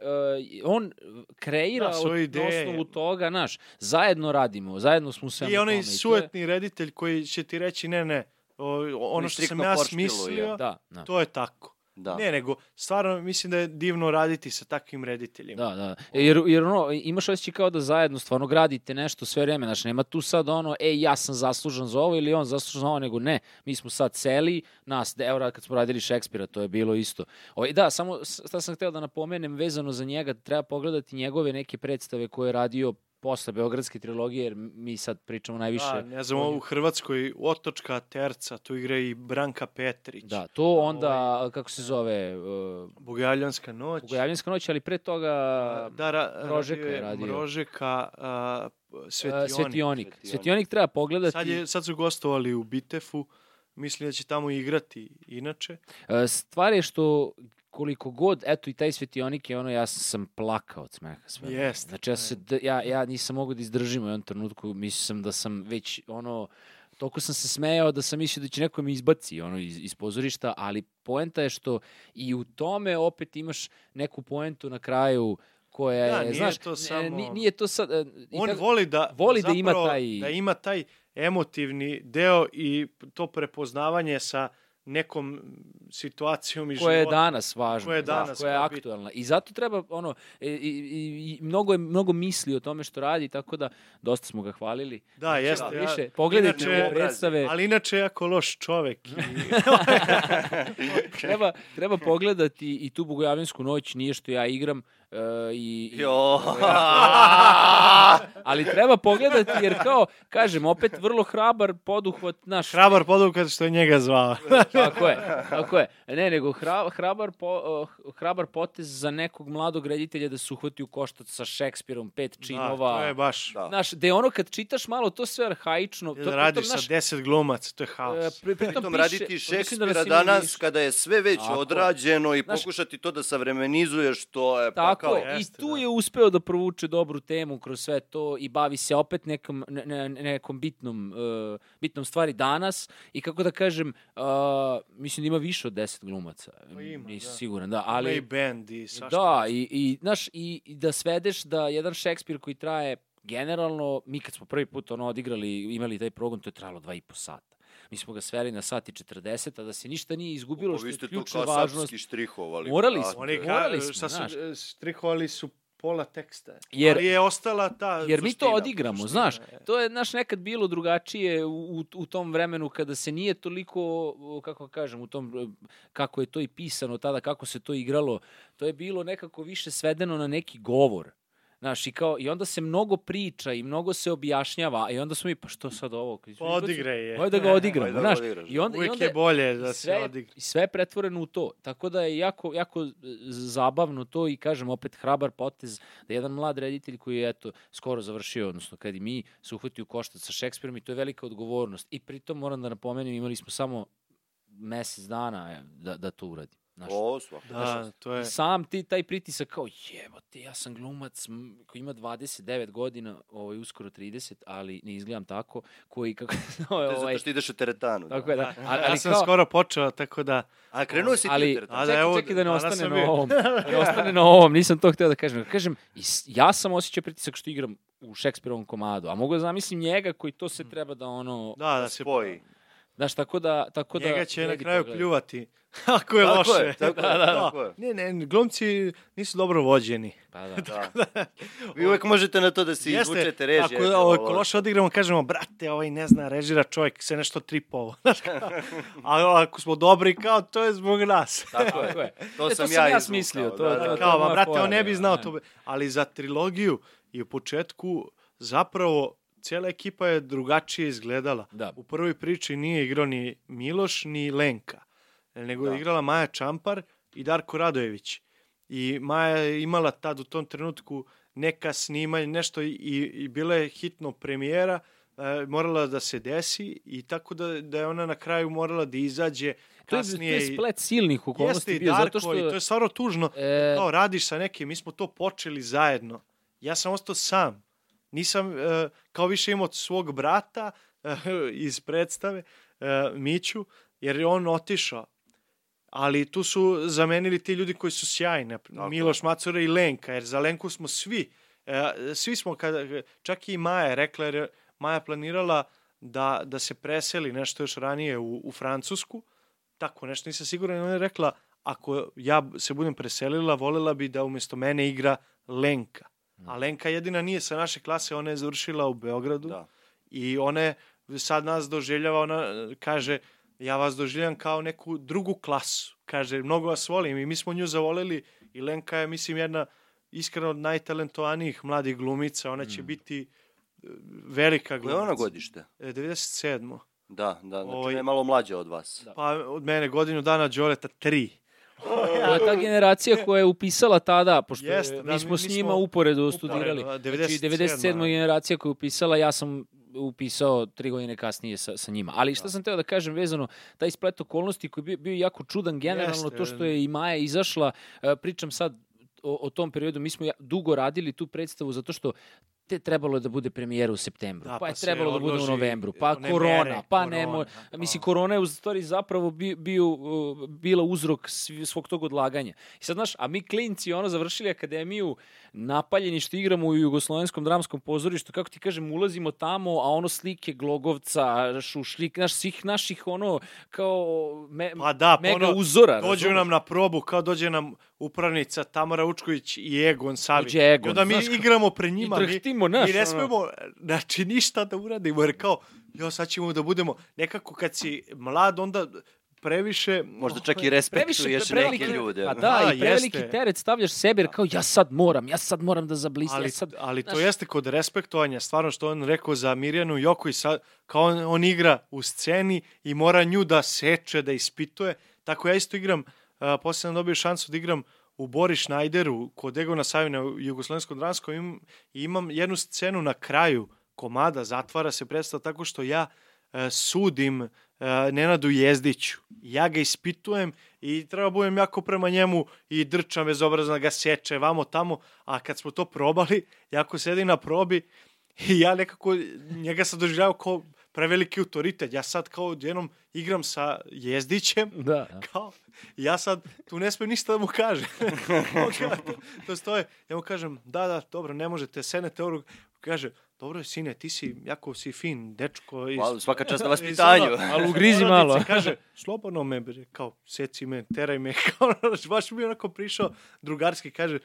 S2: uh, on kreira
S3: Da, svoje
S2: od, na osnovu toga, naš, zajedno radimo, zajedno smo u svemu
S3: I onaj
S2: to je-
S3: reditelj koji će ti reći ne, ne, o, ono što sam ja smislio,
S2: Da, da.
S3: to je tako.
S1: Da.
S3: Ne, nego stvarno mislim da je divno raditi sa takvim rediteljima.
S2: Da, da. Jer, jer ono, imaš osjećaj kao da zajedno stvarno gradite nešto sve vreme. Znači, nema tu sad ono, ej, ja sam zaslužan za ovo ili on zaslužan za ovo, nego ne. Mi smo sad celi, nas, evo rad kad smo radili Šekspira, to je bilo isto. Ovaj, da, samo šta sam hteo da napomenem vezano za njega, treba pogledati njegove neke predstave koje je radio posle Beogradske trilogije, jer mi sad pričamo najviše...
S3: Da, ne znam, u Hrvatskoj Otočka Terca, tu igra i Branka Petrić.
S2: Da, to onda, kako se zove, uh,
S3: Bogojavljanska noć.
S2: Bogojavljanska noć, ali pre toga
S3: da, ra,
S2: Mrožeka
S3: radio
S2: je radio.
S3: Mrožeka, a,
S2: uh,
S3: Svetionik.
S2: Svetionik.
S1: Svetionik.
S2: Svetionik treba pogledati.
S3: Sad, je, sad su gostovali u Bitefu, mislim da će tamo igrati inače.
S2: E, Stvar je što koliko god, eto i taj svetionik je ono, ja sam plakao od smeha sve.
S3: Jeste.
S2: Znači ja, se, ja, ja nisam mogao da izdržim u jednom trenutku, mislio sam da sam već ono, toliko sam se smejao da sam mislio da će neko me izbaci ono, iz, iz pozorišta, ali poenta je što i u tome opet imaš neku poentu na kraju koja
S3: Da,
S2: je,
S3: nije
S2: znaš,
S3: to samo-
S2: ni- nije to sad... e, i
S3: On voli da
S2: voli da ima taj-
S3: da ima taj emotivni deo i to prepoznavanje sa nekom situacijom i
S2: koja je
S3: životom.
S2: danas važna,
S3: Koja je
S2: da,
S3: danas
S2: koja je aktuelna. I zato treba ono i, i, i, mnogo je mnogo misli o tome što radi, tako da dosta smo ga hvalili.
S3: Da, jeste.
S2: Da,
S3: ja-
S2: više, pogledajte
S3: inače-
S2: predstave.
S3: Ali inače jako loš čovek. I,
S2: treba, treba pogledati i tu Bogojavljansku noć, nije što ja igram, e, i, i-
S1: Jo.
S2: ali treba pogledati jer kao, kažem, opet vrlo hrabar poduhvat naš.
S3: hrabar podukat što je njega zvao.
S2: Tako je, tako je. Ne, nego hra, hrabar, po, uh, hrabar potez za nekog mladog reditelja da se uhvati u koštac sa Šekspirom, pet činova.
S3: Da, to je baš...
S1: Da.
S2: Znaš, da je ono kad čitaš malo, to sve arhaično. To,
S3: Da radiš
S2: pritom,
S3: sa 10 glumaca, to je haos.
S2: pri- pritom
S1: Pritom
S2: piše-
S1: raditi
S2: da
S1: Šekspira
S2: ima
S1: danas kada je sve već
S2: Tako
S1: odrađeno i
S2: Znaš-
S1: pokušati to da savremenizuješ, to je pa
S2: Tako je, i
S3: Jeste,
S2: tu
S3: da.
S2: je uspeo da provuče dobru temu kroz sve to i bavi se opet nekom, ne, ne, nekom bitnom, uh, bitnom stvari danas i kako da kažem, uh, mislim da ima više od 10 glumaca,
S3: Pa ima,
S2: nisam
S3: da.
S2: siguran, da,
S3: Ali... i band i svašta.
S2: Da, i, i, znaš, i, i da svedeš da jedan Šekspir koji traje generalno, mi kad smo prvi put ono odigrali, imali taj progon, to je trajalo dva i po sata. Mi smo ga sveli na sat i 40, a da se ništa nije izgubilo, što
S1: vi
S2: je
S1: ste to
S2: ključna
S1: kao
S2: važnost.
S1: sapski štrihovali.
S2: Morali smo.
S3: Oni ka,
S2: Morali smo,
S3: šta su,
S2: znaš.
S3: strihovali su pola teksta.
S2: Jer-
S3: ali je ostala ta
S2: Jer mi to odigramo,
S3: suština
S2: znaš,
S3: je-
S2: to je naš nekad bilo drugačije u, u, tom vremenu kada se nije toliko, kako kažem, u tom, kako je to i pisano tada, kako se to igralo, to je bilo nekako više svedeno na neki govor. Znaš, i, kao, i onda se mnogo priča i mnogo se objašnjava, i onda smo mi, pa što sad ovo?
S3: Pa odigraj je.
S2: Hajde da ga odigramo,
S1: da
S2: znaš. I onda, i
S3: Uvijek
S2: onda
S3: je bolje
S2: i
S3: da se
S2: sve,
S3: odigra.
S2: i sve je pretvoreno u to. Tako da je jako, jako e, zabavno to i kažem opet hrabar potez da jedan mlad reditelj koji je eto skoro završio, odnosno kad i mi se uhvati u koštac sa Šekspirom i to je velika odgovornost. I pritom moram da napomenem imali smo samo mesec dana e, da, da to uradi. Znaš,
S1: O, svaka
S3: Da,
S1: čast.
S3: to je...
S2: sam ti taj pritisak kao jebote, ja sam glumac koji ima 29 godina, ovaj, uskoro 30, ali ne izgledam tako, koji kako ovaj,
S1: zato što ideš u teretanu.
S2: tako
S1: da.
S2: je da, ali,
S3: ja sam
S2: kao,
S3: skoro počeo, tako da...
S1: A krenuo si ti
S2: ali,
S1: u teretanu.
S3: A da,
S2: čekaj,
S3: evo,
S2: čekaj da ne ostane na ovom. Da ne ostane na ovom, nisam to hteo da kažem. Kažem, ja sam osjećao pritisak što igram u Šekspirovom komadu, a mogu da zamislim njega koji to se treba da ono...
S3: Da, da se...
S1: Spoji.
S2: Znaš, tako da... Tako da
S3: Njega će na kraju
S2: pogledati.
S3: pljuvati. Ako je
S1: Tako
S3: loše.
S1: je, tako je, tako je.
S3: Ne, ne, glumci nisu dobro vođeni.
S2: Pa da.
S1: Da. Vi uvek možete na to da se izvučete režije.
S3: Ako, ovo, ako loše odigramo, kažemo, brate, ovaj ne zna, režira čovjek se nešto tripovo. A ako smo dobri, kao, to je zbog nas.
S1: Tako je.
S2: je.
S1: To
S2: E,
S1: sam
S2: to
S1: ja
S2: sam ja smislio, to-
S1: da,
S2: to-
S1: da.
S2: to-
S3: kao, ma,
S2: moja
S3: brate, on ne bi znao
S2: ne.
S3: to. Ali za trilogiju i u početku, zapravo, cijela ekipa je drugačije izgledala.
S2: Da.
S3: U prvoj priči nije igrao ni Miloš, ni Lenka, nego
S1: Da.
S3: je igrala Maja Čampar i Darko Radojević. I Maja je imala tad u tom trenutku neka snimanja, nešto i, i bila je hitno premijera, e, morala da se desi i tako da, da je ona na kraju morala da izađe
S2: To je, to
S3: kasnije.
S2: je splet silnih
S3: Jeste
S2: okolnosti
S3: i
S2: bio,
S3: Darko,
S2: zato što...
S3: i to je stvarno tužno.
S2: E,
S3: Kao radiš sa nekim, mi smo to počeli zajedno. Ja sam ostao sam. Nisam e, kao više imao svog brata e, iz predstave, e, Miću, jer je on otišao. Ali tu su zamenili ti ljudi koji su sjajni.
S1: Tako.
S3: Miloš Macura i Lenka, jer za Lenku smo svi. E, svi smo, kada, čak i Maja je rekla, jer je Maja planirala da, da se preseli nešto još ranije u, u Francusku. Tako nešto, nisam siguran. Ona je rekla, ako ja se budem preselila, volela bi da umjesto mene igra Lenka. A Lenka jedina nije sa naše klase, ona je završila u Beogradu
S1: Da.
S3: i ona je sad nas doželjava, ona e, kaže, ja vas doživljam kao neku drugu klasu. Kaže, mnogo vas volim i mi smo nju zavoleli i Lenka je, mislim, jedna iskreno od najtalentovanijih mladih glumica. Ona će biti e, velika
S1: Koje
S3: glumica.
S1: je ono godište?
S3: E, 97.
S1: Da, da, znači
S3: Ovaj-
S1: ne malo mlađa od vas.
S2: Da.
S3: Pa od mene godinu dana Đoleta tri.
S2: To je ta generacija koja je upisala tada, pošto
S3: Jeste, da,
S2: mi smo
S3: mi
S2: s njima
S3: smo
S2: uporedo studirali.
S3: da,
S2: Znači,
S3: 97.
S2: 97. generacija koja je upisala, ja sam upisao tri godine kasnije sa, sa njima. Ali šta sam teo da kažem vezano, taj splet okolnosti koji je bio, bio jako čudan generalno,
S3: Jeste.
S2: to što je i Maja izašla, e, pričam sad o, o tom periodu, mi smo ja- dugo radili tu predstavu zato što te trebalo da bude premijera u septembru,
S3: Da,
S2: pa je
S3: pa
S2: trebalo da bude u novembru, pa
S3: one
S2: korona,
S3: mere,
S2: pa ne mo...
S3: korona,
S2: Mislim,
S3: pa-
S2: korona je u stvari zapravo bi, bio, uh, bila uzrok svog tog odlaganja. I sad, znaš, a mi klinci, ono, završili akademiju, napaljeni što igramo u Jugoslovenskom dramskom pozorištu, kako ti kažem, ulazimo tamo, a ono slike Glogovca, Šušlik, znaš, svih naših, ono, kao me,
S3: Pa da, pa
S2: mega
S3: ono,
S2: uzora.
S3: Dođu
S2: razumeš?
S3: nam na probu, kao dođe nam upravnica Tamara Učković i Egon Savić.
S2: Dođe Egon,
S3: I onda mi
S2: znaš
S3: igramo pre njima.
S2: I drhtimo, znaš,
S3: mi, mi ne
S2: ono.
S3: smemo, znači, ništa da uradimo, jer kao, jo, sad ćemo da budemo, nekako kad si mlad, onda previše...
S1: Možda čak i respektuješ
S2: preveliki-
S1: neke ljude.
S2: Pa
S1: ono.
S2: da,
S3: Da,
S2: i preveliki
S3: jeste.
S2: teret stavljaš sebi, jer kao ja sad moram, ja sad moram da zablistim,
S3: Ali,
S2: ja sad...
S3: ali to
S2: znaš-
S3: jeste kod respektovanja, stvarno što on rekao za Mirjanu Joko i sad, kao on, on igra u sceni i mora nju da seče, da ispituje. Tako ja isto igram, uh, posle sam dobio šansu da igram u Boris Schneideru kod Egona Savina u Jugoslovenskom dramskom im, imam jednu scenu na kraju. Komada, zatvara se predstava tako što ja uh, sudim uh, Nenadu Jezdiću. Ja ga ispitujem i treba budem jako prema njemu i drčam bezobrazno da ga seče vamo tamo, a kad smo to probali, jako sedi na probi i ja nekako njega sam doživljavao kao preveliki autoritet. Ja sad kao odjednom igram sa Jezdićem,
S2: Da, da.
S3: kao, ja sad tu ne smijem ništa da mu kažem. To, to stoje, ja mu kažem, da, da, dobro, ne možete, sednete ovog, kaže, dobro, sine, ti si, jako si fin, dečko. Iz,
S1: Hvala, svaka čast na vaspitanju.
S2: Ali ugrizi malo.
S3: kaže, slobodno me, bre, kao, seci me, teraj me, kao, baš mi je onako prišao drugarski, kaže,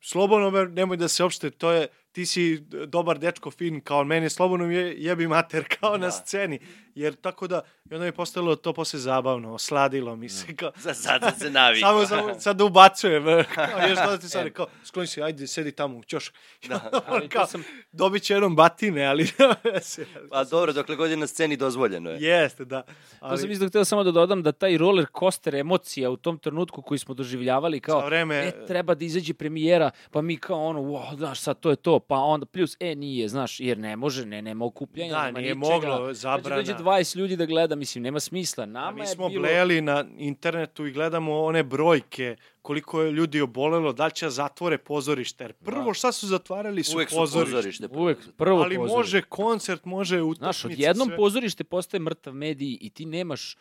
S3: slobodno me, nemoj da se opšte, to je, ti si dobar dečko, fin, kao meni, slobodno mi je, jebi mater, kao na
S1: Da.
S3: sceni. Jer tako da, i onda mi je postalo to posle zabavno, osladilo mi se, kao,
S1: Za sad se navikao.
S3: Samo, samo sad da ubacujem. Kao, još da ti sad kao, skloni se, ajde, sedi tamo, ćoš.
S1: Da.
S2: Ali to
S3: kao,
S2: sam-
S3: dobit će jednom batine, ali...
S1: Pa dobro, dokle god je na sceni dozvoljeno je.
S3: Jeste, da.
S2: To
S3: Ali,
S2: sam isto htio samo da dodam da taj roller coaster emocija u tom trenutku koji smo doživljavali kao
S3: vreme-
S2: e, treba da izađe premijera, pa mi kao ono, wow, znaš, sad to je to, pa onda plus, e, nije, znaš, jer ne može, ne, nema okupljanja,
S3: Da,
S2: nema
S3: nije
S2: ničega.
S3: moglo, zabrana.
S2: Dođe 20 ljudi da gleda, mislim, nema smisla. Nama
S3: mi
S2: je
S3: smo
S2: bilo...
S3: blejali na internetu i gledamo one brojke, koliko je ljudi obolelo, da li će da zatvore pozorište. Jer prvo šta su zatvarali su
S1: Uvek su
S3: pozorište.
S1: pozorište.
S2: Uvek, prvo
S3: Ali
S2: pozorište.
S3: može koncert, može utakmica.
S2: Znaš, odjednom
S3: sve.
S2: pozorište postaje mrtav medij i ti nemaš,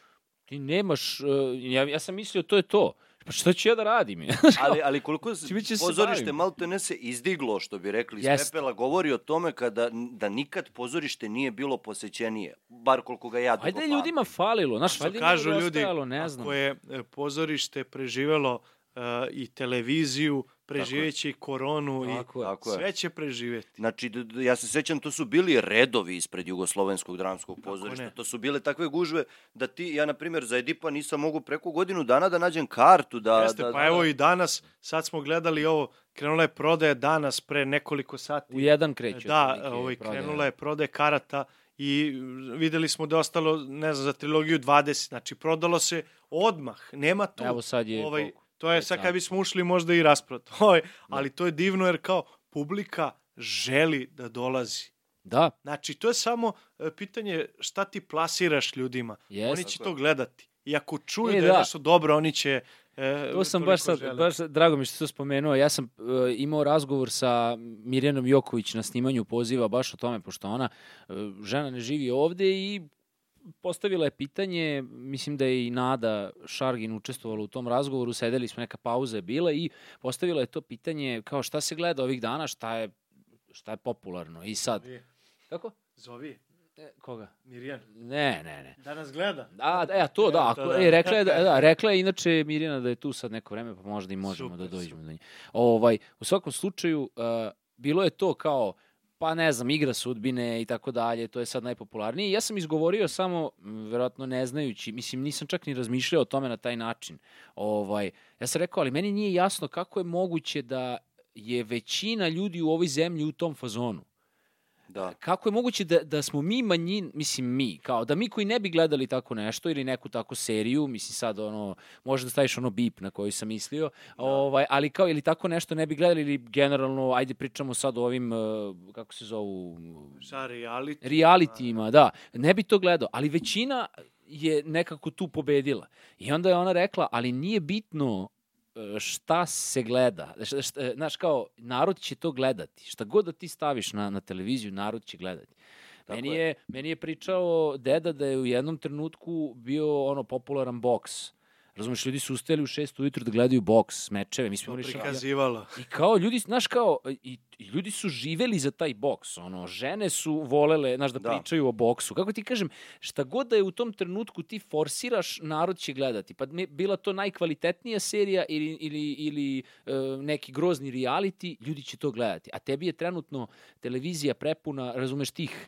S2: ti nemaš, uh, ja, ja sam mislio to je to. Pa šta ću ja da radim?
S1: Ali, ali koliko se pozorište malo te ne se izdiglo, što bi rekli
S2: Jeste.
S1: pepela, govori o tome kada, da nikad pozorište nije bilo posećenije. Bar koliko ga ja dugo
S2: Ajde ljudima falilo, znaš, valjda im
S3: kažu
S2: je
S3: ljudi,
S2: nedostajalo, ne znam.
S3: ako je e, pozorište preživelo e, i televiziju, preživeće i koronu i
S2: Tako je.
S1: Tako je.
S3: sve će preživeti.
S1: Znači, ja se sećam, to su bili redovi ispred Jugoslovenskog dramskog pozorišta. To su bile takve gužve da ti, ja na primjer za Edipa nisam mogu preko godinu dana da nađem kartu. Da,
S3: Jeste,
S1: da,
S3: pa evo i danas, sad smo gledali ovo, krenula je prodaja danas pre nekoliko sati.
S2: U jedan kreću.
S3: Da, ovaj, krenula je prodaja karata i videli smo da je ostalo, ne znam, za trilogiju 20. Znači, prodalo se odmah, nema tu.
S2: Evo sad je
S3: ovaj,
S2: koliko?
S3: To je
S2: Pet
S3: sad
S2: sati.
S3: kad bismo ušli možda i rasprat. Ovaj, ali to je divno jer kao publika želi da dolazi.
S2: Da,
S3: Znači, to je samo e, pitanje šta ti plasiraš ljudima.
S2: Jest.
S3: Oni će to gledati. I ako čuju
S2: E,
S3: da je
S2: da.
S3: nešto dobro, oni će e,
S2: to sam baš sad, baš drago mi što si to spomenuo. Ja sam uh, imao razgovor sa Mirjanom Joković na snimanju poziva baš o tome, pošto ona, uh, žena ne živi ovde i postavila je pitanje, mislim da je i Nada Šargin učestvovala u tom razgovoru, sedeli smo, neka pauza je bila i postavila je to pitanje kao šta se gleda ovih dana, šta je, šta je popularno. I sad,
S3: Zovi,
S2: kako?
S3: Zovi,
S2: E, koga?
S3: Mirjan.
S2: Ne, ne, ne.
S3: Da nas gleda.
S2: A, e, a to da,
S3: to
S2: ako,
S3: da.
S2: E, rekla je da, da, rekla je inače Mirjana da je tu sad neko vreme, pa možda i možemo
S3: Super,
S2: da dođemo do nje. Ovaj, u svakom slučaju, uh, bilo je to kao, pa ne znam, igra sudbine i tako dalje, to je sad najpopularnije. Ja sam izgovorio samo, verovatno ne znajući, mislim, nisam čak ni razmišljao o tome na taj način. Ovaj, ja sam rekao, ali meni nije jasno kako je moguće da je većina ljudi u ovoj zemlji u tom fazonu
S1: Da.
S2: kako je moguće da, da smo mi manjin, mislim mi, kao da mi koji ne bi gledali tako nešto ili neku tako seriju, mislim sad ono, može da staviš ono bip na koji sam mislio, ovaj, ali kao ili tako nešto ne bi gledali ili generalno, ajde pričamo sad o ovim, uh, kako se zovu,
S3: Za reality.
S2: realitijima, da, ne bi to gledao, ali većina je nekako tu pobedila. I onda je ona rekla, ali nije bitno šta se gleda. Šta, šta, znaš, kao, narod će to gledati. Šta god da ti staviš na, na televiziju, narod će gledati. Meni
S1: je.
S2: je, meni je pričao deda da je u jednom trenutku bio ono popularan boks. Razumeš, ljudi su ustajali u šest ujutru da gledaju boks, mečeve. Mi smo imali
S3: prikazivalo.
S2: I kao ljudi, znaš kao, i, i ljudi su živeli za taj boks, ono, žene su volele, znaš, da,
S1: Da.
S2: pričaju o boksu. Kako ti kažem, šta god da je u tom trenutku ti forsiraš, narod će gledati. Pa mi- bila to najkvalitetnija serija ili, ili, ili e, neki grozni reality, ljudi će to gledati. A tebi je trenutno televizija prepuna, razumeš, tih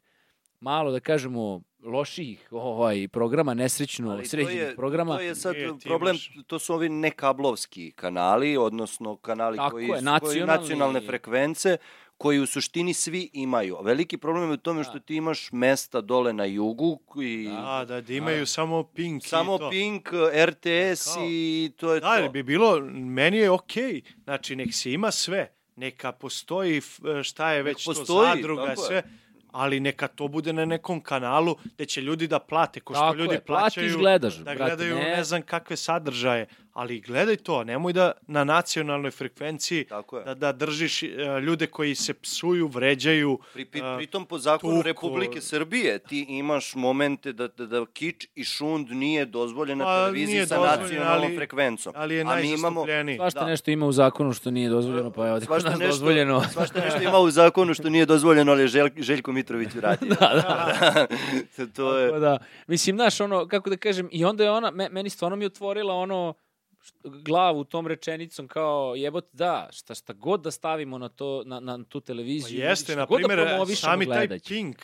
S2: malo da kažemo loših ovaj programa, nesrećno
S1: Ali to
S2: sređenih
S1: je,
S2: programa.
S1: to je sad
S3: ti
S1: problem,
S3: imaš-
S1: to su ovi nekablovski kanali, odnosno kanali
S2: Tako
S1: koji,
S2: je,
S1: su- koji
S2: nacionalni-
S1: nacionalne frekvence, koji u suštini svi imaju. Veliki problem je u tome što
S2: Da.
S1: ti imaš mesta dole na jugu i
S3: Da, da, da imaju samo Pink
S1: samo
S3: i to.
S1: Pink, RTS
S3: Kao-
S1: i to je
S3: Da,
S1: to.
S3: bi bilo, meni je okej. Znači, nek se ima sve. Neka postoji šta je već to
S1: postoji,
S3: zadruga,
S1: tako je.
S3: Ali neka to bude na nekom kanalu gde će ljudi da plate, ko što
S2: Tako
S3: ljudi
S2: je, platiš,
S3: plaćaju
S2: gledaš,
S3: da
S2: brate,
S3: gledaju
S2: ne-
S3: ne znam kakve sadržaje. Ali gledaj to, nemoj da na nacionalnoj frekvenciji
S1: Tako je.
S3: da, da držiš e, ljude koji se psuju, vređaju.
S1: Pri, pri,
S3: a,
S1: pritom po zakonu
S3: tuku.
S1: Republike Srbije ti imaš momente da, da, da kič i šund nije dozvoljen na
S3: Pa,
S1: televiziji sa
S3: dozvoljen,
S1: nacionalnom
S3: ali-
S1: frekvencom.
S3: ali je
S1: A mi imamo,
S3: najzastupljeniji.
S2: Svašta
S1: Da.
S2: nešto ima u zakonu što nije dozvoljeno, pa evo ti kod
S1: Svašta
S2: nas
S1: nešto,
S2: dozvoljeno.
S1: svašta nešto ima u zakonu što nije dozvoljeno, ali je Žel, Željko Mitrović uradio. da, da. to je...
S2: Tako da, mislim, znaš, ono, kako da kažem, i onda je ona, me, meni stvarno mi otvorila ono, glavu tom rečenicom kao jebot da, šta, šta god da stavimo na, to, na, na tu
S3: Pa
S2: televiziju.
S3: jeste,
S2: šta
S3: na
S2: da
S3: primjer,
S2: promovišemo,
S3: sami taj. Pink.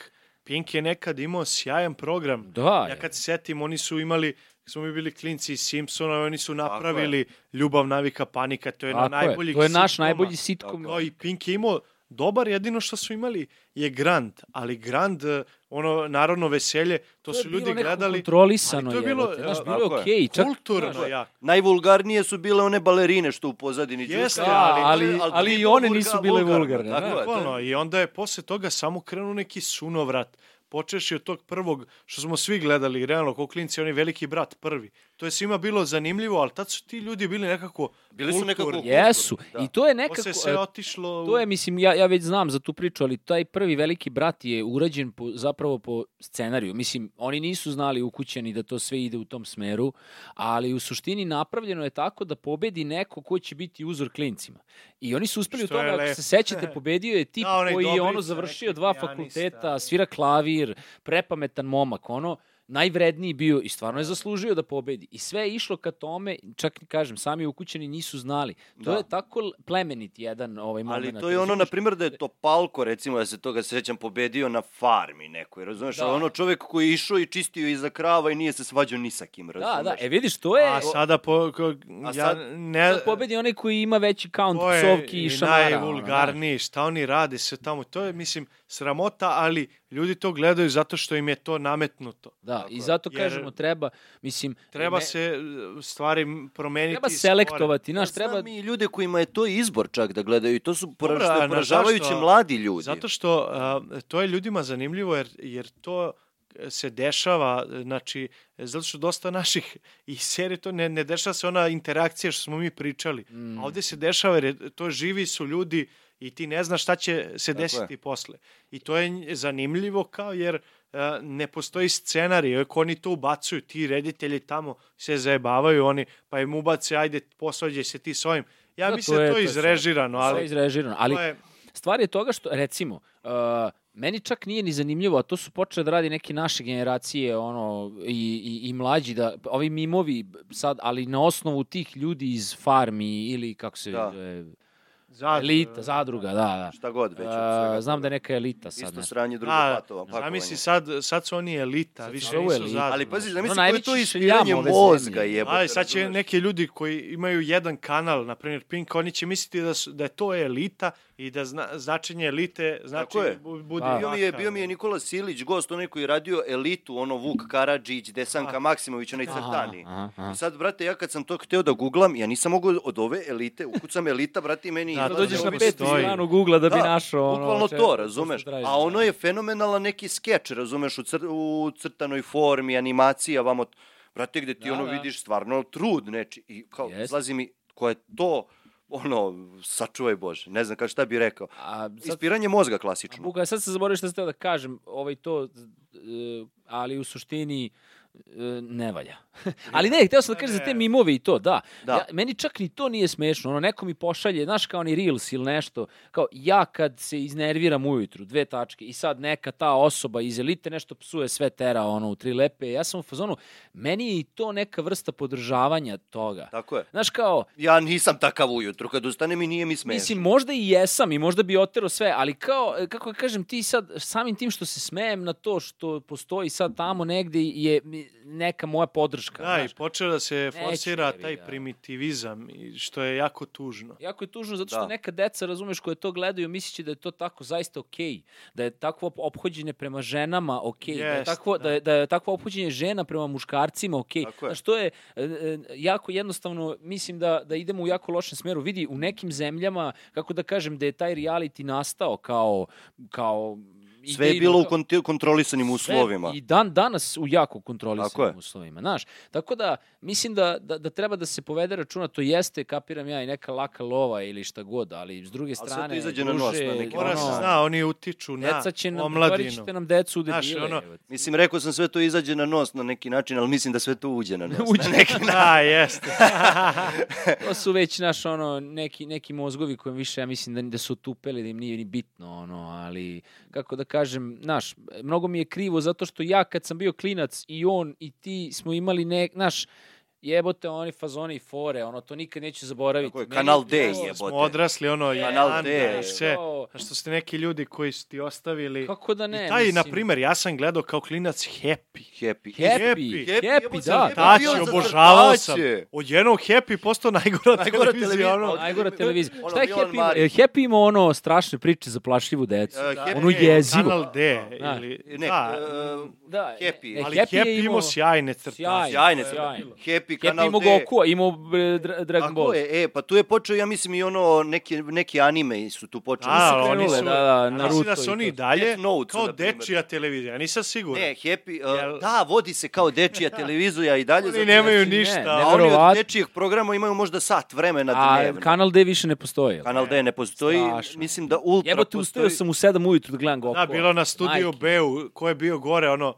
S3: Pink je nekad imao sjajan program.
S2: Da,
S3: Ja kad se setim, oni su imali, smo mi bili klinci iz Simpsona, oni su napravili Ljubav, navika, panika, to je na
S2: Tako je,
S3: najboljih
S2: to je naš
S3: sitcoma.
S2: najbolji sitkom.
S3: Kao i Pink je imao dobar, jedino što su imali je Grand, ali Grand, eh, ono, narodno veselje, to,
S2: To
S3: su ljudi gledali.
S2: kontrolisano,
S3: ali to je bilo,
S2: jebote, znaš,
S3: eh,
S2: bilo je
S1: tako
S2: okej, čak,
S3: Kulturno,
S2: znaš,
S3: ja.
S1: Najvulgarnije su bile one balerine što u pozadini
S3: Jeste, ali-
S2: ali-
S1: je
S2: ali i one
S1: vulga-
S2: nisu bile
S1: vulgarno,
S2: vulgarne,
S1: Tako
S2: da.
S3: Bukvalno, i onda je posle toga samo krenuo neki sunovrat. Počeši od tog prvog, što smo svi gledali, realno, kao klinci, onaj veliki brat prvi. To je svima bilo zanimljivo, ali tad su ti ljudi bili nekako
S1: Bili su nekako
S3: kulturni.
S2: Jesu,
S1: Da.
S2: i to je nekako...
S3: Posle se otišlo... u-
S2: To je, mislim, ja, ja već znam za tu priču, ali taj prvi veliki brat je urađen po, zapravo po scenariju. Mislim, oni nisu znali ukućeni da to sve ide u tom smeru, ali u suštini napravljeno je tako da pobedi neko ko će biti uzor klincima. I oni su uspeli u
S3: Što je
S2: tome, ako
S3: lepo.
S2: se sećate, pobedio je tip
S3: Da, onaj
S2: koji je ono završio dva
S3: pijanista.
S2: fakulteta, svira klavir, prepametan momak, ono, najvredniji bio i stvarno je zaslužio da pobedi. I sve je išlo ka tome, čak kažem, sami ukućeni nisu znali. To
S1: Da.
S2: je tako plemenit jedan ovaj moment.
S1: Ali to je ono, na primjer, da je to Palko, recimo, ja se toga sećam, pobedio na farmi nekoj, razumeš?
S2: Da.
S1: Ali ono čovek koji je išao i čistio iza krava i nije se svađao ni sa kim, razumeš?
S2: Da, da, e vidiš, to je...
S3: A sada po, ko,
S1: A
S3: ja
S1: sad-
S3: ne,
S2: Sad pobedi onaj koji ima veći count
S3: to je
S2: psovki i
S3: i
S2: šamara. ono, znaš.
S3: najvulgarniji, šta oni rade sve tamo. To je, mislim, sramota, ali ljudi to gledaju zato što im je to nametnuto.
S2: Da,
S1: Tako
S2: i zato
S3: Jer-
S2: kažemo, treba, mislim...
S3: Treba
S2: ne-
S3: se e, stvari promeniti.
S2: Treba selektovati,
S1: Znaš,
S2: znaš, treba...
S1: Znam i ljude kojima je to izbor čak da gledaju i to su
S3: Dobro,
S1: poraž,
S3: a na
S1: poražavajuće
S3: zašto?
S1: mladi ljudi.
S3: Zato što a, to je ljudima zanimljivo jer, jer to se dešava, znači, zato što dosta naših i serije to ne, ne dešava se ona interakcija što smo mi pričali.
S2: Mm.
S3: A ovde se dešava jer je- to živi su ljudi i ti ne znaš šta će se
S1: Tako je.
S3: desiti posle. I to je zanimljivo kao jer a, ne postoji scenarij, ako oni to ubacuju, ti reditelji tamo se zajebavaju, oni pa im ubace, ajde, posvađaj se ti s ovim. Ja
S2: Da,
S3: mislim
S2: to
S3: da
S2: je-
S3: je to
S2: to je
S3: izrežirano, ali
S2: izrežirano, ali
S3: to je,
S2: stvar je toga što, recimo, uh, meni čak nije ni zanimljivo, a to su počele da radi neke naše generacije, ono, i, i, i mlađi, da, ovi mimovi sad, ali na osnovu tih ljudi iz farmi ili kako se
S1: Da.
S2: zove,
S3: zadruga.
S2: elita, zadruga, da, da.
S1: Šta god već. od svega
S2: znam da je neka elita sad.
S1: Isto sranje, drugo
S3: Da,
S1: patova.
S3: Zamisli sad, sad su oni elita,
S2: Sad
S3: više nisu
S2: elita.
S3: zadruga.
S1: Ali pazi,
S2: Ono
S1: zamisli koje je
S2: najveći
S1: to ispiranje mozga, jebote.
S3: Ali sad će neki ljudi koji imaju jedan kanal, na primjer Pink, oni će misliti da, su, da je to elita i da zna, značenje elite znači
S1: Tako je.
S3: bu- bude
S2: Da.
S1: Bio mi, je, bio mi je Nikola Silić, gost, onaj koji je radio elitu, ono Vuk Karadžić, Desanka
S3: A.
S1: Maksimović, onaj crtani.
S2: aha, aha.
S1: I sad, brate, ja kad sam to hteo da googlam, ja nisam mogao od ove elite, ukucam elita, brate, i meni...
S3: Da,
S2: Da, dođeš na petu
S3: stoji.
S2: stranu Google da bi
S1: Da,
S2: našao ono...
S1: Bukvalno to, razumeš? A ono
S2: da.
S1: je fenomenalan neki skeč, razumeš, u, cr u crtanoj formi, animacija, vamo... Brate, gde ti
S2: Da,
S1: ono
S2: da.
S1: vidiš stvarno trud neči. I kao, izlazi mi koja je to, ono, sačuvaj Bože, ne znam šta bi rekao.
S2: A sad,
S1: Ispiranje mozga klasično.
S2: Buka, sad se zaboravio šta sam teo da kažem, ovaj to, e, ali u suštini e, ne valja. ali ne, hteo sam da kažem za te mimove i to, da.
S1: Da.
S2: Ja, meni čak ni to nije smešno. Ono, neko mi pošalje, znaš kao ni Reels ili nešto, kao ja kad se iznerviram ujutru, dve tačke, i sad neka ta osoba iz elite nešto psuje, sve tera ono, u tri lepe, ja sam u fazonu, meni je i to neka vrsta podržavanja toga.
S1: Tako je.
S2: Znaš kao,
S1: Ja nisam takav ujutru, kad ustanem i nije mi smešno.
S2: Mislim, možda i jesam i možda bi otero sve, ali kao, e, kako da kažem, ti sad, samim tim što se smejem na to što postoji sad tamo negde je neka moja podrška.
S3: Da, i
S2: znaš.
S3: počeo da se forsira taj
S2: ga.
S3: primitivizam, i što je jako tužno.
S2: Jako je tužno zato što
S1: Da.
S2: neka deca, razumeš, koje to gledaju, misliće da je to tako zaista okej. Da je takvo ophođenje prema ženama okej. da, je takvo, da.
S3: da.
S2: je, da je takvo ophođenje žena prema muškarcima okej.
S1: Je.
S2: Znaš, to je e, e, jako jednostavno, mislim da, da idemo u jako lošem smeru. Vidi, u nekim zemljama, kako da kažem, da je taj reality nastao kao, kao
S1: Sve je bilo u kontrolisanim
S2: Sve
S1: uslovima.
S2: I dan danas u jako kontrolisanim uslovima, znaš. Tako da, mislim da, da, da treba da se povede računa, to jeste, kapiram ja, i neka laka lova ili šta god, ali s druge
S1: sve to
S2: strane,
S1: izađe na nos na neki
S3: Mora
S1: Ono,
S3: se zna, oni utiču na
S2: Deca će nam,
S3: omladinu.
S2: ćete nam decu u
S3: Znaš,
S2: debile.
S3: ono.
S1: Mislim, rekao sam sve to izađe na nos na neki način, ali mislim da sve to uđe na nos.
S2: Uđe
S1: na neki
S3: Da, jeste.
S2: to su već naš ono neki neki mozgovi koji više ja mislim da da su tupeli da im nije ni bitno ono ali kako da kažem naš mnogo mi je krivo zato što ja kad sam bio klinac i on i ti smo imali ne naš jebote oni fazoni i fore ono to nikad neću zaboraviti
S1: Tako je, Kanal D je.
S3: Smo
S1: Jebote.
S3: odrasli, ono,
S1: Kanal
S3: Jan,
S1: D.
S3: sve. Što ste neki ljudi koji su ti ostavili...
S2: kako da ne
S3: I taj, na primjer, ja sam gledao kao klinac Happy.
S1: Happy.
S2: Happy,
S3: Happy.
S2: happy,
S1: jebote,
S2: da.
S1: Happy.
S3: Tači, obožavao sam.
S1: crtače.
S3: Odjednom Happy postao najgora,
S1: Najgora
S3: televizija.
S1: televizija,
S3: Ono,
S1: od-
S2: Najgora televizija.
S1: Ono,
S2: Šta je Happy? Je Happy imao ono strašne priče za plašljivu decu.
S1: Happy
S2: ono jezivo.
S3: Kanal D.
S2: Da.
S3: Ili,
S1: Ne,
S3: da,
S1: e,
S2: Da,
S1: Happy.
S2: e,
S3: ali
S2: Happy je
S3: imao sjajne crtače.
S2: Sjajne. Je
S1: crtače. Happy,
S2: Happy
S1: Kanal
S2: imao
S1: D.
S2: Goku, imao Dra- Dragon
S1: Tako
S2: Ball.
S1: je, e, pa tu je počeo, ja mislim, i ono, neki, neki anime su tu počeli.
S3: A,
S1: se
S3: oni
S2: krenule,
S3: su,
S2: da, da,
S3: mislim
S2: Naruto
S3: da su oni i dalje
S1: Death Note su,
S3: kao dečija televizija, ja nisam siguran.
S1: Ne, Happy, uh,
S3: Jel-
S1: da, vodi se kao dečija televizija i dalje.
S3: Oni nemaju
S2: znači,
S3: ništa.
S2: ne,
S1: A oni od dečijeg programa imaju možda sat vremena
S2: A
S1: dnevno.
S2: Kanal D više ne postoji.
S1: Kanal D ne postoji,
S2: Strašno.
S1: mislim da Ultra
S2: Jebote,
S1: postoji.
S2: ustao sam u 7 ujutru da gledam Goku.
S3: Da, bilo na studiju. B-u, ko je bio gore, ono,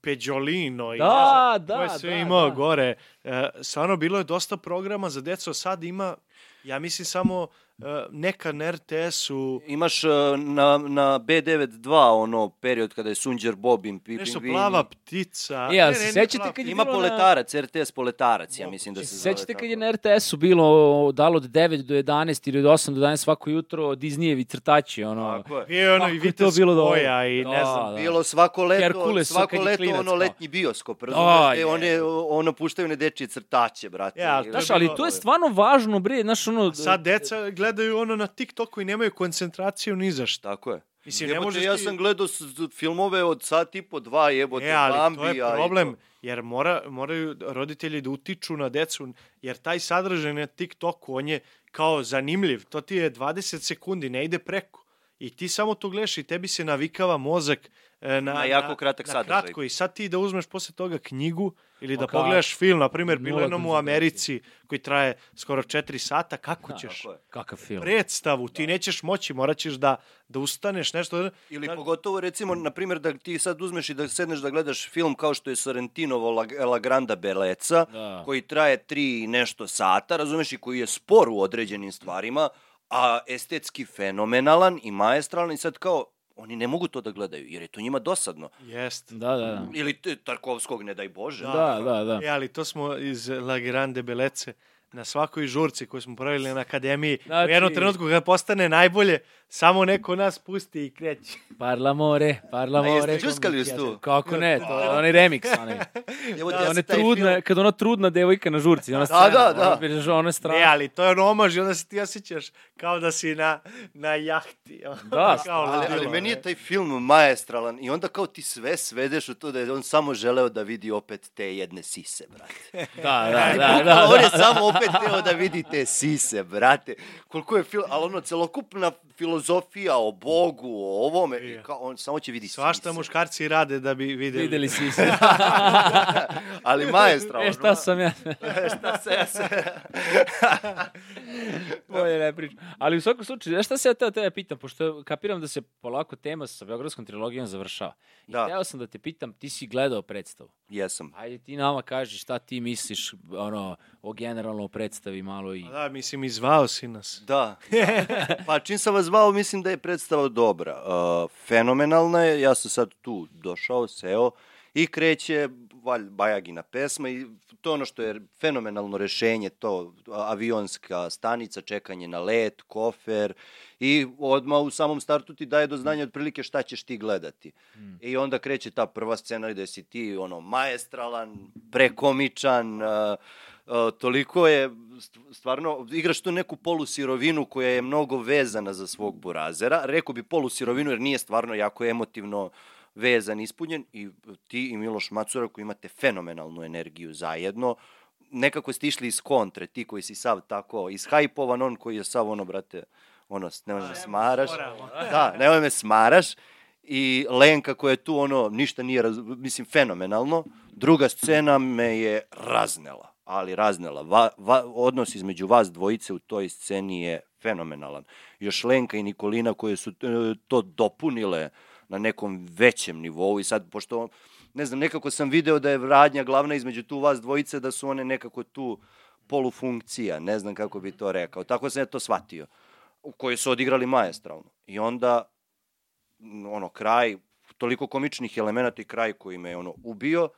S3: Peđolino i
S2: Da, da,
S3: ko je sve
S2: da,
S3: imao
S2: da.
S3: gore. E, stvarno, bilo je dosta programa za decu, a sad ima, ja mislim, samo e, neka na RTS-u,
S1: Imaš uh, na, na B92 ono period kada je Sunđer Bobin, Pipin
S3: nešto
S1: Vini.
S3: plava ptica.
S2: E, a
S3: Ne,
S2: se
S3: ne, ne
S2: sećate kad je
S1: Ima
S2: na-
S1: poletarac, RTS poletarac, ja mislim da se zove
S2: Sećate kad je na RTS-u bilo dalo od 9 do 11 ili od 8 do 11 svako jutro Disneyevi crtači, ono.
S1: Tako je.
S3: Bio je ono i Vitez
S2: bilo dobro.
S3: Koja i ne
S2: Da,
S3: znam.
S2: da.
S1: Bilo svako leto,
S2: Herkules,
S1: svako leto ono letnji bioskop,
S2: A,
S1: razumiješ? E,
S2: je.
S1: one, ono puštaju one dečije crtače, brate.
S3: Ja,
S2: Znaš, ali to je stvarno važno, bre, znaš, ono...
S3: Sad deca gledaju ono na TikToku i nemaju koncentraciju ni za šta.
S1: Tako je.
S3: Mislim, ne
S1: Jebote,
S3: možeš
S1: ja
S3: ti-
S1: sam gledao filmove od sat i po dva, jebote,
S3: E, ali
S1: Bambija.
S3: to je problem,
S1: to.
S3: jer mora, moraju roditelji da utiču na decu, jer taj sadržaj na TikToku, on je kao zanimljiv, to ti je 20 sekundi, ne ide preko. I ti samo to gledaš i tebi se navikava mozak na,
S1: Na jako kratak
S3: na
S1: sadržaj.
S3: kratko. I sad ti da uzmeš posle toga knjigu ili da
S2: Pa
S3: pogledaš film, na primjer, jednom u. Americi koji traje skoro 4 sata, kako
S2: Da,
S3: ćeš?
S2: Kakav film.
S3: Predstavu, ti nećeš moći, morat ćeš da, da ustaneš nešto.
S1: Ili
S3: Da-
S1: pogotovo recimo, na primjer, da ti sad uzmeš i da sedneš da gledaš film kao što je Sorrentinovo La, La Granda Beleca,
S2: Da.
S1: koji traje tri i nešto sata, razumeš, i koji je spor u određenim stvarima, a estetski fenomenalan i maestralan i sad kao, oni ne mogu to da gledaju, jer je to njima dosadno.
S3: Jest.
S2: Da, da, da.
S1: Ili Tarkovskog, ne daj Bože.
S2: Da, da, da.
S3: E, ali to smo iz La Grande Belece na svakoj žurci koju smo pravili na akademiji.
S2: Znači-
S3: U jednom trenutku kada postane najbolje, samo neko nas pusti i kreće.
S2: Parlamore,
S1: A
S2: parlamore.
S1: jeste čuskali uz tu?
S2: Kako ne, to je onaj remix, onaj.
S1: Evo,
S2: Da, ona trudna, kad ona trudna devojka na žurci, ona
S1: Da,
S2: scena,
S1: da, da.
S2: ona, vidiš, ona je strana.
S3: Ne, ali to je ono omaž i onda se ti osjećaš kao da si na, na jahti.
S2: Da,
S3: kao
S1: Ali, ali meni je taj film maestralan i onda kao ti sve svedeš u to da je on samo želeo da vidi opet te jedne sise, brate.
S2: Da, da, da, da,
S1: on je
S2: da.
S1: samo opet teo da vidite sise, brate. Koliko je, fil... ali ono, celokupna filozofija o Bogu, o ovome, i kao, on samo će vidi sise.
S3: Svašta muškarci rade da bi videli.
S2: Videli si se.
S1: ali maestra.
S2: e, šta sam ja?
S1: šta se ja se...
S2: Bolje ne pričam. Ali u svakom slučaju, šta se ja teo tebe pitam, pošto kapiram da se polako tema sa Beogradskom trilogijom završava. I
S1: Da.
S2: hteo sam da te pitam, ti si gledao predstavu.
S1: Jesam.
S2: Ajde ti nama kaži šta ti misliš ono, o generalno predstavi malo i...
S3: A Da, mislim, izvao si nas.
S1: Da. Pa čim sam vas zvao, mislim da je predstava dobra. Uh, fenomenalna je, ja sam sad tu došao, seo i kreće valj, Bajagina pesma i to ono što je fenomenalno rešenje, to avionska stanica, čekanje na let, kofer i odmah u samom startu ti daje do znanja otprilike šta ćeš ti gledati. I onda kreće ta prva scena gde si ti ono maestralan, prekomičan, uh, toliko je st- stvarno igraš tu neku polusirovinu koja je mnogo vezana za svog burazera. Rekao bi polusirovinu jer nije stvarno jako emotivno vezan, ispunjen i ti i Miloš Macura koji imate fenomenalnu energiju zajedno, nekako ste išli iz kontre, ti koji si sav tako ishajpovan, on koji je sav ono, brate, ono, nemoj me smaraš. Da, nemoj me smaraš. I Lenka koja je tu, ono, ništa nije, raz... mislim, fenomenalno. Druga scena me je raznela, ali raznela. Va, va, odnos između vas dvojice u toj sceni je fenomenalan. Još Lenka i Nikolina koje su e, to dopunile na nekom većem nivou i sad, pošto, ne znam, nekako sam video da je radnja glavna između tu vas dvojice, da su one nekako tu polufunkcija, ne znam kako bi to rekao. Tako sam ja to shvatio, kojoj su odigrali majestralno. I onda, ono, kraj, toliko komičnih elemenata i kraj koji me ono ubio,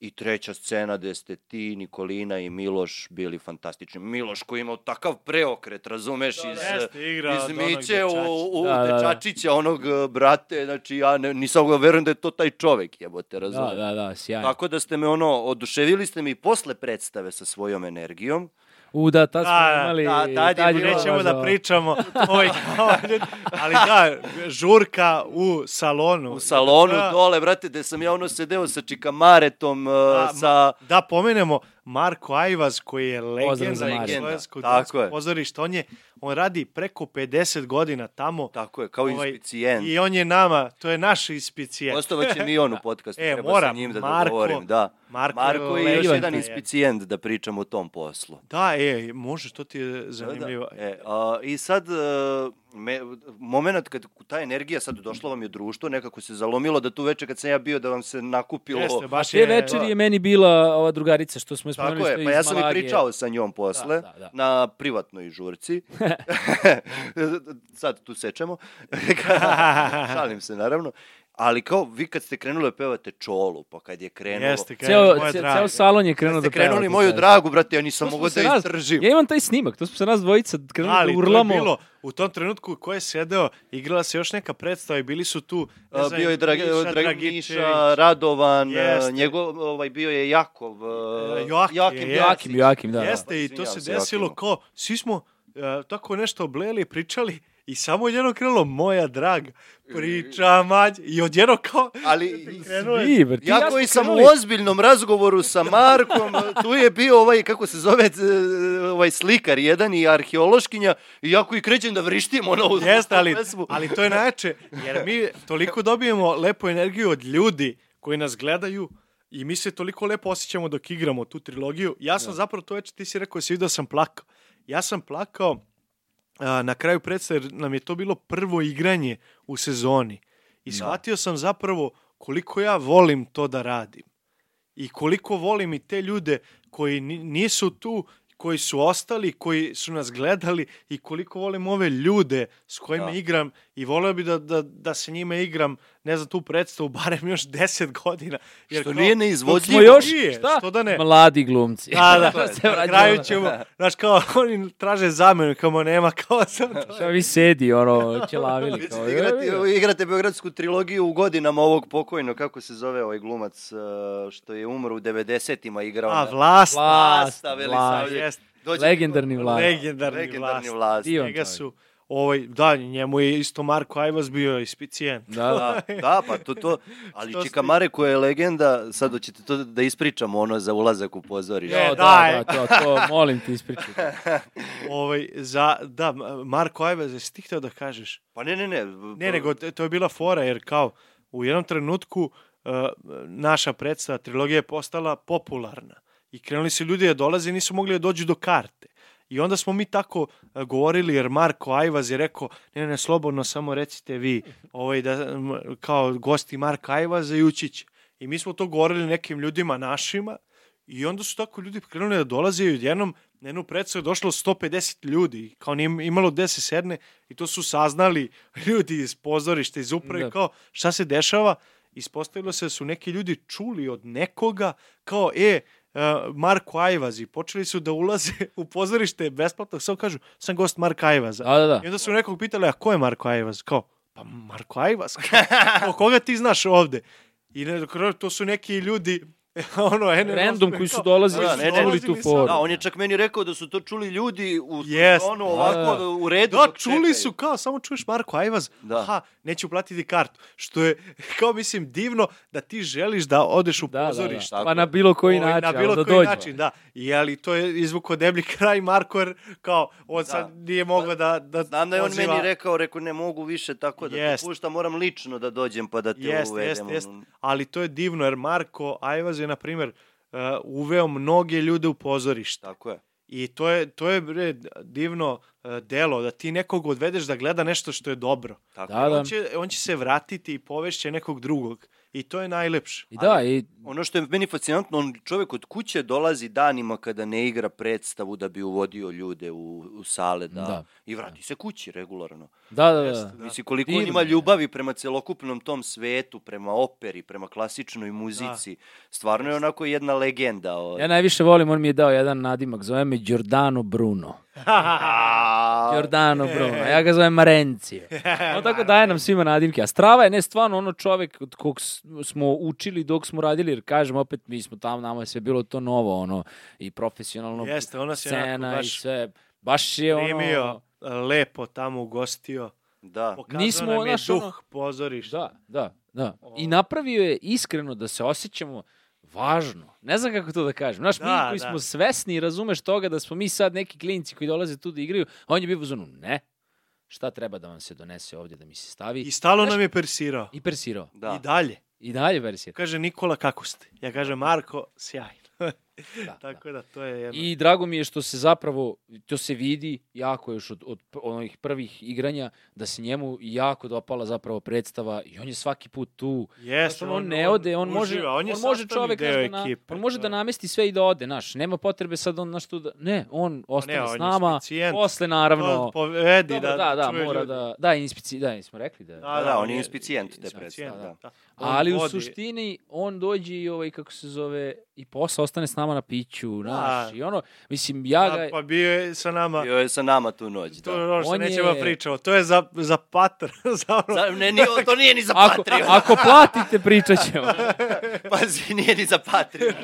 S1: I treća scena gde ste ti, Nikolina i Miloš bili fantastični. Miloš koji imao takav preokret, razumeš, iz,
S3: Jeste, igra
S1: iz Miće u, u
S2: Da, da, da.
S1: dečačića, onog e, brate, znači ja ne, nisam ga verujem da je to taj čovek, jebote, razumeš.
S2: Da, da, da, sjajno.
S1: Tako da ste me ono, oduševili ste me i posle predstave sa svojom energijom.
S2: U, da, tad smo
S3: Da, da,
S2: imali...
S1: da, tad je
S2: tad
S1: bilo
S3: Nećemo da pričamo ovaj, ovaj, ali da, žurka u salonu.
S1: U salonu
S3: da,
S1: dole, brate, gde sam ja ono sedeo sa čikamaretom, uh,
S3: Da,
S1: sa...
S3: Da pomenemo Marko Ajvaz koji je
S2: Pozdrav za
S3: legenda slovenskog
S1: Tako
S3: dramskog
S1: je.
S3: pozorišta. On, je, on radi preko 50 godina tamo.
S1: Tako je, kao
S3: Ovaj,
S1: inspicijent.
S3: I on je nama, to je naš ispicijent.
S1: Gostovaće mi on u podcastu,
S3: E,
S1: treba
S3: moram,
S1: sa njim da
S3: Marko-
S1: dogovorim, da.
S3: Marko
S1: Marko
S3: je
S1: još jedan
S3: je.
S1: inspicijent da pričamo o tom poslu.
S3: Da, e, može, to ti je zanimljivo.
S1: Da, da. E, a, I sad, uh, me, moment kad ta energija sad došla vam je društvo, nekako se zalomilo da tu veče kad sam ja bio da vam se nakupilo...
S3: Jeste, baš
S2: Te
S3: je...
S2: večeri je meni bila ova drugarica što smo je spomenuli.
S1: Tako
S2: što
S1: je, pa ja sam i pričao sa njom posle,
S2: Da, da, da.
S1: na privatnoj žurci. Sad tu sečemo. Šalim se, naravno. Ali kao, vi kad ste krenuli da pevate čolu, pa kad je krenulo...
S3: Jeste,
S2: Ceo,
S3: Ceo, moja
S2: ce-
S3: draga.
S2: ceo salon je krenuo
S1: Kad ste
S2: da peva.
S1: krenuli moju dragu, brate, ja nisam mogao da
S2: nas-
S1: izdržim.
S2: Ja imam taj snimak, to smo se nas dvojica krenuli
S3: Ali
S2: da
S3: to je
S2: urlamo.
S3: bilo, u tom trenutku ko je sedeo, igrala se još neka predstava i bili su tu, ne znam,
S1: bio je Drag,
S3: Miša
S1: Drag. Miša, Radovan,
S3: Jeste.
S1: Jeste. njegov, ovaj, bio je Jakov,
S3: E,
S1: uh,
S3: Joakim,
S1: Joakim,
S2: Joakim, Joakim, da. da.
S3: Jeste, i to se desilo kao, svi smo e, tako nešto obleli, pričali i samo jedno krenulo, moja draga, priča mać, i odjedno kao,
S1: Ali
S2: Svi, ti
S1: ja koji sam u
S2: krenuli-
S1: ozbiljnom razgovoru sa Markom, tu je bio ovaj, kako se zove, ovaj slikar jedan i arheološkinja, i ja koji krećem da vrištim ono u
S3: Jeste, ali,
S1: pesmu.
S3: ali to je najjače, jer mi toliko dobijemo lepu energiju od ljudi koji nas gledaju i mi se toliko lepo osjećamo dok igramo tu trilogiju. Ja sam zapravo to već, ti si rekao, si vidio da sam plakao. Ja sam plakao na kraju predstave, jer nam je to bilo prvo igranje u sezoni. I
S1: Da.
S3: shvatio sam zapravo koliko ja volim to da radim. I koliko volim i te ljude koji ni- nisu tu, koji su ostali, koji su nas gledali i koliko volim ove ljude s kojima
S1: Da.
S3: igram i voleo bi da, da, da se njima igram, ne znam, tu predstavu barem još 10 godina. Jer
S1: Što
S3: kao-
S1: nije neizvodljivo.
S2: smo još,
S3: Nije,
S2: šta?
S3: što da ne?
S2: Mladi glumci.
S3: Da, da,
S1: je,
S2: Se
S3: na kraju ćemo, znaš, kao oni traže zamenu, kao nema, kao sam to.
S2: Šta vi sedi, ono, ćelavili.
S1: Vi
S2: Kao, "Evo,
S1: igrate Beogradsku trilogiju u godinama ovog pokojno, kako se zove ovaj glumac uh, što je umro u 90-ima igrao.
S3: A,
S1: na-
S3: vlast,
S2: Vlast,
S1: Vlasta,
S2: vlast.
S1: Velisavljević.
S3: jest,
S1: Dođe-
S2: legendarni vlad.
S3: legendarni,
S1: Legendarni
S3: vlast.
S1: vlast.
S2: Divan
S3: Njega
S2: čovjek.
S3: su, ovaj, da, njemu je isto Marko Ajvaz bio ispicijent.
S2: Da, da.
S1: Da, da, pa to, to, ali Čika Mare koja je legenda, sad hoćete to da ispričamo ono za ulazak u pozorište.
S2: Jo, da,
S3: daj.
S2: da, to, to, molim te ispričaj.
S3: Ovaj, za, da, Marko Ajvaz, jesi ti htio da kažeš?
S1: Pa ne, ne, ne.
S3: Ne, nego to to je bila fora, jer kao u jednom trenutku uh, naša predstava, trilogija je postala popularna. I krenuli su ljudi da dolaze i nisu mogli da dođu do karte. I onda smo mi tako uh, govorili, jer Marko Ajvaz je rekao, ne, ne, slobodno, samo recite vi, ovaj, da, kao gosti Marka Ajvaza i ući će. I mi smo to govorili nekim ljudima našima i onda su tako ljudi krenuli da dolaze i odjednom na jednu predstavu je došlo 150 ljudi, kao nije imalo gde se sedne i to su saznali ljudi iz pozorišta, iz uprave,
S2: Da.
S3: kao šta se dešava. Ispostavilo se da su neki ljudi čuli od nekoga kao, e, Marko Ajvaz i počeli su da ulaze u pozorište besplatno, samo kažu, sam gost Marka Ajvaza.
S2: Da, da, da.
S3: I onda su nekog pitali, a ko je Marko Ajvaz? Kao, pa Marko Ajvaz. Kao, koga ti znaš ovde? I ne, to su neki ljudi, ono, ene,
S2: Random koji su dolazili,
S1: Da, ne, ne,
S2: čuli tu foru.
S1: Da, on je čak meni rekao da su to čuli ljudi u
S3: Jest.
S1: ono
S2: Da,
S1: ovako
S2: da.
S1: u redu.
S3: Da, čuli
S1: čekaju.
S3: su kao, samo čuješ Marko Ajvaz,
S1: Da.
S3: aha, neću platiti kartu. Što je, kao mislim, divno da ti želiš da odeš u
S2: Da, da,
S3: pozorište.
S2: da. Pa na bilo koji
S3: Ovaj,
S2: način,
S3: Na bilo
S2: da
S3: koji
S2: dođe.
S3: način, da. I ali to je izvuko deblji kraj Marko, jer kao, on sad nije mogao da, da
S1: Znam da je on meni rekao, rekao ne mogu više tako da
S3: Jest.
S1: te puštam, moram lično da dođem pa da te
S3: Jest,
S1: uvedem.
S3: jest.
S1: ono.
S3: Ali to je divno, jer Marko Ajvaz je, na primjer, uh, uveo mnoge ljude u pozorište.
S1: Tako je.
S3: I to je, to je bre, divno uh, delo, da ti nekog odvedeš da gleda nešto što je dobro.
S1: Tako
S2: Da, da.
S3: On će, on će se vratiti i povešće nekog drugog. I to je najlepše.
S2: I da, i
S1: Ono što je meni fascinantno, on čovjek od kuće dolazi danima kada ne igra predstavu da bi uvodio ljude u, u sale da,
S2: Da.
S1: i vrati se kući regularno.
S2: da, da,
S3: Jeste,
S2: da.
S3: da.
S1: Mislim, koliko on
S2: Divno
S1: ima
S2: je.
S1: ljubavi prema celokupnom tom svetu, prema operi, prema klasičnoj muzici. Stvarno je onako jedna legenda. Ovaj.
S2: Ja najviše volim, on mi je dao jedan nadimak, zove me Giordano Bruno. Giordano Bruno, ja ga zovem Marencije. On tako daje nam svima nadimke. A Strava je ne stvarno ono čovek od kog smo učili dok smo radili, jer kažem opet, mi smo tamo, nama je sve bilo to novo, ono, i profesionalno
S3: Jeste, ona se
S2: scena i
S3: baš
S2: sve. Baš je ono...
S3: primio, lepo tamo ugostio.
S1: Da.
S3: Pokazao
S2: Nismo,
S3: nam je
S2: znaš,
S3: duh
S2: ono-
S3: pozorišta.
S2: Da, da, da. I napravio je iskreno da se osjećamo važno. Ne znam kako to da kažem. Znaš, mi
S3: Da,
S2: koji
S3: da.
S2: smo svesni, razumeš toga da smo mi sad neki klinci koji dolaze tu da igraju, a on je bio u zonu, ne, šta treba da vam se donese ovdje da mi se stavi?
S3: I stalo
S2: Znaš-
S3: nam je persirao.
S2: I persirao.
S1: Da.
S3: I dalje.
S2: I dalje versija.
S3: Kaže Nikola, kako ste? Ja kažem, Marko, sjajno.
S2: Da,
S3: Tako da, to je jedno.
S2: I drago mi je što se zapravo, to se vidi jako još od, od onih prvih igranja, da se njemu jako dopala zapravo predstava i on je svaki put tu. Znaš, on, on ne ode, on može,
S3: uživa, on, je
S2: on može čovek da, na,
S3: ekipe,
S2: on može da
S3: je-
S2: namesti sve i da ode, znaš, nema potrebe sad on naš tu da, ne, on ostane
S3: on
S2: s nama, posle naravno,
S3: To povedi
S2: dobro,
S3: da,
S2: da, da,
S3: čuje
S2: mora
S3: ljudi.
S2: da, da, inspici, da, nismo rekli da,
S1: Da, da, on je inspicijent te
S3: inspicijent,
S1: predstave, da.
S3: On
S2: ali u suštini on dođe i ovaj, kako se zove, i posle ostane s nama na piću, znaš,
S3: Da.
S2: i ono, mislim, ja ga,
S3: Da, pa bio je sa nama.
S1: Bio je sa nama tu noć.
S3: To je
S1: Da.
S3: ono što
S2: On
S3: nećemo
S2: je-
S3: pričamo. To je za, za patr. za ono,
S1: Za, ne, nije, to nije ni za
S2: ako,
S1: Patreon.
S2: ako platite, pričat ćemo.
S1: Pazi, nije ni za Patreon.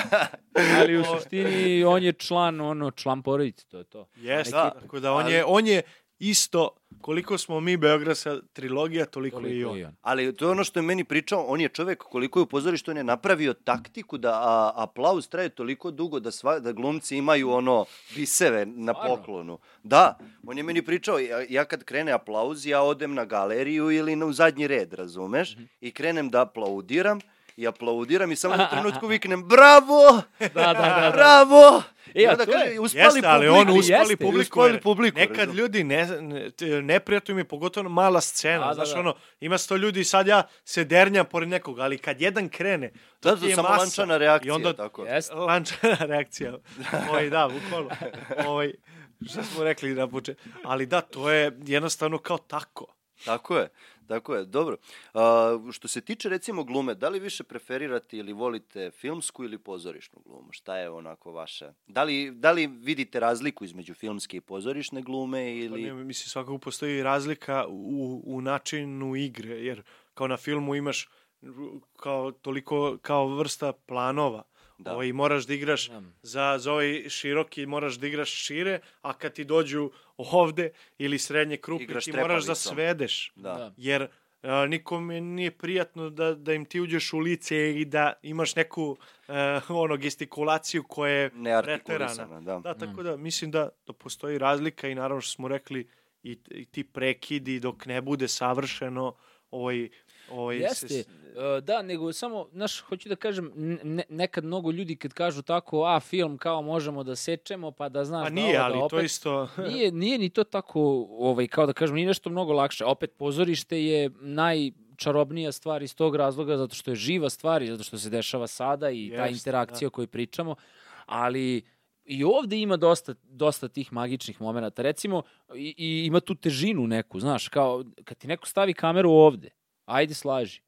S2: Ali u suštini on je član, ono, član porodice, to je to.
S3: Jeste,
S1: Da.
S3: tako da on je, on je isto, koliko smo mi Beogradska trilogija, toliko, i
S2: Toliko
S3: on.
S2: i on.
S1: Ali to je ono što je meni pričao, on je čovek koliko je u pozorištu, on je napravio taktiku da a, aplauz traje toliko dugo da, sva, da glumci imaju ono biseve na poklonu. Da, on je meni pričao, ja, ja kad krene aplauz, ja odem na galeriju ili na, u zadnji red, razumeš?
S2: Mhm.
S1: I krenem da aplaudiram i aplaudiram i samo na trenutku viknem bravo,
S2: Da, da, da. da.
S1: bravo.
S2: E,
S1: I
S2: a
S1: onda
S2: to
S1: kaže,
S2: je-
S1: uspali
S3: Jeste, ali on
S1: publiku.
S3: uspali
S2: jeste,
S3: publiku.
S1: uspali publiku,
S3: Nekad ljudi, ne, ne, neprijatno je pogotovo mala scena.
S2: Da, da,
S3: znaš,
S2: da.
S3: ono, ima sto ljudi i sad ja se dernjam pored nekog, ali kad jedan krene, to
S1: Da,
S3: ti
S1: da,
S3: je
S1: samo
S3: masa.
S1: lančana reakcija,
S3: I onda,
S1: tako.
S2: Jeste.
S3: lančana reakcija. Ovaj, da, bukvalno. Ovaj, šta smo rekli na početku? Ali da, to je jednostavno kao tako.
S1: Tako je, tako je, dobro. A, što se tiče recimo glume, da li više preferirate ili volite filmsku ili pozorišnu glumu? Šta je onako vaša? Da li, da li vidite razliku između filmske i pozorišne glume
S3: Pa
S1: ili...
S3: ne, mislim, svakako postoji razlika u, u načinu igre, jer kao na filmu imaš kao toliko, kao vrsta planova.
S1: Da.
S3: Ovaj, moraš da igraš
S2: Da.
S3: za, za ovaj široki, moraš da igraš šire, a kad ti dođu ovde ili srednje krupe,
S1: Igraš
S3: ti moraš da svedeš.
S1: Da.
S2: Da.
S3: Jer a, nikome nije prijatno da, da im ti uđeš u lice i da imaš neku e, ono gestikulaciju koja je preterana.
S1: Da.
S3: Da, tako da mislim da, da postoji razlika i naravno što smo rekli i, i ti prekidi dok ne bude savršeno ovaj, ovaj
S2: Jeste,
S3: se,
S2: e, da, nego samo, znaš, hoću da kažem, ne, nekad mnogo ljudi kad kažu tako, a, film kao možemo da sečemo, pa da znaš
S3: pa
S2: da
S3: nije,
S2: ovo,
S3: ali
S2: da opet,
S3: to isto
S2: nije, nije ni to tako, ovaj, kao da kažem, nije nešto mnogo lakše. Opet, pozorište je najčarobnija stvar iz tog razloga, zato što je živa stvar i zato što se dešava sada i ta
S3: Jeste,
S2: interakcija o kojoj pričamo, ali i ovde ima dosta, dosta tih magičnih momenta. Recimo, i, i ima tu težinu neku, znaš, kao kad ti neko stavi kameru ovde, ajde slaži.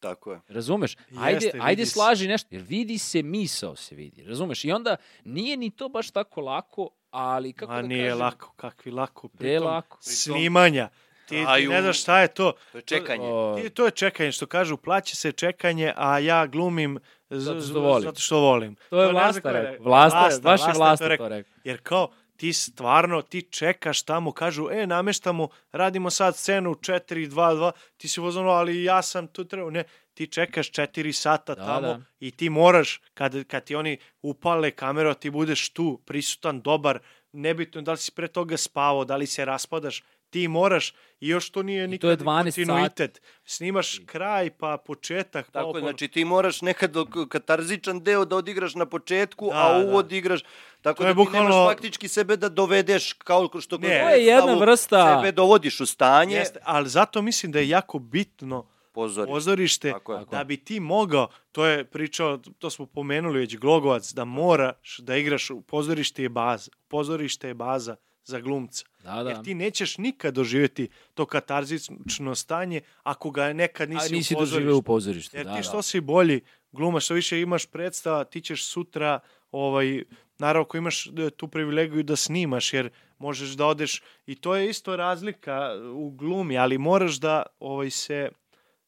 S1: Tako je.
S2: Razumeš? Ajde,
S3: Jeste,
S2: ajde
S3: se.
S2: slaži nešto. Jer vidi se, misao se vidi. Razumeš? I onda nije ni to baš tako lako, ali kako
S3: A
S2: da
S3: nije
S2: kažem,
S3: lako, kakvi lako.
S2: Gde je
S3: pritom
S2: lako?
S3: Snimanja. Ti, ti ne znaš šta je to.
S1: To je čekanje.
S2: O,
S3: Ti, to je čekanje, što kažu, plaća se čekanje, a ja glumim
S2: Zato što volim.
S3: Zato što volim.
S2: to je Vlasta rekao. Vlasta, je
S3: Vlasta
S2: Vlasta
S3: rekao.
S2: to rekao.
S3: Jer kao, ti stvarno, ti čekaš tamo, kažu, e, nameštamo, radimo sad scenu 4-2-2, ti si vozano, ali ja sam tu trebao, ne, ti čekaš 4 sata
S2: Da,
S3: tamo
S2: da.
S3: i ti moraš, kad, kad ti oni upale kameru, a ti budeš tu, prisutan, dobar, nebitno da li si pre toga spavao, da li se raspadaš, ti moraš i još to nije nikad
S2: to je 12 sati.
S3: kontinuitet. Snimaš kraj, pa početak, pa
S1: Tako je,
S3: opor-
S1: znači ti moraš nekad katarzičan deo da odigraš na početku,
S3: Da,
S1: a
S3: da.
S1: uvod igraš. Tako
S3: To
S1: da
S3: je
S1: ti nemaš
S3: bukvalno-
S1: faktički sebe da dovedeš kao što kod
S3: Ne.
S2: To je jedna vrsta-
S1: Sebe dovodiš u stanje
S3: Jeste, ali zato mislim da je jako bitno
S1: pozorišta.
S3: pozorište,
S1: Tako je.
S3: da bi ti mogao, to je pričao, to smo pomenuli već, Glogovac, da moraš da igraš u pozorište je baza. Pozorište je baza za glumca.
S2: Da, da.
S3: Jer ti nećeš nikad doživjeti to katarzično stanje ako ga nekad
S2: A
S3: nisi,
S2: nisi
S3: u
S2: doživeo u
S3: pozorištu.
S2: pozorištu.
S3: Jer
S2: da,
S3: ti
S2: da.
S3: što si bolji glumaš, što više imaš predstava, ti ćeš sutra, ovaj, naravno ako imaš e, tu privilegiju da snimaš, jer možeš da odeš, i to je isto razlika u glumi, ali moraš da ovaj, se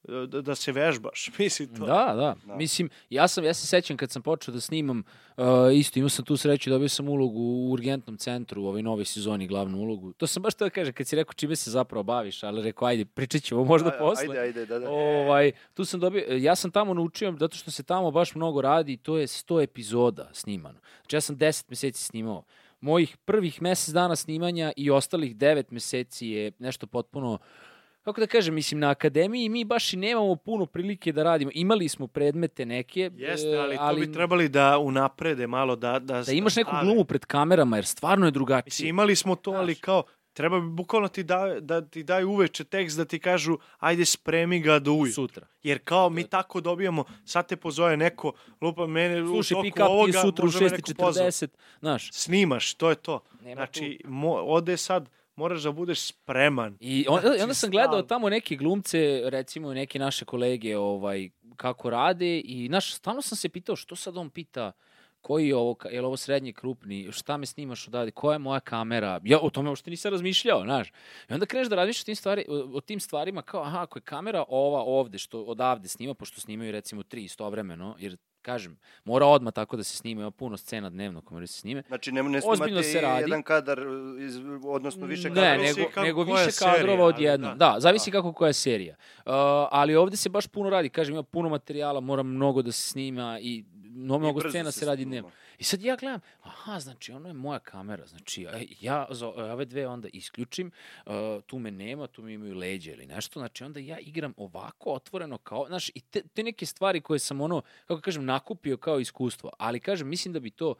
S3: da, da se vežbaš, misli to.
S2: Da, da,
S1: Da.
S2: Mislim, ja, sam, ja se sećam kad sam počeo da snimam, uh, isto imao sam tu sreću, dobio sam ulogu u urgentnom centru u ovoj novoj sezoni, glavnu ulogu. To sam baš to da kažem, kad si rekao čime se zapravo baviš, ali rekao, ajde, pričat ćemo možda
S1: A-
S2: posle.
S1: Ajde, ajde, da, da.
S2: Ovaj, tu sam dobio, ja sam tamo naučio, zato što se tamo baš mnogo radi, i to je 100 epizoda snimano. Znači ja sam 10 meseci snimao. Mojih prvih mesec dana snimanja i ostalih 9 meseci je nešto potpuno kako da kažem, mislim, na akademiji mi baš i nemamo puno prilike da radimo. Imali smo predmete neke,
S3: Jeste,
S2: e,
S3: ali, to bi trebali da unaprede malo, da, da,
S2: da imaš neku glumu pred kamerama, jer stvarno je
S3: Mislim,
S2: drugačije.
S3: imali smo to, ali kao, treba bi bukvalno ti da, da ti daju uveče tekst da ti kažu ajde spremi ga do ujutru.
S2: Sutra.
S3: Jer kao mi tako dobijamo, sad te pozove neko, lupa mene
S2: Slušaj,
S3: u toku ovoga,
S2: sutra u
S3: može me neko pozvati.
S2: 6.40, znaš.
S3: Snimaš, to je to.
S2: Nema
S3: znači, mo, ode sad, moraš da budeš spreman.
S2: I on,
S3: Znači,
S2: i onda sam gledao tamo neke glumce, recimo neke naše kolege, ovaj, kako rade i naš, stalno sam se pitao što sad on pita koji je ovo, je li ovo srednje krupni, šta me snimaš odavde, koja je moja kamera, ja o tome uopšte nisam razmišljao, znaš. I onda kreneš da razmišljaš o tim, stvari, o, o tim stvarima kao, aha, ako je kamera ova ovde, što odavde snima, pošto snimaju recimo tri istovremeno, jer kažem, mora odmah tako da se snima, ima puno scena dnevno koje moraju da se snime.
S1: Znači, ne, ne
S2: Ozbiljno
S1: snimate
S2: se radi.
S1: jedan kadar, iz, odnosno više
S2: Ne,
S1: kadara.
S3: Zavisi
S2: nego,
S3: kako-
S2: nego više
S3: serija,
S2: kadrova odjednom.
S3: da.
S2: Da, zavisi kako koja je serija. Uh, ali ovde se baš puno radi. Kažem, ima puno materijala, mora mnogo da se snima i no, mnogo scena
S1: se
S2: se radi dnevno. I sad ja gledam, aha, znači ono je moja kamera, znači e, ja za ove dve onda isključim, uh, tu me nema, tu mi imaju leđe ili nešto, znači onda ja igram ovako otvoreno kao, znaš, i te, te neke stvari koje sam ono, kako kažem, nakupio kao iskustvo, ali kažem, mislim da bi to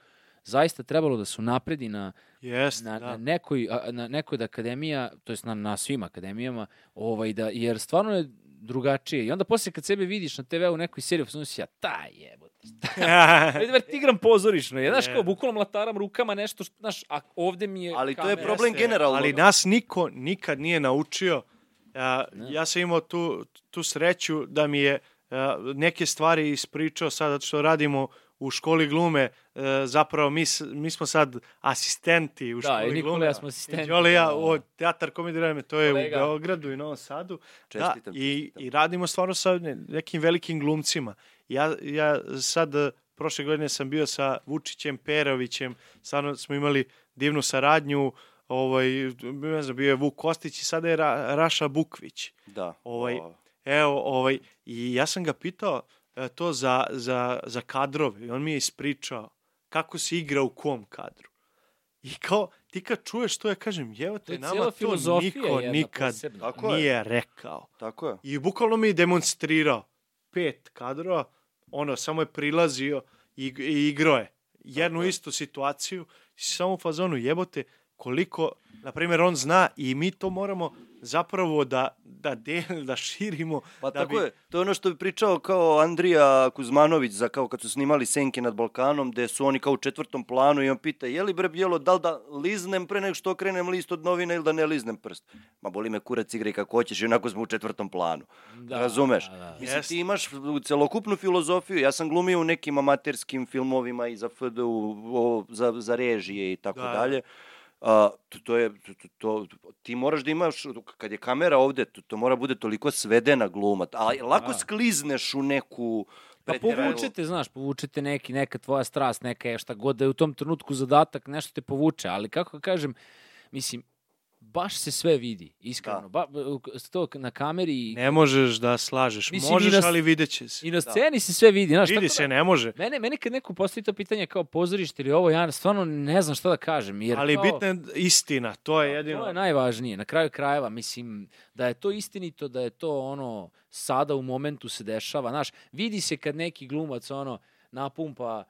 S2: zaista trebalo da se napredi na,
S3: Jeste,
S2: na,
S3: da.
S2: na nekoj na nekoj od akademija, to jest na, na svim akademijama, ovaj da jer stvarno je drugačije. I onda posle kad sebe vidiš na TV-u u nekoj seriji, pa si ja, taj jebote. Ver, ti igram pozorišno. Je, znaš, kao, bukvalno mlataram rukama nešto, što, znaš, a ovde mi je
S1: Ali to je problem
S3: Jeste,
S1: generalno.
S3: Ali nas niko nikad nije naučio. A,
S2: Ne.
S3: ja sam imao tu, tu sreću da mi je neke stvari ispričao sad, zato što radimo u školi glume, e, zapravo mi, mi smo sad asistenti u
S2: Da,
S3: školi
S2: i Nikola
S3: glume.
S2: ja smo asistenti.
S3: Đole i ja,
S2: Da, da.
S3: o, teatar komedije to je
S2: Kolega.
S3: u Beogradu i Novom Sadu.
S1: Čestitam,
S3: da, i,
S1: čestitam.
S3: I radimo stvarno sa ne- nekim velikim glumcima. Ja, ja sad e, prošle godine sam bio sa Vučićem Perovićem, stvarno smo imali divnu saradnju, ovaj, ne znam, bio je Vuk Kostić i sada je Ra, Raša Bukvić.
S1: Da.
S3: Ovaj,
S1: O,
S3: Evo, ovaj, i ja sam ga pitao to za, za, za kadrove i on mi je ispričao kako se igra u kom kadru. I kao, ti kad čuješ to, ja kažem, evo
S2: To
S3: te,
S2: je
S3: nama to niko
S2: jedna
S3: nikad
S2: posebna.
S1: Tako je.
S3: nije rekao.
S1: Tako je.
S3: I bukvalno mi je demonstrirao pet kadrova, ono, samo je prilazio i, i igrao je jednu
S1: Tako je.
S3: istu situaciju i si samo u fazonu jebote koliko, na primjer, on zna i mi to moramo zapravo da, da, del, da širimo.
S1: Pa
S3: da
S1: tako
S3: bi-
S1: je. To je ono što bi pričao kao Andrija Kuzmanović za kao kad su snimali Senke nad Balkanom, gde su oni kao u četvrtom planu i on pita, je li bre bijelo, da li da liznem pre nego što okrenem list od novina ili da ne liznem prst? Ma boli me kurac igraj kako hoćeš i onako smo u četvrtom planu.
S2: Da,
S1: Razumeš?
S2: da, da.
S1: Mislim,
S3: Jeste.
S1: ti imaš celokupnu filozofiju. Ja sam glumio u nekim amaterskim filmovima i za FDU, o, za, za režije i tako
S3: Da, da.
S1: A, to, to je, to, to, to, ti moraš da imaš, kad je kamera ovde, to, to mora bude toliko svedena gluma. A lako
S2: Da.
S1: sklizneš u neku...
S2: Pa povučete, znaš, povučete neki, neka tvoja strast, neka je šta god da je u tom trenutku zadatak, nešto te povuče, ali kako kažem, mislim, baš se sve vidi, iskreno. Ba, to na kameri i,
S3: Ne možeš da slažeš.
S2: Mislim,
S3: Možeš,
S2: na
S3: ali vidjet će se.
S2: i na sceni se sve vidi. Znaš,
S3: Vidi se,
S2: da,
S3: ne može.
S2: Mene, mene kad neko postavi to pitanje kao pozorište ili ovo, ja stvarno ne znam šta da kažem. Jer
S3: Ali
S2: kao,
S3: bitna je istina, to je jedino.
S2: To je najvažnije. Na kraju krajeva, mislim, da je to istinito, da je to ono, sada u momentu se dešava. Znaš, vidi se kad neki glumac, ono, napumpa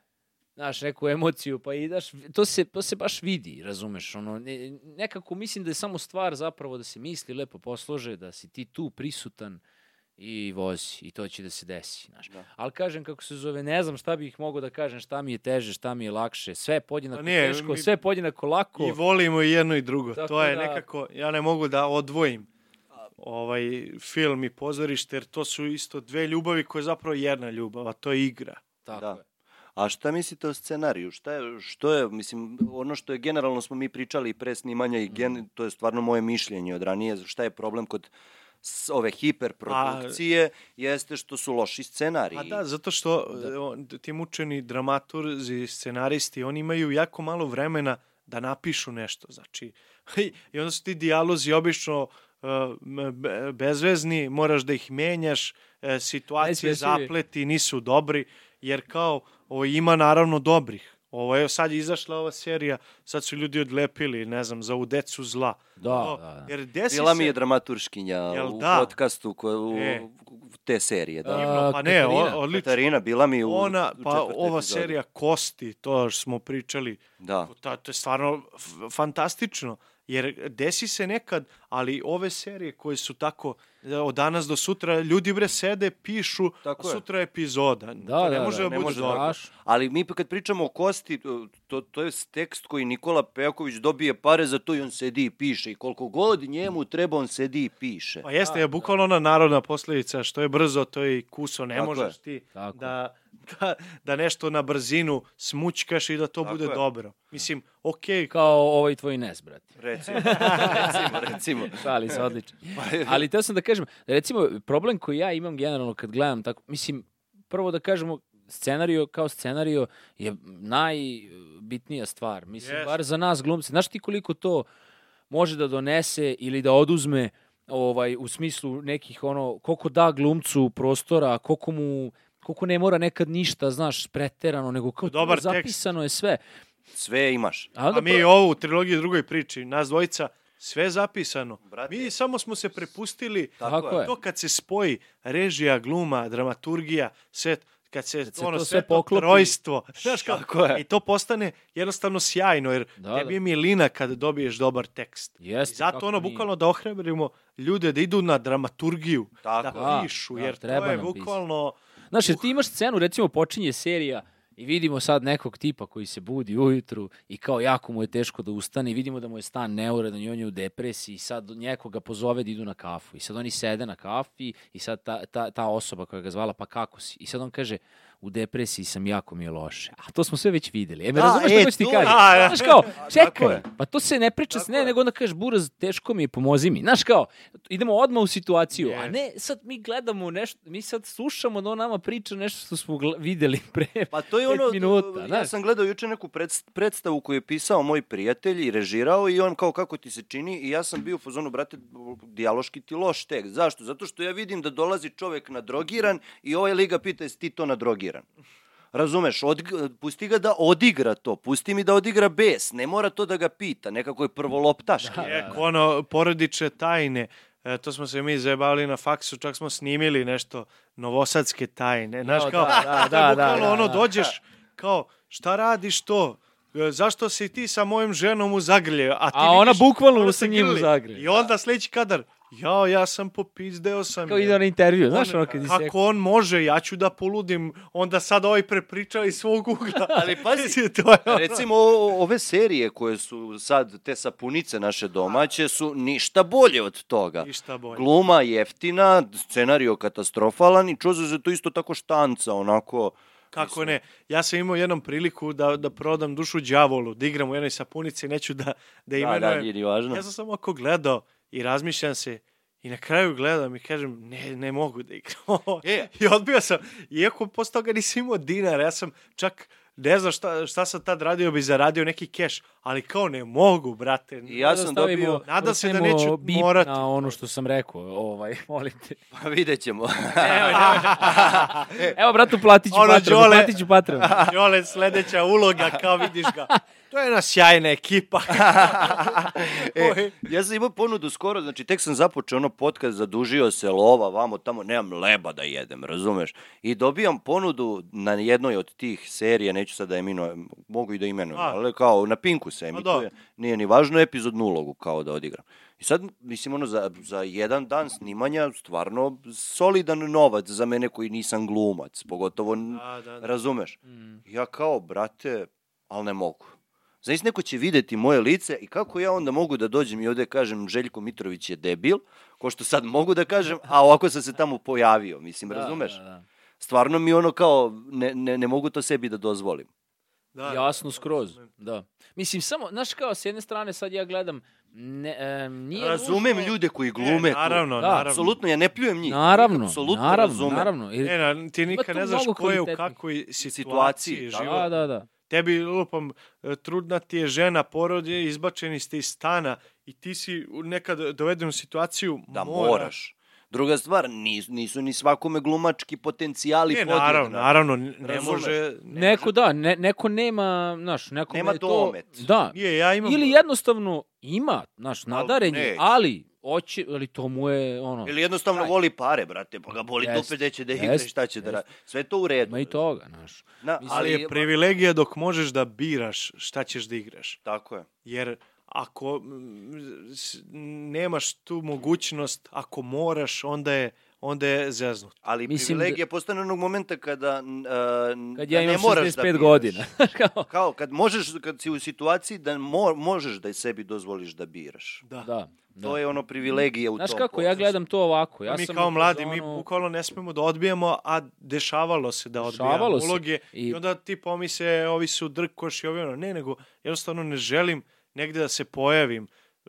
S2: znaš, neku emociju, pa i daš, to se, to se baš vidi, razumeš, ono, ne, nekako mislim da je samo stvar zapravo da se misli lepo poslože, da si ti tu prisutan i vozi i to će da se desi, znaš.
S1: Da.
S2: Ali kažem kako se zove, ne znam šta bih mogao da kažem, šta mi je teže, šta mi je lakše, sve je podjednako
S3: Pa nije,
S2: teško,
S3: mi-
S2: sve je podjednako lako.
S3: I volimo i jedno i drugo.
S2: Tako
S3: to je
S2: da-
S3: nekako, ja ne mogu da odvojim ovaj film i pozorište, jer to su isto dve ljubavi koje je zapravo jedna ljubav, a to je igra.
S2: Tako
S1: Da.
S2: je.
S1: A šta mislite o scenariju? Šta je, što je, mislim, ono što je generalno smo mi pričali i pre snimanja i gen, to je stvarno moje mišljenje od ranije, šta je problem kod s- ove hiperprodukcije, jeste što su loši scenariji.
S3: A da, zato što da. on, ti mučeni dramaturzi, scenaristi, oni imaju jako malo vremena da napišu nešto. Znači, i onda su ti dijalozi obično be- bezvezni, moraš da ih menjaš, e, situacije, zapleti nisu dobri, jer kao o, ima naravno dobrih. Ovo, evo sad je izašla ova serija, sad su ljudi odlepili, ne znam, za ovu decu zla.
S2: Da,
S3: O,
S2: da, da.
S3: Jer desi
S1: Bila
S3: se...
S1: mi je dramaturškinja
S3: Jel
S1: u
S3: da?
S1: podcastu ko, u,
S3: E.
S1: te serije. Da.
S2: A,
S3: pa ne,
S2: Katarina.
S3: odlično.
S1: Katarina, bila mi u,
S3: Ona,
S1: u
S3: pa ova
S1: epizodi.
S3: serija Kosti, to smo pričali,
S1: Da.
S3: to, to je stvarno fantastično. Jer desi se nekad, ali ove serije koje su tako od danas do sutra, ljudi bre sede, pišu,
S1: Tako
S3: a sutra je epizoda.
S2: Da,
S3: to ne
S2: da,
S3: može
S2: da,
S3: da,
S1: ne
S3: bude
S1: može da-
S3: dobro.
S2: Baš.
S1: Ali mi kad pričamo o Kosti, to, to je tekst koji Nikola Pejaković dobije pare za to i on sedi i piše. I koliko god njemu treba, on sedi i piše.
S3: Pa jeste,
S2: Da,
S3: je bukvalno ona narodna posljedica, što je brzo, to je i kuso, ne
S1: Tako
S3: možeš
S1: je.
S3: ti
S2: Tako.
S3: da, da, da nešto na brzinu smućkaš i da to
S1: Tako
S3: bude
S1: je.
S3: dobro. Mislim, okej,
S2: Kao ovaj tvoj nes, brate.
S1: Recimo, recimo, recimo.
S2: Šali se, odlično.
S1: Pa
S2: Ali teo sam da kažem, recimo, problem koji ja imam generalno kad gledam tako, mislim, prvo da kažemo, scenario kao scenario je najbitnija stvar. Mislim,
S3: Jeste.
S2: bar za nas glumce. Znaš ti koliko to može da donese ili da oduzme ovaj u smislu nekih ono koliko da glumcu prostora, koliko mu koliko ne mora nekad ništa, znaš, preterano, nego kao
S3: Dobar tekst.
S2: zapisano je sve.
S1: Sve imaš.
S2: A onda
S3: A mi
S2: pro-
S3: ovo u trilogiji drugoj priči, nas dvojica, sve zapisano.
S1: Brate.
S3: Mi samo smo se prepustili
S2: Tako je.
S3: to kad se spoji režija, gluma, dramaturgija, sve kad se,
S2: Kad se
S3: ono
S2: to sve poklopi.
S3: trojstvo, znaš kako,
S1: je.
S3: i to postane jednostavno sjajno, jer
S2: Da,
S3: tebi
S2: da.
S3: je milina kad dobiješ dobar tekst.
S2: Jeste,
S3: I zato ono,
S2: nije.
S3: bukvalno da ohrabrimo ljude da idu na dramaturgiju,
S1: Tako
S3: da
S2: je.
S3: pišu,
S2: Da,
S3: jer
S2: treba
S3: to je
S2: nam pisati. Znaš, jer ti imaš scenu, recimo počinje serija i vidimo sad nekog tipa koji se budi ujutru i kao jako mu je teško da ustane i vidimo da mu je stan neuredan i on je u depresiji i sad nekoga pozove da idu na kafu. I sad oni sede na kafi i sad ta, ta, ta osoba koja ga zvala pa kako si? I sad on kaže u depresiji sam, jako mi je loše. A to smo sve već videli. E, me
S1: Da,
S2: razumeš
S1: e,
S2: šta hoću ti?
S3: A, da.
S2: Znaš kao, čekaj, pa to se ne priča, ne,
S3: je.
S2: nego onda kažeš, buraz, teško mi je, pomozi mi. Znaš kao, idemo odmah u situaciju, a
S3: Yes.
S2: ne sad mi gledamo nešto, mi sad slušamo da on nama priča nešto što smo videli pre
S1: Pa to je ono,
S2: minuta,
S1: ja
S2: znaš.
S1: sam gledao juče neku predst- predstavu koju je pisao moj prijatelj i režirao i on kao kako ti se čini i ja sam bio u fazonu, brate, dijaloški ti loš tekst. Zašto? Zato što ja vidim da dolazi čovek nadrogiran i ovaj liga pita jesi ti to nadrogiran. Razumeš, odg- pusti ga da odigra to, pusti mi da odigra bes, ne mora to da ga pita, nekako je prvoloptaški.
S3: Je, ono, porodične tajne. E, to smo se mi zajebali na faksu, čak smo snimili nešto novosadske tajne. Znaš,
S2: Jo,
S3: kao,
S2: da, da, da,
S3: bukvalno
S2: da,
S3: ono,
S2: da.
S3: dođeš, kao, šta radiš to? E, Zašto si ti sa mojom ženom u zagrlje? A, ti
S2: A ona bukvalno
S3: ona
S2: sa njim u zagrlje.
S3: I onda sledeći kadar, jao, ja sam popizdeo sam.
S2: Kao ide na intervju,
S3: On-
S2: znaš ono kad je
S3: Kako on može, ja ću da poludim, onda sad ovaj prepriča iz svog ugla.
S1: Ali pazi,
S3: to je ono-
S1: Recimo ove serije koje su sad te sapunice naše domaće su ništa bolje od toga.
S3: Ništa bolje.
S1: Gluma jeftina, scenario katastrofalan i čuzo se to isto tako štanca, onako...
S3: Kako ne? Ja sam imao jednom priliku da, da prodam dušu đavolu, da igram u jednoj sapunici, neću da, da
S1: Da,
S3: imenujem.
S1: da, nije ni važno.
S3: Ja sam samo ako gledao i razmišljam se i na kraju gledam i kažem ne, ne mogu da igram.
S1: E.
S3: I odbio sam. Iako posle toga nisam imao dinara, ja sam čak ne znam šta, šta sam tad radio, bi zaradio neki keš, ali kao ne mogu, brate.
S1: I ja sam dobio...
S3: Nadam se da
S2: stavimo
S3: neću
S2: bip
S3: morati.
S2: Na ono što sam rekao, ovaj, molim te.
S1: Pa vidjet ćemo.
S2: Evo, bratu, platit ću
S3: Ono,
S2: platit ću Patreon.
S3: Jole, sledeća uloga, kao vidiš ga. To je jedna sjajna ekipa.
S1: e, ja sam imao ponudu skoro, znači tek sam započeo ono podcast, zadužio se lova, vamo, tamo, nemam leba da jedem, razumeš? I dobijam ponudu na jednoj od tih serija, neću sad da imenujem, mogu i da imenujem,
S3: A.
S1: ali kao na Pinku se emituje, nije ni važno epizodnu ulogu kao da odigram. I sad, mislim, ono, za, za jedan dan snimanja, stvarno solidan novac za mene koji nisam glumac, pogotovo,
S3: Da, da, da.
S1: razumeš? Ja kao, brate, ali ne mogu. Znaš, neko će videti moje lice i kako ja onda mogu da dođem i ovde kažem Željko Mitrović je debil, ko što sad mogu da kažem, a ovako sam se tamo pojavio, mislim, razumeš?
S2: Da, da, da.
S1: Stvarno mi ono kao, ne, ne, ne mogu to sebi da dozvolim.
S3: Da,
S2: Jasno, skroz, da. Mislim, samo, znaš kao, s jedne strane sad ja gledam, ne, em, nije
S1: Razumem
S2: nužno-
S1: ljude koji glume. to.
S3: naravno,
S2: Da,
S3: naravno.
S1: Apsolutno, ja ne pljujem njih.
S2: Naravno,
S1: Apsolutno
S2: naravno,
S1: razumem.
S2: naravno. Jer,
S3: E, na, ti nikad
S2: tu
S3: ne znaš ko je u kakvoj
S1: situaciji,
S3: situaciji
S1: da.
S3: život.
S2: da, da, da.
S3: Tebi, lupam, e, trudna ti je žena, porod je, izbačeni ste iz stana i ti si u- nekad doveden u situaciju
S1: Da,
S3: moraš.
S1: moraš. Druga stvar, nisu, nisu ni svakome glumački potencijali
S3: Ne,
S1: podjednaki.
S3: naravno, naravno, ne
S1: Razumeš?
S3: može... Ne
S2: Neko da, ne, neko nema, znaš, neko
S1: Nema
S2: je to,
S1: domet.
S2: Da,
S3: Nije, ja imam...
S2: ili jednostavno ima, znaš, nadaren je,
S1: neće.
S2: ali, hoće, ali to mu je, ono,
S1: Ili jednostavno
S2: Taj.
S1: voli pare, brate, pa ga boli
S2: Jest,
S1: dupe gde će da igra
S2: jest,
S1: šta će da
S2: jest.
S1: radi. Sve je to u redu.
S2: ima i toga, znaš.
S1: Na,
S2: Mislim,
S3: Ali je privilegija dok možeš da biraš šta ćeš da igraš.
S1: Tako je.
S3: Jer ako nemaš tu mogućnost, ako moraš, onda je, onda je zeznut.
S1: Ali
S2: Mislim
S1: privilegija postane onog momenta kada n-
S2: Kad
S1: da
S2: ja
S1: ne
S2: imam
S1: moraš
S2: 65
S1: da biraš.
S2: godina. Kao,
S1: Kao kad možeš, kad si u situaciji da mo, možeš da i sebi dozvoliš da biraš.
S3: Da.
S2: da, da.
S1: To je ono privilegija u
S2: Znaš
S1: tom
S2: kako, ja gledam to ovako. Ja
S3: mi
S2: sam
S3: kao mladi, mi
S2: fazonu-
S3: bukvalno ne smemo da odbijamo, a dešavalo se da odbijamo uloge. I...
S2: I-
S3: onda ti pomise, ovi su drkoš i ovi ono. Ne, nego jednostavno ne želim negde da se pojavim,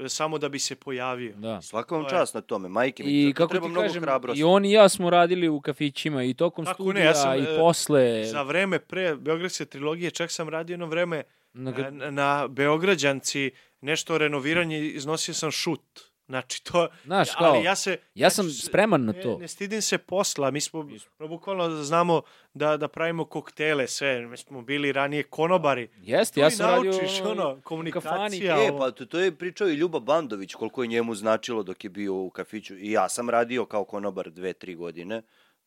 S3: samo da bi se pojavio.
S2: Da.
S1: Svaka vam
S3: To
S1: čast na tome, majke mi.
S2: I
S1: zato
S2: kako
S1: treba
S2: ti
S1: mnogo
S2: kažem,
S1: hrabrosti.
S2: i on i ja smo radili u kafićima i tokom
S3: Kako ne,
S2: studija
S3: ja sam,
S2: i
S3: e,
S2: posle.
S3: Za vreme pre Beogradske trilogije, čak sam radio jedno vreme
S2: na,
S3: e, na, na Beograđanci, nešto renoviranje, iznosio sam šut. Znači, to...
S2: Znaš, kao,
S3: ali ja se...
S2: ja sam
S3: znači,
S2: spreman na
S3: Ne,
S2: to.
S3: ne stidim se posla, mi smo, no, bukvalno znamo da, da pravimo koktele, sve, mi smo bili ranije konobari.
S2: Jeste, ja sam radio
S3: naučiš,
S2: ono,
S3: komunikacija.
S1: E, pa to, to je pričao i Ljuba Bandović, koliko je njemu značilo dok je bio u kafiću. I ja sam radio kao konobar dve, tri godine.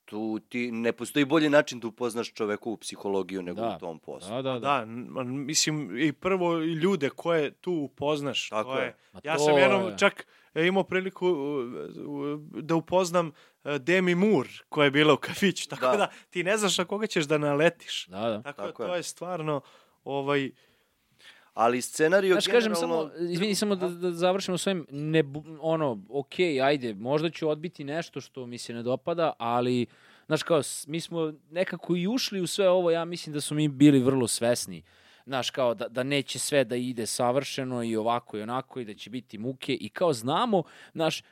S1: Tu ti ne postoji bolji način da upoznaš čovekovu psihologiju nego
S2: Da.
S1: u tom poslu.
S2: Da, da, da.
S3: Da, mislim, i prvo ljude koje tu upoznaš.
S1: Tako
S3: to
S1: je.
S3: je.
S2: Ma
S3: Ja
S2: to
S3: sam jednom
S2: je.
S3: čak imao priliku uh, uh, da upoznam uh, Demi Moore koja je bila u kafiću. Tako
S1: Da.
S3: da, ti ne znaš na koga ćeš da naletiš.
S2: Da, da.
S3: Tako,
S1: Tako
S3: da to
S1: je.
S3: je stvarno ovaj,
S1: Ali scenario
S2: Znaš, kažem
S1: generalno...
S2: samo, izvini, samo da, da završimo svojim, ne, ono, okej, ajde, možda ću odbiti nešto što mi se ne dopada, ali Znaš, kao, s- mi smo nekako i ušli u sve ovo, ja mislim da smo mi bili vrlo svesni. Znaš, kao da, da neće sve da ide savršeno i ovako i onako i da će biti muke i kao znamo, znaš,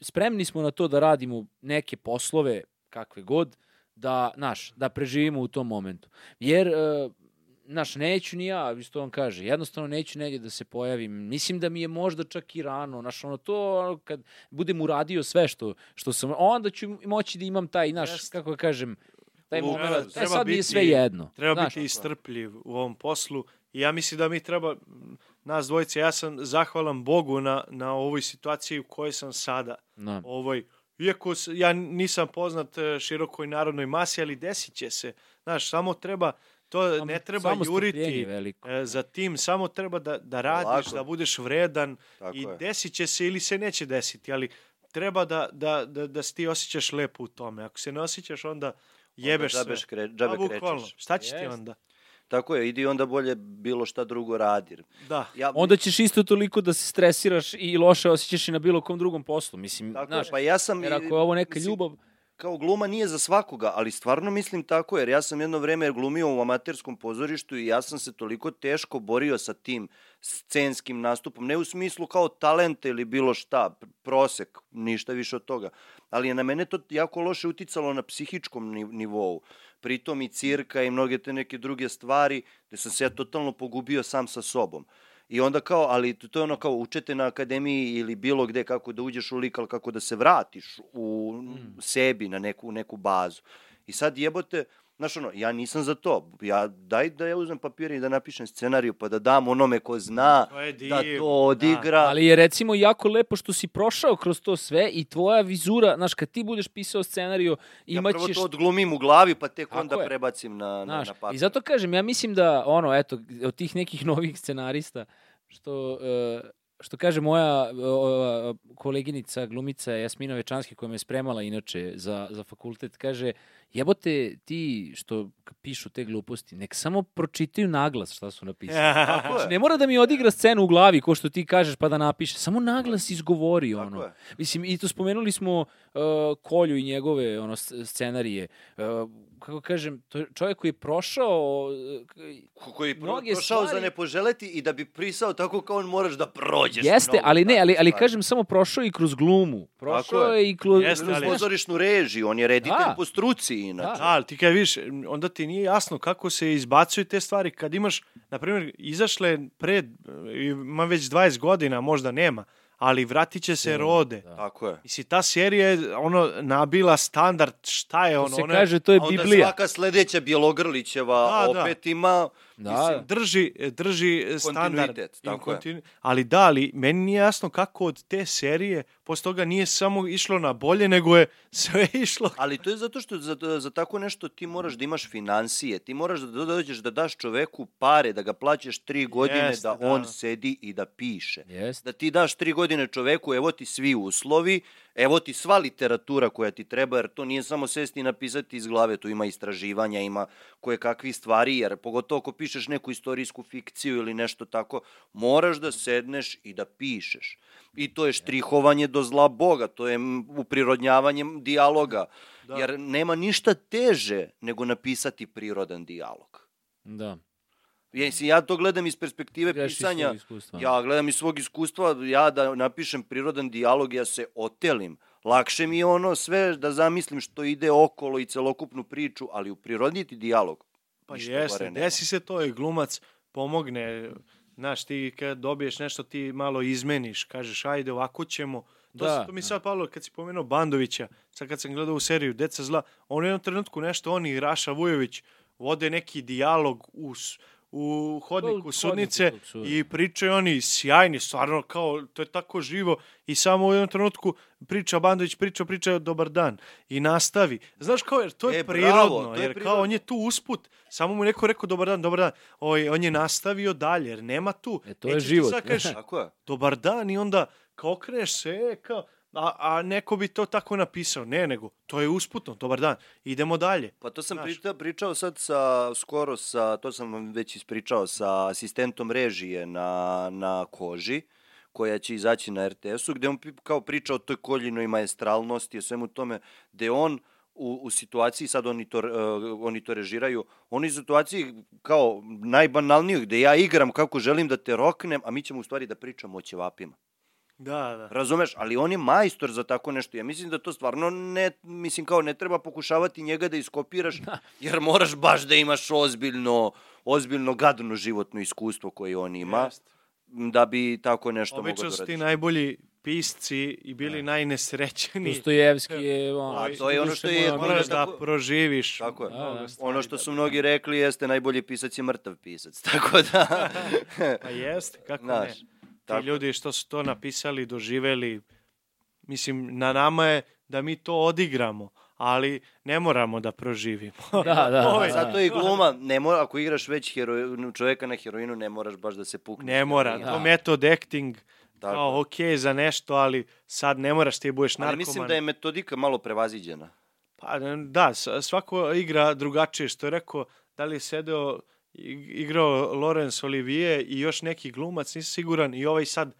S2: spremni smo na to da radimo neke poslove, kakve god, da, znaš, da preživimo u tom momentu. Jer, e, znaš, neću ni ja, isto on kaže, jednostavno neću negdje da se pojavim. Mislim da mi je možda čak i rano, znaš, ono to, ono, kad budem uradio sve što, što sam, onda ću moći da imam taj, znaš, kako da kažem, taj moment, e,
S3: treba
S2: sad mi je
S3: biti-
S2: sve jedno.
S3: Treba
S2: znaš,
S3: biti istrpljiv u ovom poslu i ja mislim da mi treba, nas dvojice, ja sam zahvalan Bogu na, na ovoj situaciji u kojoj sam sada.
S2: Da.
S3: Ovoj, iako ja nisam poznat e, širokoj narodnoj masi, ali desit će se. Znaš, samo treba, to
S2: Samo-
S3: ne treba
S2: samo
S3: juriti e, za tim, samo treba da, da radiš,
S1: Polako.
S3: da budeš vredan
S1: Tako
S3: i
S1: je.
S3: desit će se ili se neće desiti, ali treba da, da, da, da se ti osjećaš lepo u tome. Ako se ne osjećaš, onda jebeš
S1: onda
S3: sve.
S1: kre, džabe
S3: bukvalno.
S1: krećeš.
S3: Šta će ti
S2: Jest.
S3: onda?
S1: Tako je, idi onda bolje bilo šta drugo radi.
S3: Da.
S1: Ja,
S2: Onda ćeš isto toliko da se stresiraš i loše osjećaš i na bilo kom drugom poslu. Mislim,
S1: Tako
S2: znaš,
S1: je, pa ja sam...
S2: jer ako je ovo neka
S1: mislim,
S2: ljubav,
S1: kao gluma nije za svakoga, ali stvarno mislim tako, jer ja sam jedno vreme glumio u amaterskom pozorištu i ja sam se toliko teško borio sa tim scenskim nastupom, ne u smislu kao talenta ili bilo šta, pr- prosek, ništa više od toga, ali je na mene to jako loše uticalo na psihičkom ni- nivou. Pritom i cirka i mnoge te neke druge stvari, gde sam se ja totalno pogubio sam sa sobom. I onda kao, ali to to je ono kao učete na akademiji ili bilo gde kako da uđeš u lik, ali kako da se vratiš u sebi na neku, neku bazu. I sad jebote, znaš ono, ja nisam za to. Ja, daj da ja uzmem papire i da napišem scenariju pa da dam onome ko zna
S3: To je
S1: da to odigra.
S2: ali je recimo jako lepo što si prošao kroz to sve i tvoja vizura, znaš, kad ti budeš pisao scenariju,
S1: ja prvo
S2: imaćeš
S1: to odglumim u glavi pa tek
S2: Tako
S1: onda
S2: je.
S1: prebacim na, na,
S2: Znaš,
S1: na papir.
S2: I zato kažem, ja mislim da, ono, eto, od tih nekih novih scenarista, što, e, što kaže moja koleginica, glumica Jasmina Večanski, koja me je spremala inače za, za fakultet, kaže, jebote ti što pišu te gluposti, nek samo pročitaju naglas šta su napisali.
S1: Tako.
S2: Znači, ne mora da mi odigra scenu u glavi, ko što ti kažeš, pa da napiše. Samo naglas izgovori,
S1: Tako
S2: ono.
S1: je.
S2: Mislim, i to spomenuli smo uh, Kolju i njegove ono, scenarije. Uh, kako kažem, to je čovjek koji je prošao... uh,
S1: koji je
S2: mnoge
S1: prošao za
S2: stvari-
S1: ne poželeti i da bi prisao tako kao on moraš da prođeš.
S2: Jeste,
S1: mnogo
S2: ali ne, ali, ali kažem samo prošao i kroz glumu. Prošao
S1: je.
S2: je i kroz...
S3: Jeste,
S2: kroz
S3: ali-
S1: pozorišnu režiju, on je reditelj
S2: Da.
S1: po struci inače.
S3: Da, ali ti kad vidiš, onda ti nije jasno kako se izbacuju te stvari. Kad imaš, na primjer, izašle pred, ima već 20 godina, možda nema, ali vratit će se rode.
S2: da.
S1: Tako je.
S3: Mislim, ta serija je ono, nabila standard, šta je
S2: To
S3: ono,
S2: se
S3: ona je-
S2: kaže, to je
S1: A onda
S2: Biblija.
S1: svaka sledeća Bjelogrlićeva
S3: Da, da.
S1: opet ima
S2: Da,
S3: Mislim, drži, drži standard.
S1: Tako je.
S3: kontinu- Ali da, ali meni nije jasno kako od te serije, posle toga nije samo išlo na bolje, nego je sve išlo
S1: Ali to je zato što za, za tako nešto ti moraš da imaš financije, ti moraš da dođeš da daš čoveku pare, da ga plaćaš tri godine,
S3: Jeste,
S1: da,
S3: da.
S1: on sedi i da piše.
S2: Jeste.
S1: Da ti daš tri godine čoveku, evo ti svi uslovi, evo ti sva literatura koja ti treba, jer to nije samo sesti i napisati iz glave, tu ima istraživanja, ima koje kakvi stvari, jer pogotovo ako pišeš neku istorijsku fikciju ili nešto tako, moraš da sedneš i da pišeš. I to je štrihovanje do zla Boga, to je uprirodnjavanje dijaloga,
S3: Da.
S1: jer nema ništa teže nego napisati prirodan dijalog.
S2: Da.
S1: Mislim, ja to gledam iz perspektive
S2: Gledaš iz
S1: pisanja.
S2: iskustva.
S1: Ja gledam iz svog iskustva, ja da napišem prirodan dijalog, ja se otelim. Lakše mi je ono sve da zamislim što ide okolo i celokupnu priču, ali upriroditi dijalog.
S3: Pa jeste, desi se to i glumac pomogne. Znaš, ti kad dobiješ nešto, ti malo izmeniš, kažeš, ajde, ovako ćemo. To,
S2: Da,
S3: da, to mi
S2: da.
S3: sad palo, kad si pomenuo Bandovića, sad kad sam gledao u seriju Deca zla, on u jednom trenutku nešto, on i Raša Vujović vode neki dijalog u, u hodniku sudnice i pričaju oni sjajni, stvarno kao, to je tako živo i samo u jednom trenutku priča Bandović, priča, priča dobar dan i nastavi. Znaš kao, jer to je
S1: E, bravo,
S3: prirodno,
S1: to je
S3: jer
S1: prirodno.
S3: kao on je tu usput, samo mu je neko rekao dobar dan, dobar dan, Oj, on je nastavio dalje, jer nema tu.
S2: E, to je
S3: ćeš ti
S2: život.
S3: sad kažeš,
S1: je.
S3: dobar dan i onda kao okreneš se, e, kao, a, a neko bi to tako napisao. Ne, nego, to je usputno, dobar dan, idemo dalje.
S1: Pa to sam
S3: Znaš.
S1: pričao, pričao sad sa, skoro sa, to sam vam već ispričao, sa asistentom režije na, na koži, koja će izaći na RTS-u, gde on kao priča o toj koljinoj maestralnosti, o svemu tome, gde on u, u situaciji, sad oni to, uh, oni to režiraju, oni u situaciji kao najbanalniju, gde ja igram kako želim da te roknem, a mi ćemo u stvari da pričamo o ćevapima.
S3: Da, da.
S1: Razumeš? Ali on je majstor za tako nešto. Ja mislim da to stvarno ne, mislim kao ne treba pokušavati njega da iskopiraš, jer moraš baš da imaš ozbiljno, ozbiljno gadno životno iskustvo koje on ima,
S3: Jeste.
S1: da bi tako nešto mogao da
S3: Obično su ti
S1: radiš.
S3: najbolji pisci i bili najnesrećeniji.
S2: Dostojevski je... On,
S1: A to je ono što je-
S2: Moraš
S3: Moraš
S1: da-
S3: da
S1: tako-
S3: proživiš.
S1: Tako je.
S2: Da,
S3: stvari
S1: Ono što
S3: da
S1: su
S3: bi-
S1: mnogi rekli jeste najbolji pisac je mrtav pisac. Tako da...
S3: Pa jeste, kako
S1: Znaš,
S3: ne. Ti
S1: tako.
S3: ljudi što su to napisali, doživeli, mislim, na nama je da mi to odigramo, ali ne moramo da proživimo.
S2: Da, da,
S3: je-
S2: da.
S1: Zato je i gluma, ne mora, ako igraš već hero, čoveka na heroinu, ne moraš baš da se pukneš.
S3: Ne mora,
S2: Da.
S3: to metod acting,
S1: Tako.
S3: kao ok za nešto, ali sad ne moraš ti budeš
S1: Ali
S3: narkoman.
S1: mislim da je metodika malo prevaziđena.
S3: Pa da, svako igra drugačije, što je rekao, da li je sedeo, igrao Lorenz Olivier i još neki glumac, nisam siguran, i ovaj sad e,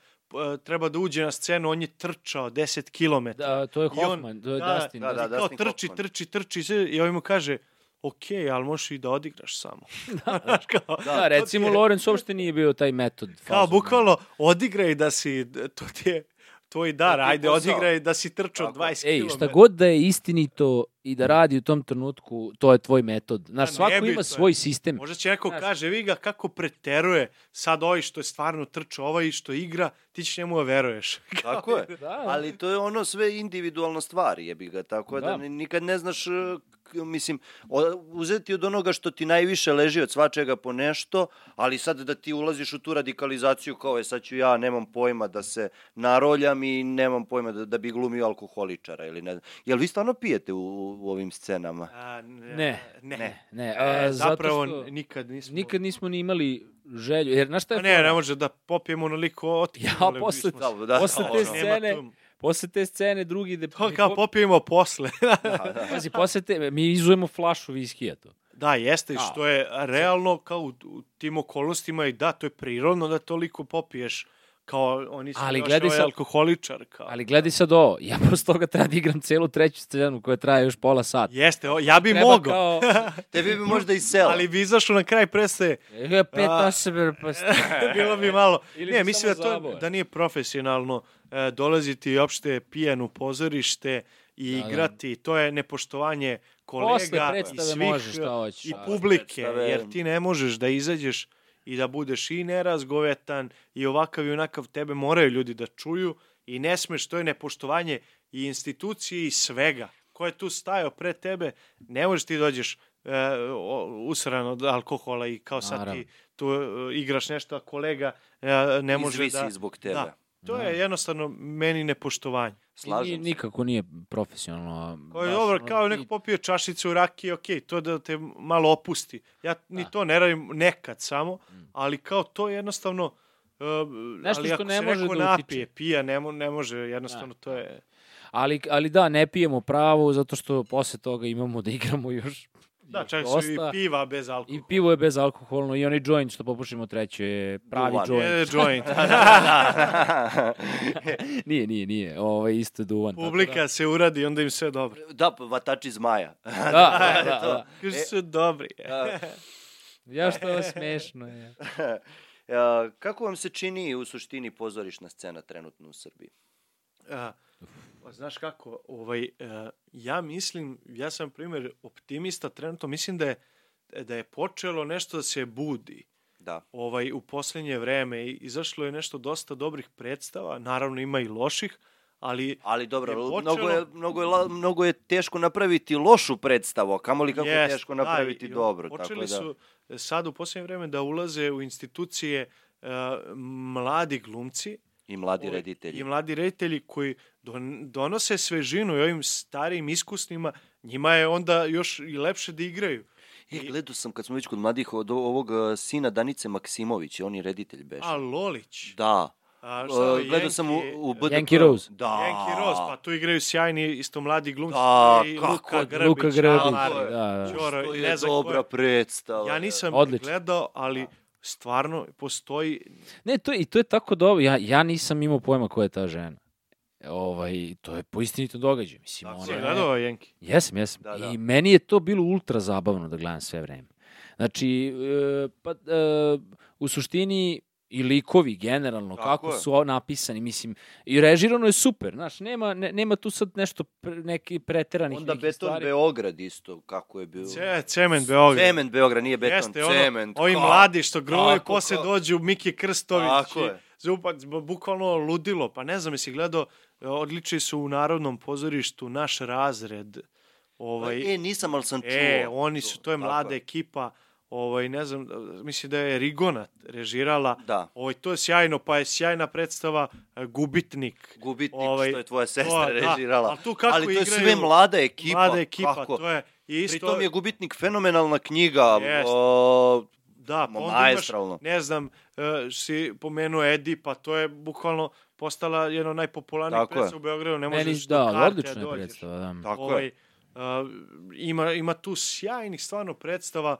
S3: treba da uđe na scenu, on je trčao 10 km.
S2: Da, to je Hoffman, to je
S3: da,
S2: Dustin.
S1: da, da,
S3: kao
S1: Dustin
S3: trči,
S1: Hoffman.
S3: trči, trči, sve, i ovaj mu kaže, ok, ali možeš i da odigraš samo. Znaš, kao,
S2: Da, recimo,
S3: to ti je-
S2: Lorenz uopšte nije bio taj metod.
S3: Kao, bukvalno, odigraj da si, to ti je tvoj dar,
S1: je
S3: ajde, odigraj da si trčao
S1: Tako.
S3: 20
S2: Ej,
S3: km.
S2: šta god da je istinito i da radi u tom trenutku, to je tvoj metod. Znaš, svako ima svoj sistem.
S3: Možda će neko
S2: Znaš.
S3: kaže, vi ga kako preteruje, sad ovaj što je stvarno trčao, ovaj što igra, ti ćeš njemu da veruješ.
S1: Tako je.
S2: Da.
S1: Ali to je ono sve individualna stvar, jebi ga. Tako da,
S2: Da.
S1: ni- nikad ne znaš, e, mislim, uzeti od onoga što ti najviše leži od svačega po nešto, ali sad da ti ulaziš u tu radikalizaciju kao je sad ću ja, nemam pojma da se naroljam i nemam pojma da, da bi glumio alkoholičara ili ne znam. Jel vi stvarno pijete u, u ovim scenama?
S3: A, ne.
S2: Ne.
S3: Ne.
S2: Ne, ne.
S3: E,
S2: A, zato
S3: zapravo
S2: što
S3: nikad nismo...
S2: nikad nismo ni imali želju. Jer, znaš šta je
S3: Pa ne, ne može da popijemo onoliko otke.
S2: Ja, posle-
S1: Da, da,
S2: posle
S1: da,
S2: te
S1: ono.
S2: scene- Posle te scene drugi... De,
S3: To kao
S2: po-
S3: popijemo posle.
S1: Da, da.
S2: Pazi, posle te, mi izujemo flašu viskija to.
S3: da, jeste,
S2: Kao.
S3: što je realno kao u, u tim okolnostima i da, to je prirodno da toliko popiješ kao oni su
S2: Ali
S3: još
S2: gledaj
S3: ovaj
S2: sad-
S3: alkoholičar. Kao.
S2: Ali gledaj sad ovo, ja posle toga treba da igram celu treću scenu koja traje još pola sata.
S3: Jeste, o, ja bi
S2: Treba
S3: mogao,
S2: Kao,
S1: Tebi bi možda i selo.
S3: ali bi izašao na kraj predstave.
S2: e, pet
S3: A.
S2: osobe, pa
S3: Bilo bi malo.
S2: Ili
S3: ne, mislim da to da nije profesionalno e, dolaziti uopšte pijan u pozorište i
S2: Da, da.
S3: igrati. To je nepoštovanje kolega
S2: Posle
S3: i
S2: predstave
S3: svih
S2: možeš šta hoćeš.
S3: i
S2: Da,
S3: publike, jer ti ne možeš da izađeš i da budeš i nerazgovetan i ovakav i onakav tebe moraju ljudi da čuju i ne smeš, to je nepoštovanje i institucije i svega. Ko je tu stajao pre tebe, ne možeš ti dođeš e, usran od alkohola i kao sad
S2: Naravno.
S3: ti tu e, igraš nešto, a kolega e, ne može
S1: Izvisi
S3: da...
S1: zbog tebe.
S3: Da, to je jednostavno meni nepoštovanje.
S1: Slažem se.
S2: nikako nije profesionalno.
S3: Kao je dobro, kao
S2: i-
S3: neko popije čašicu rakije, ok, to da te malo opusti. Ja ni to ne radim nekad samo, ali kao to jednostavno... Uh,
S2: Nešto
S3: ali
S2: što
S3: ako
S2: ne
S3: se
S2: može
S3: neko
S2: da utiče.
S3: napije, pija, ne, mo, ne može, jednostavno to je...
S2: Ali, ali da, ne pijemo pravo, zato što posle toga imamo da igramo još
S3: Da, čak su i
S2: dosta.
S3: piva bez
S2: I
S3: alkohola.
S2: pivo je bezalkoholno i onaj joint što popušimo treće je pravi
S1: Duvan.
S2: joint.
S3: Je joint.
S2: nije, nije, nije. Ovo je isto duvan.
S3: Publika se uradi, onda im sve dobro.
S1: Da, vatači zmaja.
S2: Da, da, da, da.
S3: Kažu su dobri.
S1: Da.
S2: Ja što je smešno je.
S1: E, Kako vam se čini u suštini pozorišna scena trenutno u Srbiji?
S3: A, pa znaš kako, ovaj, e, ja mislim, ja sam primjer optimista trenutno, mislim da je, da je počelo nešto da se budi
S1: Da.
S3: ovaj, u posljednje vreme i izašlo je nešto dosta dobrih predstava, naravno ima i loših, ali
S1: Ali dobro,
S3: Je
S1: mnogo, je,
S3: počelo-
S1: mnogo, je, mnogo je teško napraviti lošu predstavu, a kamoli kako je
S3: jest,
S1: teško
S3: da,
S1: napraviti
S3: i
S1: dobro.
S3: Počeli
S1: tako da,
S3: su e, sad u posljednje vreme da ulaze u institucije e, mladi glumci
S1: I mladi
S3: ovaj,
S1: reditelji.
S3: i mladi reditelji koji don, donose svežinu i ovim starijim iskusnima, njima je onda još i lepše da igraju.
S1: E, gledao sam kad smo već kod mladih od ovog sina Danice Maksimović, on je reditelj beše.
S3: A Lolić.
S1: Da.
S3: A, šta,
S1: gledao sam u, u BDP.
S2: Yankee Rose.
S1: Da.
S3: Yankee Rose, pa tu igraju sjajni isto mladi glumci.
S1: Da,
S3: I
S1: kako
S3: Luka
S1: je-
S3: Grbić,
S2: Luka Grbić, da, da.
S3: Ćoro,
S1: Što
S3: i
S1: je
S3: ne znam ko
S1: dobra predstava.
S3: Ja nisam
S2: Odlično.
S3: gledao, ali stvarno postoji...
S2: Ne, to, i to je tako dobro. Ja, ja nisam imao pojma ko je ta žena. ovaj, to je po istinitom događaju. Mislim,
S1: Tako
S2: ona
S1: je.
S3: gledao Jenki?
S2: Jesam, jesam.
S1: Da, da.
S2: I meni je to bilo ultra zabavno da gledam sve vreme. Znači, e, pa, e, u suštini i likovi generalno,
S1: Tako
S2: kako
S1: je.
S2: su napisani, mislim, i režirano je super, znaš, nema, ne, nema tu sad nešto, pre, neki preteranih
S1: Onda
S2: nekih
S1: Beton
S2: stvari.
S1: Beograd isto, kako je bio.
S3: Ce, cement Beograd.
S1: Cement Beograd, nije Beton,
S3: Jeste, ono,
S1: Cement.
S3: ovi
S1: Ka-
S3: mladi što posle
S1: ka-
S3: dođu Miki Krstović.
S1: Tako
S3: i
S1: je.
S3: Zupac, bu- bukvalno ludilo. Pa ne znam, jesi gledao, e, odlični su u Narodnom pozorištu naš razred. Ovaj,
S1: E, nisam, ali sam čuo.
S3: E, oni su, to je
S1: Tako
S3: mlada ekipa, ovaj, ne znam, mislim da je Rigona režirala.
S1: Da,
S3: Ovaj, to je sjajno, pa je sjajna predstava e, Gubitnik.
S1: gubitnik
S3: Ovaj,
S1: što je tvoja
S3: To,
S1: sestra
S3: da,
S1: režirala.
S3: ali tu kako
S1: ali to je
S3: igraju
S1: sve mlada ekipa.
S3: Mlada ekipa,
S1: kako?
S3: to je i isto...
S1: Pritom je Gubitnik fenomenalna knjiga. O,
S3: Da, pa onda
S1: maestralno.
S3: imaš, ne znam, e, si pomenuo Edi, pa to je bukvalno postala jedno od najpopularnijih
S1: Tako je.
S3: predstava u Beogradu, ne
S2: Meni,
S3: možeš
S2: da,
S3: karte
S2: odlična je predstava, da.
S1: tako
S3: Ovaj,
S1: je.
S3: a, ima, ima tu sjajnih stvarno predstava, a,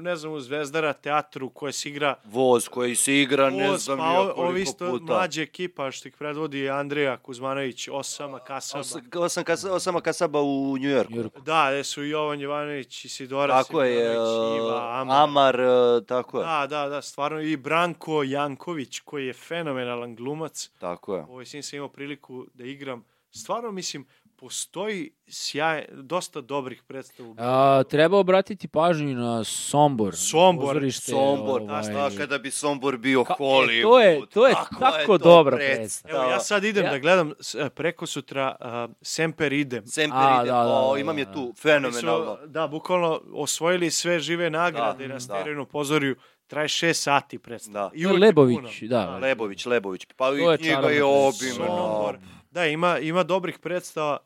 S3: ne znam, u Zvezdara teatru koje se igra
S1: Voz koji se igra, ne
S3: Voz,
S1: znam
S3: pa
S1: ja
S3: o- ovi
S1: koliko
S3: isto
S1: puta.
S3: mlađa ekipa što ih predvodi Andreja Kuzmanović, Osama Kasaba.
S1: Os, osam, kasa, osama kasaba u Njujorku.
S2: Jurko.
S3: Da, gde su Jovan Jovanović, Isidora
S1: Tako je,
S3: Simonović,
S1: uh,
S3: Iva, Amar.
S1: Amar, uh, tako je,
S3: Da, da, da, stvarno i Branko Janković koji je fenomenalan glumac.
S1: tako je.
S3: Ovaj sin sam imao priliku da igram. Stvarno mislim postoji sjaj dosta dobrih predstava. u
S2: A, treba obratiti pažnju na Sombor.
S3: Sombor,
S2: pozorište,
S1: Sombor,
S2: ovaj,
S1: da, kada bi Sombor bio
S2: Ka- e,
S1: Hollywood.
S2: to je- to je
S1: kakva
S2: tako
S1: to
S2: dobra
S3: Evo, ja sad idem
S2: Ja-
S3: da gledam e, preko sutra uh, Semper idem.
S1: Semper
S2: A,
S1: ide,
S2: da, da,
S1: o,
S2: da,
S1: imam je
S2: da.
S1: tu,
S3: Oni
S1: fenomenalno.
S3: Su, da, bukvalno osvojili sve žive nagrade
S1: Da,
S3: na
S1: da.
S3: sterenom pozorju. Traje šest sati predstava.
S1: Da.
S3: I
S2: je
S3: je
S2: Lebović,
S3: puno.
S2: da.
S1: Lebović, Lebović, pa
S2: To je
S1: i knjiga je
S2: predstava.
S3: Sombor. Da, ima, ima dobrih predstava o,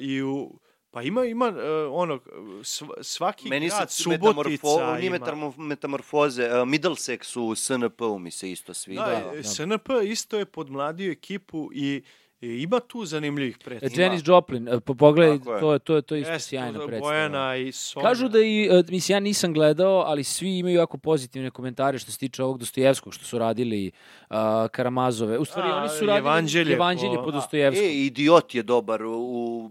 S3: i u... Pa ima, ima uh, ono, sv- svaki
S1: Meni
S3: grad, Subotica
S1: metamorfo, nije
S3: ima.
S1: metamorf, metamorfoze, uh, Middlesex u SNP-u mi se isto sviđa.
S3: Da,
S2: da.
S3: SNP isto je podmladio ekipu i, i ima tu zanimljivih
S2: E,
S3: predstava.
S2: Janis Joplin, e, po- pogledaj, to je, to je, to je isto
S3: Jeste,
S2: sjajna predstava.
S3: Bojana i Sonja.
S2: Kažu da i, e, mislim, ja nisam gledao, ali svi imaju jako pozitivne komentare što se tiče ovog Dostojevskog, što su radili uh, Karamazove. U stvari,
S3: A,
S2: oni su radili
S3: Evanđelje
S2: evanđelje
S3: po-
S2: po Dostojevskom.
S1: E, Idiot je dobar u,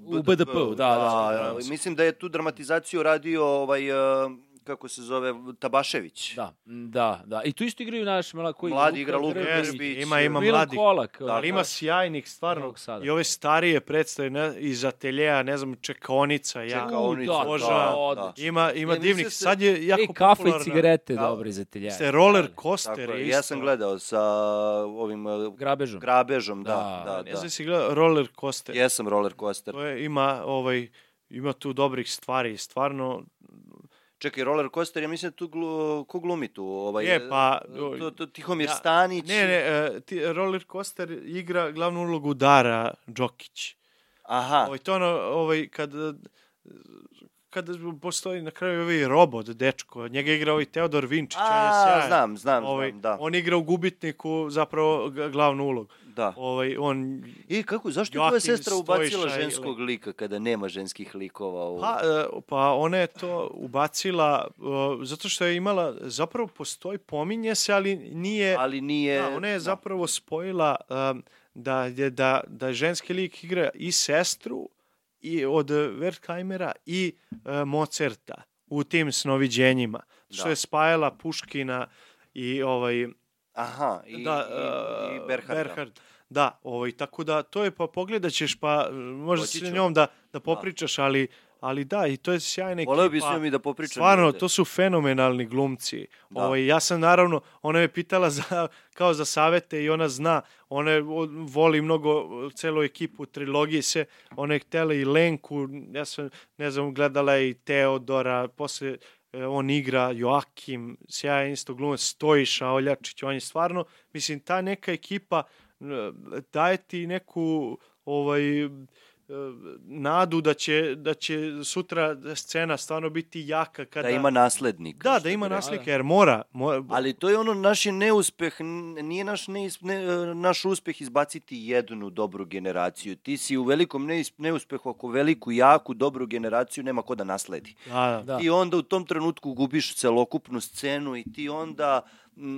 S2: U BDP-u, da, da, da.
S1: Mislim da je tu dramatizaciju radio ovaj, uh, kako se zove, Tabašević.
S2: Da, da, da. I tu isto igraju naš mla, koji
S1: Mladi igra Luka Grbić.
S3: ima, ima mladih.
S2: Kolak.
S1: Da,
S3: Ali ima sjajnih, stvarno. I ove starije predstave ne, iz ateljeja, ne znam, Čekaonica, ja.
S1: Čekaonica,
S2: da,
S3: Boža,
S2: da,
S1: da.
S2: odlično.
S3: Ima, ima
S1: Ja
S3: divnih.
S1: da se-
S3: Sad je jako
S2: E, kafe i
S3: popularna.
S2: cigarete,
S1: Kao-
S2: dobro iz ateljeja.
S3: Ste roller coaster
S1: je,
S3: isto.
S1: ja sam gledao sa ovim uh,
S2: Grabežom.
S1: grabežom, da,
S2: Da,
S1: da,
S3: Ne
S1: da.
S3: znam si gledao roller coaster.
S1: Jesam roller coaster.
S3: To je, ima, ovaj, ima tu dobrih stvari, stvarno.
S1: Čekaj, roller coaster, ja mislim da tu glu, ko glumi tu? Ovaj,
S3: Je, pa,
S1: To, to, Tihomir
S3: ja-
S1: Stanić.
S3: Ne, ne, e, ti, roller coaster igra glavnu ulogu Dara Đokić.
S1: Aha,
S3: Ovaj, to ono, ovaj, kad, kad postoji na kraju ovaj robot, dečko, njega igra ovaj Teodor Vinčić, on je
S1: A,
S3: sjajan.
S1: znam, znam,
S3: ovaj,
S1: znam, da.
S3: On igra u Gubitniku zapravo glavnu ulogu.
S1: Da.
S3: Ovaj, on,
S1: I kako, zašto je tvoja sestra ubacila
S3: ili-
S1: ženskog lika kada nema ženskih likova? U...
S3: pa, e, pa ona je to ubacila uh, zato što je imala, zapravo postoji, pominje se, ali nije...
S1: ali nije...
S3: Da, ona je
S1: da.
S3: zapravo spojila um, da, je, da, da ženski lik igra i sestru i od Wertheimera i uh, Mozarta u tim snoviđenjima. Što
S1: Da.
S3: je spajala Puškina i ovaj
S1: Aha, i,
S3: da,
S1: i, i
S3: uh,
S1: Berharda.
S3: Berhard. Da, ovaj, tako da to je, pa pogledat ćeš, pa možda
S1: Hoći
S3: se njom da, da popričaš, ali, ali da, i to je sjajna ekipa.
S1: Voleo bi se mi da popričam.
S3: Stvarno, to su fenomenalni glumci.
S1: Da.
S3: Ovaj, ja sam naravno, ona me pitala za, kao za savete i ona zna, ona je, voli mnogo celu ekipu trilogije se, ona je htela i Lenku, ja sam, ne znam, gledala i Teodora, posle e, on igra Joakim, sjajan isto glumac, Stojiša, Oljačić, on je stvarno, mislim, ta neka ekipa e, daje ti neku ovaj, nadu da će, da će sutra scena stvarno biti jaka kada...
S1: Da ima naslednik.
S3: Da, da ima naslike, jer mora. mora
S1: Ali to je ono naš je neuspeh, nije naš, ne, naš uspeh izbaciti jednu dobru generaciju. Ti si u velikom neuspehu ako veliku, jaku, dobru generaciju nema ko da nasledi.
S3: da, da.
S1: Ti onda u tom trenutku gubiš celokupnu scenu i ti onda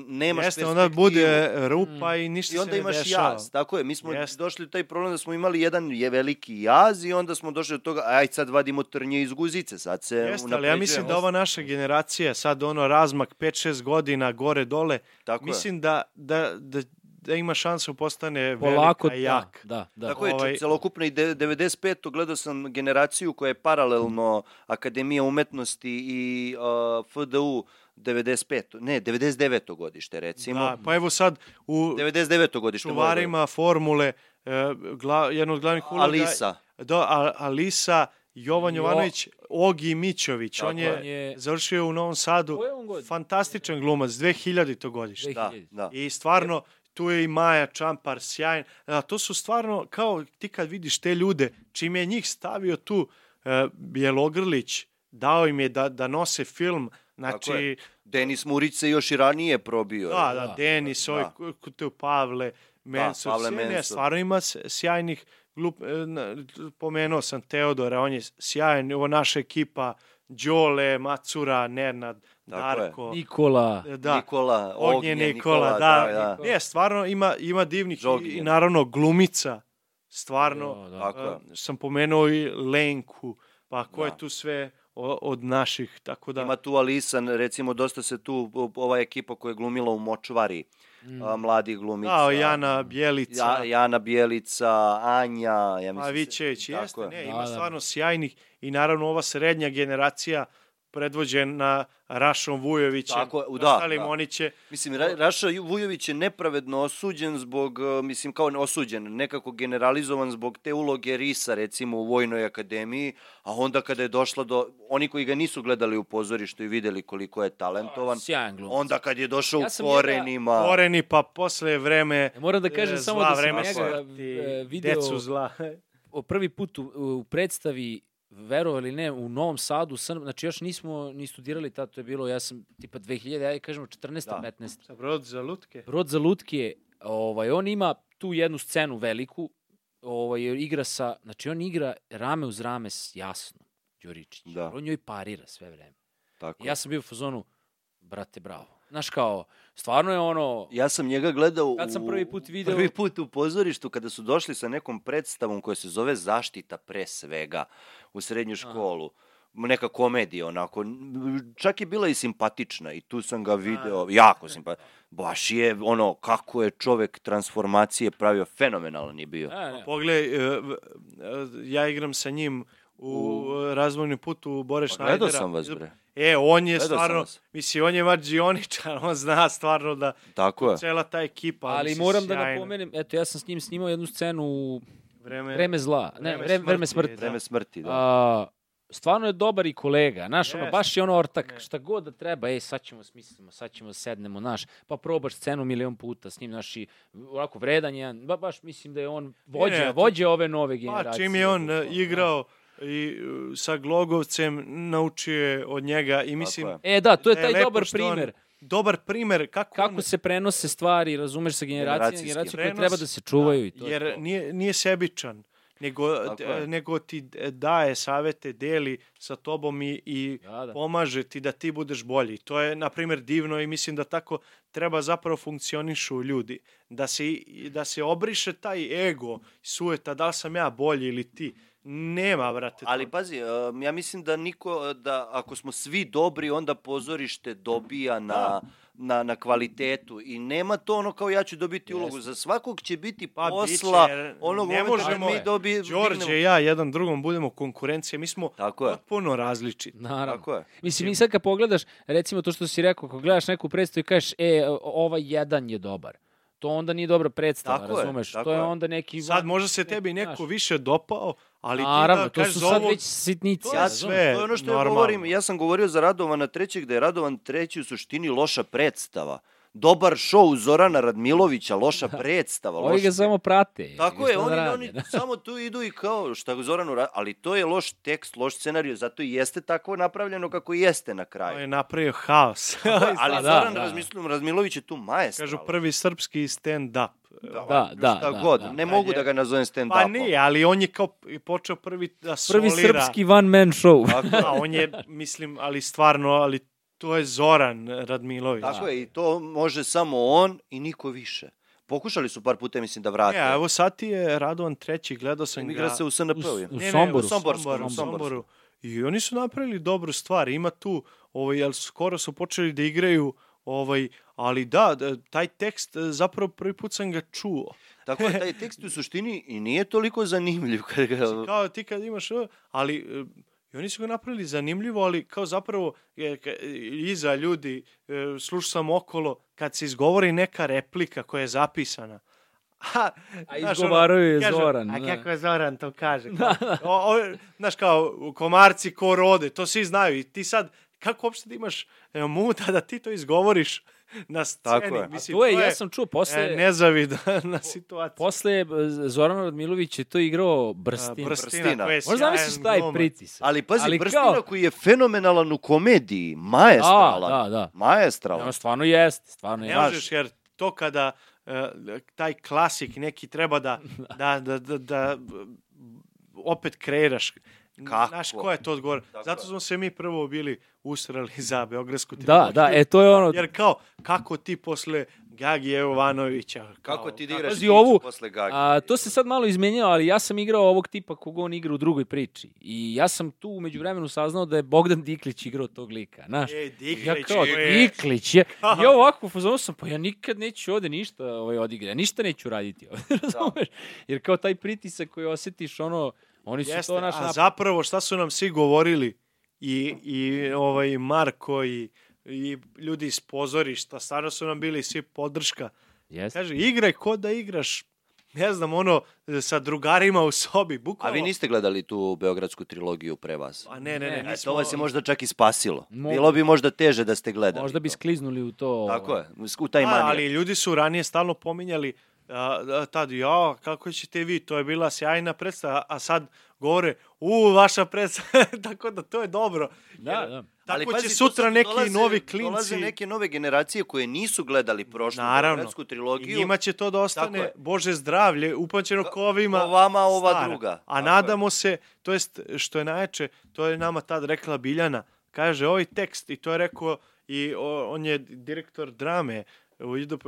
S1: nemaš
S3: Jeste,
S1: perspektivu.
S3: onda bude rupa i ništa
S1: I onda
S3: se ne
S1: imaš
S3: dešava.
S1: jaz, tako je. Mi smo
S3: Jeste.
S1: došli u taj problem da smo imali jedan je veliki jaz i onda smo došli do toga, aj sad vadimo trnje iz guzice, sad se
S3: Jeste, ali ja mislim da ova naša generacija, sad ono razmak 5-6 godina, gore, dole,
S1: Tako
S3: mislim da, da, da, da ima šansu postane
S2: Polako,
S3: velika i jak.
S2: da, da, da.
S1: Tako je,
S3: Ovaj-
S1: celokupno i de- 95. gledao sam generaciju koja je paralelno Akademija umetnosti i uh, FDU 95. Ne, 99. godište, recimo.
S3: Da, pa evo sad u
S1: 99. godište.
S3: čuvarima formule, e, gla, jedno od glavnih uloga...
S1: Alisa.
S3: Da, A- Alisa, Jovan
S2: Jo-
S3: Jovanović, Ogi Mićović.
S1: Tako
S3: on
S1: je.
S3: je,
S2: On je-
S3: završio u Novom Sadu. Fantastičan glumac, 2000. godište.
S1: Da,
S2: 2000.
S1: da.
S3: I stvarno, tu je i Maja Čampar, sjajan. A, to su stvarno, kao ti kad vidiš te ljude, čim je njih stavio tu e, Bjelogrlić, dao im je da, da nose film, znači,
S1: je. Denis Murić se još i ranije probio.
S3: da, da,
S2: Da,
S3: Denis,
S1: da.
S3: ovaj, da. tu Pavle, Mensur,
S1: Pavle
S3: sve, ne,
S1: Mensur.
S3: stvarno ima sjajnih, glup, e, pomenuo sam Teodora, on je sjajan, ovo naša ekipa, Đole, Macura, Nenad,
S1: Tako je.
S3: Darko,
S2: Nikola.
S3: e, da,
S1: Nikola,
S3: Ognje Nikola, da,
S1: da, da.
S3: Ne, stvarno ima, ima divnih i,
S1: Žognje.
S3: i naravno glumica, stvarno,
S2: Da, da.
S1: Tako je.
S3: uh, sam pomenuo i Lenku, pa ko
S1: Da.
S3: je tu sve od naših, tako da...
S1: Ima tu Alisa, recimo, dosta se tu, ova ekipa koja je glumila u Močvari,
S2: Mm.
S1: a, mladih glumica.
S3: Da, Jana Bjelica,
S1: Ja, Jana Bjelica, Anja, ja mislim...
S3: Pavićević,
S1: tako
S3: jeste,
S1: je.
S3: ne,
S2: Da,
S3: ima
S2: da.
S3: stvarno sjajnih i naravno ova srednja generacija predvođena Rašom Vujovićem,
S1: Tako da,
S3: ostalim,
S1: da.
S3: oni će,
S1: Mislim, Ra Raša Vujović je nepravedno osuđen zbog, e, mislim, kao osuđen, nekako generalizovan zbog te uloge Risa, recimo, u Vojnoj akademiji, a onda kada je došla do, oni koji ga nisu gledali u pozorištu i videli koliko je talentovan,
S2: Sjajan glumac.
S1: onda kad je došao
S2: Ja
S1: u
S2: sam njega-
S1: Korenima...
S3: Koreni, pa posle vreme
S2: E, Moram da kažem
S3: e,
S2: samo
S3: zla
S2: da sam
S3: vreme
S2: njega
S3: smrti,
S2: e, video
S3: Decu zla.
S2: o prvi put u, u predstavi verovali ne, u Novom Sadu, Srb, znači još nismo ni studirali tad, to je bilo, ja sam tipa 2000, ajde kažemo 14.
S1: Da.
S2: 15.
S3: Sa brod za lutke.
S2: Brod za lutke, ovaj, on ima tu jednu scenu veliku, ovaj, igra sa, znači on igra rame uz rame s Jasnom Đuričić.
S1: Da.
S2: On njoj parira sve vreme.
S1: Tako.
S2: I ja sam bio u fazonu, brate, bravo. Znaš kao, stvarno je ono,
S1: Ja sam njega gledao
S2: Kad sam prvi put video-
S1: prvi put u pozorištu kada su došli sa nekom predstavom koja se zove Zaštita pre svega u srednju školu. Neka komedija, onako. Čak je bila i simpatična i tu sam ga video, jako simpatična. Baš je, ono, kako je čovek transformacije pravio, fenomenalan je bio.
S2: ne, ne,
S3: Pogledaj, e, e, ja igram sa njim u e, razvojni put u Bore
S1: Pa
S3: Šnajdera.
S1: gledao sam vas, bre.
S3: E, on je
S1: Gledao
S3: stvarno,
S1: vas.
S3: mislim, on je mađioničar, on zna stvarno da
S1: Tako je.
S3: cela ta ekipa,
S2: ali moram da
S3: sjajna.
S2: napomenem, eto, ja sam s njim snimao jednu scenu u
S3: Vreme,
S2: Vreme zla, ne,
S3: Vreme
S2: vreme, vreme
S3: smrti,
S2: smrti.
S1: Vreme smrti, da.
S2: A, stvarno je dobar i kolega, znaš, ono, baš je ono ortak,
S3: Ne.
S2: šta god da treba, ej, sad ćemo smislimo, sad ćemo sednemo, znaš, pa probaš scenu milion puta s njim, znaš, i ovako vredan je, ba, baš mislim da je on vođa,
S3: ne, to-
S2: vođa ove nove
S3: Pa,
S2: generacije.
S3: čim je on
S2: bukvalno,
S3: igrao i e, sa Glogovcem, naučio je od njega i mislim...
S1: je.
S2: da. E, da, to je
S3: da
S2: taj dobar
S3: što on-
S2: primer.
S3: Dobar primer kako,
S2: Kako
S3: on,
S2: se prenose stvari, razumeš, sa generacije na generaciju koje treba da se čuvaju i to je
S3: jer
S2: to.
S3: nije, nije sebičan, nego,
S1: je.
S3: nego ti daje savete, deli sa tobom i, i
S2: Da, da.
S3: pomaže ti da ti budeš bolji. To je, na primjer, divno i mislim da tako treba zapravo funkcionišu ljudi. Da se, da se obriše taj ego, sueta, da li sam ja bolji ili ti. Nema, brate. to.
S1: Ali pazi, um, ja mislim da niko, da ako smo svi dobri, onda pozorište dobija na,
S3: Da.
S1: na, na kvalitetu i nema to ono kao ja ću dobiti ulogu. Za svakog će biti
S3: Pa,
S1: posla
S3: biće, jer
S1: onog
S3: ne možemo-
S1: mi dobi,
S3: Đorđe i ja jedan drugom budemo konkurencija. Mi smo
S1: Tako je.
S3: potpuno različiti.
S2: Naravno.
S1: Tako je.
S2: Mislim, i sad kad pogledaš, recimo to što si rekao, ako gledaš neku predstavu i kažeš, e, ovaj jedan je dobar. To onda nije dobra predstava,
S1: Tako je,
S2: razumeš?
S1: tako
S2: to je
S1: je.
S2: onda neki...
S3: Sad možda se tebi
S2: znaš.
S3: neko više dopao, ali
S2: Naravno,
S3: ti da
S2: to
S3: kažeš
S2: su
S3: za
S2: sad
S3: ovog-
S2: već sitnice.
S3: To je
S2: razumeš?
S3: sve.
S1: To je ono što ja
S3: normalno.
S1: govorim. Ja sam govorio za Radovana trećeg, da je Radovan treći u suštini loša predstava. Dobar šou Zorana Radmilovića, loša predstava.
S2: Ovi
S1: loša
S2: ga samo prate.
S1: Tako je,
S2: da
S1: oni, oni
S2: da.
S1: samo tu idu i kao šta Zoranu radi, ali to je loš tekst, loš scenariju, zato i jeste tako napravljeno kako i jeste na kraju.
S3: je napravio haos.
S1: ali
S2: da,
S1: Zoran
S2: da.
S1: Razmišljam, Razmilović je tu maestral.
S3: Kažu prvi srpski stand-up.
S2: Da, da,
S1: šta
S2: da,
S1: god,
S2: da.
S1: ne mogu
S3: je-
S1: da ga nazovem stand-upom.
S3: Pa nije, ali on je kao počeo prvi da
S2: Prvi
S3: solira.
S2: srpski one man show.
S1: Tako,
S3: A on je, mislim, ali stvarno, ali to je Zoran Radmilović.
S1: Tako je, i to može samo on i niko više. Pokušali su par puta, mislim, da vrate.
S3: Ne, evo sad ti je Radovan treći, gledao sam
S1: Igra
S3: ga.
S1: se u SNP-u.
S2: U- u
S3: Ne, ne,
S2: Somboru.
S3: u Somboru,
S1: Somborskom,
S3: u
S1: Somborskom.
S3: Somboru. I oni su napravili dobru stvar. Ima tu, ovaj, jel skoro su počeli da igraju, ovaj, ali da, da, taj tekst e, zapravo prvi put sam ga čuo.
S1: Tako je, taj tekst u suštini i nije toliko zanimljiv. Kad ga...
S3: Kao ti kad imaš, e, ali e, i oni su ga napravili zanimljivo, ali kao zapravo e, ka- e, iza ljudi, e, slušao sam okolo, kad se izgovori neka replika koja je zapisana, A,
S2: A izgovaraju je
S3: kažu,
S2: Zoran,
S3: A
S2: da.
S3: kako je Zoran to kaže? Kao, o, o, znaš kao, komarci ko rode, to svi znaju. I ti sad, kako uopšte da imaš e, muta da ti to izgovoriš na sceni?
S1: Tako je. A
S2: A
S3: Mislim,
S2: to je, ja sam čuo, posle,
S3: e, nezavidna situacija.
S2: posle e, Zoran Radmilović je to igrao
S3: A.
S1: Brstina.
S3: Brstina, je
S2: Možda zamisliš taj pritisak.
S1: Ali pazi,
S2: Ali
S1: Brstina
S2: kao-
S1: koji je fenomenalan u komediji, maestralan.
S2: Da, da, da.
S1: Maestralan.
S2: Ono stvarno jeste, stvarno
S3: Ne
S2: jeste.
S3: možeš, jer to kada e, taj klasik neki treba da, da, da, da, da opet kreiraš.
S1: Kako?
S3: Znaš, ko je to odgovor? Zato smo se mi prvo bili usrali za Beogradsku
S2: Da, da, e to je ono,
S3: Jer kao, kako ti posle Gagi Jovanovića? Kao,
S1: Kako ti da igraš Ticu
S2: ovu,
S1: posle Gagi?
S2: A, to se sad malo izmenjalo, ali ja sam igrao ovog tipa koga on igra u drugoj priči. I ja sam tu umeđu vremenu saznao da je Bogdan Diklić igrao tog lika, znaš.
S3: E, Diklić,
S2: Ja kao,
S3: je-
S2: Diklić je. I ja ovako fazonu sam, pa ja nikad neću ovde ništa ovaj, odigrati. Ja ništa neću raditi ovde, razumeš? Jer kao taj pritisak koji osjetiš, ono, oni su
S3: Jeste,
S2: to naš
S3: a zapravo šta su nam svi govorili i, i ovaj Marko i, i ljudi iz pozorišta, stvarno su nam bili svi podrška.
S2: Jeste.
S3: Kaže, igraj ko da igraš, ne znam, ono, sa drugarima u sobi,
S1: A
S3: bukvalno.
S1: vi niste gledali tu beogradsku trilogiju pre vas?
S3: A ne, ne, ne,
S2: Ne,
S1: E, to vas je možda čak i spasilo.
S2: Mo-
S1: Bilo bi možda teže da ste gledali.
S2: Možda bi
S1: to.
S2: skliznuli u to.
S1: Tako
S2: ovaj.
S1: je, u taj
S3: A,
S1: manija.
S3: ali ljudi su ranije stalno pominjali a, a, tad, ja, kako ćete vi, to je bila sjajna predstava, a sad govore, u, vaša predstava, tako da to je dobro.
S2: Da,
S3: Jer
S2: da.
S3: Tako
S1: Ali
S3: će
S1: pazi,
S3: sutra neki
S1: dolaze-
S3: novi klinci...
S1: Dolaze neke nove generacije koje nisu gledali prošlu beogradsku
S3: I
S1: trilogiju.
S3: njima će to da ostane,
S1: je.
S3: Bože zdravlje, upaćeno ko ovima.
S1: ko vama ova
S3: stara.
S1: druga.
S3: A
S1: Tako
S3: nadamo se, to jest, što je najjače, to je nama tad rekla Biljana, kaže, ovaj tekst, i to je rekao, i o, on je direktor drame,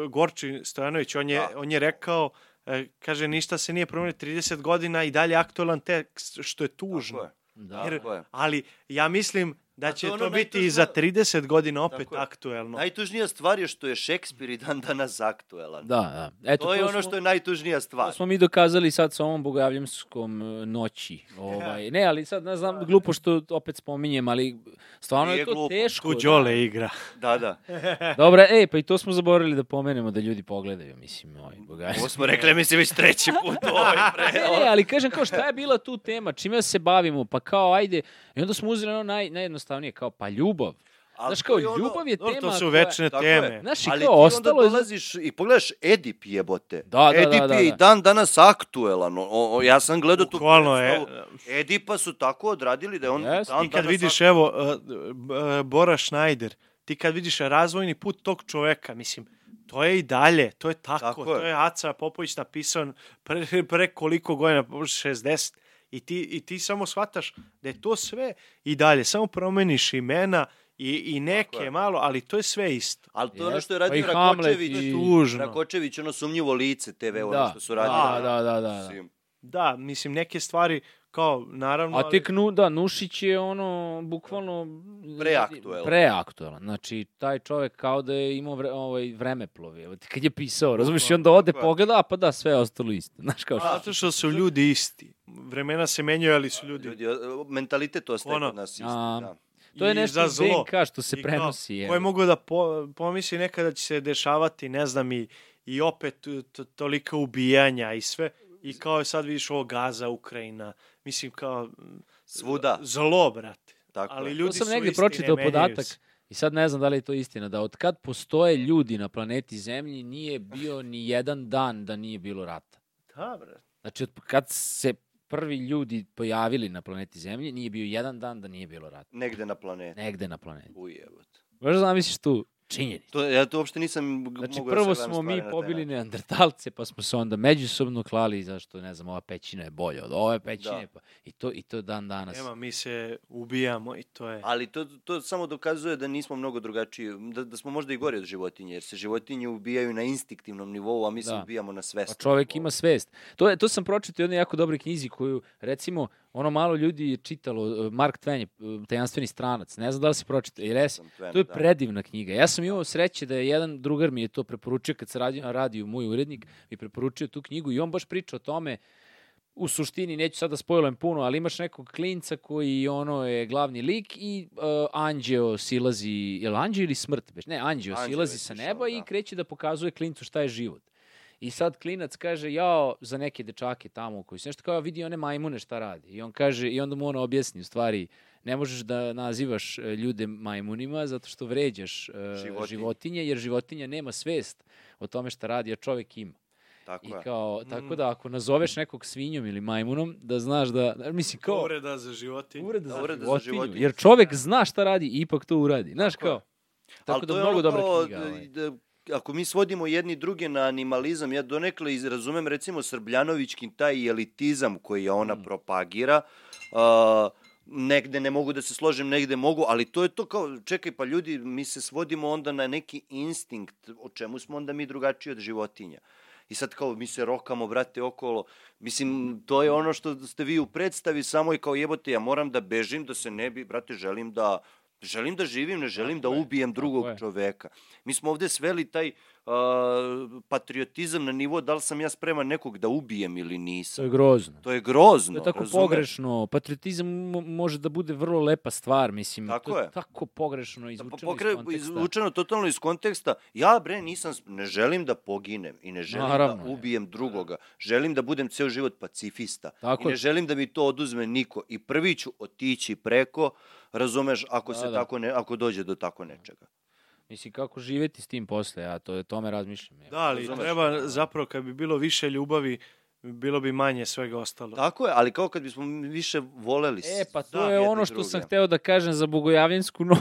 S3: Gorči Stojanović, on je,
S1: Da.
S3: on je rekao, e, kaže, ništa se nije promenilo 30 godina i dalje aktualan tekst, što je tužno.
S1: Tako je.
S2: Da.
S3: Jer-. Ali ja mislim da će
S1: to je
S3: to,
S1: ono
S3: biti i za
S1: najtužnije-
S3: 30 godina opet
S1: Tako je.
S3: aktuelno.
S1: Najtužnija stvar je što je Šekspir i dan danas aktuelan.
S2: Da, da. Eto,
S1: to je ono
S2: smo-
S1: što je najtužnija
S2: To
S1: stvar.
S2: smo mi dokazali sad sa ovom bogavljamskom e, noći. Ovaj, ne, ali sad ne znam, glupo što opet spominjem, ali stvarno
S1: Nije
S2: je to
S1: glupo.
S2: teško.
S3: Tu Đole igra.
S1: Da, da.
S2: Da. Dobra, ej, pa i to smo zaboravili da pomenemo da ljudi pogledaju, mislim, ovaj, bogavljam.
S1: Ovo smo rekli, mislim, već treći put ovaj pre.
S2: Ne, ne, ali kažem kao šta je bila tu tema, čime se bavimo, pa kao ajde, i onda smo uzeli ono naj, najjednostavnije, kao pa ljubav.
S1: Ali
S2: Znaš
S1: to
S2: kao,
S1: je ono-
S2: ljubav je tema
S3: to su
S2: koja-
S3: večne
S1: Tako je.
S3: teme.
S2: Znaš, i
S1: Ali
S2: kao
S1: ti
S2: ostalo
S1: onda
S2: je...
S1: dolaziš i pogledaš Edip jebote.
S2: Da, da,
S1: Edip
S2: da, da,
S1: je i
S2: da.
S1: dan danas aktuelan. O, o, ja sam gledao tu
S3: Bukvalno je.
S1: Edipa su tako odradili da je on
S2: Jeste.
S1: dan
S3: Ti kad vidiš, evo, uh, uh, Bora Schneider, ti kad vidiš razvojni put tog čoveka, mislim, to je i dalje, to je tako,
S1: Tako
S3: to
S1: je.
S3: je Aca Popović napisao pre, pre koliko godina, 60, i ti, i ti samo shvataš da je to sve i dalje, samo promeniš imena i, i neke
S1: je.
S3: malo, ali to je sve isto.
S1: Ali to je ono što je
S2: Pa
S1: radio
S2: Hamlet
S1: Rakočević.
S2: i-
S3: Tužno.
S1: Rakočević, ono sumnjivo lice TV, ono
S2: Da,
S1: što su radili.
S2: da, da, da, da, da.
S3: Da, mislim, neke stvari, kao, naravno...
S2: A tek nu, da, Nušić je ono, bukvalno...
S1: Preaktuelan.
S2: Preaktuelan. Znači, taj čovek kao da je imao vre, ovaj, vremeplovi. Kad je pisao, razumiješ, i onda ode, pogleda, a pa da, sve je ostalo isto. Znaš kao šta?
S3: Zato što su ljudi isti. Vremena se menjaju, ali su ljudi.
S1: ljudi, mentalitet ostaje
S3: Ono,
S1: kod nas isti.
S2: a,
S1: da.
S2: To je nešto. DNK što se
S3: I kao,
S2: prenosi.
S3: Ko je mogu da po, pomisli nekada da će se dešavati, ne znam, i, i opet t- t- tolika ubijanja i sve. I kao je sad vidiš ovo Gaza, Ukrajina. Mislim, kao...
S1: Svuda.
S3: Zlo, brate.
S1: Tako
S3: Ali ljudi
S2: To sam
S3: isti,
S2: pročitao podatak
S3: se.
S2: i sad ne znam da li je to istina, da od kad postoje ljudi na planeti Zemlji nije bio ni jedan dan da nije bilo rata.
S3: Da, brate.
S2: Znači, od kad se prvi ljudi pojavili na planeti Zemlji, nije bio jedan dan da nije bilo rata.
S1: Negde na planeti.
S2: Negde na planeti.
S1: Ujebote.
S2: Možda zamisliš tu. Činjenica.
S1: To, ja to uopšte nisam
S2: Znači,
S1: mogao da
S2: prvo
S1: sagledam
S2: smo mi
S1: na
S2: pobili neandertalce, pa smo se onda međusobno klali, zašto, ne znam, ova pećina je bolja od ove pećine,
S1: Da.
S2: pa, i, to, i to dan danas.
S3: Nema, mi se ubijamo i to je...
S1: Ali to, to samo dokazuje da nismo mnogo drugačiji, da, da smo možda i gori od životinje, jer se životinje ubijaju na instinktivnom nivou, a mi se
S2: Da.
S1: ubijamo na
S2: Pa
S1: svesnom
S2: čovek
S1: nivou.
S2: ima svest. To, je, to sam pročitao u jednoj jako dobroj knjizi koju, recimo, ono malo ljudi je čitalo, Mark Twain je uh, tajanstveni stranac, ne znam da li si pročitao, ili jesi? To je
S1: da.
S2: predivna knjiga. Ja sam imao sreće da je jedan drugar mi je to preporučio kad se radio na radiju, moj urednik mi preporučio tu knjigu i on baš priča o tome u suštini, neću sada spojlujem puno, ali imaš nekog klinca koji ono je glavni lik i uh, anđeo silazi, je li anđeo ili smrt? Beš? Ne, anđeo
S1: Anđeo
S2: silazi sa neba i
S1: da.
S2: kreće da pokazuje klincu šta je život. I sad klinac kaže, jao, za neke dečake tamo koji su nešto kao, vidi one majmune šta radi. I on kaže, i onda mu on objasni, u stvari, ne možeš da nazivaš e, ljude majmunima zato što vređaš e,
S1: Životinje.
S2: životinje, jer životinja nema svest o tome šta radi, a čovek ima.
S1: Tako
S2: I
S1: je.
S2: kao, tako
S3: Mm.
S2: da ako nazoveš nekog svinjom ili majmunom, da znaš da, da mislim kao,
S3: Uvreda za životinje.
S2: uvreda
S1: Da,
S2: za,
S1: uvreda za
S2: životinju,
S1: životinju.
S2: jer čovek zna šta radi i ipak to uradi. Znaš
S1: Tako je.
S2: kao, tako
S1: Ali
S2: da
S1: to je
S2: mnogo
S1: ono
S2: dobra knjiga.
S1: da-
S2: Ovaj.
S1: Ako mi svodimo jedni druge na animalizam, ja donekle iz- razumem recimo Srbljanovićkin taj elitizam koji ona
S2: Mm.
S1: propagira, a, negde ne mogu da se složim, negde mogu, ali to je to kao, čekaj, pa ljudi, mi se svodimo onda na neki instinkt, o čemu smo onda mi drugačiji od životinja. I sad kao mi se rokamo, brate, okolo. Mislim, to je ono što ste vi u predstavi, samo i kao jebote, ja moram da bežim, da se ne bi, brate, želim da želim da živim, ne želim da
S2: je,
S1: ubijem drugog čoveka. Mi smo ovde sveli taj uh, patriotizam na nivo da li sam ja spreman nekog da ubijem ili
S2: To
S1: nisam.
S2: je grozno.
S1: To je grozno.
S2: To je tako
S1: razumeš?
S2: pogrešno. Patriotizam mo- može da bude vrlo lepa stvar, mislim.
S1: Tako
S2: to
S1: je.
S2: tako pogrešno
S1: Pa
S2: izvučeno
S1: pokre,
S2: iz konteksta.
S1: izvučeno totalno iz konteksta. Ja, bre, nisam, ne želim da poginem i ne želim
S2: Naravno
S1: da
S2: je.
S1: ubijem drugoga. Želim da budem ceo život pacifista.
S2: Tako
S1: I ne
S2: je.
S1: želim da mi to oduzme niko. I prvi ću otići preko, razumeš, ako,
S2: Da,
S1: se
S2: da.
S1: tako ne, ako dođe do tako nečega.
S2: Mislim, kako živeti s tim posle, ja to, o tome razmišljam. Ja.
S3: Da, ali treba zapravo kad bi bilo više ljubavi, bilo bi manje svega ostalo.
S1: Tako je, ali kao kad bismo više voleli
S2: E, pa to
S1: da,
S2: je ono što
S1: druge.
S2: sam hteo da kažem za Bogojavljensku no.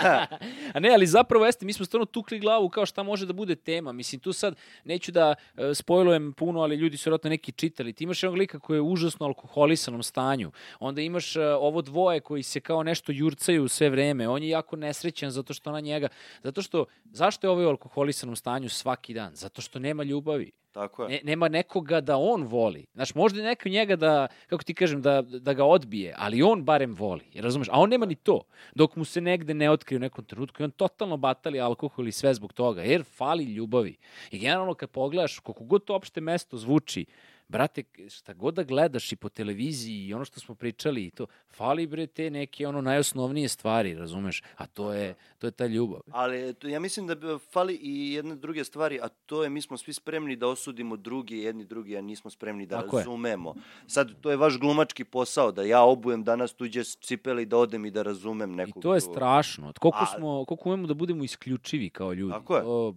S2: A ne, ali zapravo jeste, mi smo stvarno tukli glavu kao šta može da bude tema. Mislim, tu sad neću da e, spojlujem puno, ali ljudi su vjerojatno neki čitali. Ti imaš jednog lika koji je u užasno alkoholisanom stanju. Onda imaš e, ovo dvoje koji se kao nešto jurcaju sve vreme. On je jako nesrećan zato što na njega... Zato što, zašto je ovaj u alkoholisanom stanju svaki dan? Zato što nema ljubavi.
S1: Tako je.
S2: Ne, nema nekoga da on voli. Znaš, možda neko njega da, kako ti kažem, da, da ga odbije, ali on barem voli. Razumeš? A on nema ni to. Dok mu se negde ne otkrije u nekom trenutku i on totalno batali alkohol i sve zbog toga. Jer fali ljubavi. I generalno kad pogledaš, koliko god to opšte mesto zvuči, brate, šta god da gledaš i po televiziji i ono što smo pričali i to, fali bre te neke ono najosnovnije stvari, razumeš? A to je, to je ta ljubav.
S1: Ali to, ja mislim da bi fali i jedne druge stvari, a to je mi smo svi spremni da osudimo drugi, jedni drugi, a nismo spremni da
S2: Tako je.
S1: razumemo. Sad, to je vaš glumački posao, da ja obujem danas tuđe cipele i da odem i da razumem
S2: I
S1: nekog
S2: to je strašno. Koliko,
S1: A-
S2: smo, koliko umemo da budemo isključivi kao ljudi.
S1: Tako je.
S2: To,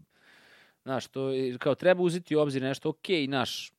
S2: znaš, to je, kao treba uzeti u obzir nešto, ok, naš,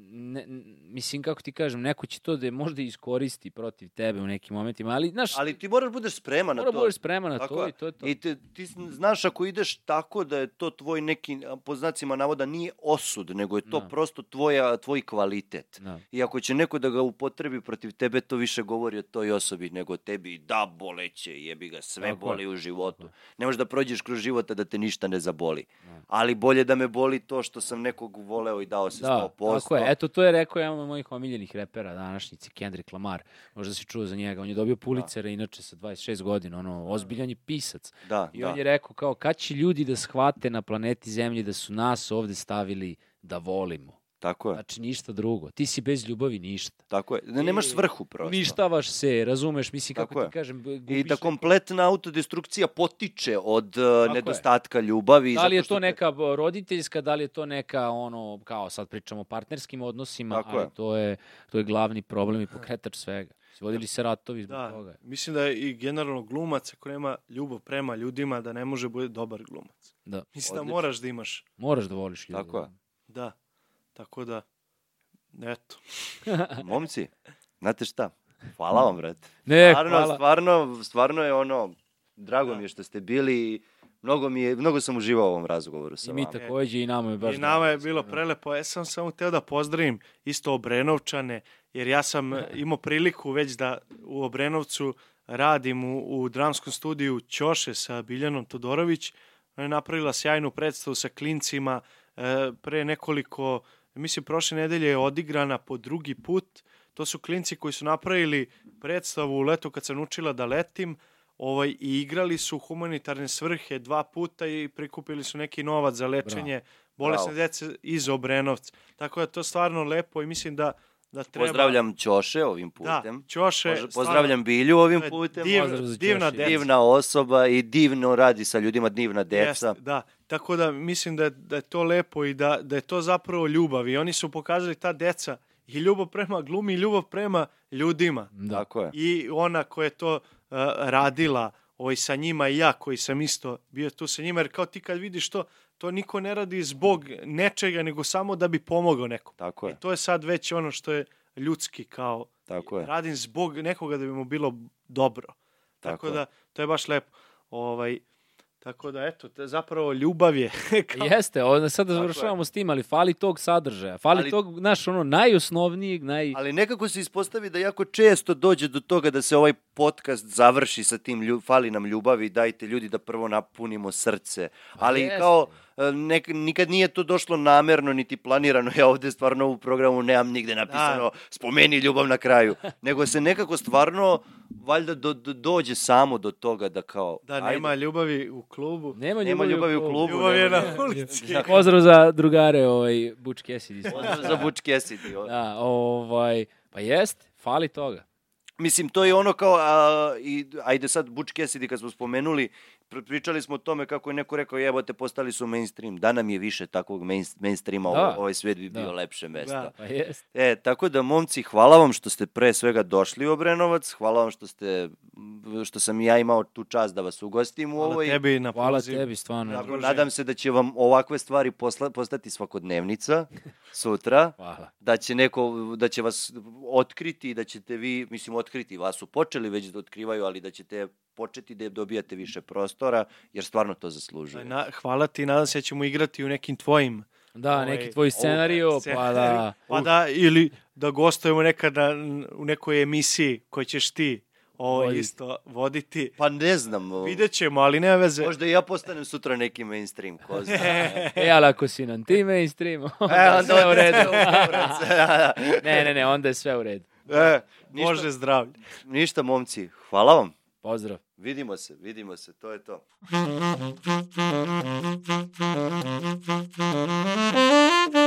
S2: ne, mislim, kako ti kažem, neko će to da je možda iskoristi protiv tebe u nekim momentima, ali, znaš,
S1: Ali ti moraš budeš spreman na to.
S2: budeš spreman na
S1: Tako
S2: to i to je to.
S1: I te, ti znaš ako ideš tako da je to tvoj neki, po znacima navoda, nije osud, nego je to
S2: Da.
S1: prosto tvoja, tvoj kvalitet.
S2: Da.
S1: I ako će neko da ga upotrebi protiv tebe, to više govori o toj osobi nego o tebi. Da, boleće, jebi ga, sve
S2: Tako
S1: boli u životu.
S2: Tako
S1: Ne možeš da prođeš kroz života da te ništa ne zaboli.
S2: Da.
S1: Ali bolje da me boli to što sam nekog voleo i dao se
S2: Da,
S1: 100%.
S2: tako je. Eto, to je rekao jedan od mojih omiljenih repera današnjici, Kendrick Lamar. Možda si čuo za njega. On je dobio Pulitzera, inače sa 26 godina. Ono, ozbiljan je pisac.
S1: Da,
S2: I
S1: da.
S2: on je rekao kao, kad će ljudi da shvate na planeti Zemlji da su nas ovde stavili da volimo?
S1: Tako je.
S2: Znači, ništa drugo. Ti si bez ljubavi ništa.
S1: Tako je. Da nemaš svrhu prosto.
S2: Uništavaš se, razumeš, mislim, kako
S1: Tako
S2: ti
S1: je.
S2: kažem, b-
S1: I
S2: gubiš
S1: da kompletna autodestrukcija potiče od uh,
S2: je.
S1: nedostatka ljubavi.
S2: Da li je to
S1: te-
S2: neka roditeljska, da li je to neka ono kao sad pričamo o partnerskim odnosima,
S1: Tako
S2: ali
S1: je.
S2: to je to je glavni problem i pokretač svega. Vodili se ratovi zbog
S3: Da,
S2: toga.
S3: mislim da je i generalno glumac ako nema ljubav prema ljudima da ne može bude dobar glumac.
S2: Da.
S3: Mislim da
S1: Odlično.
S3: moraš da imaš.
S2: Moraš da voliš ljude.
S1: Tako je.
S3: Da. Tako da, eto.
S1: Momci, znate šta? Hvala vam, brate.
S2: Ne,
S1: Stvarno,
S2: hvala.
S1: stvarno, stvarno je ono, drago
S3: Da.
S1: mi je što ste bili Mnogo, mi je, mnogo sam uživao u ovom razgovoru sa
S2: I mi
S1: vama.
S2: takođe i nama je baš
S3: I nama je bilo prelepo. Ja sam samo teo da pozdravim isto Obrenovčane, jer ja sam imao priliku već da u Obrenovcu radim u, u dramskom studiju Ćoše sa Biljanom Todorović. Ona je napravila sjajnu predstavu sa klincima. E, pre nekoliko, mislim, prošle nedelje je odigrana po drugi put. To su klinci koji su napravili predstavu u letu kad sam učila da letim ovaj, i igrali su humanitarne svrhe dva puta i prikupili su neki novac za lečenje bolesne
S1: Bravo.
S3: dece iz Obrenovca. Tako da to stvarno lepo i mislim da, da treba...
S1: Pozdravljam Ćoše ovim
S3: Da,
S1: putem.
S3: Ćoše,
S1: Poz- Pozdravljam Bilju ovim putem.
S3: div- divna
S2: Ćoše.
S3: deca.
S1: Divna osoba i divno radi sa ljudima, divna deca.
S3: Jeste, da, tako da mislim da je, da je to lepo i da, da je to zapravo ljubav i oni su pokazali ta deca i ljubav prema glumi i ljubav prema ljudima.
S2: Da.
S1: Tako je.
S3: I ona koja je to uh, radila ovaj, sa njima i ja koji sam isto bio tu sa njima, jer kao ti kad vidiš to, to niko ne radi zbog nečega, nego samo da bi pomogao nekom.
S1: Tako
S3: I
S1: je.
S3: to je sad već ono što je ljudski kao
S1: Tako je.
S3: radim zbog nekoga da bi mu bilo dobro. Tako,
S1: Tako je.
S3: da, to je baš lepo. Ovaj, tako da, eto, to je zapravo ljubav je. kao,
S2: Jeste, onda sad završavamo s tim, ali fali tog sadržaja. Fali
S1: Ali-
S2: tog, znaš, ono, najosnovnijeg, naj...
S1: Ali nekako se ispostavi da jako često dođe do toga da se ovaj podcast završi sa tim lju, fali nam ljubavi, dajte ljudi da prvo napunimo srce. Ali
S2: jeste.
S1: kao nek, nikad nije to došlo namerno niti planirano. Ja ovde stvarno u programu nemam nigde napisano spomeni ljubav na kraju. Nego se nekako stvarno valjda do, do, dođe samo do toga da kao
S3: Da,
S1: ajde,
S3: nema ljubavi u klubu.
S2: Nema
S1: nema ljubavi u klubu.
S3: Ljubav je
S1: nema-
S3: na ulici.
S1: Da.
S2: Pozdrav za drugare, ovaj, Butch Cassidy.
S1: Pozdrav za Butch Cassidy.
S2: Da, ovaj, pa jest, fali toga.
S1: Mislim, to je ono kao, a, i, ajde sad Butch Cassidy kad smo spomenuli, pričali smo o tome kako je neko rekao, jebote, postali su mainstream. Da nam je više takvog main, mainstreama,
S2: Da.
S1: ovaj svet bi
S2: Da.
S1: bio lepše mesto.
S3: Da.
S2: Pa jest.
S1: E, tako da, momci, hvala vam što ste pre svega došli u Obrenovac, hvala vam što ste, što sam ja imao tu čast da vas ugostim u
S3: Hvala
S1: ovoj.
S3: tebi na
S2: Hvala tebi, stvarno.
S3: Da.
S1: Tako, nadam se da će vam ovakve stvari posla, postati svakodnevnica sutra
S2: Hvala.
S1: da će neko, da će vas otkriti i da ćete vi, mislim otkriti, vas su počeli već da otkrivaju, ali da ćete početi da dobijate više prostora, jer stvarno to zaslužuje.
S3: Na, hvala ti, nadam se da ćemo igrati u nekim tvojim
S2: Da,
S3: Ovaj,
S2: neki tvoj scenarijo, pa
S3: scenariju.
S2: da...
S3: Pa da, ili da gostujemo nekada u nekoj emisiji koju ćeš ti ovo
S2: Voditi.
S3: isto voditi.
S1: Pa ne znam,
S3: Vidjet ćemo, ali nema veze.
S1: možda i ja postanem sutra neki mainstream, ko zna.
S2: E, ali ako si nam ti mainstream, onda
S1: E,
S2: je
S1: onda
S2: sve u redu. ne, ne, ne, onda je sve u redu.
S1: e, ništa,
S3: Može zdravlje.
S1: ništa, momci, hvala vam.
S2: Pozdrav.
S1: Vidimo se, vidimo se, to je to.